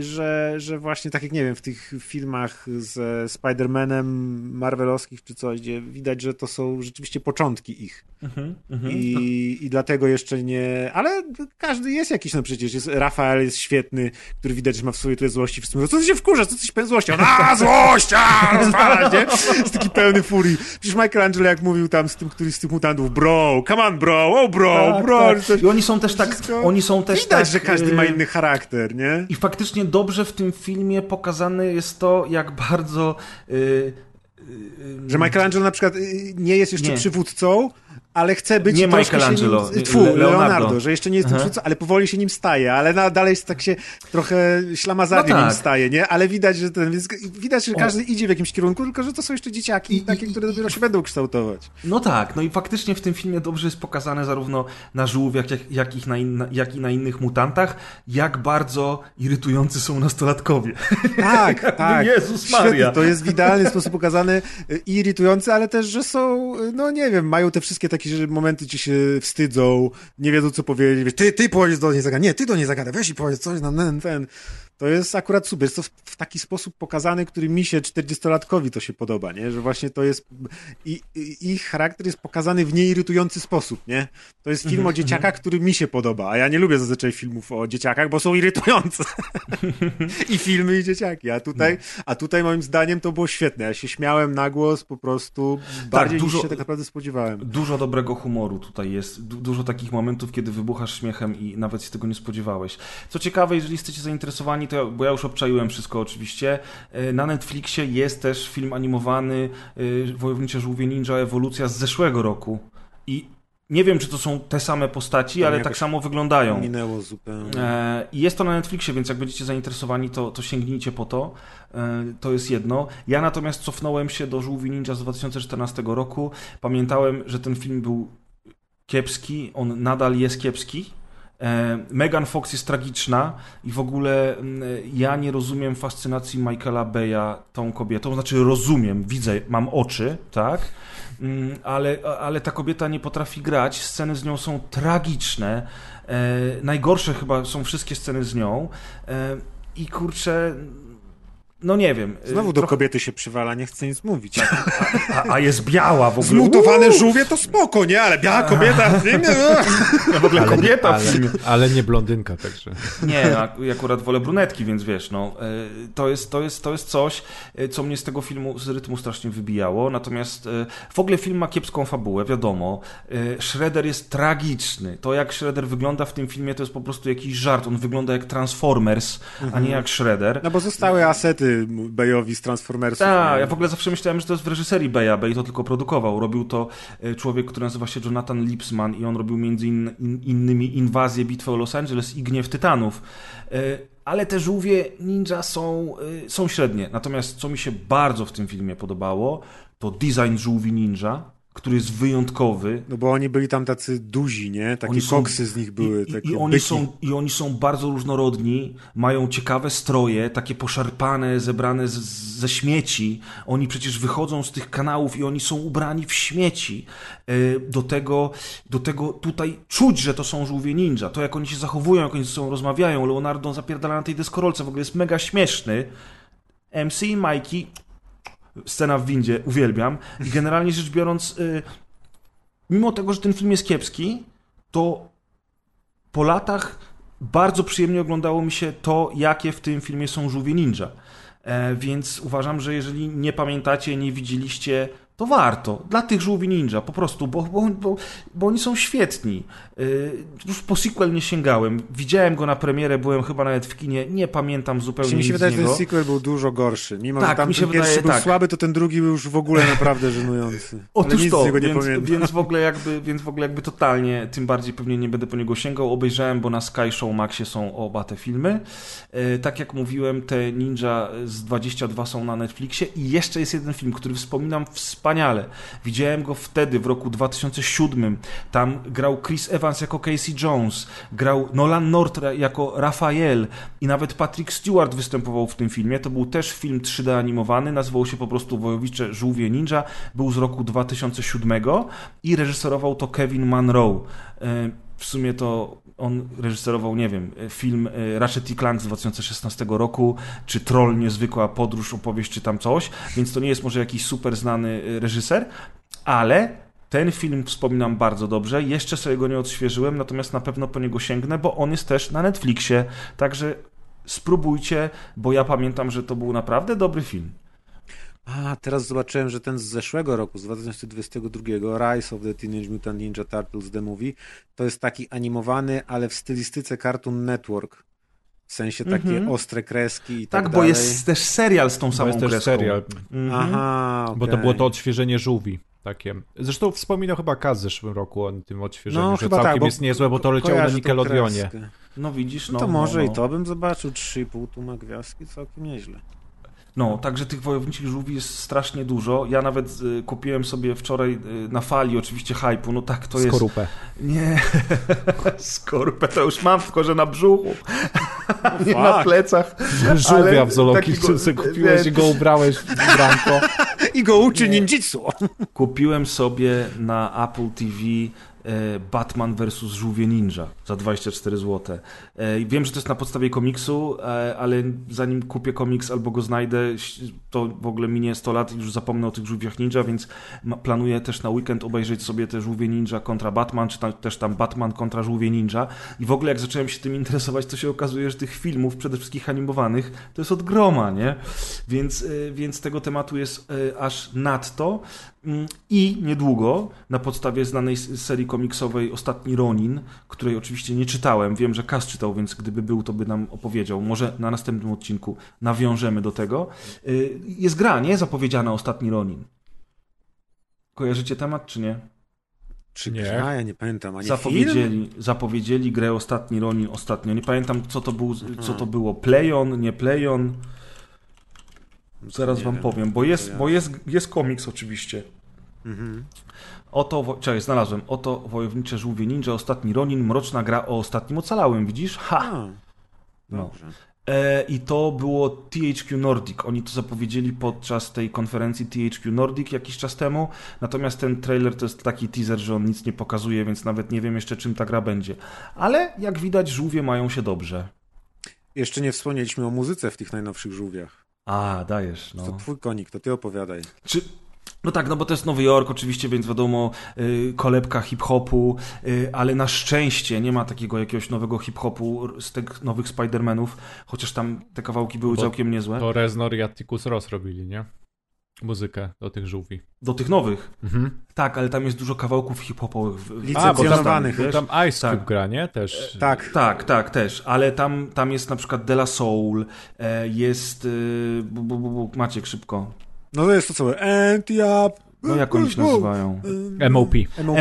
że, że właśnie tak jak nie wiem, w tych filmach ze Spider-Manem Marvelowskich czy coś, gdzie widać, że to są rzeczywiście początki ich. Mhm, mhm. I, I dlatego jeszcze nie. Ale każdy jest jakiś, no przecież jest, Rafael jest świetny, który widać, że ma w sobie tyle złości. Wszyscy mówią, co ty się wkurza, co ty się pełen złości? On, a, złość, a, nie? Jest taki pełny furii. Przecież Michelangelo jak mówił tam z tym, któryś z tych mutantów, bro, come on, bro, oh, bro, Tak, bro. tak. I oni są też tak, oni są też Widać, tak, że każdy ma y, inny charakter, nie? I faktycznie dobrze w tym filmie pokazane jest to, jak bardzo. y, y, y, Że Michelangelo na przykład y, nie jest jeszcze Nie. przywódcą, ale chce być Nie troszkę Michelangelo, się nim, tfu, Le- Leonardo. Leonardo. że jeszcze nie jest tym Aha. przywódcą, ale powoli się nim staje, ale na, dalej tak się trochę ślamazarnie No tak. nim staje, nie? Ale widać, że ten, widać, że każdy idzie w jakimś kierunku, tylko że to są jeszcze dzieciaki, I- takie, i- które dopiero się będą kształtować. No tak, no i faktycznie w tym filmie dobrze jest pokazane zarówno na żółwiach, jak, jak, ich na jak i na innych mutantach, jak bardzo irytujący są nastolatkowie. Tak, tak. Jezus Świetnie, Maria. to jest w idealny sposób pokazane y, i irytujące, ale też, że są, y, no nie wiem, mają te wszystkie takie że momenty, gdzie się wstydzą, nie wiedzą co powiedzieć, wiesz, ty, ty powiedz do niej zagadaj, nie, ty do niej zagadaj, weź i powiedz coś na ten, ten. To jest akurat super, jest to w, w taki sposób pokazany, który mi się, 40-latkowi to się podoba, nie, że właśnie to jest, i, i, ich charakter jest pokazany w nieirytujący sposób, nie. To jest film o dzieciakach, który mi się podoba, a ja nie lubię zazwyczaj filmów o dzieciakach, bo są irytujące. I filmy, i dzieciaki. A tutaj, a tutaj moim zdaniem to było świetne. Ja się śmiałem na głos po prostu bardziej dużo- niż się tak naprawdę spodziewałem. Dużo dobrego humoru tutaj jest. Du- dużo takich momentów, kiedy wybuchasz śmiechem i nawet się tego nie spodziewałeś. Co ciekawe, jeżeli jesteście zainteresowani, to ja, bo ja już obczaiłem wszystko oczywiście, e, na Netflixie jest też film animowany e, Wojownicze Żółwie Ninja Ewolucja z zeszłego roku. I nie wiem, czy to są te same postaci, To ale tak samo wyglądają. Minęło zupełnie. E, I jest to na Netflixie, więc jak będziecie zainteresowani, to, to sięgnijcie po to. E, To jest jedno. Ja natomiast cofnąłem się do Żółwi Ninja z 2014 roku. Pamiętałem, że ten film był kiepski, on nadal jest kiepski. E, Megan Fox jest tragiczna i w ogóle mm, ja nie rozumiem fascynacji Michaela Beya tą kobietą. Znaczy rozumiem, widzę, mam oczy, tak? Mm, Ale, ale ta kobieta nie potrafi grać. Sceny z nią są tragiczne. E, najgorsze chyba są wszystkie sceny z nią. E, I kurczę, no nie wiem. Znowu y, do trochę- kobiety się przywala, nie chcę nic mówić. a, a jest biała w ogóle. Zmutowane żółwie to spoko, nie? Ale biała kobieta w filmie? Ja w ogóle Ale, kobieta w ale, filmie. ale nie blondynka, także. Nie, a- ja akurat wolę brunetki, więc wiesz, no, e, to jest, to jest, to jest coś, e, co mnie z tego filmu, z rytmu strasznie wybijało, natomiast w ogóle film ma kiepską fabułę, wiadomo. Shredder jest tragiczny. To, jak Shredder wygląda w tym filmie, to jest po prostu jakiś żart. On wygląda jak Transformers, a nie jak Shredder. No bo zostały asety Bayowi z Transformersów. Tak, ja w ogóle zawsze myślałem, że to jest w reżyserii Beya, Bey to tylko produkował. Robił to e, człowiek, który nazywa się Jonathan Lipsman i on robił między in, in, innymi Inwazję, Bitwę o Los Angeles i Gniew Tytanów. E, Ale te żółwie ninja są, e, są średnie. Natomiast co mi się bardzo w tym filmie podobało, to design żółwi ninja, który jest wyjątkowy. No bo oni byli tam tacy duzi, nie? Takie Oni są- koksy z nich były. I, takie i, oni byki. są, I oni są bardzo różnorodni, mają ciekawe stroje, takie poszarpane, zebrane z, ze śmieci. Oni przecież wychodzą z tych kanałów i oni są ubrani w śmieci. E, Do tego, do tego tutaj czuć, że to są żółwie ninja. To jak oni się zachowują, jak oni ze sobą rozmawiają. Leonardo zapierdala na tej deskorolce, w ogóle jest mega śmieszny. MC i Mikey, scena w windzie, uwielbiam. I generalnie rzecz biorąc, y, mimo tego, że ten film jest kiepski, to po latach bardzo przyjemnie oglądało mi się to, jakie w tym filmie są żółwie ninja. E, więc uważam, że jeżeli nie pamiętacie, nie widzieliście, to warto. Dla tych żółwi ninja, po prostu, bo, bo, bo, bo oni są świetni. E, już po sequel nie sięgałem. Widziałem go na premierę, byłem chyba nawet w kinie, nie pamiętam zupełnie Mi nic się wydaje, że ten sequel był dużo gorszy. Mimo, Tak, że tam mi się ten pierwszy wydaje, był tak. słaby, to ten drugi był już w ogóle naprawdę żenujący. Ale Otóż nic to, z niego nie więc, pamiętam. więc, w ogóle jakby, więc w ogóle jakby totalnie, tym bardziej pewnie nie będę po niego sięgał. Obejrzałem, bo na Sky Show Maxie są oba te filmy. E, tak jak mówiłem, te Ninja z 22 są na Netflixie i jeszcze jest jeden film, który wspominam wspaniale. Widziałem go wtedy, w roku 2007. Tam grał Chris Evans jako Casey Jones, grał Nolan North jako Rafael i nawet Patrick Stewart występował w tym filmie. To był też film 3D animowany, nazywał się po prostu Wojownicze Żółwie Ninja. Był z roku 2007 i reżyserował to Kevin Munro. E, W sumie to on reżyserował, nie wiem, film e, Ratchet i Clank z 2016 roku, czy Troll Niezwykła Podróż, opowieść, czy tam coś, więc to nie jest może jakiś super znany e, reżyser, ale ten film wspominam bardzo dobrze. Jeszcze sobie go nie odświeżyłem, natomiast na pewno po niego sięgnę, bo on jest też na Netflixie. Także spróbujcie, bo ja pamiętam, że to był naprawdę dobry film. A, teraz zobaczyłem, że ten z zeszłego roku, z 2022, Rise of the Teenage Mutant Ninja Turtles The Movie, to jest taki animowany, ale w stylistyce Cartoon Network. W sensie takie Mhm. ostre kreski i tak, Tak, bo dalej. jest też serial z tą samą jest też kreską. serial, Mhm. Aha, bo to było to odświeżenie żółwi. Takie. Zresztą wspominał chyba Kaz w zeszłym roku o tym odświeżeniu, No, że chyba całkiem tak, bo jest niezłe, bo to leciało na Nickelodeonie. No widzisz, No, no. to może no, i no. to bym zobaczył. 3,5 tu ma gwiazdki, całkiem nieźle. No, także tych wojowniczych żółwi jest strasznie dużo. Ja nawet y, kupiłem sobie wczoraj y, na fali oczywiście hypu, no tak to jest. Skorupę. Nie, skorupę to już mam, tylko że na brzuchu, nie na plecach. Żółwia w takiego- sobie kupiłeś i go ubrałeś w branko. I go uczy ninjitsu. Kupiłem sobie na Apple TV Batman vs. Żółwie Ninja za 24 zł. E, Wiem, że to jest na podstawie komiksu, e, ale zanim kupię komiks albo go znajdę, to w ogóle minie 100 lat i już zapomnę o tych żółwiach ninja, więc planuję też na weekend obejrzeć sobie te żółwie ninja kontra Batman, czy tam, też tam Batman kontra żółwie ninja. I w ogóle jak zacząłem się tym interesować, to się okazuje, że tych filmów, przede wszystkim animowanych, to jest od groma, nie? Więc, e, więc tego tematu jest e, aż nadto. I niedługo, na podstawie znanej serii komiksowej Ostatni Ronin, której oczywiście nie czytałem, wiem, że Kas czytał, więc gdyby był, to by nam opowiedział. Może na następnym odcinku nawiążemy do tego. Y, Jest gra, nie? Zapowiedziana Ostatni Ronin. Kojarzycie temat, czy nie? Czy Nie. A, ja nie pamiętam. A nie film? Zapowiedzieli, zapowiedzieli grę Ostatni Ronin ostatnio. Nie pamiętam, co to, był, co to było. Playon, nie Playon. Zaraz Nie wam wiem. powiem, bo jest, ja- bo jest, jest komiks oczywiście. Mhm. Oto, czekaj, znalazłem. Oto Wojownicze Żółwie Ninja, Ostatni Ronin, mroczna gra o Ostatnim Ocalałym, widzisz? Ha! A, No. E, I to było THQ Nordic. Oni to zapowiedzieli podczas tej konferencji THQ Nordic jakiś czas temu. Natomiast ten trailer to jest taki teaser, że on nic nie pokazuje, więc nawet nie wiem jeszcze czym ta gra będzie. Ale jak widać, żółwie mają się dobrze. Jeszcze nie wspomnieliśmy o muzyce w tych najnowszych żółwiach. A, dajesz, no. To twój konik, to ty opowiadaj. Czy... No tak, no bo to jest Nowy Jork oczywiście, więc wiadomo, y, kolebka hip-hopu, y, ale na szczęście nie ma takiego jakiegoś nowego hip-hopu z tych nowych Spider-Manów, chociaż tam te kawałki były Bo całkiem niezłe. To Reznor i Atticus Ross robili, nie? Muzykę do tych żółwi. Do tych nowych. Mhm. Tak, ale tam jest dużo kawałków hip-hopowych. Licencjonowanych, w- Bo tam Ice Cube Tak. gra, nie? Też. Tak, Tak, tak, też, ale tam, tam jest na przykład De La Soul, e, jest... y, bu, bu, bu, Maciek, szybko. no to jest to co? Anti-up. No jak oni się nazywają? MOP.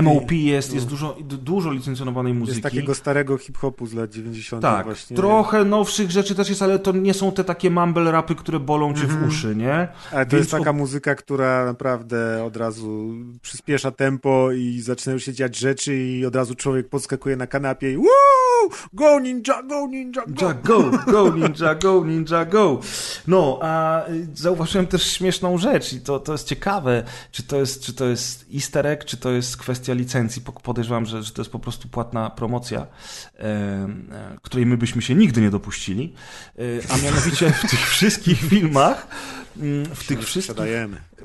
MOP jest, jest dużo, du- dużo licencjonowanej muzyki. Jest takiego starego hip-hopu z lat 90. Tak, właśnie. trochę nowszych rzeczy też jest, ale to nie są te takie mumble rapy, które bolą cię Mhm. w uszy, nie? Ale to Więc jest taka muzyka, która naprawdę od razu przyspiesza tempo i zaczynają się dziać rzeczy i od razu człowiek podskakuje na kanapie i Woo! Go ninja, go ninja, go! Ninja go, go ninja, go ninja go. No, a y, zauważyłem też śmieszną rzecz i to, to jest ciekawe, czy to jest, czy to jest easter egg, czy to jest kwestia licencji. Po- Podejrzewam, że, że to jest po prostu płatna promocja, e, której my byśmy się nigdy nie dopuścili. E, a mianowicie w tych wszystkich filmach, mm, w tych wszystkich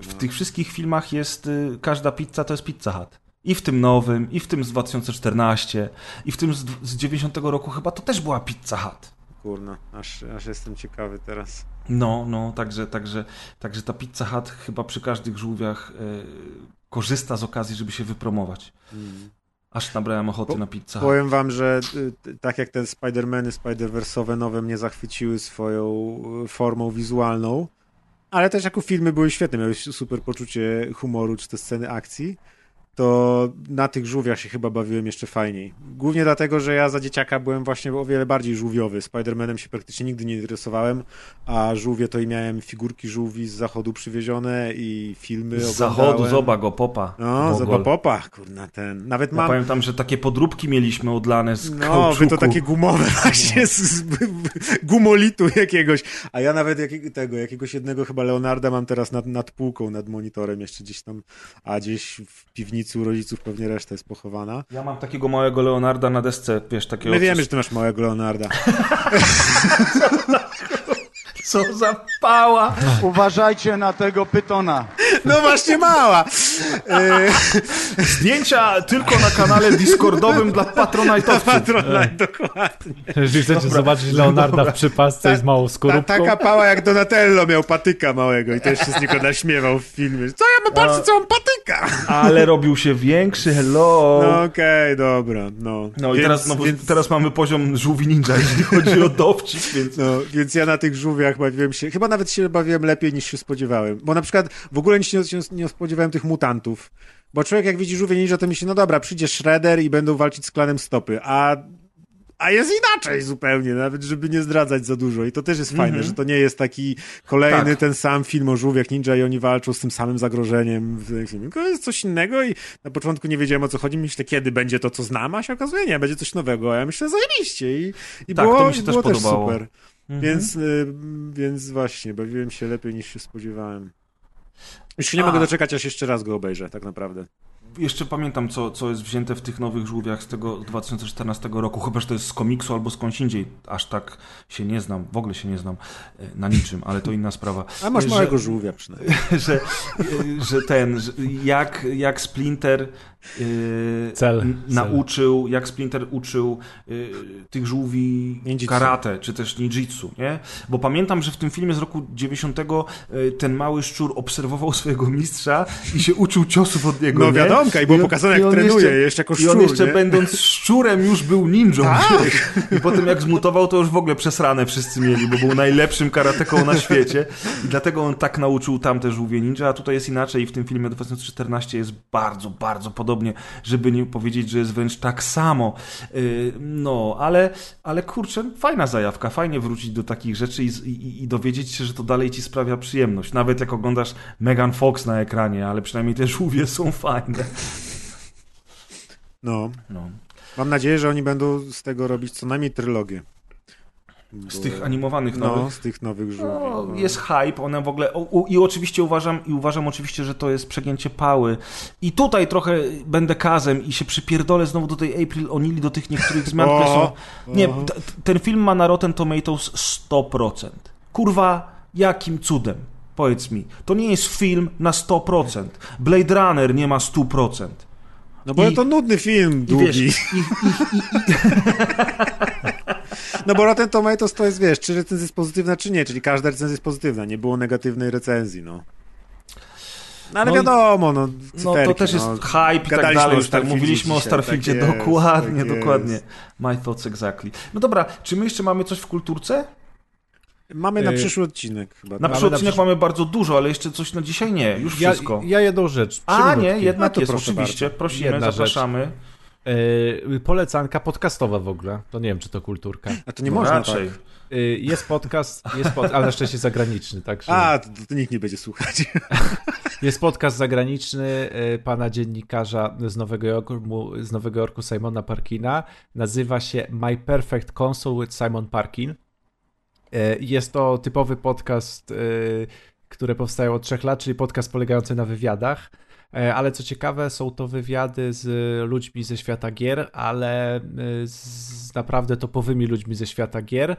w tych wszystkich filmach jest, y, każda pizza to jest Pizza Hut. I w tym nowym, i w tym z 2014, i w tym z, z 90 roku chyba to też była Pizza Hut. Kurna, aż, aż jestem ciekawy teraz. No, no, także, także, także ta Pizza Hut chyba przy każdych żółwiach y, korzysta z okazji, żeby się wypromować. Aż nabrałem ochoty Po- na Pizza Hut. Powiem wam, że y, tak jak te Spider-Many, Spider-Verse'owe nowe mnie zachwyciły swoją y, formą wizualną, ale też jako filmy były świetne, miały super poczucie humoru czy te sceny akcji, to na tych żółwiach się chyba bawiłem jeszcze fajniej. Głównie dlatego, że ja za dzieciaka byłem właśnie o wiele bardziej żółwiowy. Spider-Manem się praktycznie nigdy nie interesowałem, a żółwie to i miałem figurki żółwi z zachodu przywiezione i filmy Z oglądałem. zachodu, zoba go, popa. No, zoba popa, kurna ten. Nawet Ja mam... pamiętam, że takie podróbki mieliśmy odlane z No, kauczuku. wy to takie gumowe właśnie, z, z gumolitu jakiegoś. A ja nawet jakiego, tego, jakiegoś jednego chyba Leonarda mam teraz nad, nad półką, nad monitorem jeszcze gdzieś tam, a gdzieś w piwnicy u rodziców pewnie reszta jest pochowana. Ja mam takiego małego Leonarda na desce, wiesz, takiego... My wiemy, coś- że ty masz małego Leonarda. Co za pała! Uważajcie na tego pytona. No właśnie mała! E, Zdjęcia tylko na kanale Discordowym dla Patronite'owców. Patronite, dokładnie. Jeżeli chcecie zobaczyć Leonarda w przypasce z małą Ta, skorupką, taka pała jak Donatello miał patyka małego i też się z niego naśmiewał w filmie. Co ja mam patrzeć, co mam patyka? Ale robił się większy, hello. No okej, dobra, no. No i Więc- teraz, no, więc- teraz mamy poziom żółwi ninja, jeśli chodzi o dowcip, więc... No, więc ja na tych żółwiach bawiłem się, chyba nawet się bawiłem lepiej niż się spodziewałem. Bo na przykład w ogóle się nie, nie spodziewałem tych mutantów. Bo człowiek jak widzi żółwie ninja, to myśli, no dobra, przyjdzie Shredder i będą walczyć z klanem stopy, a, a jest inaczej zupełnie, nawet żeby nie zdradzać za dużo. I to też jest fajne, że to nie jest taki kolejny Tak. ten sam film o żółwiach ninja i oni walczą z tym samym zagrożeniem. To jest coś innego i na początku nie wiedziałem o co chodzi. Myślę, kiedy będzie to, co znam, a się okazuje, nie, będzie coś nowego. A ja myślę, zajebiście. I, i Tak, było, to mi się i też było podobało. super. Mhm. Więc, y, więc właśnie, bawiłem się lepiej niż się spodziewałem. Już się nie A. mogę doczekać, aż jeszcze raz go obejrzę, tak naprawdę. Jeszcze pamiętam, co, co jest wzięte w tych nowych żółwiach z tego 2014 roku, chyba, że to jest z komiksu albo skądś indziej. Aż tak się nie znam, w ogóle się nie znam e, na niczym, ale to inna sprawa. A masz Że- małego żółwia przynajmniej. że, że ten, że jak, jak Splinter yy, Cel, n- cel. nauczył, jak Splinter uczył yy, tych żółwi Ninjitsu. karate, czy też ninjitsu, nie? Bo pamiętam, że w tym filmie z roku 90 yy, ten mały szczur obserwował swojego mistrza i się uczył ciosów od niego, No nie? wiadomka, i było pokazane, jak trenuje, jeszcze jako I on szczur, jeszcze nie? będąc szczurem już był ninją. Tak. I potem jak zmutował, to już w ogóle przesrane wszyscy mieli, bo był najlepszym karateką na świecie. I dlatego on tak nauczył tamte żółwie ninja, a tutaj jest inaczej i w tym filmie 2014 jest bardzo, bardzo podobnie, żeby nie powiedzieć, że jest wręcz tak samo. Yy, No, ale, ale kurczę, fajna zajawka, fajnie wrócić do takich rzeczy i, i, i dowiedzieć się, że to dalej ci sprawia przyjemność. Nawet jak oglądasz Megan Fox na ekranie, ale przynajmniej te żółwie są fajne. No, No. mam nadzieję, że oni będą z tego robić co najmniej trylogię. Z tych animowanych No, nowych. z tych nowych żółwi. No, no. jest hype, one w ogóle. O, I oczywiście uważam, i uważam oczywiście, że to jest przegięcie pały. I tutaj trochę będę kazem i się przypierdolę znowu do tej April O'Neil, do tych niektórych zmian, które są. Nie, ten film ma na Rotten Tomatoes 100%. Kurwa, Jakim cudem? Powiedz mi. To nie jest film na 100%. Blade Runner nie ma 100%. No bo I- to nudny film, I długi. wiesz, i, No bo Rotten Tomatoes to jest, wiesz, czy recenzja jest pozytywna, czy nie, czyli każda recenzja jest pozytywna, nie było negatywnej recenzji, no. No ale No wiadomo, no, no to też jest no. hype i tak dalej. o Już tak mówiliśmy o dzisiaj, Starfieldzie. tak jest, dokładnie, tak dokładnie. My thoughts exactly. No dobra, czy my jeszcze mamy coś w kulturce? Mamy na Y, przyszły odcinek chyba. Na tak? przyszły na odcinek przysz- mamy bardzo dużo, ale jeszcze coś na dzisiaj nie. Już Ja, wszystko. ja jedną rzecz. A nie, jednak No to jest, proszę oczywiście. bardzo. Prosimy, Jedna rzecz. Yy, polecanka podcastowa w ogóle. To nie wiem, czy to kulturka. A to nie No można raczej. tak. Yy, jest podcast, jest pod, ale na szczęście zagraniczny, także A, to, to nikt nie będzie słuchać. jest podcast zagraniczny yy, pana dziennikarza z Nowego Jorku, z Nowego Jorku Simona Parkina. Nazywa się My Perfect Console with Simon Parkin. Yy, Jest to typowy podcast, yy, który powstaje od trzech lat, czyli podcast polegający na wywiadach. E, Ale co ciekawe, są to wywiady z ludźmi ze świata gier, ale e, z naprawdę topowymi ludźmi ze świata gier.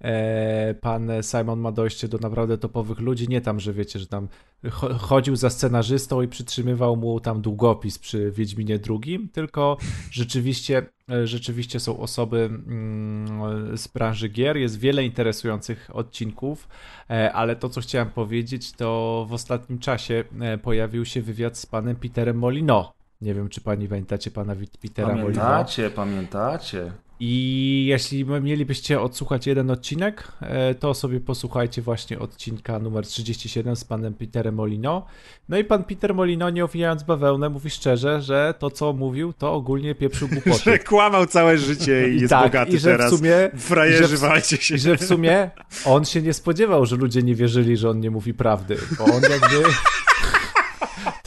E, Pan Simon ma dojście do naprawdę topowych ludzi. Nie tam, że wiecie, że tam cho- chodził za scenarzystą i przytrzymywał mu tam długopis przy Wiedźminie II, tylko rzeczywiście, e, rzeczywiście są osoby mm, z branży gier. Jest wiele interesujących odcinków. E, Ale to, co chciałem powiedzieć, to w ostatnim czasie pojawił się wywiad z panem Peterem Molino. Nie wiem, czy pani pamiętacie pana Petera Molino. Pamiętacie, pamiętacie. I jeśli mielibyście odsłuchać jeden odcinek, e, to sobie posłuchajcie właśnie odcinka numer 37 z panem Peterem Molino. No i pan Peter Molino, nie owijając bawełnę, mówi szczerze, że to, co mówił, to ogólnie pieprzył głupoty. Że kłamał całe życie i, I jest tak, bogaty i że teraz. w sumie Frajerzy, walcie się. I że w sumie on się nie spodziewał, że ludzie nie wierzyli, że on nie mówi prawdy, bo on jakby...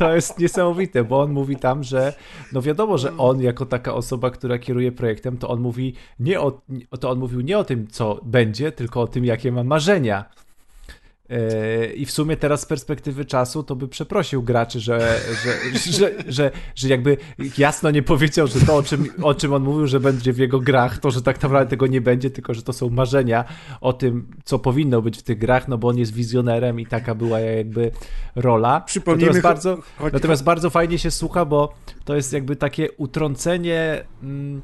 To jest niesamowite, bo on mówi tam, że no wiadomo, że on jako taka osoba, która kieruje projektem, to on mówi nie o, to on mówił nie o tym, co będzie, tylko o tym, jakie ma marzenia. Yy, I w sumie teraz z perspektywy czasu to by przeprosił graczy, że, że, że, że, jakby jasno nie powiedział, że to, o czym, o czym on mówił, że będzie w jego grach, to, że tak naprawdę tego nie będzie, tylko że to są marzenia o tym, co powinno być w tych grach, no bo on jest wizjonerem i taka była jakby rola. Przypomnijmy, Natomiast bardzo, natomiast bardzo fajnie się słucha, bo to jest jakby takie utrącenie mm,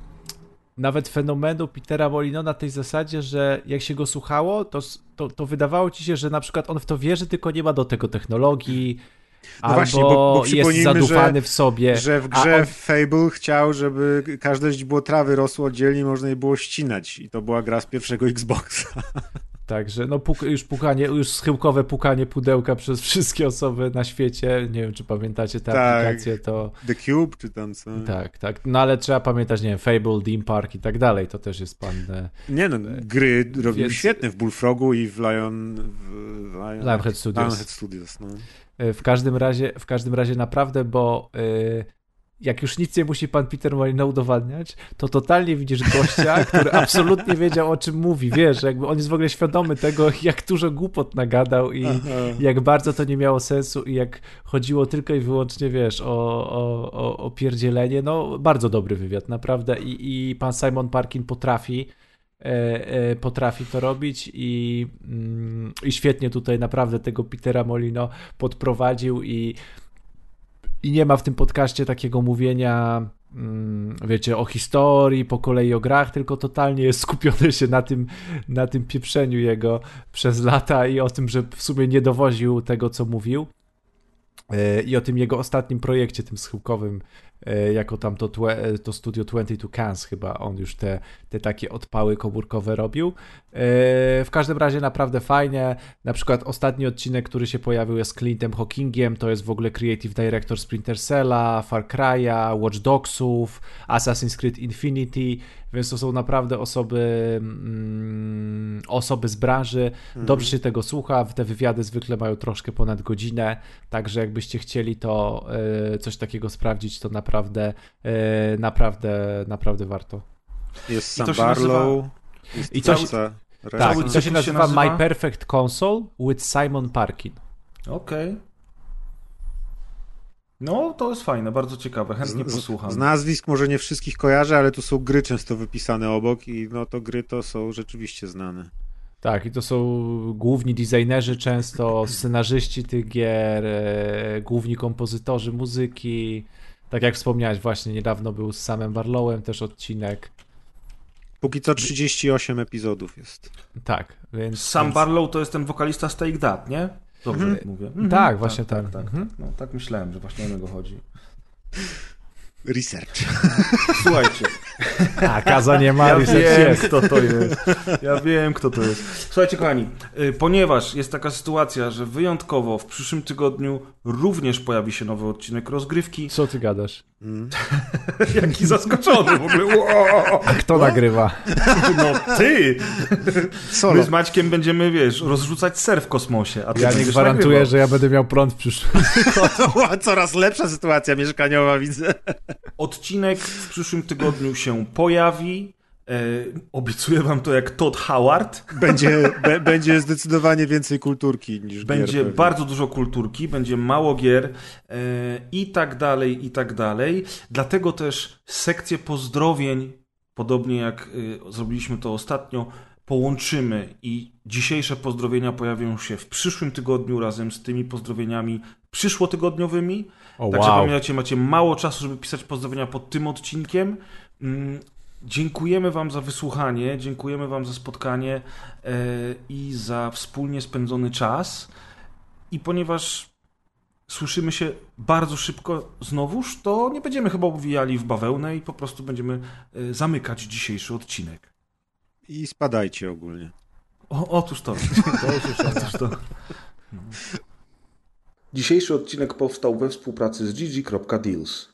nawet fenomenu Petera Molino na tej zasadzie, że jak się go słuchało, to, to, to wydawało ci się, że na przykład on w to wierzy, tylko nie ma do tego technologii, No albo właśnie, bo- bo jest zadufany że- w sobie. Że w grze on- Fable chciał, żeby każde źdźbło trawy rosło oddzielnie, można je było ścinać. I to była gra z pierwszego Xboxa. Także no puk, już pukanie, już schyłkowe pukanie pudełka przez wszystkie osoby na świecie. Nie wiem, czy pamiętacie tę Tak. aplikację, to The Cube, czy tam co? tak, tak. No ale trzeba pamiętać, nie wiem, Fable, Theme Park i tak dalej. To też jest pan e, Nie no, gry robił Więc- świetne w Bullfrogu i w Lion... W Lion... Lionhead Studios. Lionhead Studios, no. E, W każdym razie, w każdym razie naprawdę, bo e, jak już nic nie musi pan Peter Molino udowadniać, to totalnie widzisz gościa, który absolutnie wiedział o czym mówi, wiesz, jakby on jest w ogóle świadomy tego, jak dużo głupot nagadał i jak bardzo to nie miało sensu i jak chodziło tylko i wyłącznie, wiesz, o, o, o, o pierdzielenie, no bardzo dobry wywiad, naprawdę. I, i pan Simon Parkin potrafi e, e, potrafi to robić i, mm, i świetnie tutaj naprawdę tego Petera Molino podprowadził i, i nie ma w tym podcaście takiego mówienia mm, wiecie, o historii, po kolei o grach, tylko totalnie jest skupiony się na tym, na tym pieprzeniu jego przez lata i o tym, że w sumie nie dowoził tego, co mówił. E, I o tym jego ostatnim projekcie, tym schyłkowym, jako tam to, e, studio 22 Cans chyba on już te, te takie odpały komórkowe robił. E, W każdym razie naprawdę fajnie. Na przykład ostatni odcinek, który się pojawił jest z Clintem Hawkingiem, to jest w ogóle creative director Splinter Cella, Far Cry'a, Watch Dogsów, Assassin's Creed Infinity, więc to są naprawdę osoby mm, osoby z branży. Dobrze się tego słucha, te wywiady zwykle mają troszkę ponad godzinę, także jakbyście chcieli to e, coś takiego sprawdzić, to naprawdę e, naprawdę, naprawdę warto. Jest I Sam to się Barlow. Jest I to się- Tak, Cały i to cykl się nazywa, nazywa? My Perfect Console with Simon Parkin. Okej. No, to jest fajne, bardzo ciekawe, chętnie posłucham. Z nazwisk może nie wszystkich kojarzę, ale tu są gry często wypisane obok i no to gry to są rzeczywiście znane. Tak, i to są główni designerzy, często scenarzyści tych gier, e, główni kompozytorzy muzyki. Tak jak wspomniałeś, właśnie niedawno był z samym Barlowem też odcinek. Póki co 38 epizodów jest. Tak, więc. Sam więc... Barlow to jest ten wokalista z Take That, nie? Dobrze mówię. Mhm. Tak, właśnie tak. Tak, tak, Mhm. tak. No, tak myślałem, że właśnie o niego chodzi. Research. Słuchajcie, A, Kaza nie ma, ja wiem, jest. kto to jest. Ja wiem, kto to jest. Słuchajcie, kochani, y, ponieważ jest taka sytuacja, że wyjątkowo w przyszłym tygodniu również pojawi się nowy odcinek rozgrywki. Co ty gadasz? Jaki zaskoczony w ogóle. Wow. A kto nagrywa? No ty! Solo. My z Maćkiem będziemy, wiesz, rozrzucać ser w kosmosie. A ty Ja nie gwarantuję, nagrywał. że ja będę miał prąd w przyszłym. Coraz lepsza sytuacja mieszkaniowa, widzę. Odcinek w przyszłym tygodniu się pojawi. E, obiecuję wam to jak Todd Howard. Będzie, be, będzie zdecydowanie więcej kulturki niż gier Będzie pewnie. bardzo dużo kulturki, będzie mało gier e, i tak dalej, i tak dalej. Dlatego też sekcję pozdrowień, podobnie jak e, zrobiliśmy to ostatnio, połączymy i dzisiejsze pozdrowienia pojawią się w przyszłym tygodniu razem z tymi pozdrowieniami przyszłotygodniowymi. O, Także wow. pamiętajcie, macie mało czasu, żeby pisać pozdrowienia pod tym odcinkiem. Mm, Dziękujemy Wam za wysłuchanie, dziękujemy Wam za spotkanie e, i za wspólnie spędzony czas. I ponieważ słyszymy się bardzo szybko znowuż, to nie będziemy chyba owijali w bawełnę i po prostu będziemy e, zamykać dzisiejszy odcinek. I spadajcie ogólnie. O, otóż to. otóż to. Dzisiejszy odcinek powstał we współpracy z gg.deals.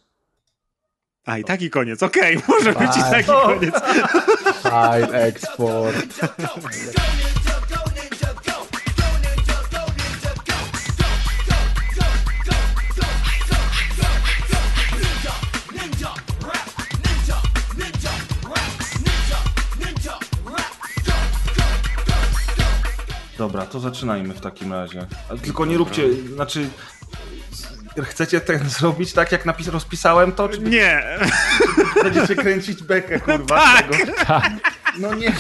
A, i taki koniec. Okej, może być i taki koniec. File export. Dobra, to zaczynajmy w takim razie. Ale tylko nie róbcie, znaczy... Chcecie ten zrobić tak, jak napis rozpisałem to, czy Nie. będziecie kręcić bekę, kurwa, z tego? No nie,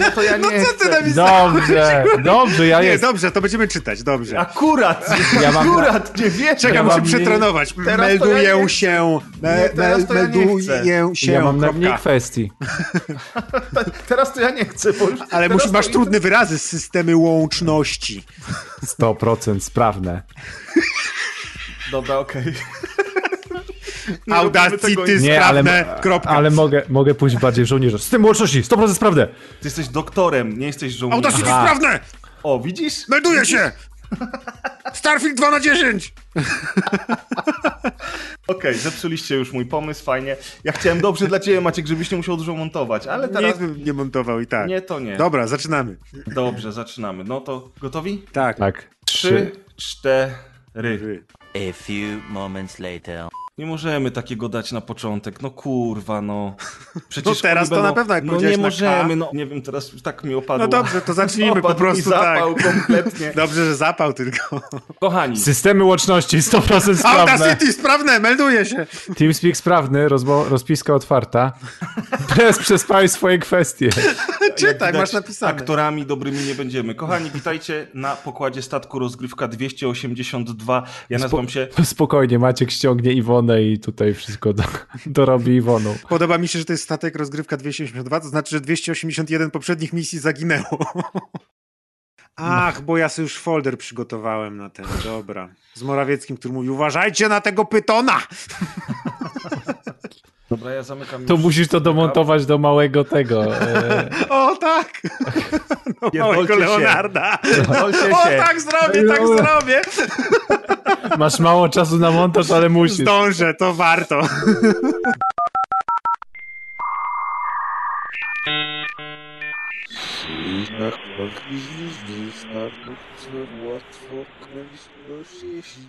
no to ja nie co ty chcę. napisałeś? Dobrze, dobrze, ja Nie, jest. dobrze, to będziemy czytać, dobrze. Akurat, Ja mam- akurat, nie wiecie. Czekaj, ja muszę przetrenować. Teraz to ja Melduję nie się. Me, Nie, to ja nie melduję się. Ja mam na mniej kwestii. Teraz to ja nie chcę, bo już... Ale musi, to masz trudne wyrazy z systemy łączności. 100% sprawne. Dobra, okej. Nie robimy Audacity Nie, ale, sprawne, kropka. ale mogę, mogę pójść bardziej w żołnierza. Z tym łączności, 100% sprawne. Ty jesteś doktorem, nie jesteś żołnierzem. Audacity Aha. sprawne! O, widzisz? Melduję się! Starfield 2 na 10! Okej, zepsuliście już mój pomysł, fajnie. Ja chciałem dobrze dla ciebie, Maciek, żebyś nie musiał dużo montować, ale teraz... Bym nie montował i tak. Nie, to nie. Dobra, zaczynamy. Dobrze, zaczynamy. No to gotowi? Tak. Tak. Trzy, cztery. A few moments later. Nie możemy takiego dać na początek, no kurwa, no. Przecież No teraz to kurwa, na pewno, jak No nie możemy, no. Nie wiem, teraz tak mi opadło. No dobrze, to zacznijmy po prostu zapał tak. kompletnie. Dobrze, że zapał tylko. Kochani, Systemy łączności 100% sprawne. Audacity sprawne, melduję się! TeamSpeak sprawny, rozmo- rozpiska otwarta. Bez przespaj swoje kwestie. Czytaj, widać, masz napisane. Aktorami dobrymi nie będziemy. Kochani, witajcie na pokładzie statku rozgrywka 282. Ja nazywam się... Spokojnie, Maciek ściągnie Iwonę i tutaj wszystko do, dorobi Iwoną. Podoba mi się, że to jest statek rozgrywka 282, to znaczy, że 281 poprzednich misji zaginęło. Ach, bo ja sobie już folder przygotowałem na ten, dobra. Z Morawieckim, który mówi, uważajcie na tego pytona! Dobra, ja zamykam To musisz to domontować do małego tego. E, O tak! Pierdolcie małego się. Leonarda! Pierdolcie O się. tak zrobię, tak zrobię! masz mało czasu na montaż, ale musisz. Zdążę, to warto. Śliczna chłopki z starków, łatwo kręć do sieci.